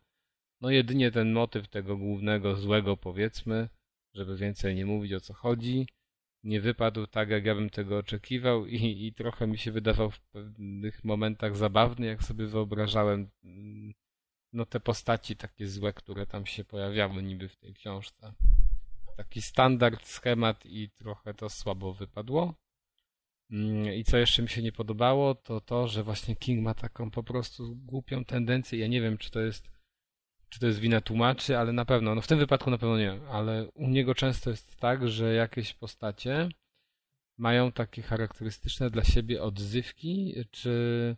No jedynie ten motyw tego głównego złego powiedzmy, żeby więcej nie mówić o co chodzi, nie wypadł tak jak ja bym tego oczekiwał i, i trochę mi się wydawał w pewnych momentach zabawny, jak sobie wyobrażałem mm, no te postaci takie złe, które tam się pojawiały niby w tej książce taki standard, schemat i trochę to słabo wypadło. Mm, I co jeszcze mi się nie podobało, to to, że właśnie King ma taką po prostu głupią tendencję. Ja nie wiem, czy to jest, czy to jest wina tłumaczy, ale na pewno, no w tym wypadku na pewno nie, ale u niego często jest tak, że jakieś postacie mają takie charakterystyczne dla siebie odzywki, czy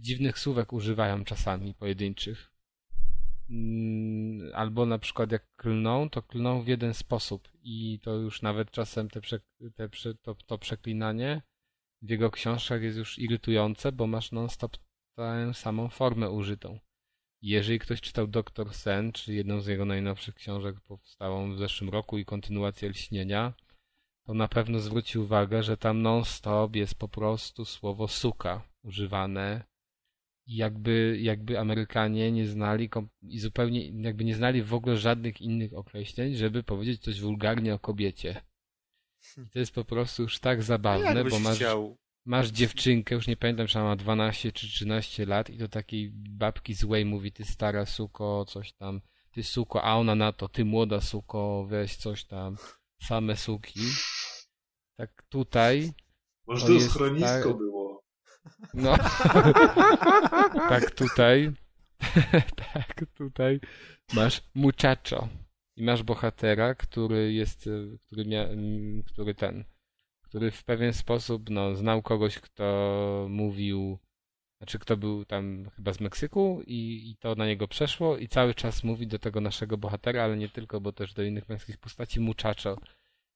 dziwnych słówek używają czasami pojedynczych. Mm, albo na przykład jak klną, to klną w jeden sposób i to już nawet czasem te, te to, to przeklinanie w jego książkach jest już irytujące, bo masz non-stop tę samą formę użytą. Jeżeli ktoś czytał Doktor Sen, czy jedną z jego najnowszych książek powstałą w zeszłym roku i kontynuację Lśnienia, to na pewno zwróci uwagę, że tam non-stop jest po prostu słowo suka używane jakby, jakby Amerykanie nie znali i zupełnie jakby nie znali w ogóle żadnych innych określeń, żeby powiedzieć coś wulgarnie o kobiecie. I to jest po prostu już tak zabawne, bo masz, chciał? masz dziewczynkę, już nie pamiętam, czy ona ma 12 czy 13 lat i do takiej babki złej mówi, ty stara suko, coś tam, ty suko, a ona na to, ty młoda suko, weź coś tam, same suki. Tak tutaj... Może to schronisko tak... było. No. tak tutaj. tak tutaj masz muchacho. I masz bohatera, który jest, który, mia, który ten, który w pewien sposób no, znał kogoś, kto mówił, znaczy kto był tam chyba z Meksyku i, i to na niego przeszło i cały czas mówi do tego naszego bohatera, ale nie tylko, bo też do innych męskich postaci muchacho.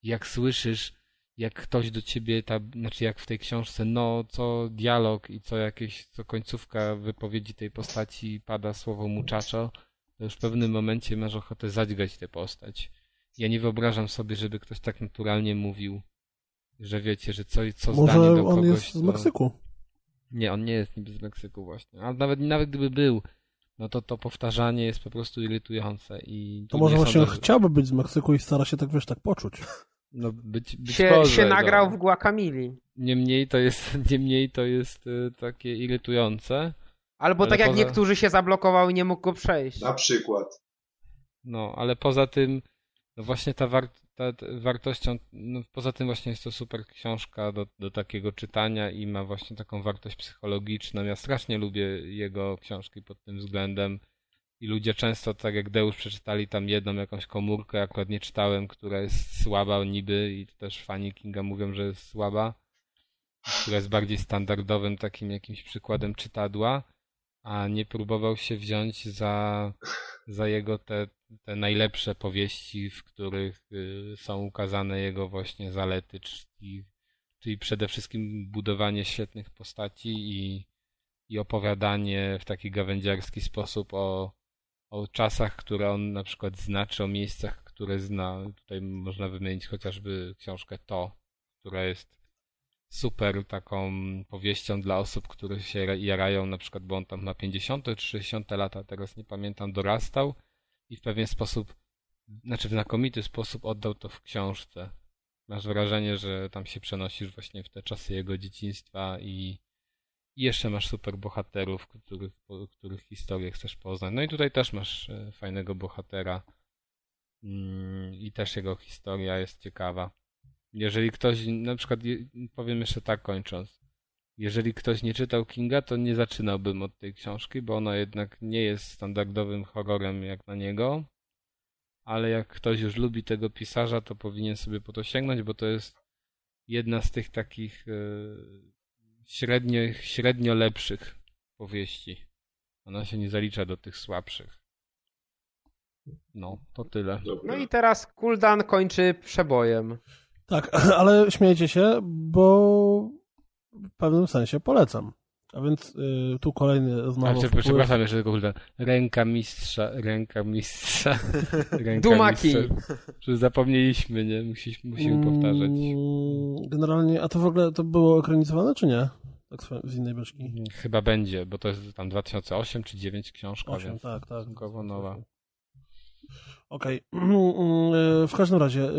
Jak słyszysz jak ktoś do ciebie, ta, znaczy jak w tej książce, no co dialog i co jakieś, co końcówka wypowiedzi tej postaci pada słowo muchacho, to już w pewnym momencie masz ochotę zadźgać tę postać. Ja nie wyobrażam sobie, żeby ktoś tak naturalnie mówił, że wiecie, że co, co Może zdanie do on kogoś... jest z Meksyku. To... Nie, on nie jest niby z Meksyku właśnie. A nawet, nawet gdyby był, no to to powtarzanie jest po prostu irytujące i... To może właśnie sądzę, chciałby być z Meksyku i stara się tak, wiesz, tak poczuć. No być, być się, może, się nagrał no. w Guacamili. Niemniej to jest, niemniej to jest y, takie irytujące. Albo tak jak poza... niektórzy się zablokował i nie mógł go przejść. Na przykład. No, ale poza tym, no właśnie ta, war, ta, ta wartością, no poza tym właśnie jest to super książka do, do takiego czytania i ma właśnie taką wartość psychologiczną. Ja strasznie lubię jego książki pod tym względem i ludzie często, tak jak Deusz, przeczytali tam jedną jakąś komórkę, akurat nie czytałem, która jest słaba niby i też fani Kinga mówią, że jest słaba, która jest bardziej standardowym takim jakimś przykładem czytadła, a nie próbował się wziąć za, za jego te, te najlepsze powieści, w których y, są ukazane jego właśnie zalety, czyli, czyli przede wszystkim budowanie świetnych postaci i, i opowiadanie w taki gawędziarski sposób o, o czasach, które on na przykład znaczy, o miejscach, które zna. Tutaj można wymienić chociażby książkę To, która jest super taką powieścią dla osób, które się jarają, na przykład, bo on tam ma 50 czy 60 lata, teraz nie pamiętam, dorastał i w pewien sposób, znaczy w znakomity sposób oddał to w książce. Masz wrażenie, że tam się przenosisz właśnie w te czasy jego dzieciństwa i, i jeszcze masz super bohaterów, których, których historię chcesz poznać. No i tutaj też masz e, fajnego bohatera mm, i też jego historia jest ciekawa. Jeżeli ktoś, na przykład powiem jeszcze tak kończąc, jeżeli ktoś nie czytał Kinga, to nie zaczynałbym od tej książki, bo ona jednak nie jest standardowym horrorem jak na niego, ale jak ktoś już lubi tego pisarza, to powinien sobie po to sięgnąć, bo to jest jedna z tych takich e, średnio, średnio lepszych powieści. Ona się nie zalicza do tych słabszych. No, to tyle. No i teraz Kuldan kończy przebojem. Tak, ale śmiejecie się, bo w pewnym sensie polecam. A więc y, tu kolejny znowu... A, wpływ... Przepraszam jeszcze tylko, kurde. Ręka mistrza, ręka mistrza. Ręka Dumaki. Mistrza. Zapomnieliśmy, nie? Musimy, musimy powtarzać. Mm, generalnie, a to w ogóle to było ekranizowane, czy nie? Tak z innej beczki. Mm, chyba będzie, bo to jest tam 2008 czy 2009 książka, 8, więc tak, tak. nowa. Okej. Okay. W każdym razie,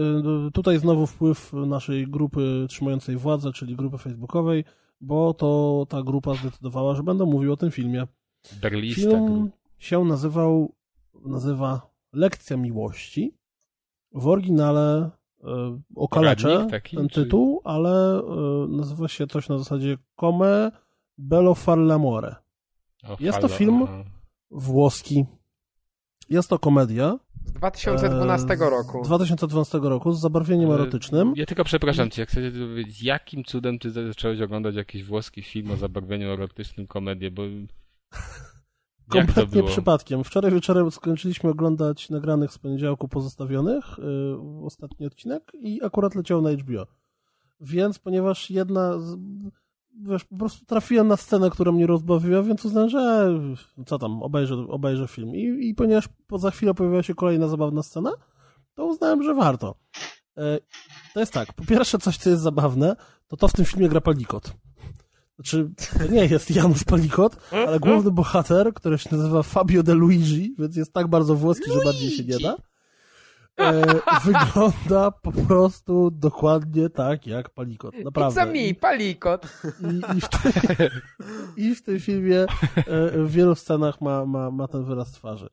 y, tutaj znowu wpływ naszej grupy trzymającej władzę, czyli grupy facebookowej, bo to ta grupa zdecydowała, że będę mówił o tym filmie. Berlista Film się nazywał, nazywa Lekcja Miłości. W oryginale y, okaleczę taki, ten czy... tytuł, ale y, nazywa się coś na zasadzie Come Bello far l'amore. Jest to film włoski. Jest to komedia, z 2012 e, roku. Z 2012 roku, z zabarwieniem e, erotycznym. Ja tylko przepraszam cię, jak chcecie powiedzieć, jakim cudem ty zacząłeś oglądać jakiś włoski film o zabarwieniu erotycznym, komedię, bo... Kompletnie przypadkiem. Wczoraj wieczorem skończyliśmy oglądać nagranych z poniedziałku pozostawionych, yy, ostatni odcinek i akurat leciał na HBO. Więc ponieważ jedna z wiesz, po prostu trafiłem na scenę, która mnie rozbawiła, więc uznałem, że co tam, obejrzę, obejrzę film. I, I ponieważ za chwilę pojawiła się kolejna zabawna scena, to uznałem, że warto. E, to jest tak, po pierwsze coś, co jest zabawne, to to w tym filmie gra Palikot. Znaczy, to nie jest Janusz Palikot, ale główny bohater, który się nazywa Fabio de Luigi, więc jest tak bardzo włoski, że bardziej się nie da e, wygląda po prostu dokładnie tak jak Palikot. Naprawdę. It's me, Palikot. I, i, w, te, I w tym filmie e, w wielu scenach ma, ma, ma ten wyraz twarzy.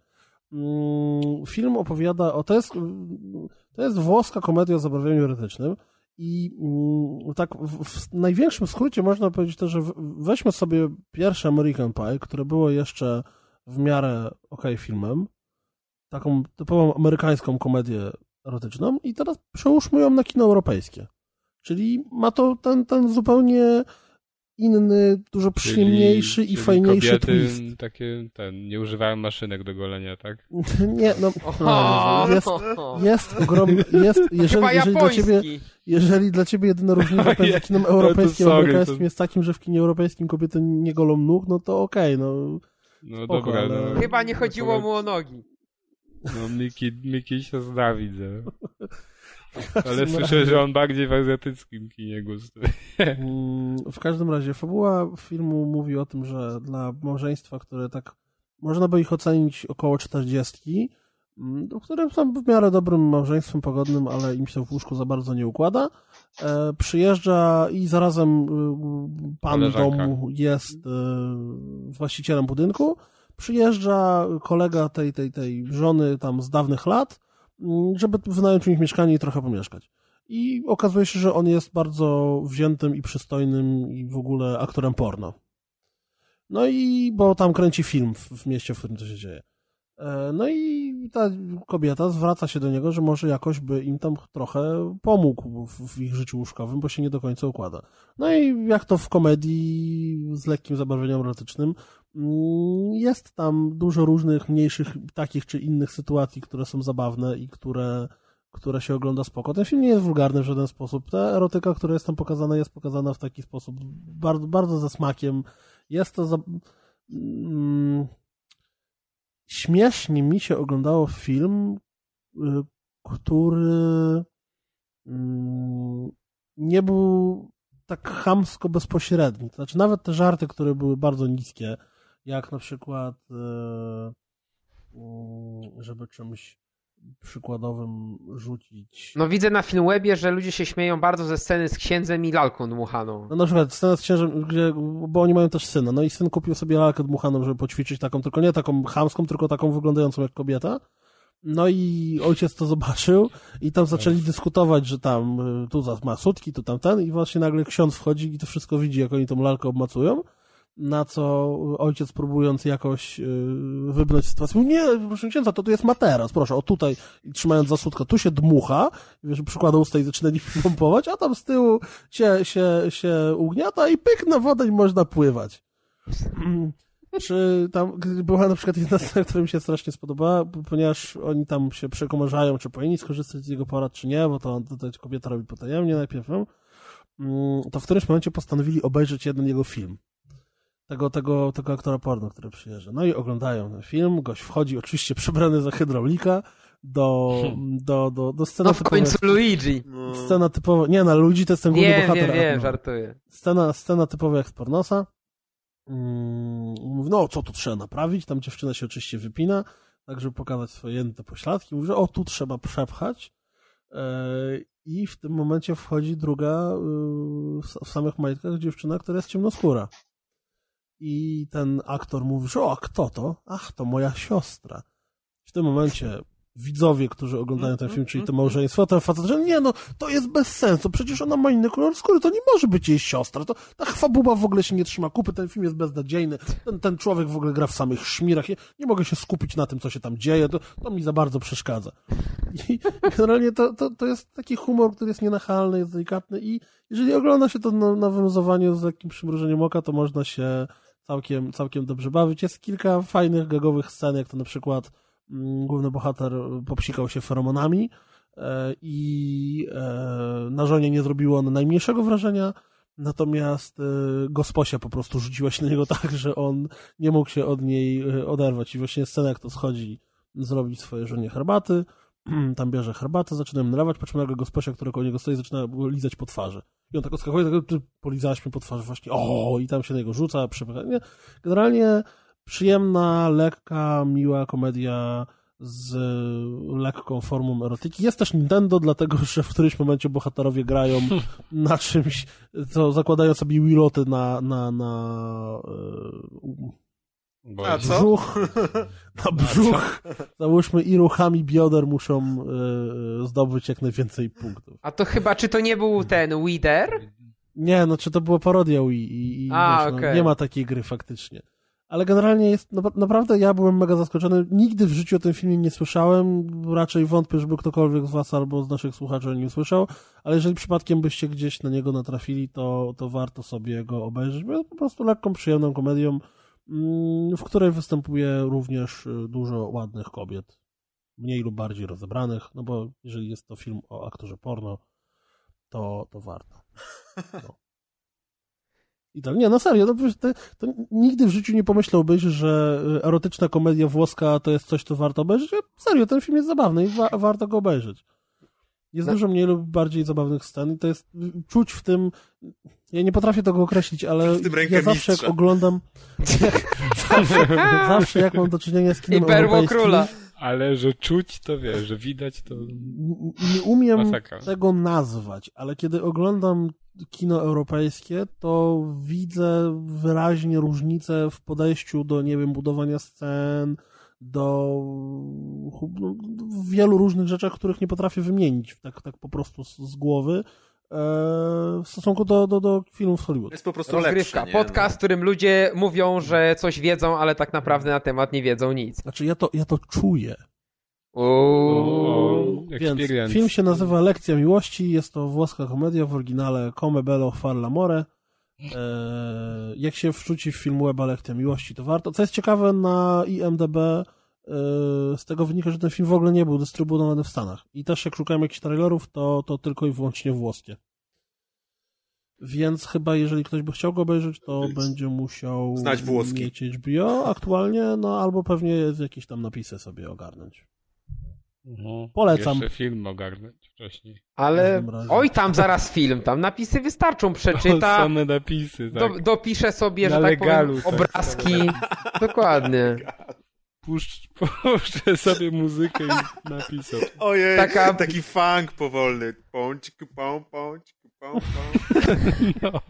Mm, film opowiada o... To jest, to jest włoska komedia o zabawieniu erotycznym i mm, tak w, w, największym skrócie można powiedzieć to, że weźmy sobie pierwsze American Pie, które było jeszcze w miarę ok filmem, taką typową amerykańską komedię erotyczną i teraz przełóżmy ją na kino europejskie. Czyli ma to ten, ten zupełnie inny, dużo przyjemniejszy czyli, i czyli fajniejszy kobiety twist. takie, ten, nie używają maszynek do golenia, tak? nie, no, no jest, jest ogromny, jest, jeżeli, jeżeli dla ciebie, jeżeli dla ciebie jedyna różnica między kinem europejskim a amerykańskim to... jest takim, że w kinie europejskim kobiety nie golą nóg, no to okej, okay, no. No spoko, dobra, no. Chyba nie chodziło mu o nogi. No, Miki, Miki się zna, widzę. Ale słyszę, że on bardziej w azjatyckim kinie gustuje. Mm, w każdym razie, fabuła filmu mówi o tym, że dla małżeństwa, które tak można by ich ocenić około 40, mm, które są w miarę dobrym małżeństwem pogodnym, ale im się w łóżku za bardzo nie układa, e, przyjeżdża i zarazem y, pan domu jest y, właścicielem budynku, przyjeżdża kolega tej, tej, tej żony tam z dawnych lat, mm, żeby wynająć u nich mieszkanie i trochę pomieszkać. I okazuje się, że on jest bardzo wziętym i przystojnym i w ogóle aktorem porno. No i, bo tam kręci film w, w mieście, w którym to się dzieje. E, no i ta kobieta zwraca się do niego, że może jakoś by im tam trochę pomógł w, ich życiu łóżkowym, bo się nie do końca układa. No i jak to w komedii z lekkim zabarwieniem erotycznym, jest tam dużo różnych mniejszych takich czy innych sytuacji, które są zabawne i które które się ogląda spoko. Ten film nie jest wulgarny w żaden sposób. Ta erotyka, która jest tam pokazana, jest pokazana w taki sposób bardzo, bardzo ze smakiem. Jest to za... Mm, śmiesznie mi się oglądało film, y, który mm, nie był tak chamsko bezpośredni. To znaczy nawet te żarty, które były bardzo niskie, jak na przykład e, żeby czymś przykładowym rzucić. No widzę na Filmwebie, że ludzie się śmieją bardzo ze sceny z księdzem i lalką dmuchaną. No na przykład scena z księżem, gdzie, bo oni mają też syna, no i syn kupił sobie lalkę dmuchaną, żeby poćwiczyć taką, tylko nie taką chamską, tylko taką wyglądającą jak kobieta. No i ojciec to zobaczył i tam zaczęli dyskutować, że tam y, tu ma sutki, tu tam ten i właśnie nagle ksiądz wchodzi i to wszystko widzi, jak oni tą lalkę obmacują na co ojciec próbując jakoś yy, wybrnąć sytuację, mówi, nie, proszę księdza, to tu jest materac, proszę, o tutaj, trzymając za tu się dmucha, wiesz, przykłada usta i zaczyna nimi pompować, a tam z tyłu się, się, się ugniata i pyk na wodę i można pływać. Czy tam była na przykład jedna scena, która mi się strasznie spodobała, ponieważ oni tam się przekomarzają, czy powinni skorzystać z jego porad, czy nie, bo to, to, to kobieta robi potajemnie najpierw, mm, to w którymś momencie postanowili obejrzeć jeden jego film tego, tego, tego aktora porno, który przyjeżdża. No i oglądają ten film, gość wchodzi oczywiście przebrany za hydraulika do, do, do, do sceny No w końcu Luigi. No. Scena typowa, nie na Luigi to jest ten główny Wiem, bohater. wiem, no. żartuję. Scena, scena typowa jak z pornosa. Mm, mówi, no co tu trzeba naprawić? Tam dziewczyna się oczywiście wypina, tak żeby pokazać swoje jęte pośladki. Mówi, że o tu trzeba przepchać. E, I w tym momencie wchodzi druga y, w w samych majtkach dziewczyna, która jest ciemnoskóra. I ten aktor mówi, że o, a kto to? Ach, to moja siostra. W tym momencie widzowie, którzy oglądają ten film, czyli to małżeństwo, ten facet, że nie no, to jest bez sensu, przecież ona ma inny kolor skóry, to nie może być jej siostra, to ta chwabuba w ogóle się nie trzyma kupy, ten film jest beznadziejny, ten, ten człowiek w ogóle gra w samych szmirach, nie, nie mogę się skupić na tym, co się tam dzieje, to, to mi za bardzo przeszkadza. I generalnie to, to, to jest taki humor, który jest nienachalny, jest delikatny i jeżeli ogląda się to na, na z takim przymrużeniem oka, to można się całkiem, całkiem dobrze bawić. Jest kilka fajnych, gagowych scen, jak to na przykład mm, główny bohater popsikał się feromonami e, i e, na żonie nie zrobiło one najmniejszego wrażenia, natomiast e, gosposia po prostu rzuciła się na niego tak, że on nie mógł się od niej oderwać i właśnie scena, jak to schodzi zrobić swoje żonie herbaty, tam bierze herbatę, zaczyna ją nalewać, po czym nagle gosposia, która koło niego stoi, zaczyna lizać po twarzy. I on tak odskakuje, tak, ty polizałaś mnie po twarzy właśnie, o, i tam się na niego rzuca, przepycha. Nie, Generalnie przyjemna, lekka, miła komedia z lekką formą erotyki. Jest też Nintendo, dlatego że w którymś momencie bohaterowie grają na czymś, co zakładają sobie wiloty na, na, na Bo A co? brzuch, na brzuch, załóżmy i ruchami bioder muszą e, zdobyć jak najwięcej punktów. A to chyba, czy to nie był ten Wider? Nie, no czy to była parodia Wii i, i A, wiesz, no, nie ma takiej gry faktycznie. Ale generalnie jest, no, naprawdę ja byłem mega zaskoczony. Nigdy w życiu o tym filmie nie słyszałem. Raczej wątpię, żeby ktokolwiek z was albo z naszych słuchaczy o nim słyszał. Ale jeżeli przypadkiem byście gdzieś na niego natrafili, to, to warto sobie go obejrzeć. Bo jest po prostu lekką, przyjemną komedią, w której występuje również y, dużo ładnych kobiet. Mniej lub bardziej rozebranych, no bo jeżeli jest to film o aktorze porno, to, to warto. No. I tak, nie, no serio, no, to, to nigdy w życiu nie pomyślałbyś, że y, erotyczna komedia włoska to jest coś, co warto obejrzeć. Serio, ten film jest zabawny i wa warto go obejrzeć. Jest No. dużo mniej lub bardziej zabawnych scen i to jest, czuć w tym, ja nie potrafię tego określić, ale ja zawsze jak oglądam, jak, zawsze, zawsze jak mam do czynienia z I kinem perło europejskim, króla. Ale że czuć, to wiesz, że widać, to nie umiem masakra. tego nazwać, ale kiedy oglądam kino europejskie, to widzę wyraźnie różnicę w podejściu do, nie wiem, budowania scen, do w wielu różnych rzeczach, których nie potrafię wymienić tak, tak po prostu z, z głowy e, w stosunku do, do, do filmów z Hollywood. Jest po prostu Rozgrywka. Podcast, w którym ludzie mówią, że coś wiedzą, ale tak naprawdę na temat nie wiedzą nic. Znaczy ja to, ja to czuję. Uuu. Więc Experience. film się nazywa Lekcja Miłości, jest to włoska komedia w oryginale Come Bello Far l'amore. Jak się wrzuci w film Weba Lekcja Miłości, to warto. Co jest ciekawe, na IMDB Yy, z tego wynika, że ten film w ogóle nie był dystrybuowany w Stanach. I też jak szukałem jakichś trailerów, to, to tylko i wyłącznie włoskie. Więc chyba jeżeli ktoś by chciał go obejrzeć, to Więc będzie musiał znać włoski. mieć HBO aktualnie, no albo pewnie jakieś tam napisy sobie ogarnąć. Mhm. Polecam. Jeszcze film ogarnąć wcześniej. Ale oj, tam zaraz film, tam napisy wystarczą, przeczyta, Same napisy, tak. do, dopisze sobie, Na że tak legalu, powiem, tak. obrazki. Dokładnie. Puszcz, puszczę sobie muzykę i napisał. Ojej, Taka- taki funk powolny. Pączk, pą, pączk, pą, pą. No.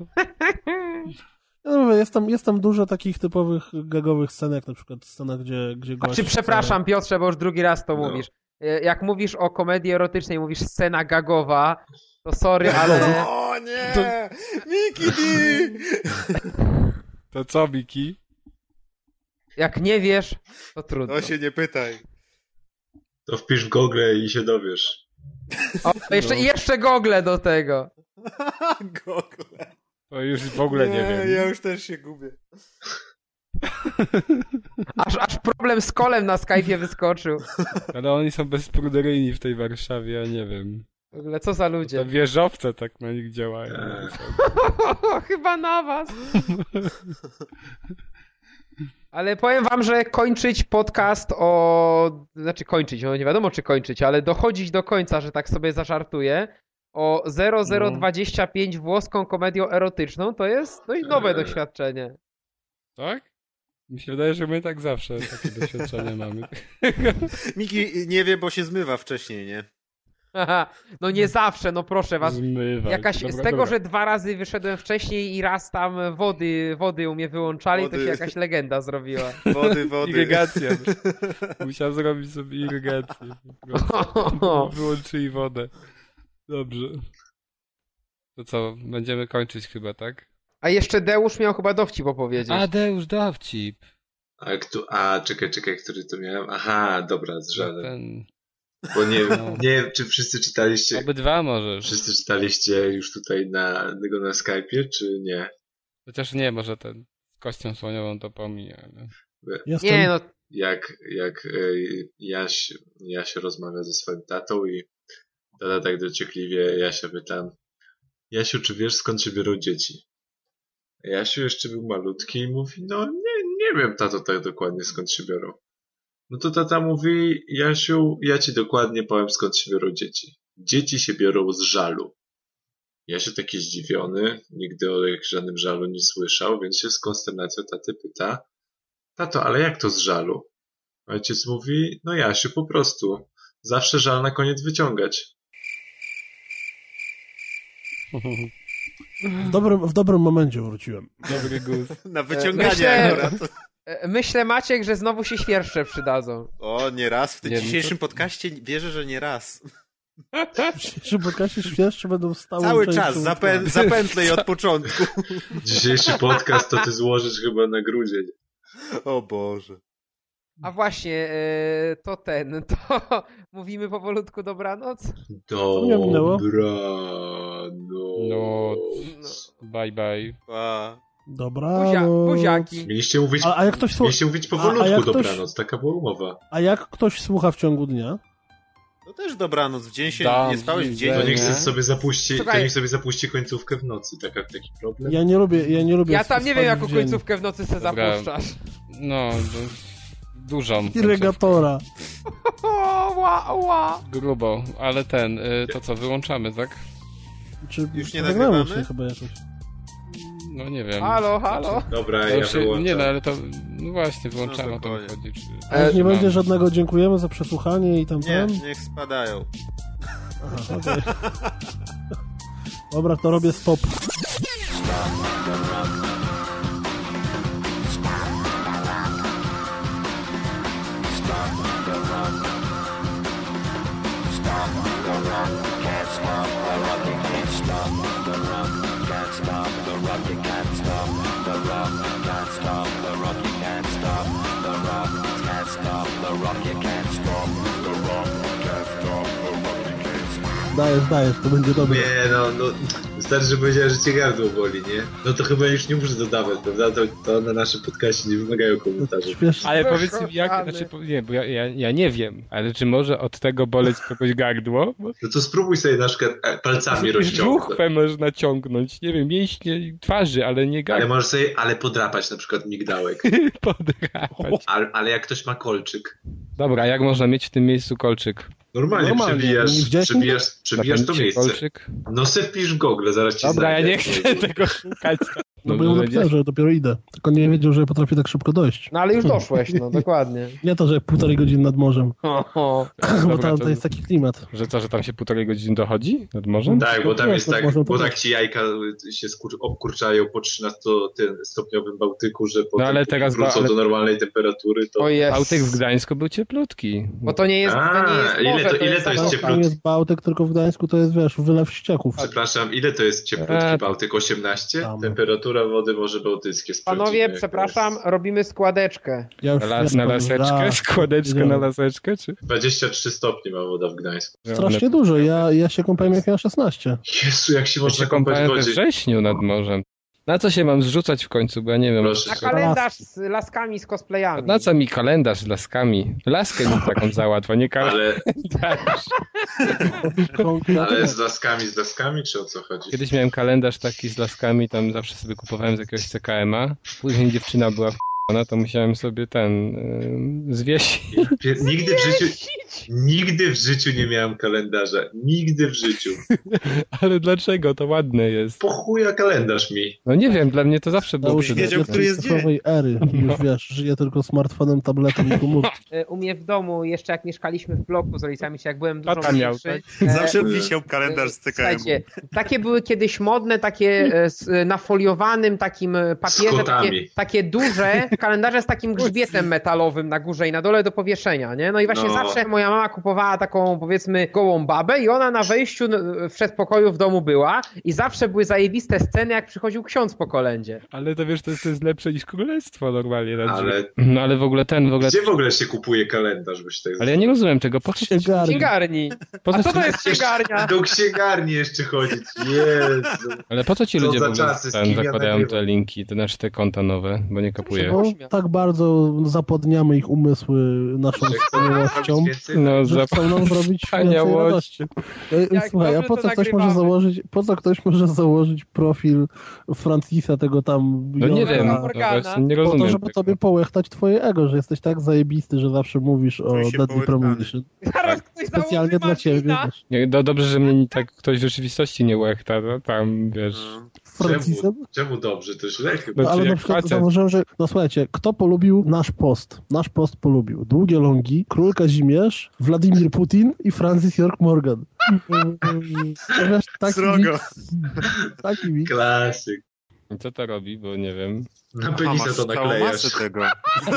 Ja mówię, jest tam, jest tam dużo takich typowych gagowych scen, jak na przykład scena, gdzie, gdzie A gość... czy przepraszam, Piotrze, bo już drugi raz to No. mówisz. E, Jak mówisz o komedii erotycznej, mówisz scena gagowa, to sorry, ale O nie! Miki D! To co, Miki? jak nie wiesz, to trudno. To się nie pytaj. To wpisz w Google i się dowiesz. O, jeszcze, i jeszcze gogle do tego. Google. To już w ogóle nie, wiem. Ja już też się gubię. Aż, aż problem z kolem na Skype'ie wyskoczył. Ale oni są bezpruderyjni w tej Warszawie, ja nie wiem. W ogóle co za Te ludzie. wieżowce tak na nich działają. Chyba na was. Ale powiem wam, że kończyć podcast o... Znaczy kończyć, no nie wiadomo czy kończyć, ale dochodzić do końca, że tak sobie zażartuję, o 0025 włoską komedią erotyczną, to jest dość nowe Eee. doświadczenie. Tak? Mi się wydaje, że my tak zawsze takie doświadczenia mamy. Miki nie wie, bo się zmywa wcześniej, nie? Haha, no nie zawsze, no proszę was. Zmywać. Jakaś, Dobra, z tego, dobra. że dwa razy wyszedłem wcześniej i raz tam wody, wody u mnie wyłączali, to Wody. się jakaś legenda zrobiła. Wody, wody. Irygacja. Musiał zrobić sobie irygację. Wyłączyli wodę. Dobrze. To co, będziemy kończyć chyba, tak? A jeszcze Deusz miał chyba dowcip opowiedzieć. Adeusz Dowcip. A, kto, a czekaj, czekaj, który to miałem? Aha, dobra, z żalem. Ten... Bo nie, No. nie wiem, czy wszyscy czytaliście, Obydwa możesz. wszyscy czytaliście już tutaj na, tego na Skype'ie, czy nie? Chociaż nie, może ten z kością słoniową to pomija, ale... Jestem... Nie no, Jak, jak e, Jaś, Jaś rozmawia ze swoim tatą i tata tak dociekliwie Jasia pyta Jasiu, czy wiesz skąd się biorą dzieci? Jasiu jeszcze był malutki i mówi, no nie, nie wiem tato tak dokładnie skąd się biorą. No to tata mówi, Jasiu, ja ci dokładnie powiem skąd się biorą dzieci. Dzieci się biorą z żalu. Jasiu taki zdziwiony, nigdy o żadnym żalu nie słyszał, więc się z konsternacją taty pyta, tato, ale jak to z żalu? Ojciec mówi, no Jasiu, po prostu. Zawsze żal na koniec wyciągać. W dobrym, w dobrym momencie wróciłem. Dobry gust. Na wyciąganie Myślę- akurat. e, myślę Maciek, że znowu się świerszcze przydadzą. O, nie raz. W tym Nie wiem, dzisiejszym podcaście wierzę, że nie raz. W dzisiejszym podcastie świeższe będą stały Cały czas. Zapę zapętlej od początku. Dzisiejszy podcast to ty złożysz chyba na grudzień. O Boże. A właśnie, e, to ten, to mówimy powolutku dobranoc? Dobranoc. No, bye bye. Pa. Dobra. Buzia, buziaki. Mieliście mówić, A, a jak ktoś słucha... mieliście mówić a powolutku jak ktoś- dobranoc, taka była umowa. A jak ktoś słucha w ciągu dnia? To też dobranoc. W dzień się Dam, nie spałeś w dzień. To niech nie? sobie zapuści, to niech sobie zapuści końcówkę w nocy, taka, taki problem. Ja nie lubię, ja nie lubię Ja tam nie wiem, jaką końcówkę w nocy se Dobra. zapuszczasz. No, no, dużą. Irrigatora. O, ła, ła. Grubo, ale ten, y, to co, wyłączamy, tak? Czy Już nie nagrywamy? się chyba jakoś. No nie wiem. Halo, halo. Dobra, To ja się, wyłączam. nie no, ale to, no właśnie, wyłączamy, No o to dokładnie. chodzi. Czy... Nie No. będzie żadnego dziękujemy za przesłuchanie i tam Nie, ten? niech spadają. Aha, okej. Dobra, to robię stop. Dajesz, dajesz, to będzie dobre. Nie, no, no, Wystarczy, że powiedziałeś, że cię gardło boli, nie? No to chyba już nie muszę dodawać, prawda? To, to na naszym podcaście nie wymagają komentarzy. Ale powiedz mi, jak, znaczy, nie, bo ja, ja, ja nie wiem, ale czy może od tego boleć kogoś gardło? No to spróbuj sobie na przykład e, palcami rozciągnąć. żuchwę można ciągnąć, nie wiem, mięśnie twarzy, ale nie Ale gardło. możesz sobie, ale podrapać na przykład migdałek. Podrapać. Ale, ale jak ktoś ma kolczyk. Dobra, jak można mieć w tym miejscu kolczyk? Normalnie, Normalnie, przebijasz, przebijasz, przebijasz to miejsce. kolczyk? No se wpisz w Google, zaraz ci Dobra, ja znajdę. nie chcę tego szukać. No bo ja napisałem, że dopiero idę. Tylko nie wiedział, że potrafię tak szybko dojść. No ale już doszłeś, no dokładnie. Nie to, że półtorej godziny nad morzem, Oho. bo Dobra, tam to- to jest taki klimat. Że co, że tam się półtorej godziny dochodzi nad morzem? Tak, bo tam No jest tak, bo tak ci jajka się skur- obkurczają po 13-stopniowym Bałtyku, że potem ale ale teraz wrócą ale- do normalnej temperatury, to... O jest. Bałtyk w Gdańsku był cieplutki. Bo to nie jest, to nie jest A, ile to- ile to jest zamknięte. ciepło? Tam jest Bałtyk, tylko w Gdańsku to jest, wiesz, wylew ścieków. Przepraszam, ile to jest cieplutki E, Bałtyk? 18? tam. Temperatura wody Morze Bałtyckie. Panowie, przepraszam, jest. robimy składeczkę. Ja już Na, las, na laseczkę? raz Składeczkę na wiedziałem. laseczkę? Czy? 23 stopnie ma woda w Gdańsku. Strasznie dużo. Ja, ja się kąpałem jak miałem 16. Jezu, jak się Ja można się kąpać w kąpałem we wodzie. wrześniu nad morzem. Na co się mam zrzucać w końcu, bo ja nie wiem. Proszę Na kalendarz z laskami, z cosplayami. Na co mi kalendarz z laskami? Laskę mi taką załatwa, nie kalendarz. Ale, ale z laskami, z laskami, czy o co chodzi? Kiedyś miałem kalendarz taki z laskami, tam zawsze sobie kupowałem z jakiegoś CKM-a. Później dziewczyna była w***na, to musiałem sobie ten yy, zwiesić. Nigdy w życiu, nigdy w życiu nie miałem kalendarza. Nigdy w życiu. Ale dlaczego? To ładne jest. Po chuja kalendarz mi. No nie wiem, dla mnie to zawsze było Już wiedział, który jest dzień. cyfrowej ery. Już wiesz, żyje tylko smartfonem, tabletem i komórką. E, U mnie w domu, jeszcze jak mieszkaliśmy w bloku z rodzicami, jak byłem dużo Tata miał, mniejszy. e, Zawsze wisiał kalendarz z CKM. Takie były kiedyś modne, takie e, z e, nafoliowanym takim e, papierze, takie, takie duże kalendarze z takim grzbietem metalowym na górze i na dole do powieszenia, nie? No i właśnie No. zawsze moja mama kupowała taką, powiedzmy, gołą babę i ona na wejściu n- w przedpokoju w domu była i zawsze były zajebiste sceny, jak przychodził ksiądz po kolędzie. Ale to wiesz, to jest, to jest lepsze niż królestwo normalnie. na. Ale No ale w ogóle ten, w ogóle... gdzie w ogóle się kupuje kalendarz? Bo się tak Ale ja nie rozumiem tego, po co ci... Księgarni. Księgarni. Po A co co to jest księgarnia? Do księgarni jeszcze chodzić. Jezu. Ale po co ci Co ludzie w za ogóle ten, zakładają te linki, te nasze te konta nowe, bo nie kapuję. Tak bardzo zapodniamy ich umysły naszą chcą wspaniałością? No, że chcą nam zrobić więcej Wspaniałość. radości. E, Słuchaj, a po co ktoś może założyć, po co ktoś może założyć profil Francisa, tego tam No nie wiem, no Morgana. nie po rozumiem to, żeby tego. tobie połechtać twoje ego, że jesteś tak zajebisty, że zawsze mówisz o Deadly. Premonition. Zaraz ktoś Specjalnie dla ciebie, wiesz. Nie, no dobrze, że mnie nie tak ktoś w rzeczywistości nie łechta, no tam, wiesz... Czemu, czemu dobrze? To źle chyba. No, Ale na przykład zauważyłem, że, no słuchajcie, kto polubił nasz post? Nasz post polubił Długie Longi, Król Kazimierz, Władimir Putin i Francis York Morgan. Wiesz, taki Srogo. miks, taki miks. Klasyk. I co to robi, bo nie wiem. Na A, penisa to naklejasz. tego.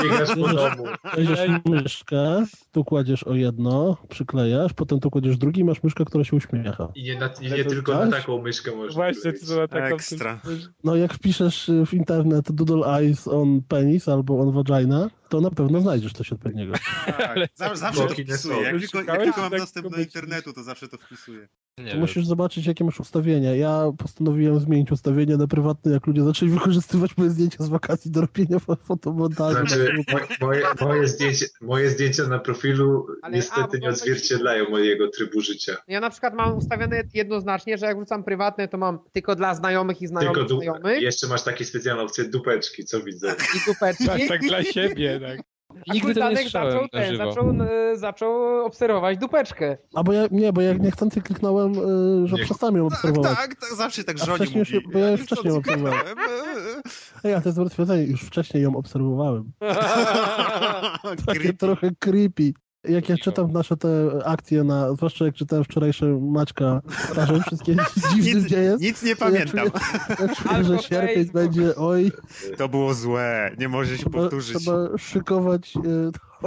Biegasz po domu. Kładziesz myszkę, tu kładziesz o jedno, przyklejasz, potem tu kładziesz drugi i masz myszkę, która się uśmiecha. I nie, na, i nie tylko na taką myszkę możesz Właśnie, wkleić. co na taką... Ekstra. No jak wpiszesz y, w internet doodle eyes on penis albo on vagina, to na pewno znajdziesz coś odpowiedniego. Tak, zawsze, zawsze to wpisuję. Jak tylko, jak tylko mam tak dostęp do internetu, to zawsze to wpisuję. Nie musisz zobaczyć, jakie masz ustawienia. Ja postanowiłem zmienić ustawienie na prywatne, jak ludzie zaczęli wykorzystywać moje zdjęcia z wakacji do robienia fo- fotomontażu. Znaczy, mo- moje, moje, zdjęcie, moje zdjęcia na profilu Ale- a, niestety bo nie to- odzwierciedlają mojego trybu życia. Ja na przykład mam ustawione jednoznacznie, że jak wrzucam prywatne, to mam tylko dla znajomych i znajomych Tylko du- znajomych jeszcze masz takie specjalne opcje dupeczki, co widzę. i dupeczki. Tak, tak dla siebie, tak. A Nigdy tego nie zaczął, na ten, żywo. zaczął, e, zaczął obserwować dupeczkę. A bo ja, nie, bo ja niechcący kliknąłem, y, że Nie. przestanę ją Tak, obserwować. tak, tak, zawsze tak żonie wcześniej mówi. się- bo ja już nie wcześniej chcąc obserwowałem. kliknąłem. Ej, a to jest stwierdzenie, już wcześniej ją obserwowałem. Takie Creepy. trochę creepy. Jak ja czytam nasze te akcje, na, zwłaszcza jak czytałem wczorajsze Maćka, starzem, wszystkie dziwne Nic, gdzie jest. nic nie to ja pamiętam. czuję, ja czuję Albo że sierpień będzie, oj, To było złe. Nie może się trzeba, powtórzyć. trzeba szykować y,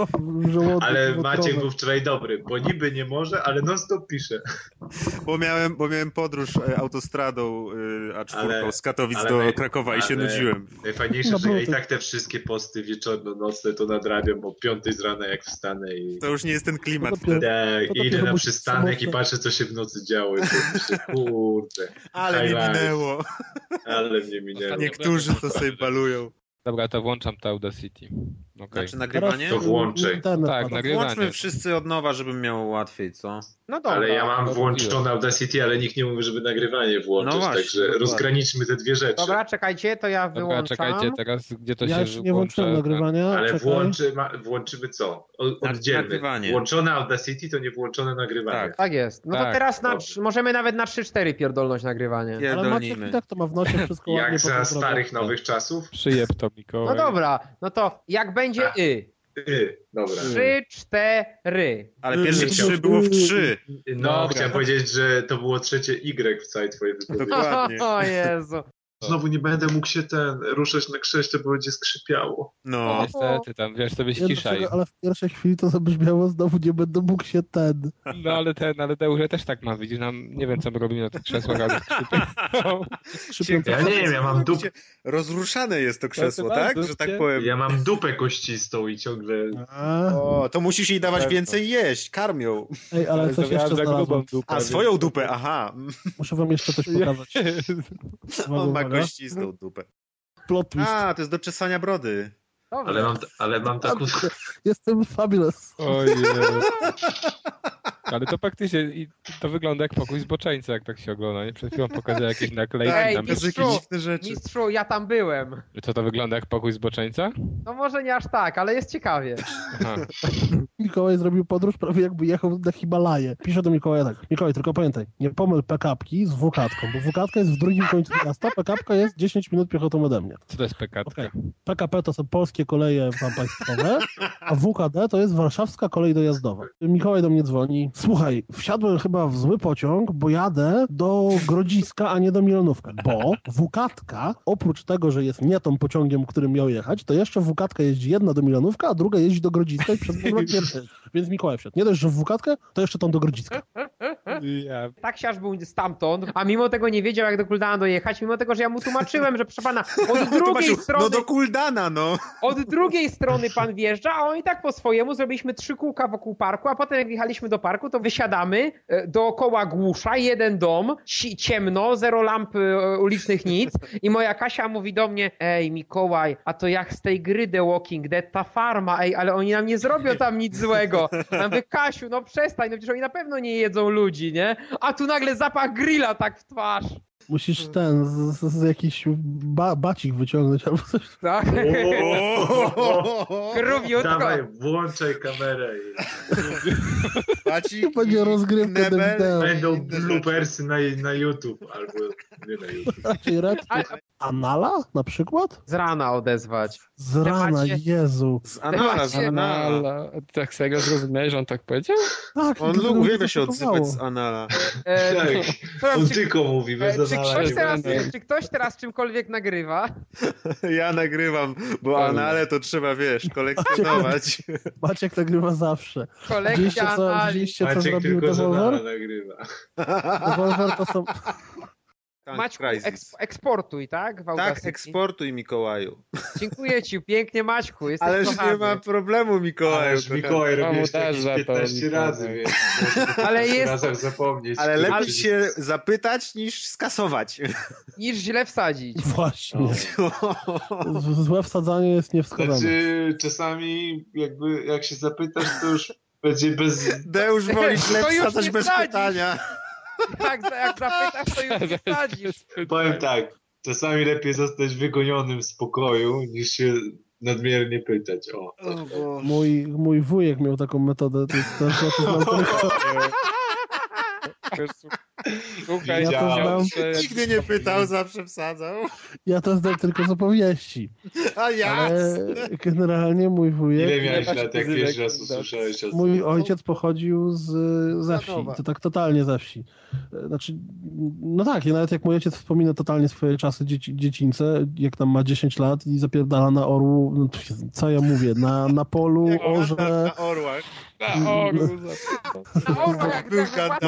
żołądek Ale. Maciek był wczoraj dobry, bo niby nie może, ale non stop pisze. Bo miałem, bo miałem podróż e, autostradą e, A4 Ale- z Katowic ale do naj- Krakowa i się nudziłem. Najfajniejsze, No że ja i tak te wszystkie posty wieczorno-nocne to nadrabiam o piątej z rana jak wstanę i... To już nie jest ten klimat dopiero- wtedy. Tak, i idę na przystanek i patrzę, co się w nocy działo. I to myślę, kurde, Ale mnie minęło. ale mnie minęło. Niektórzy to sobie balują. Dobra, to włączam to Audacity. Okej. Znaczy nagrywanie? To. Internet Tak, nagrywanie. Włączmy wszyscy od nowa, żebym miał łatwiej, co? No dobra. Ale ja mam to włączone Audacity, ale nikt nie mówi, żeby nagrywanie włączyć, No właśnie, także dokładnie. rozgraniczmy te dwie rzeczy. Dobra, czekajcie, to ja Dobra, wyłączam. czekajcie teraz, gdzie to Ja się nie włączyłem włącza, nagrywania. Ale czekaj. włączy, ma, włączymy co? O, oddzielnie. nagrywanie. Włączone Audacity to nie włączone nagrywanie. Tak. Tak jest. No to Tak, teraz na, możemy nawet na 3-4 pierdolność nagrywanie. Ale Maciek Pierdolnijmy. i tak to ma w nosie wszystko ładnie Jak za starych, nowych czasów? Przyjeb to, Mikołaj. No dobra, no to jak będzie A. y. Y, dobra. 3, 4. Ale pierwsze Nie trzy było w trzy. No, Dobra. chciałem powiedzieć, że to było trzecie Y w całej twojej wypowiedzi. Dokładnie. O Jezu. Znowu nie będę mógł się ten ruszać na krześle, bo będzie skrzypiało. No. Niestety, tam wiesz, to byś Nie, ciszej. ale w pierwszej chwili to zabrzmiało znowu nie będę mógł się ten. No ale ten, ale Deuże też tak ma, widzisz, nam, nie wiem co my robimy na tych krzesłach, ale skrzypią. Ja nie wiem, ja mam dup, Rozruszane jest to krzesło, to tak? bardzo, Że tak powiem. ja mam dupę kościstą i ciągle... A, O, to musisz jej dawać więcej jeść, karmią. Ej, ale coś jeszcze znalazłem. dupę. A swoją dupę, aha. Muszę wam jeszcze coś pokazać. Uwaga. kościstą dupę. Plot twist. A, to jest do czesania brody. Dobra. Ale mam, ale mam taką... Jestem fabulous. Ojej. Ale to faktycznie i to wygląda jak pokój zboczeńca, jak tak się ogląda. Nie? Przed chwilą pokazał jakieś naklejki Ej, tam. mistrzu, mistrzu, ja tam byłem. Co to wygląda jak pokój zboczeńca? No może nie aż tak, ale jest ciekawie. Aha. Mikołaj zrobił podróż prawie jakby jechał na Himalaje. Pisze do Mikołaja tak. Mikołaj, tylko pamiętaj, nie pomyl pekapki z wukatką, bo wukatka jest w drugim końcu miasta, pekapka jest 10 minut piechotą ode mnie. Co to jest pekatka? Okej. PKP to są polskie koleje wam państwowe, a WKD to jest warszawska kolej dojazdowa. Mikołaj do mnie dzwoni. Słuchaj, wsiadłem chyba w zły pociąg, bo jadę do Grodziska, a nie do Milonówka. Bo WKtka, oprócz tego, że jest nie tą pociągiem, którym miał jechać, to jeszcze WKtka jeździ jedna do Milonówka, a druga jeździ do Grodziska i przez nie Więc Mikołaj wsiadł. Nie dość, że w WKtkę, to jeszcze tą do Grodziska. Ja, Taksiarz był stamtąd, a mimo tego nie wiedział, jak do Kuldana dojechać, mimo tego, że ja mu tłumaczyłem, że proszę pana, od drugiej Tłumaczył, strony, No do Kuldana, no. od drugiej strony pan wjeżdża, a on i tak po swojemu zrobiliśmy trzy kółka wokół parku, a potem jak wjechaliśmy do parku, to wysiadamy, e, dookoła głusza, jeden dom, ci- ciemno, zero lamp e, ulicznych, nic i moja Kasia mówi do mnie, ej Mikołaj, a to jak z tej gry The Walking Dead, ta farma, ej, ale oni nam nie zrobią tam nic złego. Ja mówię, Kasiu, no przestań, no przecież oni na pewno nie jedzą ludzi, nie? A tu nagle zapach grilla tak w twarz. Musisz ten, z, z, z jakiś ba, bacik wyciągnąć albo coś. Tak? Krówiutko. Dawaj, włączaj kamerę. i Paci, To będzie rozgrywka knebel, do wideo. Będą bloopersy na, na YouTube, albo nie na YouTube. Raczej red. Anala na przykład? Z rana odezwać. Z rana, Temacie- Jezu. Z Anala, z Anala. Tak serio zrozumiałeś, że on tak powiedział? Tak, On uwielbia się odzywać z Anala. E, Tak, on tylko mówi, e, bez czy, ktoś teraz, czy ktoś teraz czymkolwiek nagrywa? Ja nagrywam, bo Anale to trzeba, wiesz, kolekcjonować. Maciek nagrywa zawsze. Widzieliście Kolekcja co, anali. widzieliście, co Maciek zrobił tylko Devolver? nagrywa. Devolver to są... Maćku, Crisis. eks, eksportuj, tak? W Tak, eksportuj Mikołaju. Dziękuję ci, pięknie Maćku, jesteś Ależ kochany. nie ma problemu, Mikołaju. Ależ. Mikołaj robiłeś też jakieś za to, 15 Mikołaj. razy, więc Ale ale jest- razem zapomnieć. Ale lepiej przycisk. się zapytać niż skasować. Niż źle wsadzić. Właśnie. No. Złe wsadzanie jest niewskazane. Znaczy, czasami jakby jak się zapytasz, to już będzie bez... Deusz woli źle wsadzać bez pytania. Jak, jak zapytasz, to już nie wsadzisz. Powiem tak, czasami lepiej zostać wygonionym z pokoju, niż się nadmiernie pytać. O, O. Mój, mój wujek miał taką metodę. To jest, to, Słuchaj, Ja to znam. mnie nie pytał, zawsze wsadzał. Ja to znam tylko z opowieści. A ja! Ale generalnie mój wujek... Ile miałeś lat, jak pierwszy raz usłyszałeś o Mój ojciec pochodził z, ze wsi, to tak totalnie ze wsi. Znaczy, no tak, i nawet jak mój ojciec wspomina totalnie swoje czasy dzieci, dziecińce, jak tam ma 10 lat i zapierdala na orłu, no, co ja mówię, na, na polu, orze, Na orłach. Na za- Na orłach na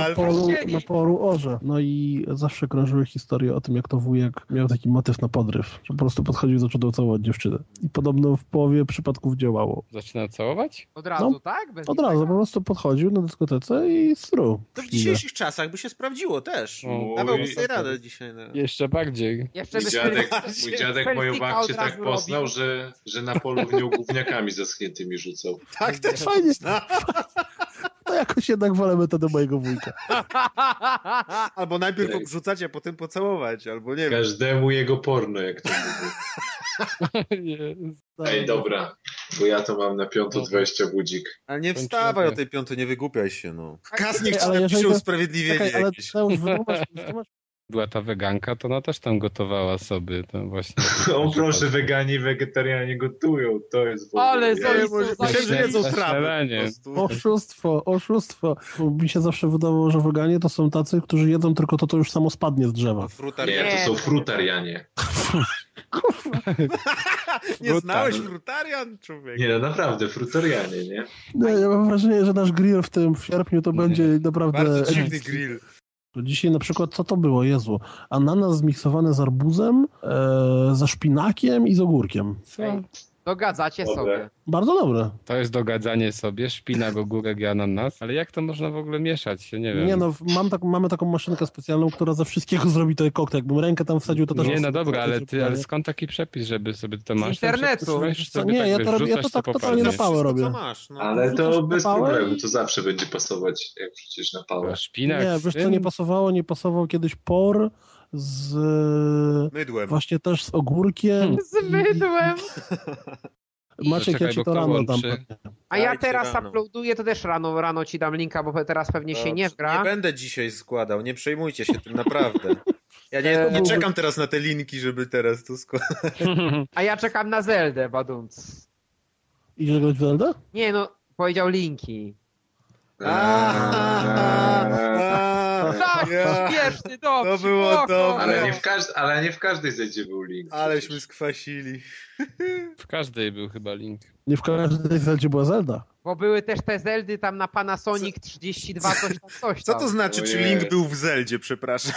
na orze. No i zawsze krążyły historie o tym, jak to wujek miał taki motyw na podryw, że po prostu podchodził i zaczął całować dziewczynę. I podobno w połowie przypadków działało. Zaczyna całować? Od razu, No, tak? Bez Od razu po prostu podchodził na dyskotece i stru. To w dzisiejszych czasach by się sprawdziło też. O, Dawałby oj. sobie radę dzisiaj. No. Jeszcze bardziej. Jeszcze Mój dziadek, mój dziadek moją babcię tak poznał, robił. że, że na polu w nią gówniakami zaschniętymi rzucał. Tak też Fajnie. To jakoś jednak wolę metodę mojego wujka. Albo najpierw obrzucać, a potem pocałować, albo nie wiem. Każdemu jego porno, jak to mówię. Jest. Ej, dobra, bo ja to mam na piąto 20 budzik. Ale nie wstawaj o tej piątej, nie wygłupiaj się, no. Kas niech Ej, ci ale jeżeli napisze to- usprawiedliwienie Czekaj, ale jakieś. Wytłumacz, wytłumacz Była ta weganka, to ona też tam gotowała sobie, to właśnie. O proszę, weganie i wegetarianie gotują, to jest w ogóle... Ale Ja- zaraz- Myślałem, że Myślę, jedzą trawę. Oszustwo, oszustwo. Mi się zawsze wydawało, że weganie to są tacy, którzy jedzą tylko to, to już samo spadnie z drzewa. Frutarianie. Nie, to są frutarianie. Nie znałeś frutarian, człowiek? Nie, no naprawdę, frutarianie, nie? No, ja mam wrażenie, że nasz grill w tym w sierpniu to Nie. będzie naprawdę... Bardzo dziwny grill. Dzisiaj na przykład, co to było, Jezu? Ananas zmiksowany z arbuzem, e, ze szpinakiem i z ogórkiem. Dogadzacie Dobre. sobie. Bardzo dobre. To jest dogadzanie sobie, szpinak, ogórek i ananas, ale jak to można w ogóle mieszać? Ja nie wiem. Nie no, mam tak, mamy taką maszynkę specjalną, która ze wszystkiego zrobi ten koktajl. Jakbym rękę tam wsadził, to też... nie, no dobra, ale ty, ale skąd taki przepis, żeby sobie to masz? internetu. Co, sobie nie, tak, ja to robię- ja to tak totalnie na pałę robię. co masz, no. Ale to bez problemu, to zawsze będzie pasować, jak wrzucisz na pałę. Szpinak, Nie, wiesz co, nie pasowało? Nie pasował kiedyś por z... Mydłem. Właśnie też z ogórkiem. Z mydłem. Maciek, Czekaj, ja ci to rano dam. A ja Dajcie teraz rano. uploaduję, to też rano, rano ci dam linka, bo teraz pewnie się nie Dobrze. gra. Nie będę dzisiaj składał, nie przejmujcie się tym, naprawdę. Ja nie, E, nie czekam teraz na te linki, żeby teraz to składać. A ja czekam na Zeldę, badunc. Idziesz grać w Zelda? Nie no, powiedział linki. Tak, Ja. śmieszny, dobrze. To było spoko. dobre. Ale nie w, ale nie w każdej zejdzie był link. Aleśmy skwasili. W każdej był chyba link. Nie w każdej Zeldzie była Zelda. Bo były też te Zeldy tam na Panasonic 32, coś tam, coś Co tam. to znaczy, czy link był w Zeldzie, przepraszam?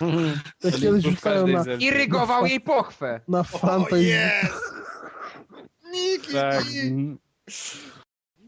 Ja Link kiedyś był w każdej na, Zeldzie. Irygował jej pochwę. na fanpage. Niki! Tak.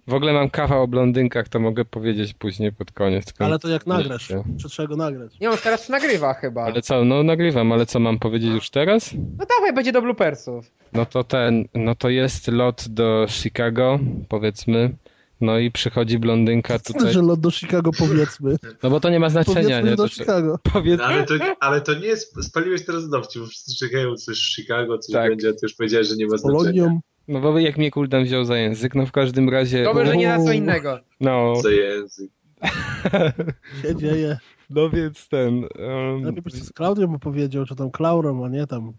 W ogóle mam kawał o blondynkach, to mogę powiedzieć później pod koniec. tylko- Ale to jak nagrasz. Czy trzeba go nagrać? Nie, on teraz nagrywa chyba. Ale co, no nagrywam, ale co mam powiedzieć już teraz? No dawaj, będzie do bloopersów. No to ten, no to jest lot do Chicago, powiedzmy. No i przychodzi blondynka tutaj. Że lot do Chicago powiedzmy. No bo to nie ma znaczenia, Powiedzmy nie? do To, Chicago. No, powiedzmy. ale, to, ale to nie jest, spaliłeś teraz dowcip, bo wszyscy czekają coś w Chicago, coś Tak. będzie, a ty już powiedziałeś, że nie ma znaczenia. Polonią. No bo jak mnie Kuldan wziął za język, no w każdym razie. Dobrze, że nie na co innego. No, Za język. się dzieje. no więc ten. Um, Lepiej byś z Klaudią opowiedział, czy tam Klaurą, a nie tam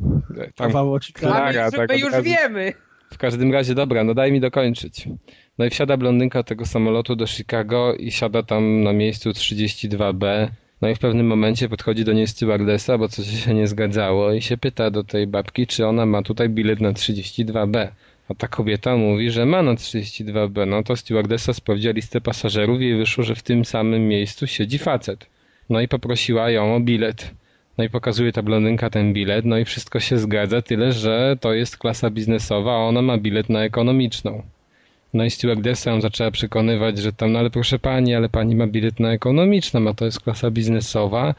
tam o Chicago. Klara, tak my już razu. wiemy. W każdym razie, dobra, no daj mi dokończyć. No i wsiada blondynka tego samolotu do Chicago i siada tam na miejscu 32B. No i w pewnym momencie podchodzi do niej stewardesa, bo coś się nie zgadzało i się pyta do tej babki, czy ona ma tutaj bilet na 32B. A ta kobieta mówi, że ma na 32B. No to stewardesa sprawdziła listę pasażerów i wyszło, że w tym samym miejscu siedzi facet. No i poprosiła ją o bilet. No i pokazuje ta blondynka ten bilet, no i wszystko się zgadza, tyle że to jest klasa biznesowa, a ona ma bilet na ekonomiczną. No i stewardessa ją zaczęła przekonywać, że tam, no ale proszę pani, ale pani ma bilet na ekonomiczną, a to jest klasa biznesowa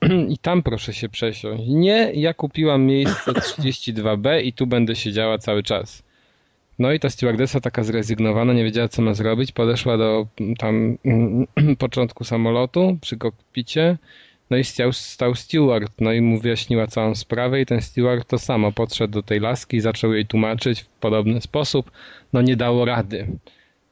i, tam proszę się przesiąść. Nie, ja kupiłam miejsce 32B i tu będę siedziała cały czas. No i ta stewardessa taka zrezygnowana, nie wiedziała co ma zrobić, podeszła do mm, tam początku samolotu przy kokpicie, no i stał, stał steward, no i mu wyjaśniła całą sprawę i ten steward to samo podszedł do tej laski i zaczął jej tłumaczyć w podobny sposób, no nie dało rady.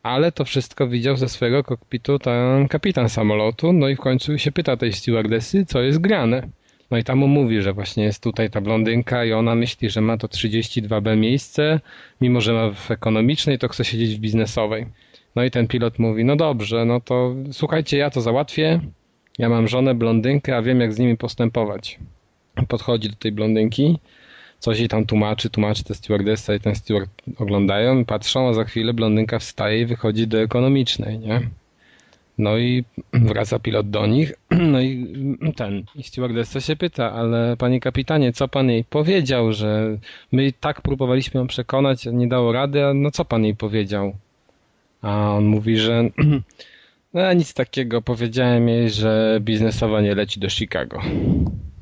Ale to wszystko widział ze swojego kokpitu ten kapitan samolotu, no i w końcu się pyta tej stewardessy, co jest grane. No i tam mu mówi, że właśnie jest tutaj ta blondynka i ona myśli, że ma to 32B miejsce, mimo że ma w ekonomicznej, to chce siedzieć w biznesowej. No i ten pilot mówi, no dobrze, no to słuchajcie, ja to załatwię, ja mam żonę blondynkę, a wiem jak z nimi postępować. Podchodzi do tej blondynki, coś jej tam tłumaczy, tłumaczy te stewardessa i ten steward oglądają patrzą, a za chwilę blondynka wstaje i wychodzi do ekonomicznej, nie? No i wraca pilot do nich, no i ten, i stewardessa się pyta, ale panie kapitanie, co pan jej powiedział, że my tak próbowaliśmy ją przekonać, nie dało rady, a no co pan jej powiedział? A on mówi, że no nic takiego, powiedziałem jej, że biznesowa nie leci do Chicago.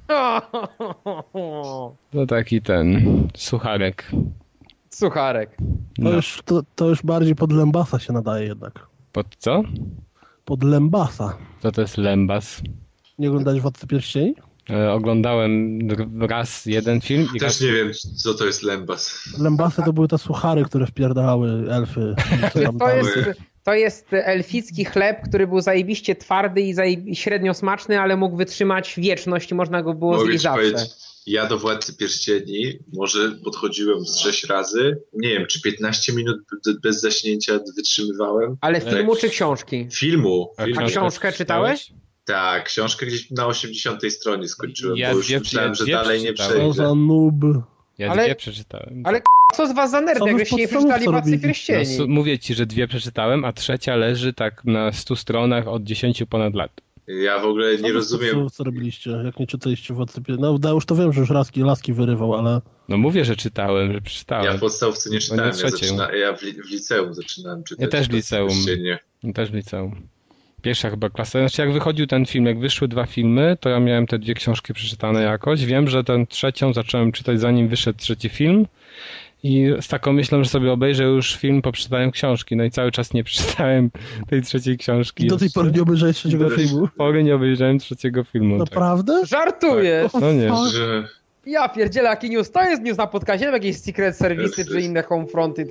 To taki ten sucharek. Sucharek. To, No. już, to, to już bardziej pod Lembasa się nadaje jednak. Pod co? Pod Lembasa. Co to jest lembas? Nie oglądać Władcy Pierścieni? E, oglądałem raz jeden film i Też raz... nie wiem, co to jest Lembas. Lembasy to były te suchary, które wpierdalały elfy. To jest, to jest elficki chleb, który był zajebiście twardy i zajebi- średnio smaczny, ale mógł wytrzymać wieczność i można go było Mogę zjeść zawsze. powiedzieć, ja do Władcy Pierścieni może podchodziłem z sześć razy, nie wiem, czy 15 minut bez zaśnięcia wytrzymywałem. Ale Tak. filmu czy książki? Filmu. A filmu. A książkę czytałeś? Tak, książkę gdzieś na 80 stronie skończyłem, Ja bo już myślałem, że dalej nie przejdę. za noob. Ja Ale- dwie przeczytałem. Ale Co z was za nerdy, Co wy jak w żeście nie przeczytali Władcy? No, Pierścieni? su- mówię ci, że dwie przeczytałem, a trzecia leży tak na 100 stronach od 10 ponad lat. Ja w ogóle Co nie w rozumiem. podstawówce robiliście, jak nie czytaliście Władcy Pierścieni? No, już to wiem, że już laski, laski wyrywał, ale No mówię, że czytałem, że Ja przeczytałem. w podstawówce nie czytałem, ja, zaczyna, ja w, li, w liceum zaczynałem czytać. Ja też w liceum. Pierścienie. Też w liceum. Pierwsza chyba klasa. Znaczy jak wychodził ten film, jak wyszły dwa filmy, to ja miałem te dwie książki przeczytane jakoś. Wiem, że tę trzecią zacząłem czytać zanim wyszedł trzeci film. I z taką myślą, że sobie obejrzę już film po przeczytaniu książki. No i cały czas nie przeczytałem tej trzeciej książki. i do tej jeszcze. pory nie obejrzałeś trzeciego Do tej filmu. pory nie obejrzałem trzeciego filmu. Tak. Naprawdę? Żartujesz! No nie. Że Ja pierdzielę, jaki news. To jest news na podcaście, jakieś secret serwisy czy inne homefronty.